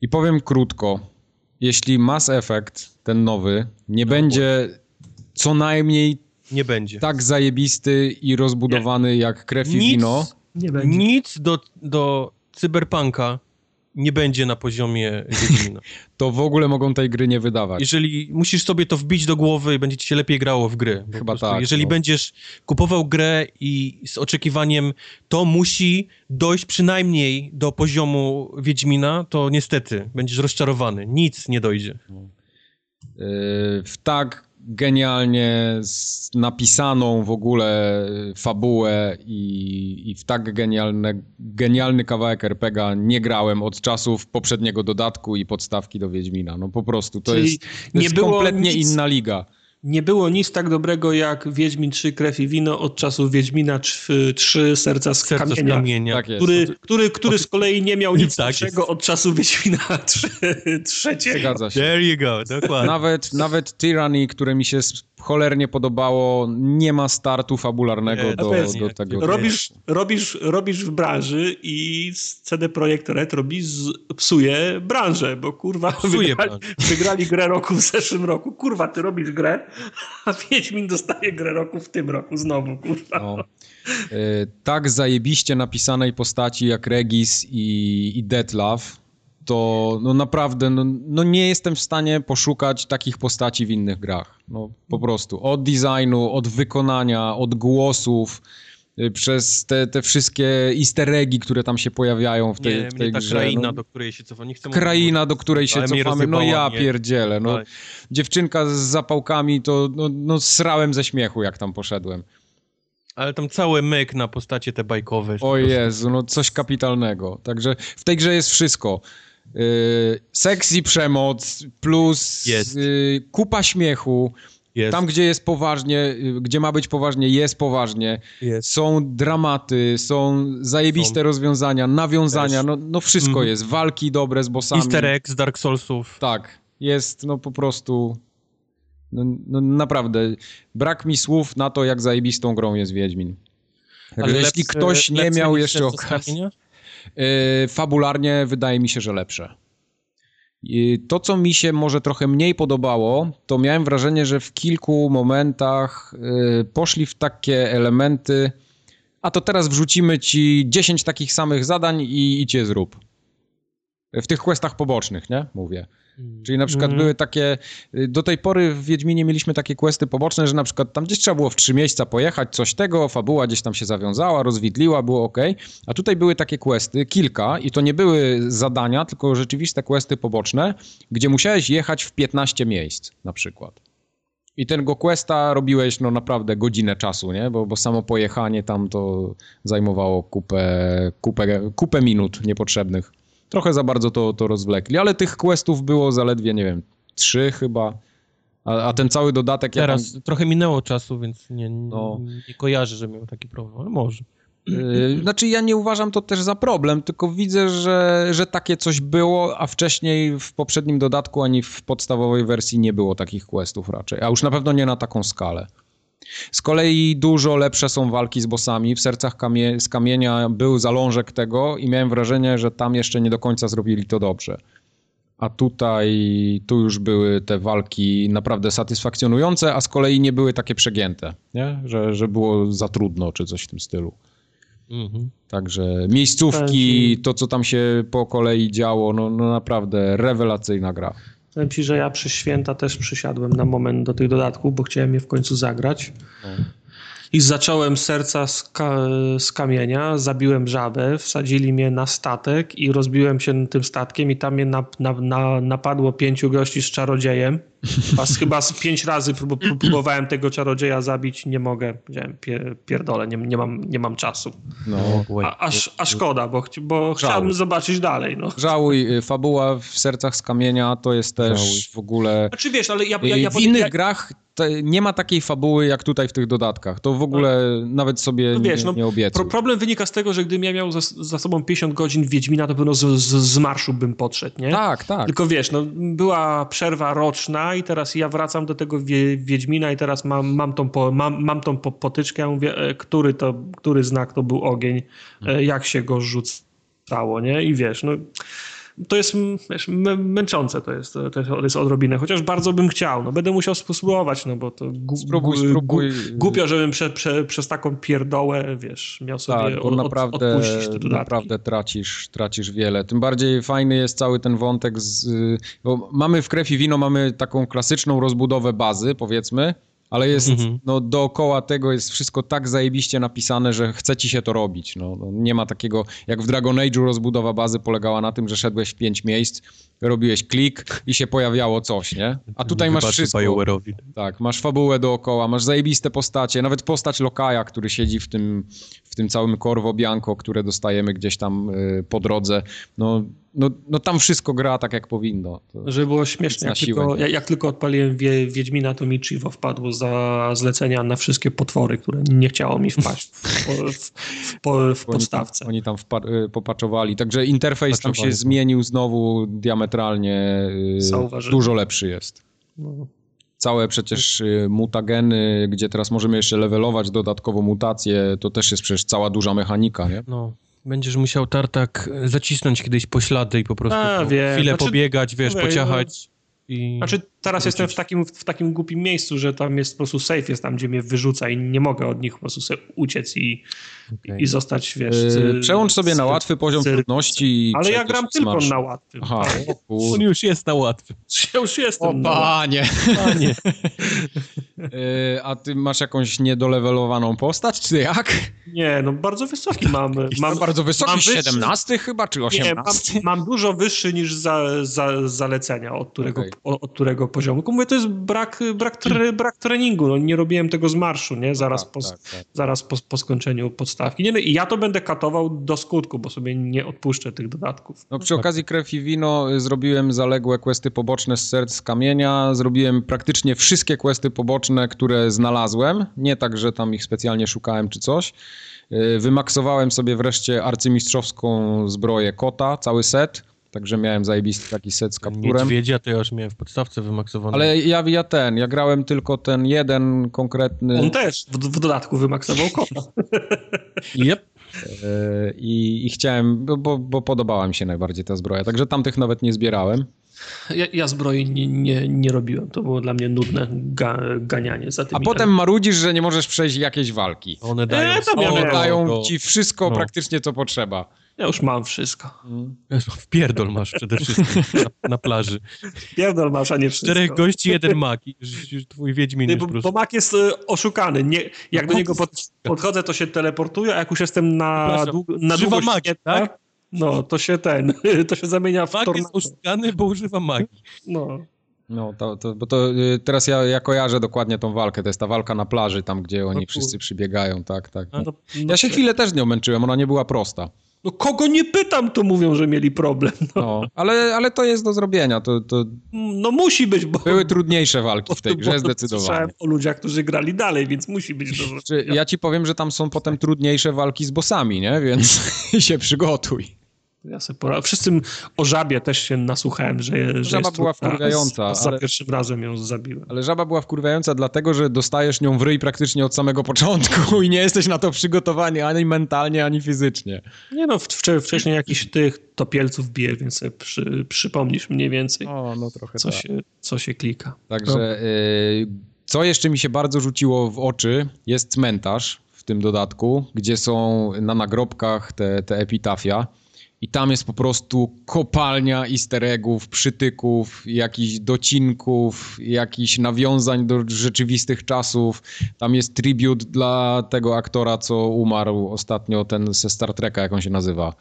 I powiem krótko. Jeśli Mass Effect, ten nowy, nie no, będzie co najmniej nie będzie. tak zajebisty i rozbudowany nie. jak krew i nic, wino. Nie będzie. Nic do, do cyberpunka nie będzie na poziomie Wiedźmina. to w ogóle mogą tej gry nie wydawać. Jeżeli musisz sobie to wbić do głowy i będzie ci się lepiej grało w gry. Chyba tak. Jeżeli no. będziesz kupował grę i z oczekiwaniem to musi dojść przynajmniej do poziomu Wiedźmina, to niestety będziesz rozczarowany. Nic nie dojdzie. No. Yy, w tak genialnie napisaną w ogóle fabułę i, i w tak genialne, genialny kawałek RPGa nie grałem od czasów poprzedniego dodatku i podstawki do Wiedźmina. No po prostu, to Czyli jest, to jest kompletnie nic... inna liga nie było nic tak dobrego jak Wiedźmin 3 Krew i Wino od czasów Wiedźmina 3 Serca z Serca kamienia, z kamienia. Tak który, który, który z kolei nie miał nic tak lepszego od czasów Wiedźmina 3, trzeciego. Zgadza się. There you go, dokładnie. Nawet, nawet Tyranny, które mi się cholernie podobało, nie ma startu fabularnego nie, do, do tego. Robisz, robisz, robisz w branży i CD Projekt Red robi z, psuje branżę, bo kurwa psuje wygrali, wygrali grę roku w zeszłym roku. Kurwa, ty robisz grę, a Wiedźmin dostaje grę roku w tym roku znowu, kurwa. No. Y, tak zajebiście napisanej postaci jak Regis i, i Detlaf, to no naprawdę no, no, nie jestem w stanie poszukać takich postaci w innych grach. No po prostu. Od designu, od wykonania, od głosów, przez te, te wszystkie easter eggi, które tam się pojawiają w tej, nie, w tej ta grze. kraina, no. do której się cofa. Nie chcę kraina, do której się cofamy. No ja nie? pierdzielę. No, dziewczynka z zapałkami, to no, no srałem ze śmiechu, jak tam poszedłem. Ale tam cały myk na postacie te bajkowe. O Jezu, no coś kapitalnego. Także w tej grze jest wszystko. Yy, seks i przemoc, plus yy, kupa śmiechu. Jest. Tam, gdzie jest poważnie, y, gdzie ma być poważnie, jest poważnie. Jest. Są dramaty, są zajebiste są. rozwiązania, nawiązania, no, no wszystko mm. jest. Walki dobre z bossami. Easter egg z Dark Soulsów. Tak, jest no po prostu... No, no naprawdę, brak mi słów na to, jak zajebistą grą jest Wiedźmin. Ale jeśli ktoś nie miał jeszcze okazji... Y, fabularnie wydaje mi się, że lepsze. To, co mi się może trochę mniej podobało, to miałem wrażenie, że w kilku momentach y, poszli w takie elementy, a to teraz wrzucimy ci 10 takich samych zadań i idź je zrób. W tych questach pobocznych, nie? Mówię. Czyli na przykład mm. były takie, y, do tej pory w Wiedźminie mieliśmy takie questy poboczne, że na przykład tam gdzieś trzeba było w trzy miejsca pojechać, coś tego, fabuła gdzieś tam się zawiązała, rozwidliła, było ok. A tutaj były takie questy, kilka i to nie były zadania, tylko rzeczywiste questy poboczne, gdzie musiałeś jechać w 15 miejsc na przykład. I tego questa robiłeś no naprawdę godzinę czasu, nie? Bo, bo samo pojechanie tam to zajmowało kupę, kupę, kupę minut niepotrzebnych. Trochę za bardzo to, to rozwlekli, ale tych questów było zaledwie, nie wiem, trzy chyba. A, a ten cały dodatek... Teraz tam... trochę minęło czasu, więc nie, no. nie kojarzę, że miał taki problem, ale może. Yy, znaczy ja nie uważam to też za problem, tylko widzę, że, że takie coś było, a wcześniej w poprzednim dodatku ani w podstawowej wersji nie było takich questów raczej, a już na pewno nie na taką skalę. Z kolei dużo lepsze są walki z bossami. W Sercach kamie z Kamienia był zalążek tego i miałem wrażenie, że tam jeszcze nie do końca zrobili to dobrze. A tutaj tu już były te walki naprawdę satysfakcjonujące, a z kolei nie były takie przegięte, nie? Że, że było za trudno czy coś w tym stylu. Mhm. Także miejscówki, to co tam się po kolei działo, no, no naprawdę rewelacyjna gra. Powiem ci, że ja przy święta też przysiadłem na moment do tych dodatków, bo chciałem je w końcu zagrać. No. I zacząłem serca z, ka z, kamienia, zabiłem żabę, wsadzili mnie na statek i rozbiłem się tym statkiem i tam mnie na, na, na, napadło pięciu gości z czarodziejem. Was chyba z pięć razy prób próbowałem tego czarodzieja zabić, nie mogę. Pier pierdolę, nie, nie, mam, nie mam czasu. No, a, a, a szkoda, bo, bo chciałbym zobaczyć dalej. No. Żałuj, y, fabuła w sercach z kamienia to jest też Żałuj. w ogóle... Znaczy wiesz, ale ja... ja, ja w innych ja... grach nie ma takiej fabuły jak tutaj w tych dodatkach. To w ogóle no. nawet sobie no wiesz, nie, nie obiecuj. Pro, problem wynika z tego, że gdybym ja miał za, za sobą 50 godzin Wiedźmina, to pewno z, z, z marszu bym podszedł, nie? Tak, tak. Tylko wiesz, no, była przerwa roczna i teraz ja wracam do tego wie, Wiedźmina i teraz mam, mam tą, po, mam, mam tą po, potyczkę, ja mówię, e, który, to, który znak to był ogień, e, jak się go rzucało, nie? I wiesz, no to jest wiesz, męczące, to jest, to jest odrobinę, chociaż bardzo bym chciał, no będę musiał spróbować, no bo to gu, spróbuj, spróbuj. głupio, żebym prze, prze, przez taką pierdołę, wiesz, miał sobie tak, bo od, naprawdę, odpuścić te naprawdę tracisz, tracisz wiele, tym bardziej fajny jest cały ten wątek z, mamy w Krew i Wino, mamy taką klasyczną rozbudowę bazy, powiedzmy, ale jest, mhm. no dookoła tego jest wszystko tak zajebiście napisane, że chce ci się to robić. No, no, nie ma takiego, jak w Dragon Age'u rozbudowa bazy polegała na tym, że szedłeś w pięć miejsc, robiłeś klik i się pojawiało coś, nie? A tutaj masz wszystko. Tak, masz fabułę dookoła, masz zajebiste postacie, nawet postać Lokaja, który siedzi w tym, w tym całym Corvo Bianco, które dostajemy gdzieś tam y, po drodze. No no, no tam wszystko gra tak jak powinno. To Żeby było śmiesznie, jak tylko, jak, jak, tylko odpaliłem wie, Wiedźmina, to mi Chivo wpadło za zlecenia na wszystkie potwory, które nie chciało mi wpaść w, w, w, w podstawce. Oni tam, oni tam y, popaczowali, także interfejs tam się zmienił znowu diametralnie, y, Zauważyłem. dużo lepszy jest. No. Całe przecież y, mutageny, gdzie teraz możemy jeszcze levelować dodatkowo mutacje, to też jest przecież cała duża mechanika, nie? No. Będziesz musiał tartak zacisnąć kiedyś po ślady i po prostu A, chwilę znaczy, pobiegać, wiesz, pociachać. I... Znaczy teraz wrócić. jestem w takim, w takim głupim miejscu, że tam jest po prostu safe, jest tam, gdzie mnie wyrzuca i nie mogę od nich po prostu sobie uciec i, okay. i zostać, wiesz... Yy, przełącz sobie na łatwy poziom trudności. Ale ja gram tylko na łatwym. Aha, On już jest na łatwym. Ja już jestem. O panie. panie. yy, a ty masz jakąś niedolewelowaną postać, czy jak? Nie, no bardzo wysoki mam. mam bardzo wysoki, mam 17 chyba, czy 18? Nie, mam, mam, dużo wyższy niż za, za zalecenia, od którego, okay. od, od którego poziomu. Tylko mówię, to jest brak, brak, tre, brak treningu. No, nie robiłem tego z marszu, nie? Zaraz, tak, po, tak, tak. zaraz po, po, skończeniu podstawki. Nie, no, I ja to będę katował do skutku, bo sobie nie odpuszczę tych dodatków. No, przy okazji Krew i Wino zrobiłem zaległe questy poboczne z serc kamienia. Zrobiłem praktycznie wszystkie questy poboczne, które znalazłem. Nie tak, że tam ich specjalnie szukałem czy coś. Y, wymaksowałem sobie wreszcie arcymistrzowską zbroję kota, cały set Także miałem zajebisty taki set z kapturem. Niedźwiedzia to ja już miałem w podstawce wymaksowany. Ale ja, ja ten, ja grałem tylko ten jeden konkretny... On też w, w dodatku wymaksował kota. yep. E, I, I, chciałem, bo, bo podobała mi się najbardziej ta zbroja, także tamtych nawet nie zbierałem. Ja, ja zbroi nie, nie, nie, robiłem, to było dla mnie nudne ga, ganianie za tymi. A potem marudzisz, że nie możesz przejść jakiejś walki. One dają, e, one dają ci wszystko no. praktycznie, co potrzeba. Ja już mam wszystko. W pierdol masz przede wszystkim na, na plaży. Pierdol masz, a nie wszystko. Czterech gości, jeden mak. Już, twój Wiedźmin nie, bo, bo mak jest y, oszukany. Nie, jak no, do niego pod, podchodzę, to się teleportuje, a jak już jestem na, dług, na długo magii, tak? No, to się ten, to się zamienia w Mak jest oszukany, bo używa magii. No. No, to, to, bo to y, teraz ja, ja kojarzę dokładnie tą walkę. To jest ta walka na plaży, tam gdzie oni no, wszyscy przybiegają, tak, tak. No. Ja się chwilę też z nią męczyłem, ona nie była prosta. No kogo nie pytam, to mówią, że mieli problem. No, No, ale, ale to jest do zrobienia. To, to no musi być, bo... były trudniejsze walki w tej grze zdecydowanie. Słyszałem o ludziach, którzy grali dalej, więc musi być do Czy ja ci powiem, że tam są potem trudniejsze walki z bossami, nie? Więc się przygotuj. Ja sobie pora... Wszyscy o żabie też się nasłuchałem, że, że Żaba była wkurwiająca, a za ale- pierwszym razem ją zabiłem. Ale żaba była wkurwiająca dlatego, że dostajesz nią w ryj praktycznie od samego początku i nie jesteś na to przygotowany ani mentalnie, ani fizycznie. Nie no, wcze- wcześniej jakiś tych topielców bije, więc sobie przy, przypomnisz mniej więcej, O, no trochę co, tak. się, co się klika. Także y, co jeszcze mi się bardzo rzuciło w oczy, jest cmentarz w tym dodatku, gdzie są na nagrobkach te, te epitafia. I tam jest po prostu kopalnia easter eggów, przytyków, jakichś docinków, jakichś nawiązań do rzeczywistych czasów. Tam jest tribut dla tego aktora, co umarł ostatnio, ten ze Star Treka, jak on się nazywa.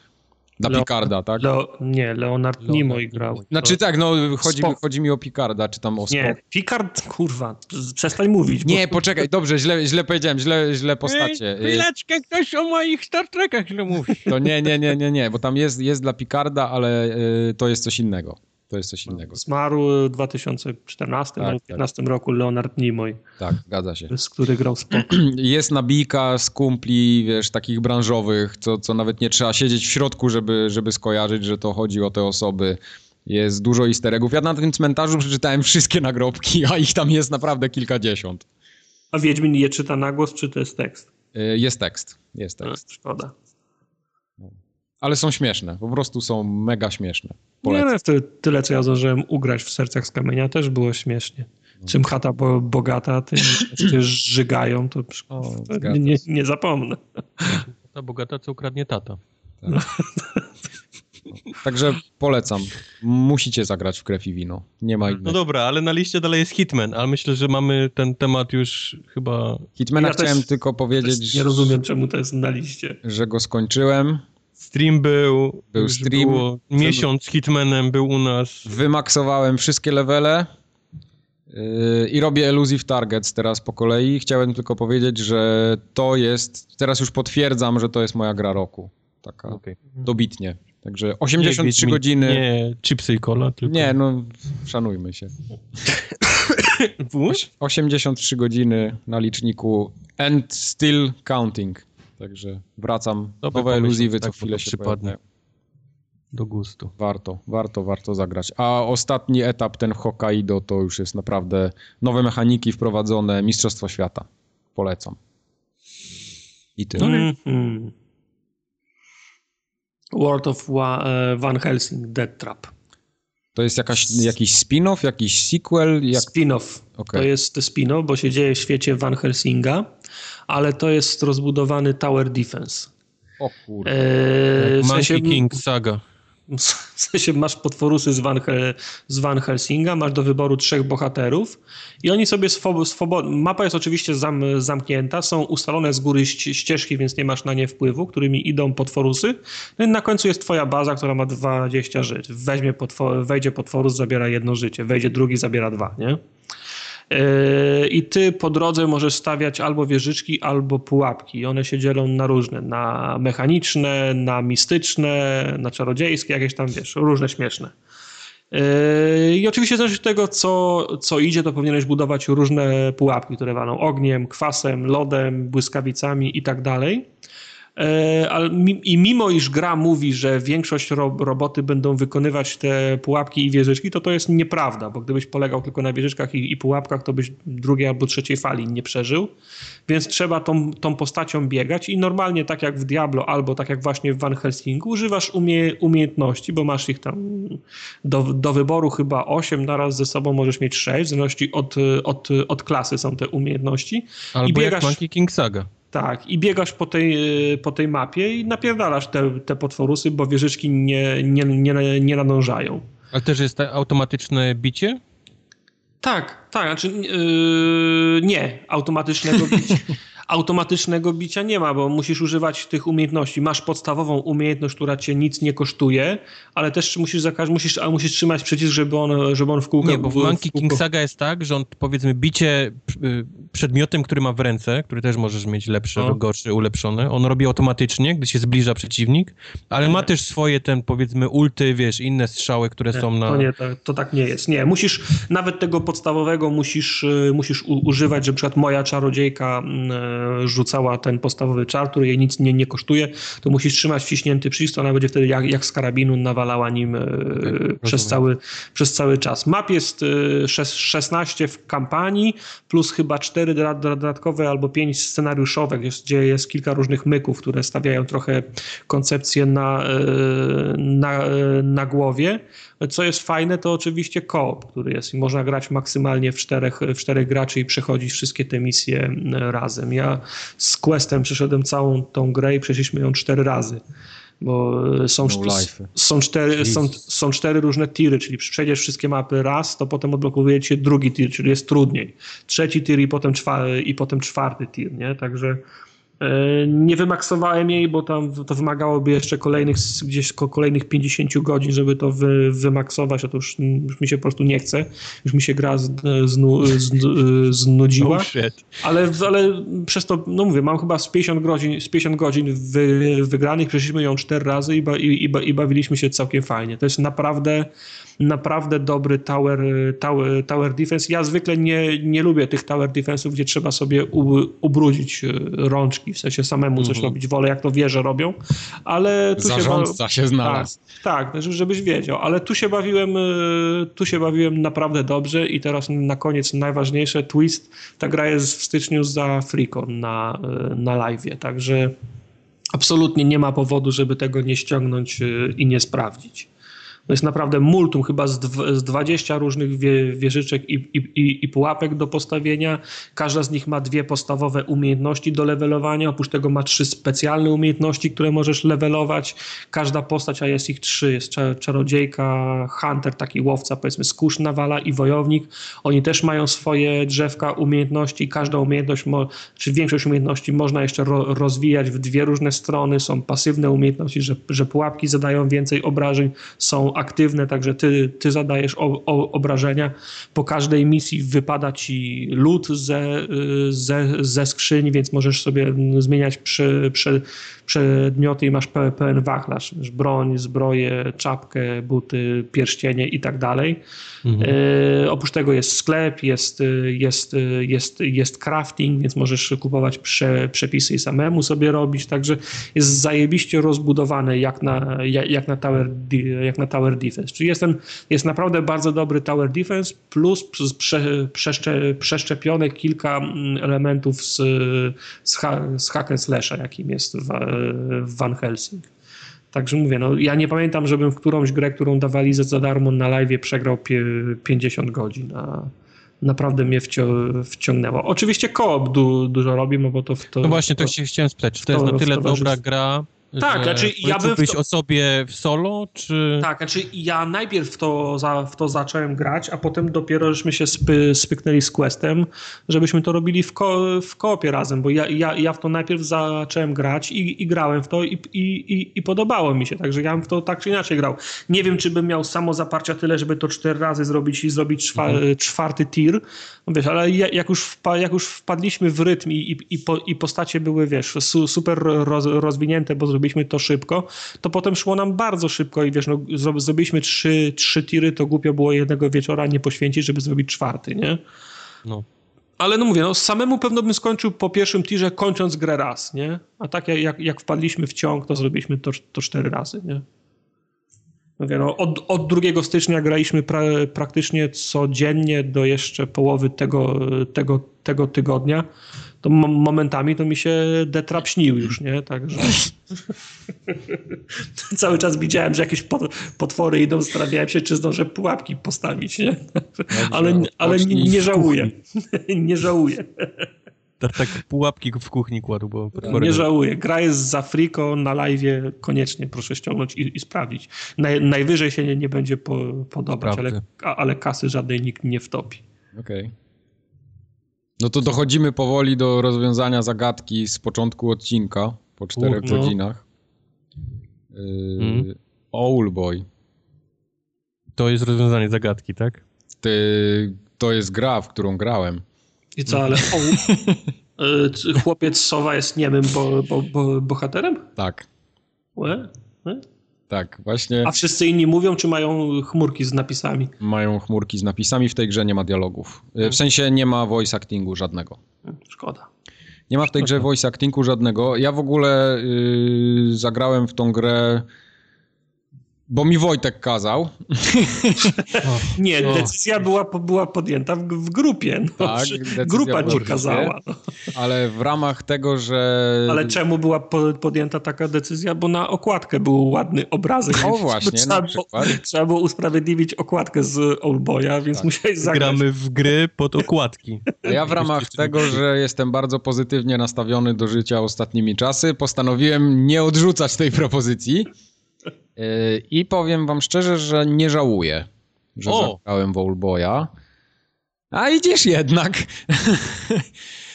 Dla Leo- Picarda, tak? Leo, nie, Leonard Leonard Nimoy grał. Znaczy tak, no chodzi, Spock. chodzi mi o Picarda, czy tam o Nie, Spock. Picard, kurwa, przestań mówić. Nie, bo, poczekaj, dobrze, źle, źle powiedziałem, źle, źle postacie. Ej, Chwileczkę, ktoś o moich Star Trekach źle mówi. To nie, nie, nie, nie, nie, bo tam jest, jest dla Picarda, ale y, to jest coś innego. To jest coś innego. Zmarł w 2014 Tak, albo tak. 2015 roku Leonard Nimoy, Tak, zgadza się. z który grał Spock. Jest nabijka z kumpli, wiesz, takich branżowych, co, co nawet nie trzeba siedzieć w środku, żeby, żeby skojarzyć, że to chodzi o te osoby. Jest dużo easter eggów. Ja na tym cmentarzu przeczytałem wszystkie nagrobki, a ich tam jest naprawdę kilkadziesiąt. A Wiedźmin je czyta na głos, czy to jest tekst? Y, Jest tekst, jest A, tekst. szkoda. Ale są śmieszne, po prostu są mega śmieszne. Nie, Polecam. no, ty, tyle, co ja zdążyłem ugrać w Sercach z Kamienia, też było śmiesznie. No. Czym chata bo, bogata, tym się żygają, to, O, to nie, nie zapomnę. Ta bogata, co ukradnie tata. Także polecam. Musicie zagrać w krew i wino. Nie ma No innego. dobra, ale na liście dalej jest Hitman, ale myślę, że mamy ten temat już chyba... Hitmana Ja też- chciałem tylko Też powiedzieć, nie rozumiem, czemu to jest na liście. że go skończyłem. Stream był, Był stream. Było miesiąc z Hitmanem był u nas. Wymaksowałem wszystkie levele yy, i robię elusive targets teraz po kolei. Chciałem tylko powiedzieć, że to jest, teraz już potwierdzam, że to jest moja gra roku. Taka Okej. dobitnie. Także Nie 83 Wiedźmin- godziny. Nie, Nie chipsy i cola, tylko... no szanujmy się. Włóż? 83 godziny na liczniku and still counting. Także wracam. Dobry Nowe pomysł, tak, co chwilę się przypadnie. pojawiają. Do gustu. Warto, warto, warto zagrać. A ostatni etap, ten Hokkaido, to już jest naprawdę nowe mechaniki wprowadzone, Mistrzostwo Świata. Polecam. I tyle. Mhm. World of Wa- e, Van Helsing, Dead Trap. To jest jakaś, jakiś spin-off, jakiś sequel? Jak... Spin-off. Okej. To jest spin-off, bo się dzieje w świecie Van Helsinga, ale to jest rozbudowany Tower Defense. O kurde. E, w, Monkey sensie, King Saga. W sensie masz potworusy z Van, z Van Helsinga, masz do wyboru trzech bohaterów i oni sobie swo- swobodnie... Mapa jest oczywiście zam, zamknięta, są ustalone z góry ści- ścieżki, więc nie masz na nie wpływu, którymi idą potworusy. No i na końcu jest twoja baza, która ma 20 żyć. Weźmie potwor, wejdzie potworus, zabiera jedno życie, wejdzie drugi, zabiera dwa, nie? Yy, I ty po drodze możesz stawiać albo wieżyczki, albo pułapki. I one się dzielą na różne. Na mechaniczne, na mistyczne, na czarodziejskie, jakieś tam, wiesz, różne śmieszne. Yy, I oczywiście zależy od tego, co, co idzie, to powinieneś budować różne pułapki, które walą ogniem, kwasem, lodem, błyskawicami i tak dalej. E, I mimo iż gra mówi, że większość ro, roboty będą wykonywać te pułapki i wieżyczki, to to jest nieprawda, bo gdybyś polegał tylko na wieżyczkach i, i pułapkach, to byś drugiej albo trzeciej fali nie przeżył. Więc trzeba tą, tą postacią biegać i normalnie tak jak w Diablo albo tak jak właśnie w Van Helsingu używasz umie, umiejętności, bo masz ich tam do, do wyboru chyba 8, naraz ze sobą możesz mieć 6, w zależności od, od, od klasy są te umiejętności. Albo biegasz- jak Monkey King Saga. Tak, i biegasz po tej, po tej mapie i napierdalasz te, te potworusy, bo wieżyczki nie, nie, nie, nie nadążają. Ale też jest automatyczne bicie? Tak, tak, znaczy yy, nie, automatycznego bicia. automatycznego bicia nie ma, bo musisz używać tych umiejętności. Masz podstawową umiejętność, która cię nic nie kosztuje, ale też musisz, za każ- musisz, a musisz trzymać przycisk, żeby on, żeby on w kółko... Nie, bo w Monkey kółko- King Saga jest tak, że on powiedzmy bicie y, przedmiotem, który ma w ręce, który też możesz mieć lepszy no. gorszy, ulepszony, on robi automatycznie, gdy się zbliża przeciwnik, ale ma też swoje ten, powiedzmy, ulty, wiesz, inne strzały, które nie, są na... To nie, to, to, tak nie jest. Nie, musisz, nawet tego podstawowego musisz, y, musisz u, używać, że na przykład moja czarodziejka y, rzucała ten podstawowy czar, który jej nic nie, nie kosztuje, to musisz trzymać wciśnięty przycisk, ona będzie wtedy jak, jak z karabinu nawalała nim y, przez, cały, przez cały czas. Map jest y, 16 w kampanii, plus chyba 4 dodatkowe albo 5 scenariuszowe, gdzie jest kilka różnych myków, które stawiają trochę koncepcję na, e, na, e, na głowie. Co jest fajne, to oczywiście koop, który jest i można grać maksymalnie w czterech, w czterech graczy i przechodzić wszystkie te misje razem. Ja z Questem przeszedłem całą tą grę i przeszliśmy ją cztery razy bo są, no są, cztery, są, są cztery różne tiry, czyli przejdziesz wszystkie mapy raz, to potem odblokuje się drugi tir, czyli jest trudniej. Trzeci tir i potem, czwarty, i potem czwarty tir, nie? Także E, nie wymaksowałem jej, bo tam to wymagałoby jeszcze kolejnych, gdzieś kolejnych 50 godzin, żeby to wy, wymaksować, a to już, już, mi się po prostu nie chce. Już mi się gra z, znu, z, znudziła. Ale, ale przez to, no mówię, mam chyba z 50 godzin, z 50 godzin wy, wygranych, przeszliśmy ją 4 razy i, ba, i, i, i bawiliśmy się całkiem fajnie. To jest naprawdę naprawdę dobry tower, tower, tower defense. Ja zwykle nie, nie lubię tych tower defense'ów, gdzie trzeba sobie u, ubrudzić e, rączki, w sensie samemu coś -hmm. robić. Wolę jak to wieże robią, ale tu Zarządca się, się znalazł. Tak, tak, żebyś wiedział, ale tu się bawiłem, tu się bawiłem naprawdę dobrze i teraz na koniec najważniejsze, twist, ta gra jest w styczniu za Freecon na, na live, także absolutnie nie ma powodu, żeby tego nie ściągnąć i nie sprawdzić. To jest naprawdę multum, chyba z, z 20 różnych wie, wieżyczek i, i, i, pułapek do postawienia. Każda z nich ma dwie podstawowe umiejętności do levelowania. Oprócz tego ma trzy specjalne umiejętności, które możesz levelować. Każda postać, a jest ich trzy, jest czarodziejka, hunter, taki łowca, powiedzmy skórz nawala i wojownik. Oni też mają swoje drzewka umiejętności. Każda umiejętność, czy większość umiejętności można jeszcze ro, rozwijać w dwie różne strony. Są pasywne umiejętności, że, że pułapki zadają więcej obrażeń, są aktywne, także ty, ty zadajesz o, o, obrażenia. Po każdej misji wypada ci lód ze, ze, ze skrzyni, więc możesz sobie zmieniać przy, przy, przedmioty i masz pełen wachlarz. Broń, zbroję, czapkę, buty, pierścienie i tak dalej. Mhm. E, oprócz tego jest sklep, jest, jest, jest, jest crafting, więc możesz kupować prze, przepisy i samemu sobie robić, także jest zajebiście rozbudowane jak na, jak na, tower, jak na tower defense. Czyli jest, ten, jest naprawdę bardzo dobry tower defense, plus prze, przeszcze, przeszczepione kilka elementów z, z, z hack and slasha, jakim jest w, w Van Helsing. Także mówię, no ja nie pamiętam, żebym w którąś grę, którą dawali za darmo na live przegrał 50 godzin, a naprawdę mnie wcią wciągnęło. Oczywiście koop du dużo robi, no bo to... W to no właśnie, to, to się chciałem spytać, czy to, to jest na tyle dobra gra, tak, znaczy ja bym. To... o sobie w solo, czy. Tak, znaczy ja najpierw w to, za, w to zacząłem grać, a potem dopiero żeśmy się spy, spyknęli z Questem, żebyśmy to robili w, ko, w koopie razem, bo ja, ja, ja w to najpierw zacząłem grać i, i grałem w to i, i, i, podobało mi się, także ja bym w to tak czy inaczej grał. Nie wiem, czy bym miał samo zaparcia tyle, żeby to cztery razy zrobić i zrobić czwa, mhm. czwarty tir, no wiesz, ale jak już, wpa, jak już wpadliśmy w rytm i, i, po, i postacie były, wiesz, super roz, rozwinięte, bo zrobiliśmy zrobiliśmy to szybko, to potem szło nam bardzo szybko i wiesz, no, zrobiliśmy trzy, trzy tiry, to głupio było jednego wieczora nie poświęcić, żeby zrobić czwarty, nie? No. Ale no mówię, no samemu pewno bym skończył po pierwszym tirze, kończąc grę raz, nie? A tak jak, jak wpadliśmy w ciąg, to zrobiliśmy to, to cztery razy, nie? Mówię, no, od, od 2 stycznia graliśmy pra, praktycznie codziennie do jeszcze połowy tego, tego, tego tygodnia to momentami to mi się detrap śnił już, nie? Także cały czas widziałem, że jakieś potwory idą, zastanawiałem się, czy zdążę pułapki postawić, nie? ale, ale nie, nie żałuję. nie żałuję. Tak, tak pułapki w kuchni kładł, bo Nie żałuję. Gra jest za friko na live koniecznie proszę ściągnąć i, i sprawdzić. Naj, najwyżej się nie, nie będzie po, podobać, ale, ale kasy żadnej nikt nie wtopi. Okej. Okay. No to dochodzimy powoli do rozwiązania zagadki z początku odcinka, po czterech no. godzinach. Yy, hmm. Owlboy. To jest rozwiązanie zagadki, tak? Ty, to jest gra, w którą grałem. I co, ale o, y, chłopiec Sowa jest niemym bo, bo, bo, bohaterem? Tak. Łe? Łe? Tak, właśnie. A wszyscy inni mówią, czy mają chmurki z napisami? Mają chmurki z napisami, w tej grze nie ma dialogów. Y, w sensie nie ma voice actingu żadnego. Szkoda. Nie ma w tej grze voice actingu żadnego. Ja w ogóle yy, zagrałem w tą grę bo mi Wojtek kazał. Nie, decyzja była, była podjęta w, w grupie. No, tak, grupa ci kazała. No. Ale w ramach tego, że... Ale czemu była podjęta taka decyzja? Bo na okładkę był ładny obrazek. O właśnie, trzeba, było, trzeba było usprawiedliwić okładkę z Oldboya, więc tak. musiałeś zagrać. Gramy w gry pod okładki. A ja w ramach tego, że jestem bardzo pozytywnie nastawiony do życia ostatnimi czasy, postanowiłem nie odrzucać tej propozycji i powiem wam szczerze, że nie żałuję, że o! zagrałem w Oldboya. A idziesz jednak.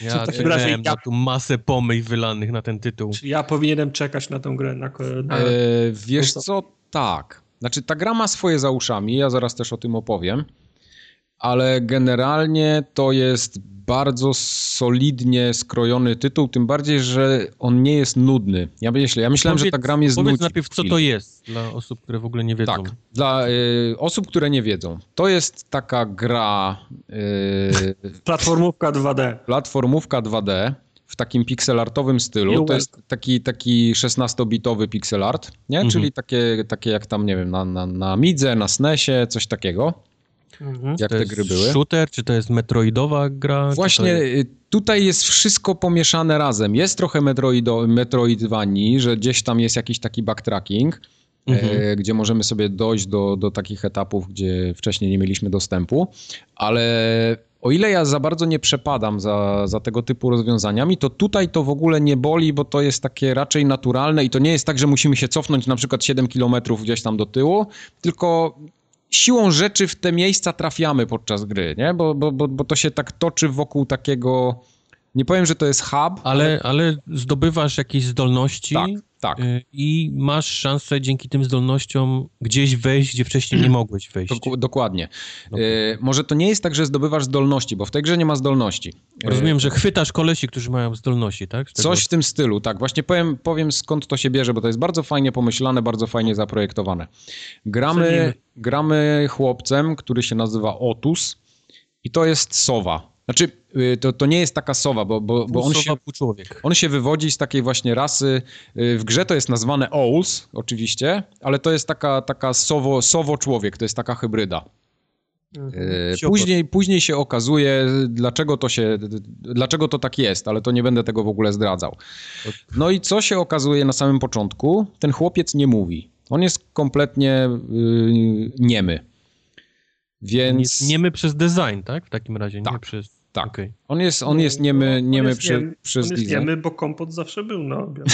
Ja miałem ja... tu masę pomyj wylanych na ten tytuł. Czy ja powinienem czekać na tę grę? Na, na... E, wiesz co? Tak. Znaczy ta gra ma swoje za uszami, ja zaraz też o tym opowiem, ale generalnie to jest bardzo solidnie skrojony tytuł, tym bardziej, że on nie jest nudny. Ja, myślę, ja myślałem, powiedz, że ta gra jest Powiedz najpierw, co to jest dla osób, które w ogóle nie wiedzą. Tak, dla y, osób, które nie wiedzą. To jest taka gra... Y, platformówka 2D. Platformówka 2D w takim pixelartowym stylu. To jest taki, taki 16-bitowy pixel art, nie? Mhm. czyli takie, takie jak tam, nie wiem, na, na, na Midze, na SNESie, coś takiego. Mhm. Jak te gry były. shooter, czy to jest metroidowa gra? Właśnie jest... Y, tutaj jest wszystko pomieszane razem. Jest trochę metroido, metroidwanii, że gdzieś tam jest jakiś taki backtracking, e, mhm. e, gdzie możemy sobie dojść do, do takich etapów, gdzie wcześniej nie mieliśmy dostępu, ale o ile ja za bardzo nie przepadam za, za tego typu rozwiązaniami, to tutaj to w ogóle nie boli, bo to jest takie raczej naturalne i to nie jest tak, że musimy się cofnąć na przykład 7 kilometrów gdzieś tam do tyłu, tylko siłą rzeczy w te miejsca trafiamy podczas gry, nie? Bo, bo, bo, bo to się tak toczy wokół takiego. Nie powiem, że to jest hub. Ale, ale zdobywasz jakieś zdolności. Tak, tak. Y, I masz szansę dzięki tym zdolnościom gdzieś wejść, gdzie wcześniej nie mogłeś wejść. Dok dokładnie. Y, może to nie jest tak, że zdobywasz zdolności, bo w tej grze nie ma zdolności. Rozumiem, y, że chwytasz kolesi, którzy mają zdolności, tak? Coś w tym stylu, tak. Właśnie powiem, powiem skąd to się bierze, bo to jest bardzo fajnie pomyślane, bardzo fajnie zaprojektowane. Gramy, gramy chłopcem, który się nazywa Otus i to jest sowa. Znaczy, y, to, to nie jest taka sowa, bo, bo, bo on, się, on się wywodzi z takiej właśnie rasy. Y, w grze to jest nazwane owls, oczywiście, ale to jest taka, taka sowo, sowo człowiek, to jest taka hybryda. Mhm. Y, później, później się okazuje, dlaczego to, się, dlaczego to tak jest, ale to nie będę tego w ogóle zdradzał. No i co się okazuje na samym początku? Ten chłopiec nie mówi. On jest kompletnie yy, niemy. Więc... Niemy przez design, tak? W takim razie, tak. nie przez... Tak. Okay. On, jest, on jest niemy, niemy on jest przy, niemy, przez on jest design. niemy, bo kompot zawsze był na obiad.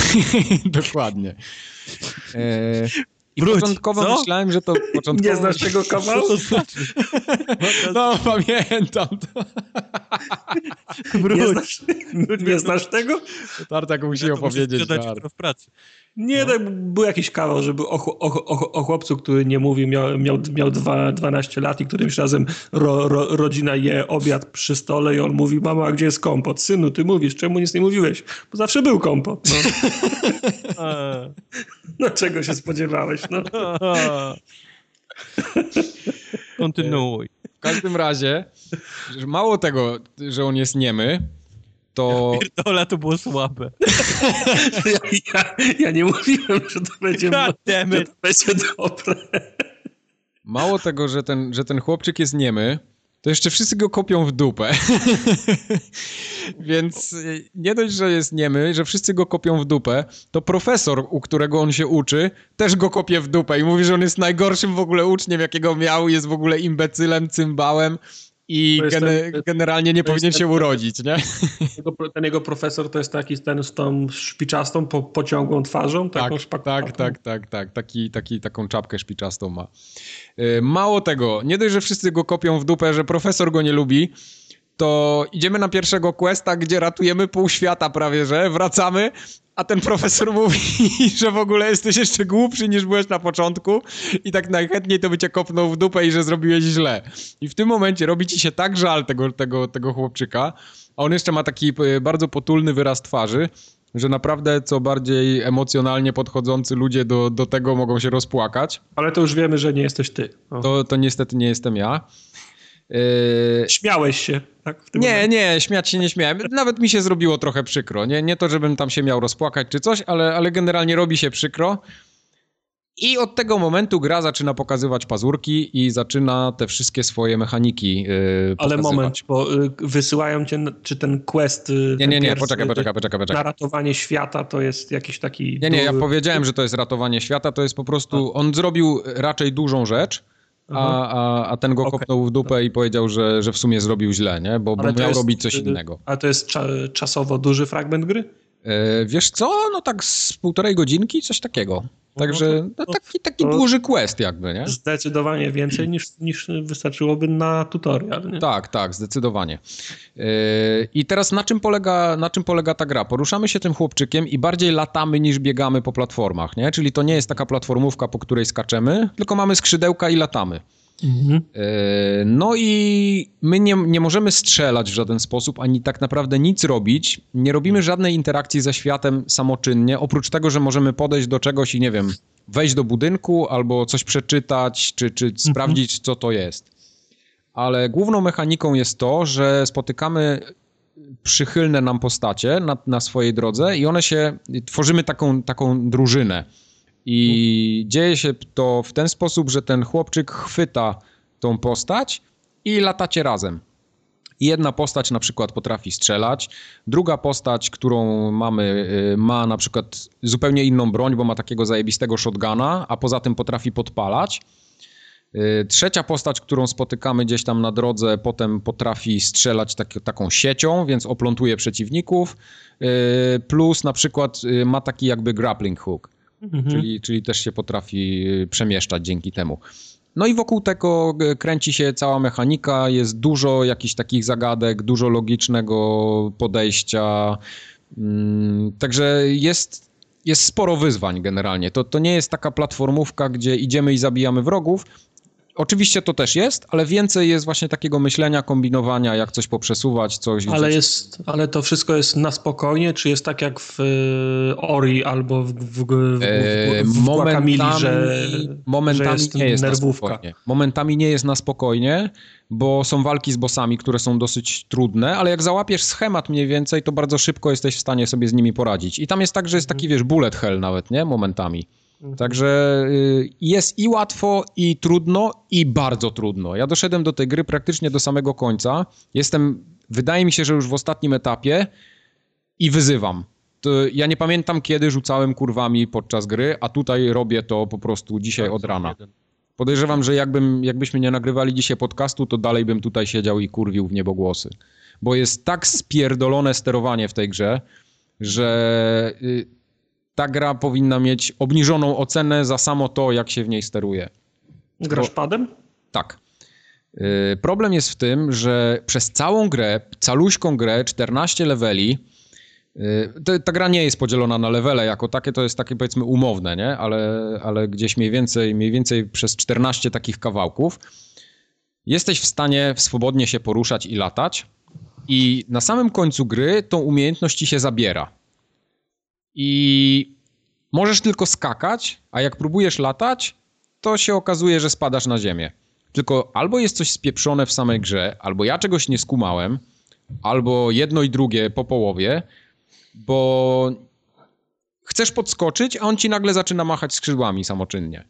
Dokładnie. E, I Wróć. początkowo Co? myślałem, że to... Początkowo... Nie znasz tego kawału? Co to znaczy? No, pamiętam to. Wróć. Nie znasz, nie znasz tego? Tartak musi opowiedzieć. w pracy. Nie, no. tak był jakiś kawał, żeby o, o, o, o, chłopcu, który nie mówi, miał, miał, miał dwa, 12 lat i którymś razem ro, ro, rodzina je obiad przy stole i on mówi, mama, gdzie jest kompot? Synu, ty mówisz, czemu nic nie mówiłeś? Bo zawsze był kompot. No, no czego się spodziewałeś? No. Kontynuuj. W każdym razie, mało tego, że on jest niemy, to... Pierdola to było słabe. ja, ja, ja, nie mówiłem, że to będzie, że to będzie dobre. Mało tego, że ten, że ten chłopczyk jest niemy, to jeszcze wszyscy go kopią w dupę. Więc y, nie dość, że jest niemy, że wszyscy go kopią w dupę, to profesor, u którego on się uczy, też go kopie w dupę i mówi, że on jest najgorszym w ogóle uczniem, jakiego miał, jest w ogóle imbecylem, cymbałem i gen ten, generalnie nie powinien się ten, urodzić, nie? Ten jego profesor to jest taki ten z tą szpiczastą, po, pociągłą twarzą? Tak, tak, tak, tak, tak, tak, taki, taki, taką czapkę szpiczastą ma. Y, mało tego, nie dość, że wszyscy go kopią w dupę, że profesor go nie lubi, to idziemy na pierwszego questa, gdzie ratujemy pół świata prawie, że wracamy, a ten profesor mówi, że w ogóle jesteś jeszcze głupszy niż byłeś na początku i tak najchętniej to by cię kopnął w dupę i że zrobiłeś źle. I w tym momencie robi ci się tak żal tego, tego, tego chłopczyka, a on jeszcze ma taki e, bardzo potulny wyraz twarzy, że naprawdę co bardziej emocjonalnie podchodzący ludzie do, do tego mogą się rozpłakać. Ale to już wiemy, że nie jesteś ty. To, to niestety nie jestem ja. Yy... Śmiałeś się, tak? nie, momencie. nie, śmiać się nie śmiałem. Nawet mi się zrobiło trochę przykro. Nie, nie to, żebym tam się miał rozpłakać czy coś, ale, ale generalnie robi się przykro. I od tego momentu gra zaczyna pokazywać pazurki i zaczyna te wszystkie swoje mechaniki yy, Ale moment, bo yy, wysyłają cię, czy ten quest... Yy, nie, nie, nie, poczekaj, poczekaj, poczekaj, poczekaj. Na ratowanie świata to jest jakiś taki... Nie, nie, ja powiedziałem, że to jest ratowanie świata, to jest po prostu... On zrobił raczej dużą rzecz, a, a, a ten go okay. kopnął w dupę i powiedział, że, że w sumie zrobił źle, nie? Bo, bo miał jest, robić coś innego. A to jest cza czasowo duży fragment gry? E, wiesz co? No tak z półtorej godzinki, coś takiego. Także no, taki, taki duży quest jakby, nie? Zdecydowanie więcej niż, niż wystarczyłoby na tutorial, nie? Tak, tak, zdecydowanie. Yy, I teraz na czym, polega, na czym polega ta gra? Poruszamy się tym chłopczykiem i bardziej latamy niż biegamy po platformach, nie? Czyli to nie jest taka platformówka, po której skaczemy, tylko mamy skrzydełka i latamy. Mhm. E, no i my nie, nie możemy strzelać w żaden sposób, ani tak naprawdę nic robić. Nie robimy żadnej interakcji ze światem samoczynnie, oprócz tego, że możemy podejść do czegoś i nie wiem, wejść do budynku albo coś przeczytać, czy, czy mhm. sprawdzić, co to jest. Ale główną mechaniką jest to, że spotykamy przychylne nam postacie na, na swojej drodze i one się, tworzymy taką, taką drużynę. I dzieje się to w ten sposób, że ten chłopczyk chwyta tą postać i latacie razem. Jedna postać na przykład potrafi strzelać, druga postać, którą mamy, y, ma na przykład zupełnie inną broń, bo ma takiego zajebistego shotguna, a poza tym potrafi podpalać. Y, trzecia postać, którą spotykamy gdzieś tam na drodze, potem potrafi strzelać tak, taką siecią, więc oplątuje przeciwników. Y, plus na przykład ma taki jakby grappling hook mhm. czyli, czyli też się potrafi y, przemieszczać dzięki temu. No i wokół tego y, kręci się cała mechanika, jest dużo jakichś takich zagadek, dużo logicznego podejścia. Mm, także jest, jest sporo wyzwań generalnie. To, to nie jest taka platformówka, gdzie idziemy i zabijamy wrogów, Oczywiście to też jest, ale więcej jest właśnie takiego myślenia, kombinowania, jak coś poprzesuwać, coś... Ale, jest, ale to wszystko jest na spokojnie, czy jest tak jak w e, Ori albo w, w, w, w, w momentami, że, momentami że jest nie jest nerwówka. Na spokojnie. Momentami nie jest na spokojnie, bo są walki z bossami, które są dosyć trudne, ale jak załapiesz schemat mniej więcej, to bardzo szybko jesteś w stanie sobie z nimi poradzić. I tam jest tak, że jest taki, wiesz, bullet hell nawet, nie? Momentami. Mhm. Także y, jest i łatwo, i trudno, i bardzo trudno. Ja doszedłem do tej gry praktycznie do samego końca. Jestem, wydaje mi się, że już w ostatnim etapie i wyzywam. To ja nie pamiętam, kiedy rzucałem kurwami podczas gry, a tutaj robię to po prostu dzisiaj od rana. Podejrzewam, że jakbym, jakbyśmy nie nagrywali dzisiaj podcastu, to dalej bym tutaj siedział i kurwił w niebogłosy. Bo jest tak spierdolone sterowanie w tej grze, że y, ta gra powinna mieć obniżoną ocenę za samo to, jak się w niej steruje. Grasz padem? Tak. Y, problem jest w tym, że przez całą grę, caluśką grę, 14 leveli, y, ta gra nie jest podzielona na levele jako takie, to jest takie powiedzmy umowne, nie? Ale, ale gdzieś mniej więcej, mniej więcej przez 14 takich kawałków jesteś w stanie swobodnie się poruszać i latać i na samym końcu gry tą umiejętność ci się zabiera. I możesz tylko skakać, a jak próbujesz latać, to się okazuje, że spadasz na ziemię. Tylko albo jest coś spieprzone w samej grze, albo ja czegoś nie skumałem, albo jedno i drugie po połowie, bo chcesz podskoczyć, a on ci nagle zaczyna machać skrzydłami samoczynnie.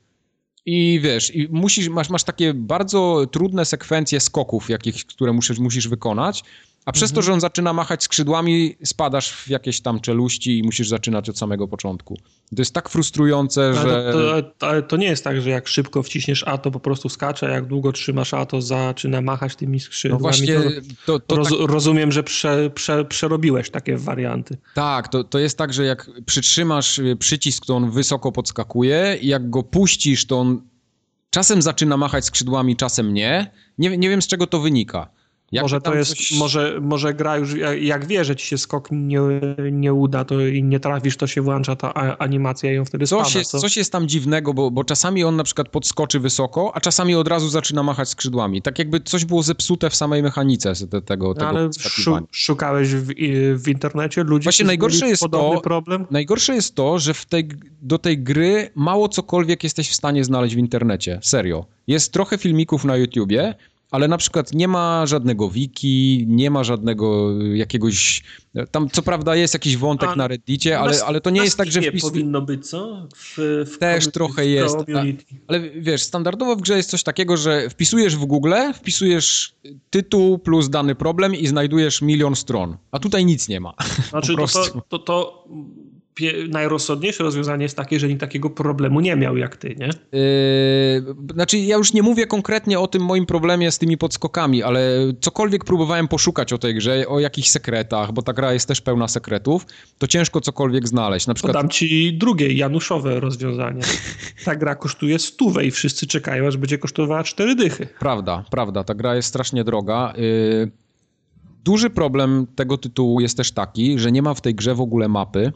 I wiesz, i musisz, masz, masz takie bardzo trudne sekwencje skoków, jakich, które musisz, musisz wykonać, a przez to, mhm. że on zaczyna machać skrzydłami, spadasz w jakieś tam czeluści i musisz zaczynać od samego początku. To jest tak frustrujące, ale że... To, ale to nie jest tak, że jak szybko wciśniesz A, to po prostu skacze, a jak długo trzymasz A, to zaczyna machać tymi skrzydłami. No właśnie, to, to roz, tak... Rozumiem, że prze, prze, przerobiłeś takie warianty. Tak, to, to jest tak, że jak przytrzymasz y, przycisk, to on wysoko podskakuje i jak go puścisz, to on czasem zaczyna machać skrzydłami, czasem nie. Nie, nie wiem, z czego to wynika Jak może to jest, coś... może, może gra już, jak wie, że ci się skok nie, nie uda to i nie trafisz, to się włącza ta animacja i ją wtedy coś spada. Jest, co? Coś jest tam dziwnego, bo, bo czasami on na przykład podskoczy wysoko, a czasami od razu zaczyna machać skrzydłami. Tak jakby coś było zepsute w samej mechanice tego, tego no, Ale szukałeś w, w internecie ludzi, Właśnie najgorsze jest to, problem? Najgorsze jest to, że w tej, do tej gry mało cokolwiek jesteś w stanie znaleźć w internecie. Serio. Jest trochę filmików na YouTubie, ale na przykład nie ma żadnego wiki, nie ma żadnego jakiegoś... Tam co prawda jest jakiś wątek A, na Reddicie, ale, ale to nie jest tak, że wpis... powinno być, co? W, w Też trochę jest. A, ale wiesz, standardowo w grze jest coś takiego, że wpisujesz w Google, wpisujesz tytuł plus dany problem i znajdujesz milion stron. A tutaj nic nie ma. Znaczy to, to, to najrozsądniejsze rozwiązanie jest takie, że nikt takiego problemu nie miał jak ty, nie? Yy, znaczy, ja już nie mówię konkretnie o tym moim problemie z tymi podskokami, ale cokolwiek próbowałem poszukać o tej grze, o jakichś sekretach, bo ta gra jest też pełna sekretów, to ciężko cokolwiek znaleźć. Na przykład... Podam ci drugie, Januszowe rozwiązanie. Ta gra kosztuje stówę i wszyscy czekają, aż będzie kosztowała cztery dychy. Prawda, prawda. Ta gra jest strasznie droga. Yy... Duży problem tego tytułu jest też taki, że nie ma w tej grze w ogóle mapy.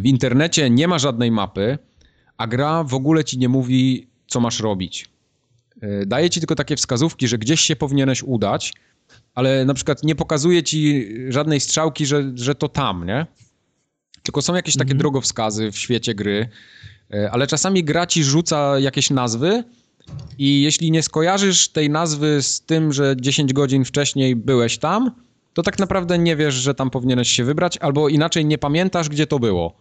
W internecie nie ma żadnej mapy, a gra w ogóle ci nie mówi, co masz robić. E, daje ci tylko takie wskazówki, że gdzieś się powinieneś udać, ale na przykład nie pokazuje ci żadnej strzałki, że, że to tam, nie? Tylko są jakieś takie mhm. drogowskazy w świecie gry, e, ale czasami gra ci rzuca jakieś nazwy i jeśli nie skojarzysz tej nazwy z tym, że 10 godzin wcześniej byłeś tam, to tak naprawdę nie wiesz, że tam powinieneś się wybrać, albo inaczej nie pamiętasz, gdzie to było.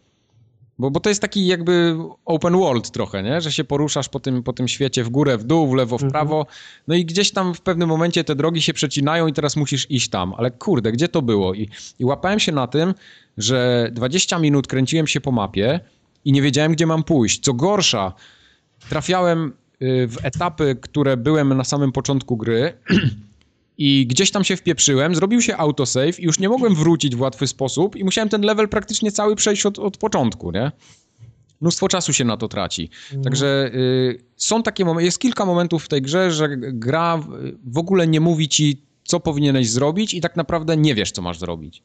Bo, bo to jest taki jakby open world trochę, nie? że się poruszasz po tym, po tym świecie w górę, w dół, w lewo, w mhm. prawo. No i gdzieś tam w pewnym momencie te drogi się przecinają i teraz musisz iść tam. Ale kurde, gdzie to było? I, i łapałem się na tym, że 20 minut kręciłem się po mapie i nie wiedziałem, gdzie mam pójść. Co gorsza, trafiałem y, w etapy, które byłem na samym początku gry i gdzieś tam się wpieprzyłem, zrobił się autosave i już nie mogłem wrócić w łatwy sposób i musiałem ten level praktycznie cały przejść od, od początku, nie? Mnóstwo czasu się na to traci. Mhm. Także y, są takie momenty, jest kilka momentów w tej grze, że gra w ogóle nie mówi ci, co powinieneś zrobić i tak naprawdę nie wiesz, co masz zrobić.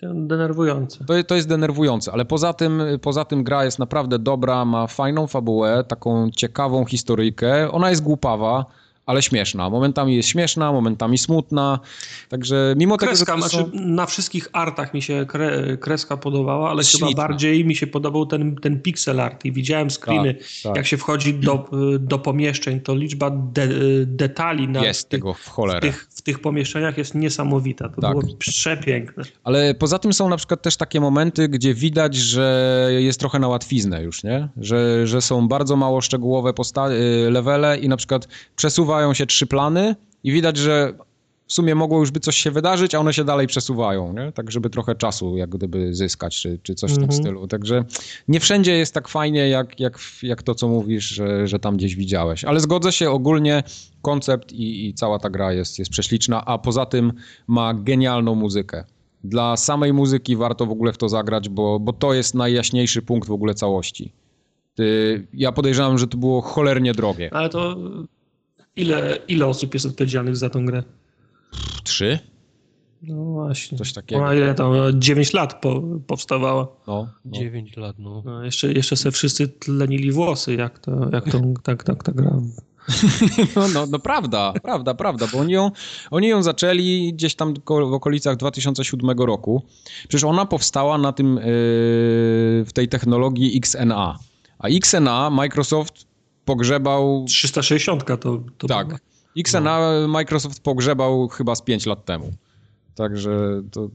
To denerwujące. To, to jest denerwujące, ale poza tym, poza tym gra jest naprawdę dobra, ma fajną fabułę, taką ciekawą historyjkę. Ona jest głupawa, ale śmieszna. Momentami jest śmieszna, momentami smutna, także mimo kreska, tego, że znaczy, są... Na wszystkich artach mi się kre, kreska podobała, ale Śliczna. chyba bardziej mi się podobał ten, ten pixel art i widziałem screeny, tak, tak. jak się wchodzi do, do pomieszczeń, to liczba de, detali na jest tych, tego w, cholerę. W, tych, w tych pomieszczeniach jest niesamowita. To tak. było przepiękne. Ale poza tym są na przykład też takie momenty, gdzie widać, że jest trochę na łatwiznę już, nie? Że, że są bardzo mało szczegółowe posta- y, levele i na przykład przesuwa przesuwają się trzy plany i widać, że w sumie mogło już by coś się wydarzyć, a one się dalej przesuwają, nie? tak żeby trochę czasu jak gdyby zyskać, czy, czy coś w tym mhm. stylu. Także nie wszędzie jest tak fajnie, jak, jak, jak to, co mówisz, że, że tam gdzieś widziałeś. Ale zgodzę się, ogólnie koncept i, i cała ta gra jest, jest prześliczna, a poza tym ma genialną muzykę. Dla samej muzyki warto w ogóle w to zagrać, bo, bo to jest najjaśniejszy punkt w ogóle całości. Ty, ja podejrzewam, że to było cholernie drogie. Ale to Ile, ile osób jest odpowiedzialnych za tą grę? Trzy? No właśnie. Coś takiego. Ona ile tam? 9 lat po, powstawała. No, no. 9 lat, no. no. jeszcze, jeszcze sobie wszyscy tlenili włosy, jak to, jak to tak, tak, tak gra. No, no, no prawda, prawda, prawda, bo oni ją, oni ją zaczęli gdzieś tam w okolicach 2007 roku. Przecież ona powstała na tym, yy, w tej technologii XNA. A XNA Microsoft pogrzebał... 360 to, to Tak. Była. XNA no. Microsoft pogrzebał chyba z 5 lat temu. Także to,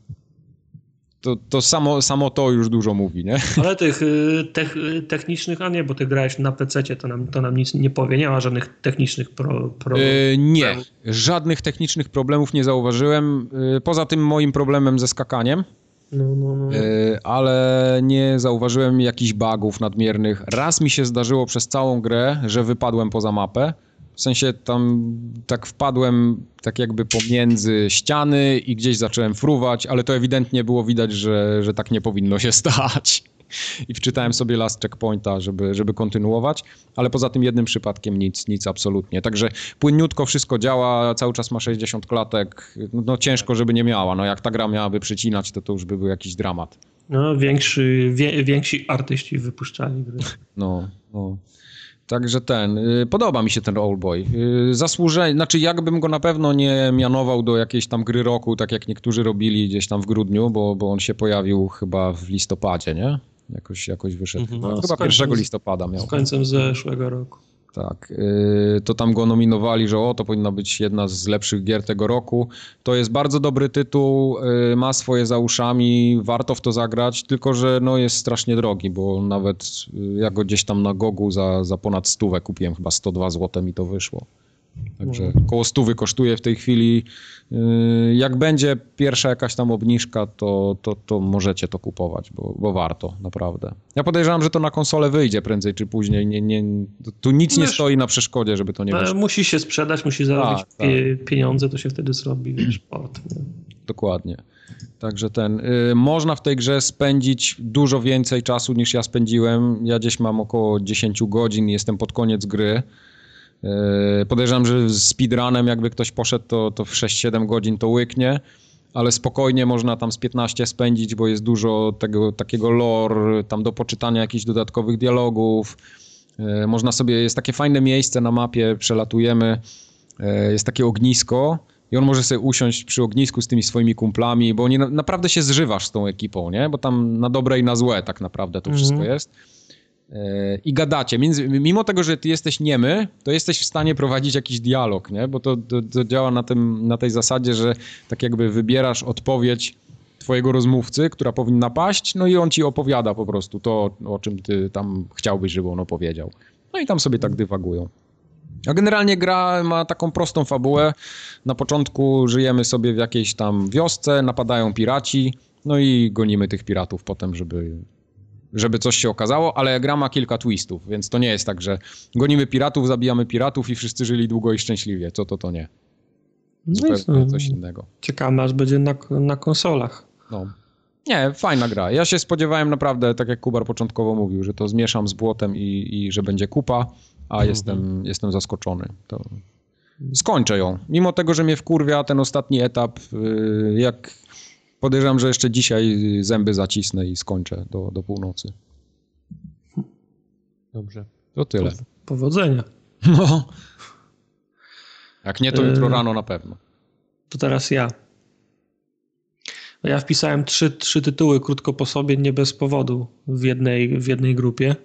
to, to samo, samo to już dużo mówi, nie? Ale tych y, tech, y, technicznych, a nie, bo ty grałeś na PC, to nam, to nam nic nie powie. Nie ma żadnych technicznych pro, pro... Yy, nie, żadnych technicznych problemów nie zauważyłem. Poza tym moim problemem ze skakaniem. No, no, no. Yy, ale nie zauważyłem jakichś bugów nadmiernych. Raz mi się zdarzyło przez całą grę, że wypadłem poza mapę. W sensie tam tak wpadłem tak jakby pomiędzy ściany i gdzieś zacząłem fruwać, ale to ewidentnie było widać, że, że tak nie powinno się stać. I wczytałem sobie Last Checkpointa, żeby, żeby kontynuować, ale poza tym jednym przypadkiem nic, nic absolutnie. Także płynniutko wszystko działa, cały czas ma 60 klatek, no ciężko, żeby nie miała. No jak ta gra miałaby przycinać, to to już by był jakiś dramat. No, większy, wie, więksi artyści wypuszczali gry. No, no. Także ten, y, podoba mi się ten Oldboy. Y, zasłużenie, znaczy jakbym go na pewno nie mianował do jakiejś tam gry roku, tak jak niektórzy robili gdzieś tam w grudniu, bo, bo on się pojawił chyba w listopadzie, nie? Jakoś, jakoś wyszedł. Mhm. No, chyba 1 listopada miał. Z końcem zeszłego roku. Tak, y, to tam go nominowali, że o, to powinna być jedna z lepszych gier tego roku. To jest bardzo dobry tytuł, y, ma swoje za uszami, warto w to zagrać, tylko że no jest strasznie drogi, bo nawet y, ja go gdzieś tam na Gogu za, za ponad stówę kupiłem, chyba 102 zł mi to wyszło. Także mhm. koło stówy kosztuje w tej chwili. Yy, jak będzie pierwsza jakaś tam obniżka, to, to, to możecie to kupować, bo, bo warto, naprawdę. Ja podejrzewam, że to na konsolę wyjdzie prędzej czy później. Nie, nie, tu nic nie stoi na przeszkodzie, żeby to nie wyszło. Musi się sprzedać, musi zarobić tak, tak. pieniądze, to się wtedy zrobi wiesz, port. Nie? Dokładnie. Także ten, y, można w tej grze spędzić dużo więcej czasu niż ja spędziłem. Ja gdzieś mam około 10 godzin, jestem pod koniec gry. Yy, podejrzewam, że z speedrunem jakby ktoś poszedł, to, to w 6-7 godzin to łyknie, ale spokojnie można tam z 15 spędzić, bo jest dużo tego takiego lore, tam do poczytania jakichś dodatkowych dialogów. Yy, można sobie, jest takie fajne miejsce na mapie, przelatujemy, yy, jest takie ognisko i on może sobie usiąść przy ognisku z tymi swoimi kumplami, bo nie, naprawdę się zżywasz z tą ekipą, nie? Bo tam na dobre i na złe tak naprawdę to -hmm. wszystko jest i gadacie. Mimo tego, że ty jesteś niemy, to jesteś w stanie prowadzić jakiś dialog, nie? Bo to, to, to, działa na, tym, na tej zasadzie, że tak jakby wybierasz odpowiedź twojego rozmówcy, która powinna paść, no i on ci opowiada po prostu to, o czym ty tam chciałbyś, żeby on opowiedział. No i tam sobie tak dywagują. A generalnie gra ma taką prostą fabułę. Na początku żyjemy sobie w jakiejś tam wiosce, napadają piraci, no i gonimy tych piratów potem, żeby żeby coś się okazało, ale gra ma kilka twistów, więc to nie jest tak, że gonimy piratów, zabijamy piratów i wszyscy żyli długo i szczęśliwie. Co to, to nie. No Zupełnie no, coś innego. Ciekawe, aż będzie na, na konsolach. No. Nie, fajna gra. Ja się spodziewałem naprawdę, tak jak Kubar początkowo mówił, że to zmieszam z błotem i, i że będzie kupa, a mhm. jestem, jestem zaskoczony. To skończę ją. Mimo tego, że mnie wkurwia ten ostatni etap, y, jak podejrzewam, że jeszcze dzisiaj zęby zacisnę i skończę do, do północy. Dobrze. To tyle. Powodzenia. No. Jak nie, to jutro e, rano na pewno. To teraz ja. Ja wpisałem trzy, trzy tytuły krótko po sobie, nie bez powodu w jednej, w jednej grupie.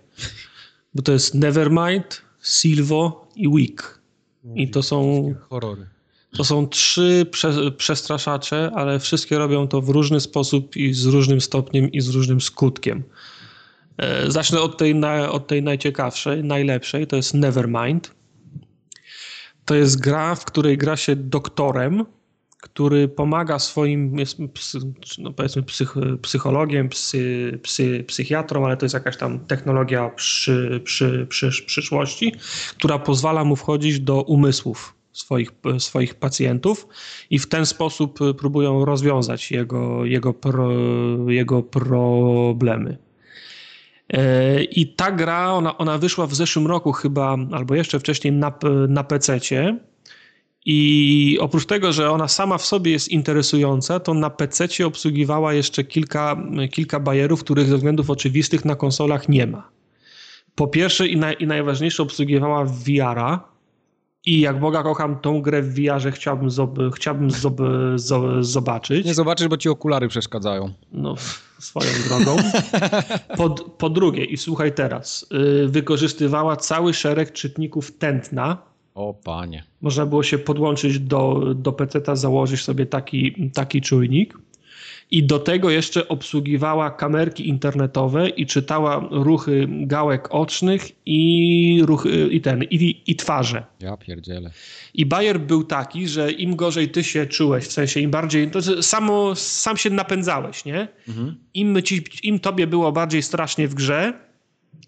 Bo to jest Nevermind, Silvo i Week. I to są. Horrory. To są trzy prze, przestraszacze, ale wszystkie robią to w różny sposób i z różnym stopniem i z różnym skutkiem. E, zacznę od tej, od tej najciekawszej, najlepszej, to jest Nevermind. To jest gra, w której gra się doktorem, który pomaga swoim, jest no powiedzmy psych, psychologiem, psy, psy, psychiatrą, ale to jest jakaś tam technologia przy, przy, przy, przyszłości, która pozwala mu wchodzić do umysłów swoich, swoich pacjentów i w ten sposób próbują rozwiązać jego, jego, pro, jego problemy. E, I ta gra, ona, ona wyszła w zeszłym roku chyba, albo jeszcze wcześniej na, na PC-cie. I oprócz tego, że ona sama w sobie jest interesująca, to na PC obsługiwała jeszcze kilka, kilka bajerów, których ze względów oczywistych na konsolach nie ma. Po pierwsze i, naj, i najważniejsze obsługiwała VR-a, i jak Boga kocham tą grę w VR-ze chciałbym, zob- chciałbym zob- zo- zobaczyć. Nie zobaczysz, bo ci okulary przeszkadzają. No, swoją drogą. Po, po drugie, i słuchaj teraz, yy, wykorzystywała cały szereg czytników tętna. O panie. Można było się podłączyć do, do PC-ta, założyć sobie taki, taki czujnik i do tego jeszcze obsługiwała kamerki internetowe i czytała ruchy gałek ocznych i ruchy i ten i, i twarze. Ja pierdzielę. I Bayer był taki, że im gorzej ty się czułeś, w sensie im bardziej, to samo, sam się napędzałeś, nie? Mhm. Im, ci, Im tobie było bardziej strasznie w grze,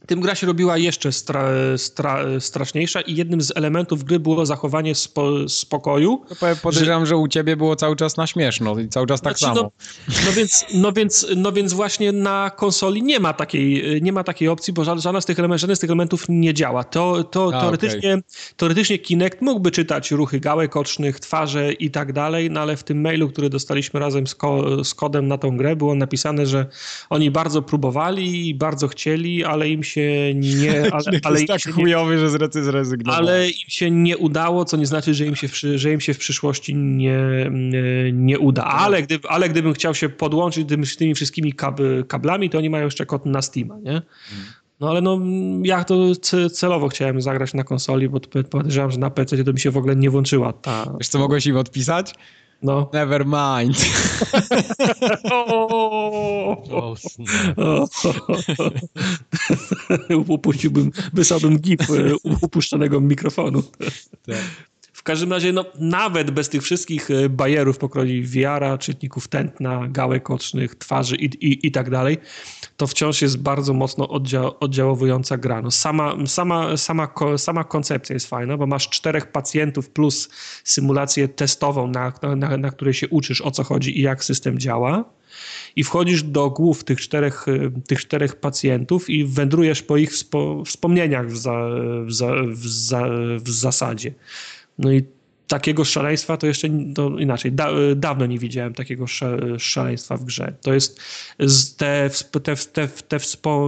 tym gra się robiła jeszcze stra, stra, straszniejsza i jednym z elementów gry było zachowanie spo, spokoju. podejrzewam, że... że... u ciebie było cały czas na śmieszno i cały czas tak znaczy, samo. No, no, więc, no, więc, no więc właśnie na konsoli nie ma takiej, nie ma takiej opcji, bo żadna z tych elementów, żaden z tych elementów nie działa. To, to A, teoretycznie, okay. teoretycznie Kinect mógłby czytać ruchy gałek ocznych, twarze i tak dalej, no ale w tym mailu, który dostaliśmy razem z, ko z kodem na tą grę, było napisane, że oni bardzo próbowali i bardzo chcieli, ale im się nie... Ale, ale jest tak chujowy, że zrezygnował. Ale im się nie udało, co nie znaczy, że im się w, że im się w przyszłości nie, nie uda. Ale, gdyby, ale gdybym chciał się podłączyć z tymi wszystkimi kab, kablami, to oni mają jeszcze kod na Steama, nie? No ale no, ja to celowo chciałem zagrać na konsoli, bo podejrzewam, że na PC to mi się w ogóle nie włączyła ta... Wiesz co mogłeś im odpisać? No. Never mind. Upuściłbym, wysłałbym gif e, upuszczonego mikrofonu. Tak. Każdym razie, no, nawet bez tych wszystkich e, bajerów pokroju wiara, czytników tętna, gałek ocznych, twarzy i, i, i tak dalej, to wciąż jest bardzo mocno oddział, oddziałowująca gra. No, sama, sama, sama, sama koncepcja jest fajna, bo masz czterech pacjentów plus symulację testową, na, na, na której się uczysz o co chodzi i jak system działa i wchodzisz do głów tych czterech, tych czterech pacjentów i wędrujesz po ich wspo, wspomnieniach w, za, w, za, w, za, w zasadzie. No i takiego szaleństwa to jeszcze to inaczej. Da, dawno nie widziałem takiego szaleństwa w grze. To jest te, te, te, te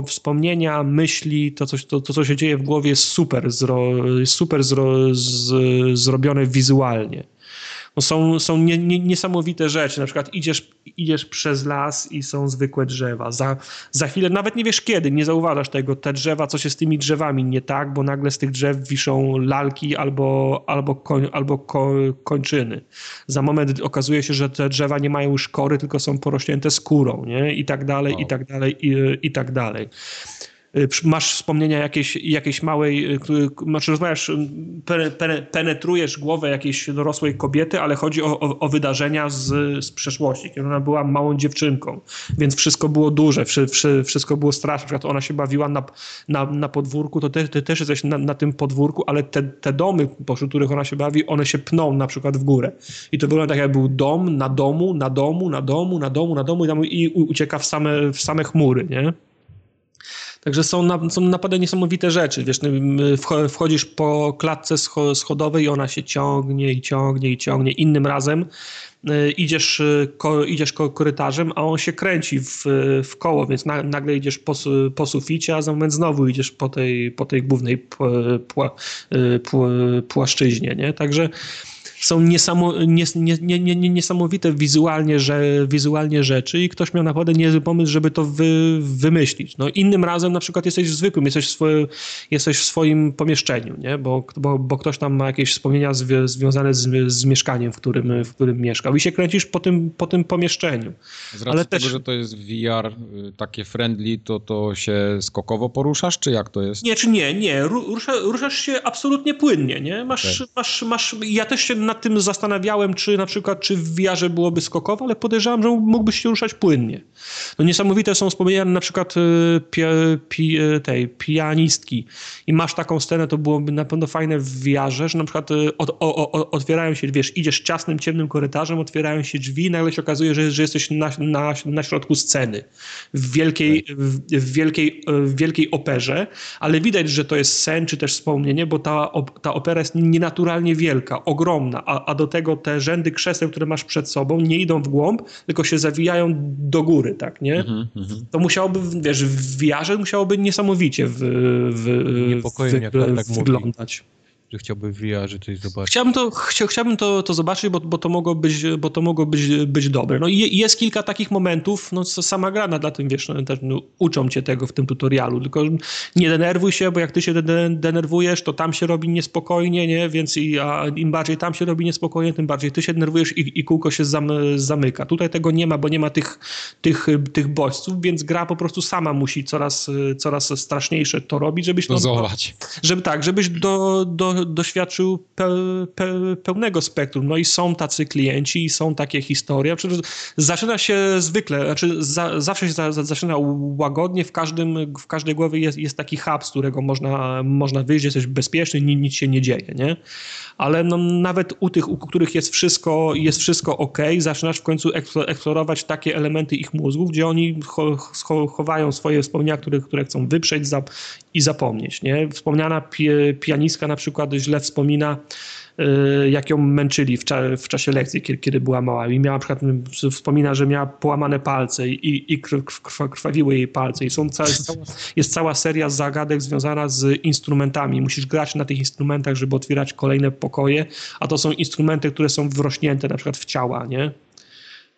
wspomnienia, myśli, to, coś, to, to, co się dzieje w głowie jest super, zro, super zro, z, zrobione wizualnie no są, są nie, nie, niesamowite rzeczy. Na przykład idziesz, idziesz przez las i są zwykłe drzewa. Za, za chwilę, nawet nie wiesz kiedy, nie zauważasz tego, te drzewa, co się z tymi drzewami nie tak, bo nagle z tych drzew wiszą lalki albo, albo, koń, albo ko, kończyny. Za moment okazuje się, że te drzewa nie mają już kory, tylko są porośnięte skórą, nie? I tak dalej, wow. i tak dalej, i, i tak dalej. Y, masz wspomnienia jakiejś, jakiejś małej, y, znaczy rozmawiasz, y, penetrujesz głowę jakiejś dorosłej kobiety, ale chodzi o, o, o wydarzenia z, z przeszłości, kiedy ona była małą dziewczynką, więc wszystko było duże, wszystko było straszne, na przykład ona się bawiła na, na, na podwórku, to ty, ty też jesteś na, na, tym podwórku, ale te, te domy, pośród których ona się bawi, one się pną na przykład w górę i to wygląda tak, jakby był dom na domu, na domu, na domu, na domu, na domu i, i ucieka w same, w same chmury, nie? Także są, na, są naprawdę niesamowite rzeczy. Wiesz, wchodzisz po klatce schodowej i ona się ciągnie i ciągnie i ciągnie. Innym razem y, idziesz, y, idziesz korytarzem, a on się kręci w, w koło, więc na, nagle idziesz po, po suficie, a za moment znowu idziesz po tej, po tej głównej pła, y, płaszczyźnie. Nie? Także są niesamo, nies, nie, nie, nie, niesamowite wizualnie, że, wizualnie rzeczy i ktoś miał naprawdę niezły pomysł, żeby to wy, wymyślić. No, innym razem na przykład jesteś zwykłym, jesteś w, swoim, jesteś w swoim pomieszczeniu, nie? Bo, bo, bo ktoś tam ma jakieś wspomnienia zwi związane z, z mieszkaniem, w którym, w którym mieszkał i się kręcisz po tym, po tym pomieszczeniu. Z racji Ale tego, też... że to jest VR y, takie friendly, to, to się skokowo poruszasz, czy jak to jest? Nie, czy nie, nie. Rusza, ruszasz się absolutnie płynnie, nie? Masz, okay. masz, masz, ja też się nad tym zastanawiałem, czy na przykład, czy w wiarze byłoby skokowo, ale podejrzewam, że mógłbyś się ruszać płynnie. No niesamowite są wspomnienia na przykład y, pi, pi, y, tej pianistki. I masz taką scenę, to byłoby na pewno fajne w wiarze, że na przykład y, od, o, o, otwierają się, wiesz, idziesz ciasnym, ciemnym korytarzem, otwierają się drzwi i nagle się okazuje, że, że jesteś na, na, na środku sceny. W wielkiej, w, w, wielkiej, w wielkiej operze, ale widać, że to jest sen, czy też wspomnienie, bo ta, ta opera jest nienaturalnie wielka, ogromna, a, a do tego te rzędy krzeseł, które masz przed sobą, nie idą w głąb, tylko się zawijają do góry, tak, nie? Mm -hmm. To musiałoby, wiesz, w wiarze musiałoby niesamowicie w, w, w, w, tak wyglądać. Mówi że chciałby VR coś zobaczyć. Chciałbym to, chcia, chciałbym to, to zobaczyć, bo, bo to mogło być, bo to mogło być, być dobre. No i jest kilka takich momentów, no sama gra dla tym, wiesz, no, też, no, uczą cię tego w tym tutorialu, tylko nie denerwuj się, bo jak ty się de denerwujesz, to tam się robi niespokojnie, nie, więc i, a im bardziej tam się robi niespokojnie, tym bardziej ty się denerwujesz i, i kółko się zam, zamyka. Tutaj tego nie ma, bo nie ma tych, tych, tych bodźców, więc gra po prostu sama musi coraz, coraz straszniejsze to robić, żebyś... No, żeby tak, żebyś do, do doświadczył pe, pe, pełnego spektrum. No i są tacy klienci, i są takie historie. Przecież zaczyna się zwykle, znaczy za, zawsze się za, zaczyna łagodnie, w, każdym, w każdej głowie jest, jest taki hub, z którego można, można wyjść, jesteś bezpieczny, nic, nic się nie dzieje, nie? Ale no, nawet u tych, u których jest wszystko, jest wszystko ok, zaczynasz w końcu eksplorować takie elementy ich mózgów, gdzie oni chowają swoje wspomnienia, które, które chcą wyprzeć i zapomnieć, nie? Wspomniana pianistka na przykład źle wspomina jak ją męczyli w, cza w czasie lekcji, kiedy, kiedy, była mała. I miała na przykład, wspomina, że miała połamane palce i, i krwawiły jej palce. I są całe, jest cała seria zagadek związana z instrumentami. Musisz grać na tych instrumentach, żeby otwierać kolejne pokoje, a to są instrumenty, które są wrośnięte na przykład w ciała, nie?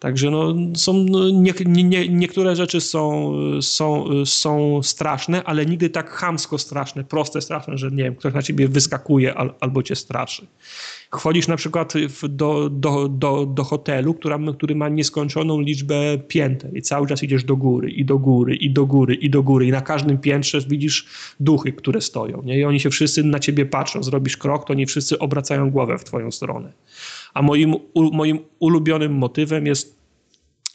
Także no, są, no, nie, nie, niektóre rzeczy są, są, są straszne, ale nigdy tak chamsko straszne, proste straszne, że nie wiem, ktoś na ciebie wyskakuje al, albo cię straszy. Wchodzisz na przykład do, do, do, do hotelu, która, który ma nieskończoną liczbę pięter i cały czas idziesz do góry i do góry i do góry i do góry i na każdym piętrze widzisz duchy, które stoją nie? i oni się wszyscy na ciebie patrzą. Zrobisz krok, to nie wszyscy obracają głowę w twoją stronę. A moim, u, moim ulubionym motywem jest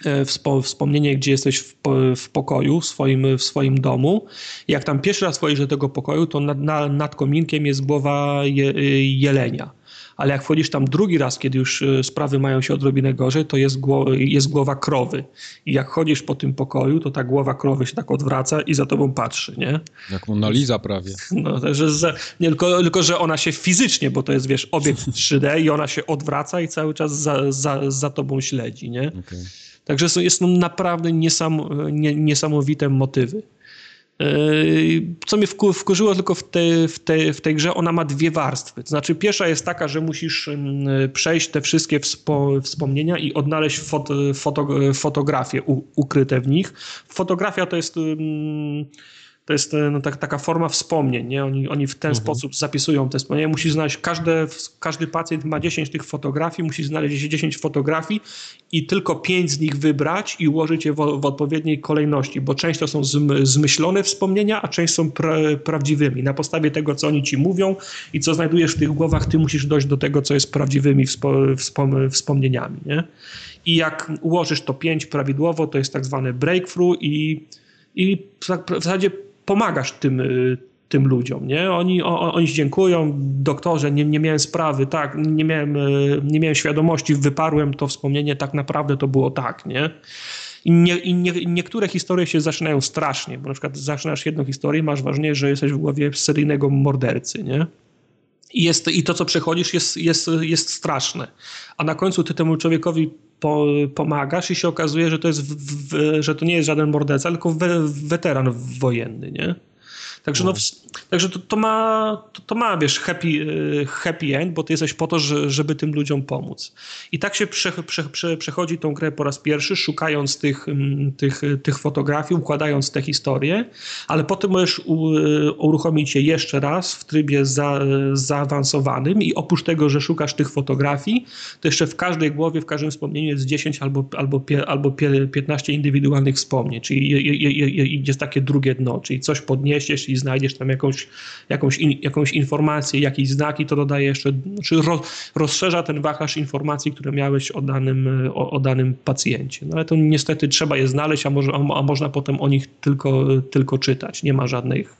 e, wspomnienie, gdzie jesteś w, w, pokoju, w swoim, w swoim domu. Jak tam pierwszy raz wchodzisz do tego pokoju, to nad, nad kominkiem jest głowa je, jelenia ale jak wchodzisz tam drugi raz, kiedy już e, sprawy mają się odrobinę gorzej, to jest, gło jest głowa krowy. I jak chodzisz po tym pokoju, to ta głowa krowy się tak odwraca i za tobą patrzy, nie? Jak Mona Lisa prawie. No, także, że, nie, tylko, tylko, że ona się fizycznie, bo to jest, wiesz, obiekt 3D i ona się odwraca i cały czas za, za, za tobą śledzi, nie? Okay. Także są, jest naprawdę niesam, nie, niesamowite motywy. Co mnie wkurzyło tylko w, te, w, te, w tej grze, ona ma dwie warstwy. To znaczy, pierwsza jest taka, że musisz przejść te wszystkie wspo, wspomnienia i odnaleźć foto, fotografie u, ukryte w nich. Fotografia to jest to jest e, no, tak, taka forma wspomnień. Nie? Oni, oni w ten mhm. sposób zapisują te wspomnienia. Musisz znaleźć, każde, każdy pacjent ma 10 tych fotografii, musisz znaleźć 10 fotografii i tylko 5 z nich wybrać i ułożyć je w, w odpowiedniej kolejności, bo część to są zmyślone wspomnienia, a część są pra, prawdziwymi. Na podstawie tego, co oni ci mówią i co znajdujesz w tych głowach, ty musisz dojść do tego, co jest prawdziwymi wspo, wspom, wspomnieniami. Nie? I jak ułożysz to 5 prawidłowo, to jest tak zwany breakthrough i i w zasadzie pomagasz tym, y, tym ludziom, nie? Oni, o, oni dziękują, doktorze, nie, nie miałem sprawy, tak, nie miałem, y, nie miałem świadomości, wyparłem to wspomnienie, tak naprawdę to było tak, nie? I, nie, i nie, niektóre historie się zaczynają strasznie, bo na przykład zaczynasz jedną historię, masz wrażenie, że jesteś w głowie seryjnego mordercy, nie? I, jest, i to, co przechodzisz, jest, jest, jest straszne. A na końcu ty temu człowiekowi po, pomagasz i się okazuje, że to, jest w, w, że to nie jest żaden morderca, tylko we, weteran wojenny, nie? Także, no, także to, to, ma, to, to, ma, wiesz, happy, e, happy end, bo ty jesteś po to, żeby tym ludziom pomóc. I tak się prze, prze, prze, przechodzi tą grę po raz pierwszy, szukając tych, mm, tych, tych fotografii, układając te historie, ale potem możesz u, e, uruchomić je jeszcze raz w trybie za, zaawansowanym i oprócz tego, że szukasz tych fotografii, to jeszcze w każdej głowie, w każdym wspomnieniu jest 10 albo, albo, albo 15 indywidualnych wspomnień, czyli jest takie drugie dno, czyli coś podniesiesz i znajdziesz tam jakąś, jakąś, in, jakąś informację, jakieś znaki, to dodaje jeszcze, czy ro, rozszerza ten wachlarz informacji, które miałeś o danym, o, o, danym pacjencie. No ale to niestety trzeba je znaleźć, a, może, a, a można potem o nich tylko, tylko czytać. Nie ma żadnych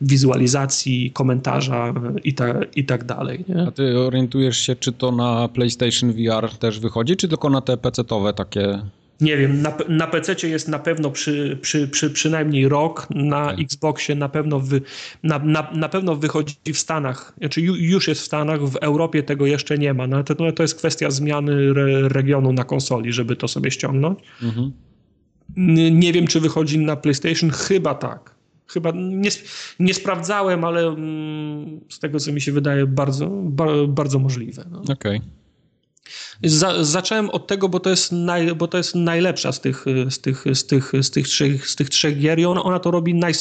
wizualizacji, komentarza i, ta, i tak dalej. Nie? A ty orientujesz się, czy to na PlayStation VR też wychodzi, czy tylko na te PC-owe takie nie wiem, na, na PC jest na pewno przy, przy, przy, przynajmniej rok, na tak. Xboxie na pewno, wy, na, na, na pewno wychodzi w Stanach, znaczy już jest w Stanach, w Europie tego jeszcze nie ma, no to, no, to jest kwestia zmiany re, regionu na konsoli, żeby to sobie ściągnąć. Mhm. Nie wiem, czy wychodzi na PlayStation, chyba tak. Chyba nie, nie sprawdzałem, ale mm, z tego, co mi się wydaje, bardzo, bardzo możliwe. No. Okej. Okay. Za, zacząłem od tego, bo to jest, naj, bo to jest najlepsza z tych, z tych, z tych, z tych, trzech, z tych trzech gier i ona, ona to robi naj,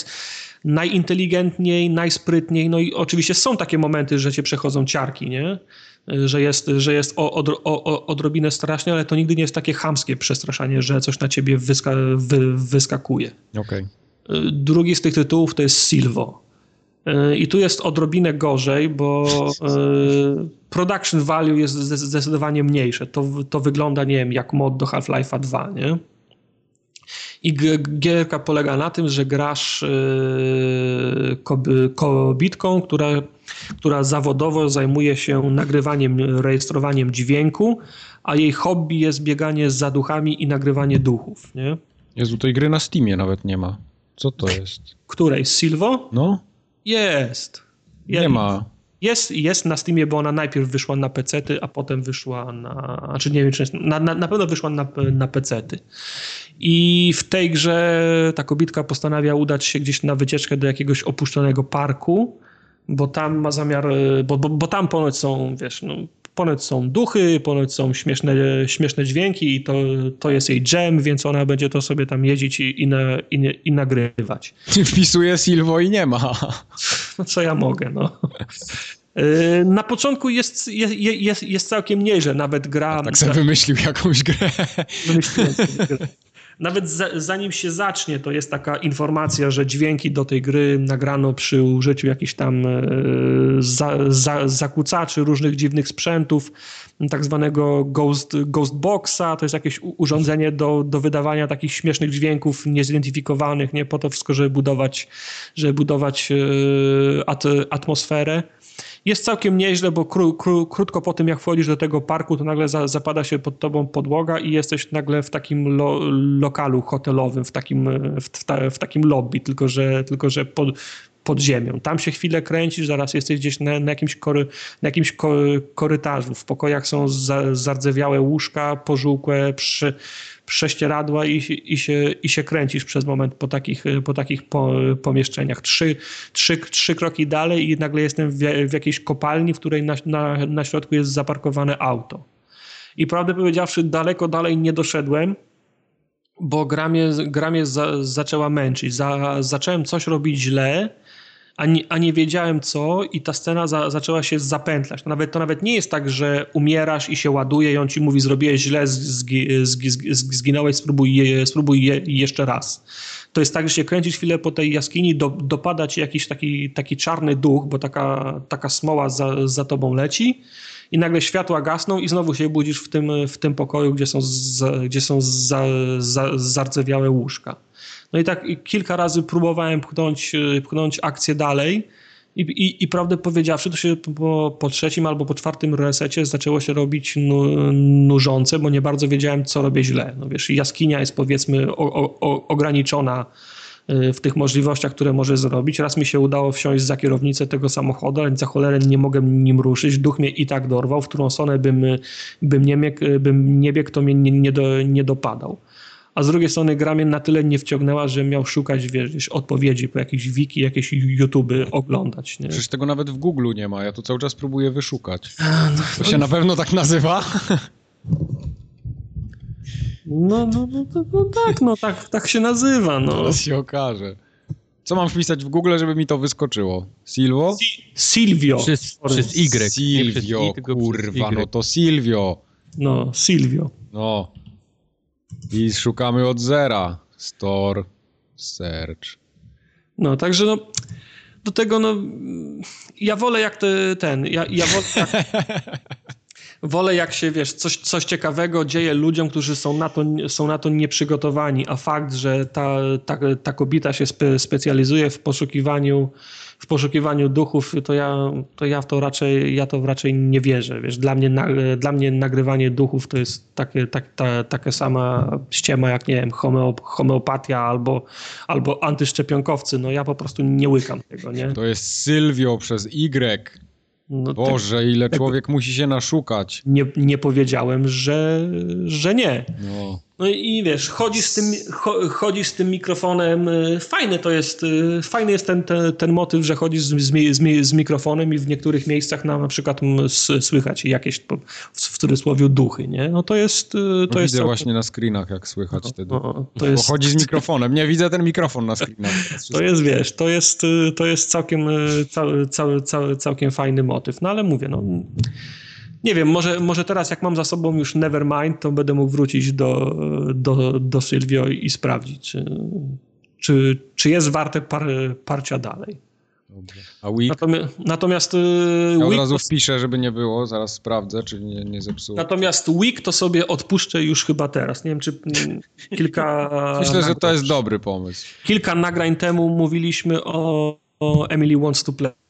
najinteligentniej, najsprytniej. No i oczywiście są takie momenty, że cię przechodzą ciarki, nie? Że jest, że jest o, o, o, odrobinę strasznie, ale to nigdy nie jest takie chamskie przestraszanie, że coś na ciebie wyska, wy, wyskakuje. Okay. Drugi z tych tytułów to jest Silvo. E, I tu jest odrobinę gorzej, bo production value jest zdecydowanie mniejsze. To, to wygląda, nie wiem, jak mod do Half-Life'a 2, nie? I gierka polega na tym, że grasz kobietką, która, która zawodowo zajmuje się nagrywaniem, rejestrowaniem dźwięku, a jej hobby jest bieganie za duchami i nagrywanie duchów, nie? Jezu, tej gry na Steamie nawet nie ma. Co to jest? Której? Silvo? No. Jest. Nie ma. Jest, jest na Steamie, bo ona najpierw wyszła na pecety, a potem wyszła na... Znaczy nie wiem, czy jest, na, na, na pewno wyszła na, na pecety. I w tej grze ta kobitka postanawia udać się gdzieś na wycieczkę do jakiegoś opuszczonego parku, bo tam ma zamiar, bo, bo, bo tam ponoć są, wiesz, no, ponoć są duchy, ponoć są śmieszne, śmieszne dźwięki i to, to jest jej jam, więc ona będzie to sobie tam jeździć i, i, na, i, i nagrywać. Wpisuje Silvo i nie ma. No co ja mogę, no. Y, na początku jest, jest, jest, jest całkiem nieźle, nawet gra... Tak sobie wymyślił jakąś grę. Wymyśliłem sobie grę. Nawet za, zanim się zacznie, to jest taka informacja, że dźwięki do tej gry nagrano przy użyciu jakichś tam e, za, za, zakłócaczy, różnych dziwnych sprzętów, tak zwanego ghost, ghost boxa, to jest jakieś urządzenie do, do wydawania takich śmiesznych dźwięków niezidentyfikowanych, nie? Po to wszystko, żeby budować, żeby budować e, at, atmosferę jest całkiem nieźle, bo kró, kró, krótko po tym, jak wchodzisz do tego parku, to nagle za, zapada się pod tobą podłoga i jesteś nagle w takim lo, lokalu hotelowym, w takim, w, w, w, takim lobby, tylko że, tylko że pod, pod ziemią. Tam się chwilę kręcisz, zaraz jesteś gdzieś na, na jakimś, kory, na jakimś korytarzu. W pokojach są za, zardzewiałe łóżka, pożółkłe, przy, prześcieradła i, i, się, i się kręcisz przez moment po takich, po takich po, pomieszczeniach. Trzy, trzy, trzy kroki dalej i nagle jestem w, w jakiejś kopalni, w której na, na, na środku jest zaparkowane auto. I prawdę powiedziawszy, daleko dalej nie doszedłem, bo gra mnie, gra mnie za, zaczęła męczyć. Za, zacząłem coś robić źle, a nie, a nie wiedziałem co i ta scena za, zaczęła się zapętlać. To nawet, to nawet nie jest tak, że umierasz i się ładuje i on ci mówi zrobiłeś źle, zgi, zgi, zgi, zginąłeś, spróbuj, je, spróbuj je, jeszcze raz. To jest tak, że się kręcisz chwilę po tej jaskini, do, dopada ci jakiś taki, taki czarny duch, bo taka, taka smoła za, za tobą leci i nagle światła gasną i znowu się budzisz w tym, w tym pokoju, gdzie są, gdzie są za, zardzewiałe łóżka. No i tak kilka razy próbowałem pchnąć, e, pchnąć akcję dalej i, i, i prawdę powiedziawszy, to się po, po trzecim albo po czwartym resecie zaczęło się robić nu, nużące, bo nie bardzo wiedziałem, co robię źle. No wiesz, jaskinia jest powiedzmy o, o, ograniczona e, w tych możliwościach, które może zrobić. Raz mi się udało wsiąść za kierownicę tego samochodu, ale za cholerę nie mogę nim ruszyć. Duch mnie i tak dorwał, w którą stronę bym, bym, nie, bym nie biegł, to mnie nie, nie, do, nie dopadał a z drugiej strony gra mnie na tyle nie wciągnęła, że miał szukać wiesz, odpowiedzi po jakichś wiki, jakieś YouTube oglądać. Nie? Przecież tego nawet w Google nie ma, ja to cały czas próbuję wyszukać. No, to się na pewno tak nazywa? No, no, no, no, no tak, no tak, tak się nazywa. No. Teraz się okaże. Co mam wpisać w Google, żeby mi to wyskoczyło? Silvo? Si Silvio. Przez, przez Y. Silvio, kurwa, no to Silvio. No, Silvio. No, i szukamy od zera. Store, search. No, także no, do tego no, ja wolę jak te, ten, ja, ja wolę jak, wolę jak się, wiesz, coś, coś ciekawego dzieje ludziom, którzy są na to, są na to nieprzygotowani, a fakt, że ta, ta, ta kobieta się spe, specjalizuje w poszukiwaniu w poszukiwaniu duchów, to ja, to ja w to raczej, ja to raczej nie wierzę. Wiesz, dla mnie, na, dla mnie nagrywanie duchów to jest takie, tak, ta, taka sama ściema jak, nie wiem, homeo, homeopatia albo, albo antyszczepionkowcy. No ja po prostu nie łykam tego, nie? To jest Sylwio przez Y. No, Boże, ile człowiek musi się naszukać. Nie, nie powiedziałem, że, że nie. No. No i wiesz, chodzisz z tym, chodzisz z tym mikrofonem, y, fajny to jest, y, fajny jest ten, ten, ten motyw, że chodzisz z, z, z, mikrofonem i w niektórych miejscach na, na przykład słychać jakieś w cudzysłowie duchy, nie? No to jest... Y, to no jest widzę właśnie na screenach, jak słychać no, te duchy. No, to jest... Bo chodzi z mikrofonem, nie widzę ten mikrofon na screenach. To jest, wiesz, to jest, to jest całkiem, cały, cały, cały, całkiem fajny motyw, no ale mówię, no nie wiem, może, może teraz jak mam za sobą już Nevermind, to będę mógł wrócić do, do, do Sylwio i sprawdzić, czy, czy, czy jest warte par, parcia dalej. A Week? Natomiast, natomiast ja od razu wpiszę, żeby nie było, zaraz sprawdzę, czy nie, nie zepsuło. Natomiast Week to sobie odpuszczę już chyba teraz. Nie wiem, czy kilka... Myślę, że to jest dobry pomysł. Kilka nagrań temu mówiliśmy o, o Emily Wants to Play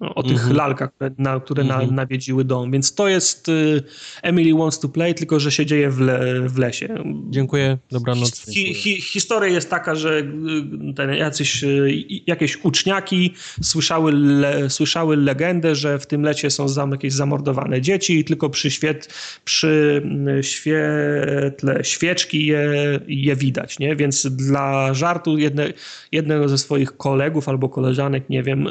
o tych mm -hmm. lalkach, które, na, które mm -hmm. na, mhm. nawiedziły dom. Więc to jest y, Emily Wants to Play, tylko że się dzieje w, le, w lesie. Dziękuję, dobranoc. Hi, hi, historia jest taka, że y, ten, jacyś, y, jakieś uczniaki słyszały, le, słyszały legendę, że w tym lecie są zam, jakieś zamordowane dzieci i tylko przy, świet, przy świetle świeczki je, je widać. Nie? Więc dla żartu jedne, jednego ze swoich kolegów albo koleżanek, nie wiem,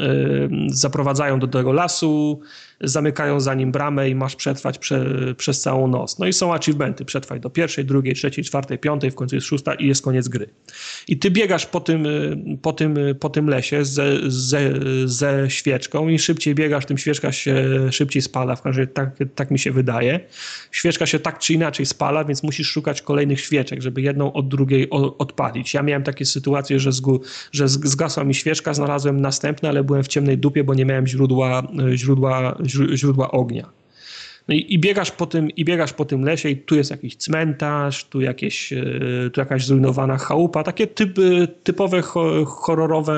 zaprowadzają do tego lasu, zamykają za nim bramę i masz przetrwać prze, przez całą noc. No i są achievementy, przetrwaj do pierwszej, drugiej, trzeciej, czwartej, piątej, w końcu jest szósta i jest koniec gry. I ty biegasz po tym, po tym, po tym lesie ze, ze, ze świeczką i szybciej biegasz, tym świeczka się szybciej spala, w każdym razie tak, tak mi się wydaje. Świeczka się tak czy inaczej spala, więc musisz szukać kolejnych świeczek, żeby jedną od drugiej odpalić. Ja miałem takie sytuacje, że, zgu, że zgasła mi świeczka, znalazłem następne, ale byłem w ciemnej dupie, bo nie miałem źródła, źródła źródła ognia. No i, i, biegasz po tym, i biegasz po tym lesie i tu jest jakiś cmentarz, tu, jakieś, e, tu jakaś zrujnowana chałupa, takie typy, typowe horrorowe,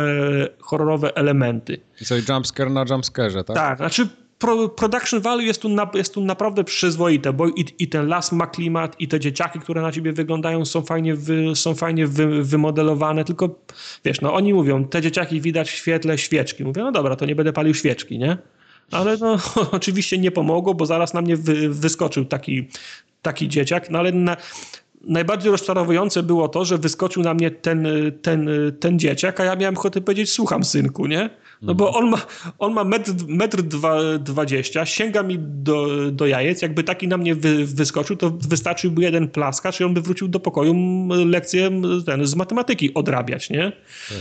horrorowe elementy. I co, jumpscare na jumpscarze, tak? Tak, znaczy pro, production value jest tu, na, jest tu naprawdę przyzwoite, bo i, i, ten las ma klimat, i te dzieciaki, które na ciebie wyglądają, są fajnie, wy, są fajnie wy, wymodelowane, tylko wiesz, no oni mówią, te dzieciaki widać w świetle świeczki. Mówię, no dobra, to nie będę palił świeczki, nie? Ale no, oczywiście nie pomogło, bo zaraz na mnie wy, wyskoczył taki, taki dzieciak, no ale na, najbardziej rozczarowujące było to, że wyskoczył na mnie ten, ten, ten dzieciak, a ja miałem ochotę powiedzieć, słucham synku, nie? No bo on ma, on ma metr, metr dwa, dwadzieścia, sięga mi do, do jajec, jakby taki na mnie wy, wyskoczył, to wystarczyłby jeden plaskacz i on by wrócił do pokoju lekcję ten, z matematyki odrabiać, nie?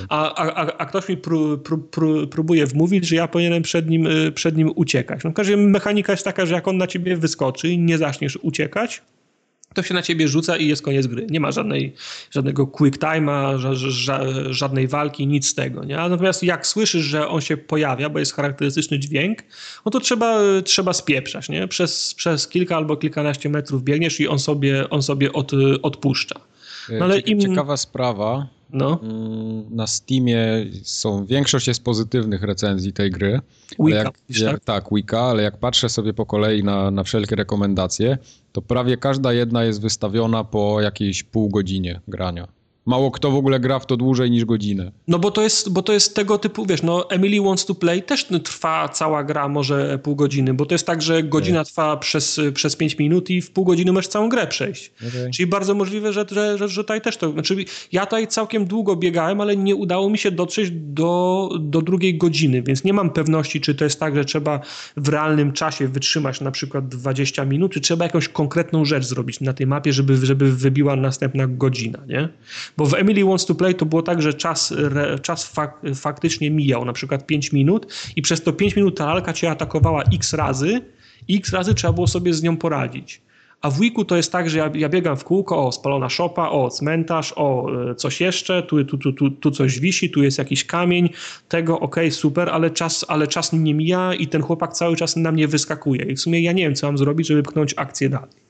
A, a, a ktoś mi pró, pró, pró, próbuje wmówić, że ja powinienem przed nim, przed nim uciekać. No w każdym mechanika jest taka, że jak on na ciebie wyskoczy i nie zaczniesz uciekać, to się na ciebie rzuca i jest koniec gry. Nie ma żadnej, żadnego quick time'a, ża, ża, żadnej walki, nic z tego. Nie? Natomiast jak słyszysz, że on się pojawia, bo jest charakterystyczny dźwięk, no to trzeba, trzeba spieprzać. Nie? Przez, przez kilka albo kilkanaście metrów biegniesz i on sobie, on sobie od, odpuszcza. No, ale im... Ciekawa sprawa. No. Mm, na Steamie są, większość jest pozytywnych recenzji tej gry. Wika, jak, jak, tak? tak, Wika, ale jak patrzę sobie po kolei na, na wszelkie rekomendacje, to prawie każda jedna jest wystawiona po jakiejś pół godzinie grania. Mało kto w ogóle gra w to dłużej niż godzinę. No bo to jest, bo to jest tego typu, wiesz, no Emily Wants to Play też trwa cała gra może pół godziny, bo to jest tak, że godzina trwa przez, przez pięć minut i w pół godziny możesz całą grę przejść. Okay. Czyli bardzo możliwe, że, że, że, że tutaj też to, znaczy ja tutaj całkiem długo biegałem, ale nie udało mi się dotrzeć do, do drugiej godziny, więc nie mam pewności, czy to jest tak, że trzeba w realnym czasie wytrzymać na przykład 20 minut, czy trzeba jakąś konkretną rzecz zrobić na tej mapie, żeby, żeby wybiła następna godzina, nie? Bo w Emily Wants to Play to było tak, że czas, czas fak, faktycznie mijał, na przykład 5 minut i przez to 5 minut ta lalka cię atakowała x razy i x razy trzeba było sobie z nią poradzić. A w Wiku to jest tak, że ja, ja, biegam w kółko, o, spalona szopa, o, cmentarz, o, e, coś jeszcze, tu, tu, tu, tu, tu coś wisi, tu jest jakiś kamień, tego, okej, okay, super, ale czas, ale czas nie mija i ten chłopak cały czas na mnie wyskakuje. I w sumie ja nie wiem, co mam zrobić, żeby pchnąć akcję dalej.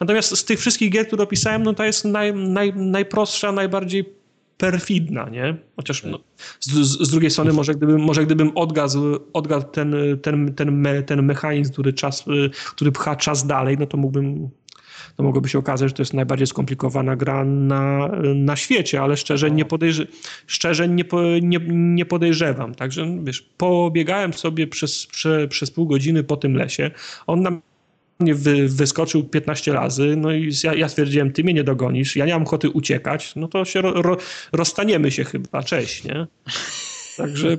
Natomiast z tych wszystkich gier, które opisałem, no to jest naj, naj, najprostsza, najbardziej perfidna, nie? Chociaż no, z, z, drugiej strony może gdybym, może gdybym odgazł, odgazł ten, ten, ten, me, ten mechanizm, który, czas, który pcha czas dalej, no to mógłbym to mogłoby się okazać, że to jest najbardziej skomplikowana gra na, na świecie, ale szczerze, nie, podejrze, szczerze nie, nie, nie podejrzewam. Także wiesz, pobiegałem sobie przez, prze, przez pół godziny po tym lesie. On nam mnie wy, wyskoczył 15 razy, no i ja, ja, stwierdziłem, ty mnie nie dogonisz, ja nie mam ochoty uciekać, no to się ro, ro, rozstaniemy się chyba, cześć, nie? Także...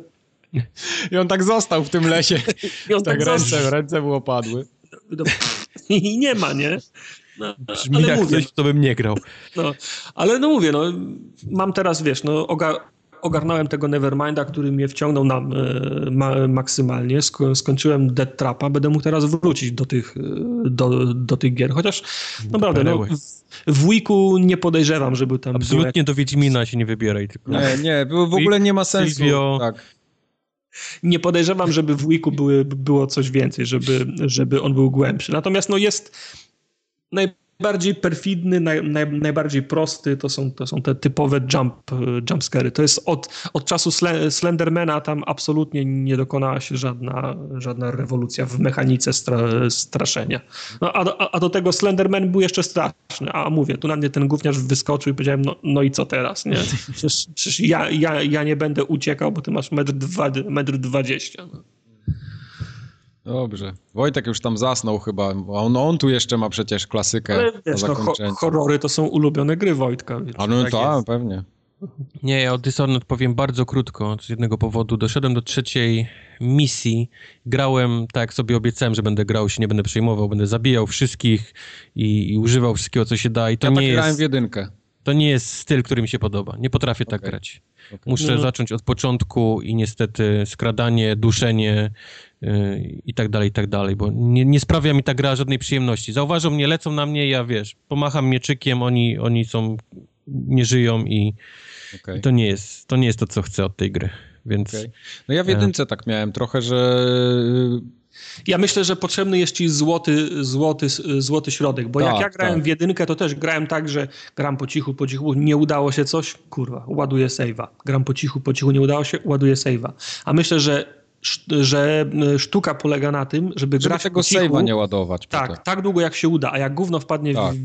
I on tak został w tym lesie. I on tak, tak ręce, ręce mu opadły. I nie ma, nie? No, Brzmi ale jak mówię, coś, to bym nie grał. No, ale no mówię, no, mam teraz, wiesz, no, oga ogarnąłem tego Neverminda, który mnie wciągnął na, e, ma, maksymalnie. Sko, skończyłem Dead Trapa, będę mógł teraz wrócić do tych, e, do, do tych gier. Chociaż naprawdę, no, w, w Wiku nie podejrzewam, żeby tam... Absolutnie do Wiedźmina się nie wybieraj. Tylko... Nie, nie, w ogóle nie ma sensu. Silvio, tak. Nie podejrzewam, żeby w Wiku były, było coś więcej, żeby, żeby on był głębszy. Natomiast no jest naj, najbardziej perfidny, naj, naj, najbardziej prosty to są, to są te typowe jump, jumpscary. To jest od, od czasu Slendermana tam absolutnie nie dokonała się żadna, żadna rewolucja w mechanice stra, straszenia. No, a, a, do tego Slenderman był jeszcze straszny, a mówię, tu na mnie ten gówniarz wyskoczył i powiedziałem, no, no i co teraz, nie? Przecież, przecież ja, ja, ja nie będę uciekał, bo ty masz metr, dwa, metr dwadzieścia. No. Dobrze. Wojtek już tam zasnął chyba. On, on tu jeszcze ma przecież klasykę Ale wiesz, no, ho horrory to są ulubione gry Wojtka. A no tak, ta, pewnie. Nie, ja o Dishonored powiem bardzo krótko, z jednego powodu. Doszedłem do trzeciej misji, grałem tak, jak sobie obiecałem, że będę grał, się nie będę przejmował, będę zabijał wszystkich i, i używał wszystkiego, co się da. I to ja nie tak jest, grałem w jedynkę. To nie jest styl, który mi się podoba. Nie potrafię okay. tak grać. Okay. Muszę no. zacząć od początku i niestety skradanie, duszenie, i tak dalej, i tak dalej, bo nie, nie sprawia mi ta gra żadnej przyjemności. Zauważą mnie, lecą na mnie, ja wiesz, pomacham mieczykiem, oni, oni są, nie żyją i, okay. i to, nie jest, to nie jest to, co chcę od tej gry, więc... Okay. No ja w jedynce tak miałem trochę, że... Ja myślę, że potrzebny jest ci złoty, złoty, złoty środek, bo tak, jak ja grałem tak. w jedynkę, to też grałem tak, że gram po cichu, po cichu, nie udało się coś, kurwa, ładuję save'a. Gram po cichu, po cichu, nie udało się, ładuję save'a. A myślę, że że sztuka polega na tym, żeby, żeby grać tego save'a nie ładować. Tak, tak długo jak się uda, a jak gówno wpadnie tak.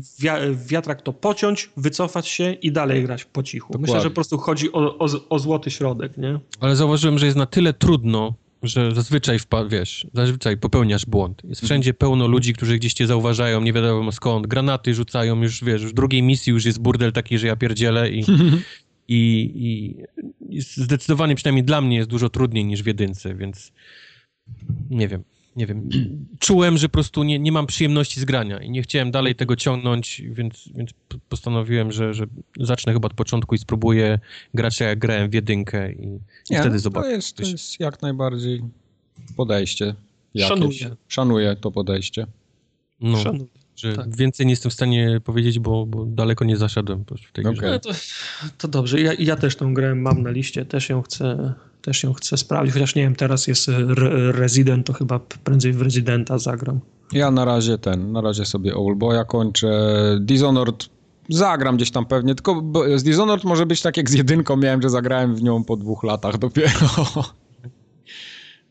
w, wiatrak, to pociąć, wycofać się i dalej grać po cichu. Dokładnie. Myślę, że po prostu chodzi o, o, o, złoty środek, nie? Ale zauważyłem, że jest na tyle trudno, że zazwyczaj, wpa- wiesz, zazwyczaj popełniasz błąd. Jest mhm. wszędzie pełno ludzi, którzy gdzieś cię zauważają, nie wiadomo skąd, granaty rzucają, już wiesz, już w drugiej misji już jest burdel taki, że ja pierdzielę i, i, i zdecydowanie przynajmniej dla mnie jest dużo trudniej niż w jedynce, więc nie wiem, nie wiem. Czułem, że po prostu nie, nie mam przyjemności z grania i nie chciałem dalej tego ciągnąć, więc, więc postanowiłem, że, że zacznę chyba od początku i spróbuję grać jak grałem w jedynkę i, nie, wtedy no, zobaczę. To jest, to jest jak najbardziej podejście. Jakieś. Szanuję. Szanuję to podejście. No. Szanuję że tak. więcej nie jestem w stanie powiedzieć, bo, bo daleko nie zaszedłem w tej okay. grze. No to, to, dobrze, ja, ja też tą grę mam na liście, też ją chcę, też ją chcę sprawdzić, chociaż nie wiem, teraz jest re Resident, to chyba prędzej w Residenta zagram. Ja na razie ten, na razie sobie Oldboya kończę. Dishonored zagram gdzieś tam pewnie, tylko z Dishonored może być tak jak z jedynką miałem, że zagrałem w nią po dwóch latach dopiero.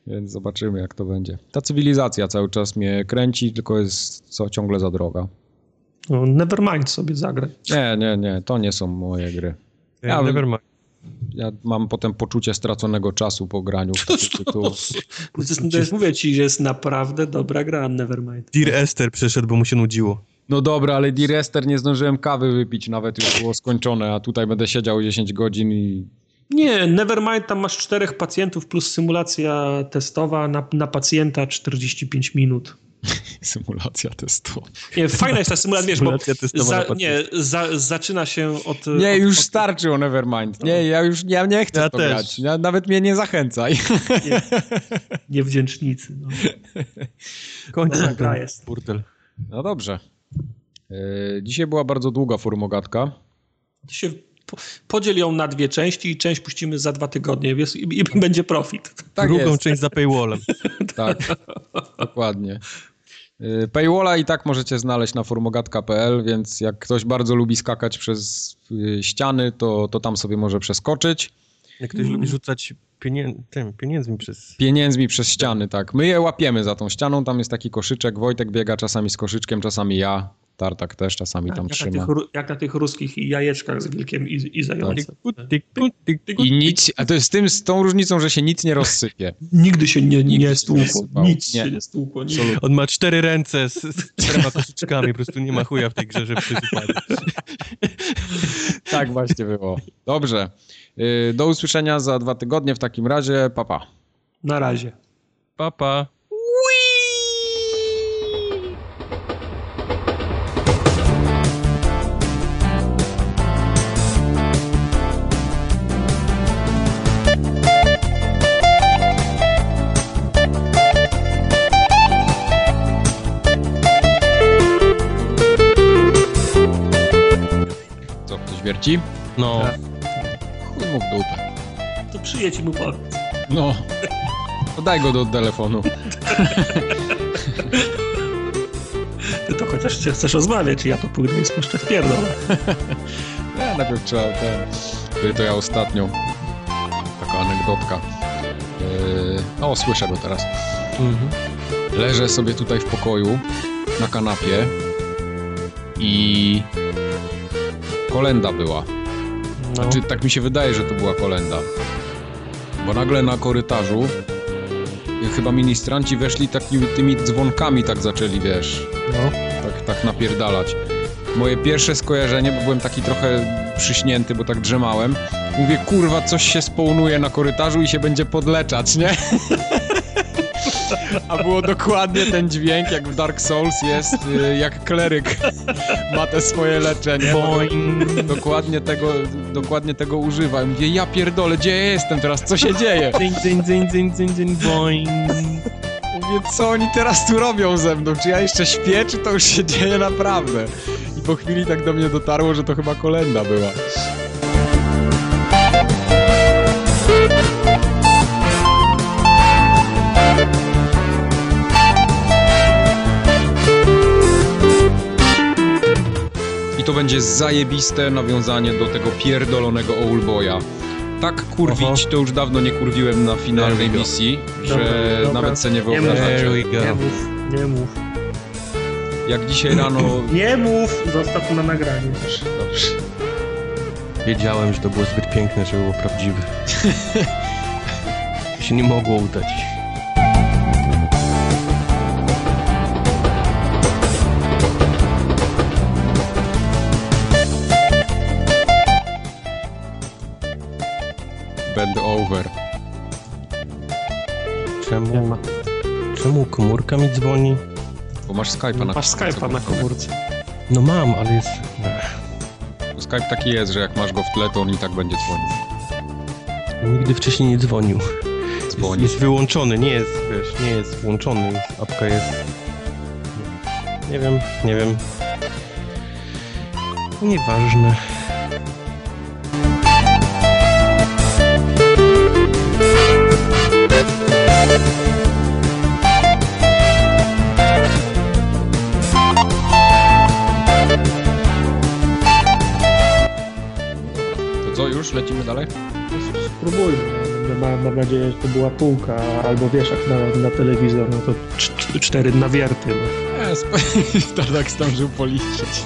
Więc zobaczymy, jak to będzie. Ta cywilizacja cały czas mnie kręci, tylko jest co ciągle za droga. No, Nevermind sobie zagraj. Nie, nie, nie, to nie są moje gry. Ja, Nevermind. Ja mam potem poczucie straconego czasu po graniu w taki tytuł. To jest, to jest, mówię ci, że jest naprawdę dobra gra Nevermind. Dear Esther przeszedł, bo mu się nudziło. No dobra, ale Dear Esther nie zdążyłem kawy wypić, nawet już było skończone, a tutaj będę siedział 10 godzin i nie, Nevermind, tam masz czterech pacjentów plus symulacja testowa na, na pacjenta 45 minut. Symulacja testowa. Nie, fajna jest ta symulacja, wiesz, bo za, nie, za, zaczyna się od... Nie, już od, starczy o Nevermind. Nie, ja już ja nie chcę ja to też. grać. Ja, nawet mnie nie zachęcaj. Nie, niewdzięcznicy. No. Końca gra jest. Portal. No dobrze. E, dzisiaj była bardzo długa formogatka. Dzisiaj podziel ją na dwie części i część puścimy za dwa tygodnie i, i, i będzie profit. Tak Drugą jest. część za paywallem. tak, dokładnie. Y, paywalla i tak możecie znaleźć na formogatka.pl, więc jak ktoś bardzo lubi skakać przez y, ściany, to, to tam sobie może przeskoczyć. Jak ktoś lubi rzucać pienię tym, pieniędzmi przez... Pieniędzmi przez ściany, tak. My je łapiemy za tą ścianą, tam jest taki koszyczek, Wojtek biega czasami z koszyczkiem, czasami ja. Tartak też czasami tam jak trzyma. Na tych, jak na tych ruskich jajeczkach z wilkiem i, i zającem. Tak. I nic, a to jest z, tym, z tą różnicą, że się nic nie rozsypie. Nigdy się nie, nie, nie stłukło. Nic nie. się nie stłukło. Nie. On ma cztery ręce z, z czterema koszyczkami, po prostu nie ma chuja w tej grze, że przypadek. tak właśnie było. Dobrze. Y, do usłyszenia za dwa tygodnie w takim razie. Papa. Pa. Na razie. Papa. Pa. Wierci? No. Chuj mu w dupę. To przyjedź mu powiedz. No. To daj go do telefonu. Ty to chociaż cię chcesz rozmawiać i ja to pójdę i spuszczę w pierdol. Nie, najpierw trzeba ten... To ja ostatnio. Taka anegdotka. Yy... O, słyszę go teraz. Mhm. Leżę sobie tutaj w pokoju na kanapie i kolenda była. No. Znaczy, tak mi się wydaje, że to była kolenda. Bo nagle na korytarzu chyba ministranci weszli takimi tymi dzwonkami tak zaczęli, wiesz, no. tak, tak napierdalać. Moje pierwsze skojarzenie, bo byłem taki trochę przyśnięty, bo tak drzemałem, mówię, kurwa, coś się społnuje na korytarzu i się będzie podleczać, nie? A było dokładnie ten dźwięk, jak w Dark Souls jest, y, jak kleryk ma te swoje leczenie. Boing. Dokładnie tego, dokładnie tego używa. I mówię, ja pierdolę, gdzie ja jestem teraz, co się dzieje? Dzyń, dzyń, dzyń, dzyń, dzyń, dzyń, boing. Mówię, co oni teraz tu robią ze mną? Czy ja jeszcze śpię, czy to już się dzieje naprawdę? I po chwili tak do mnie dotarło, że to chyba kolenda była. I to będzie zajebiste nawiązanie do tego pierdolonego Oldboya. Tak kurwić Oho. to już dawno nie kurwiłem na finalnej misji, że Dobra, dobra. nawet sobie nie Nie wyobrażacie. Nie mów, nie mów. Jak dzisiaj rano... Nie mów! Zostaw to na nagranie. Dobrze. Wiedziałem, że to było zbyt piękne, żeby było prawdziwe. się nie mogło udać. Komórka mi dzwoni? Bo masz Skype'a na Masz Skype'a na komórce. No mam, ale jest... Bo Skype taki jest, że jak masz go w tle, to on i tak będzie dzwonił. nigdy wcześniej nie dzwonił. Jest, Dzwoni. jest wyłączony, nie jest, wiesz, nie jest włączony, jest, apka jest... Nie wiem, nie wiem. Nieważne. Mam, nadzieję, że to była półka, albo wiesz, jak na, na telewizor, no to cz- cztery nawierty. No. Nie, sp- Tardak zdążył policzyć.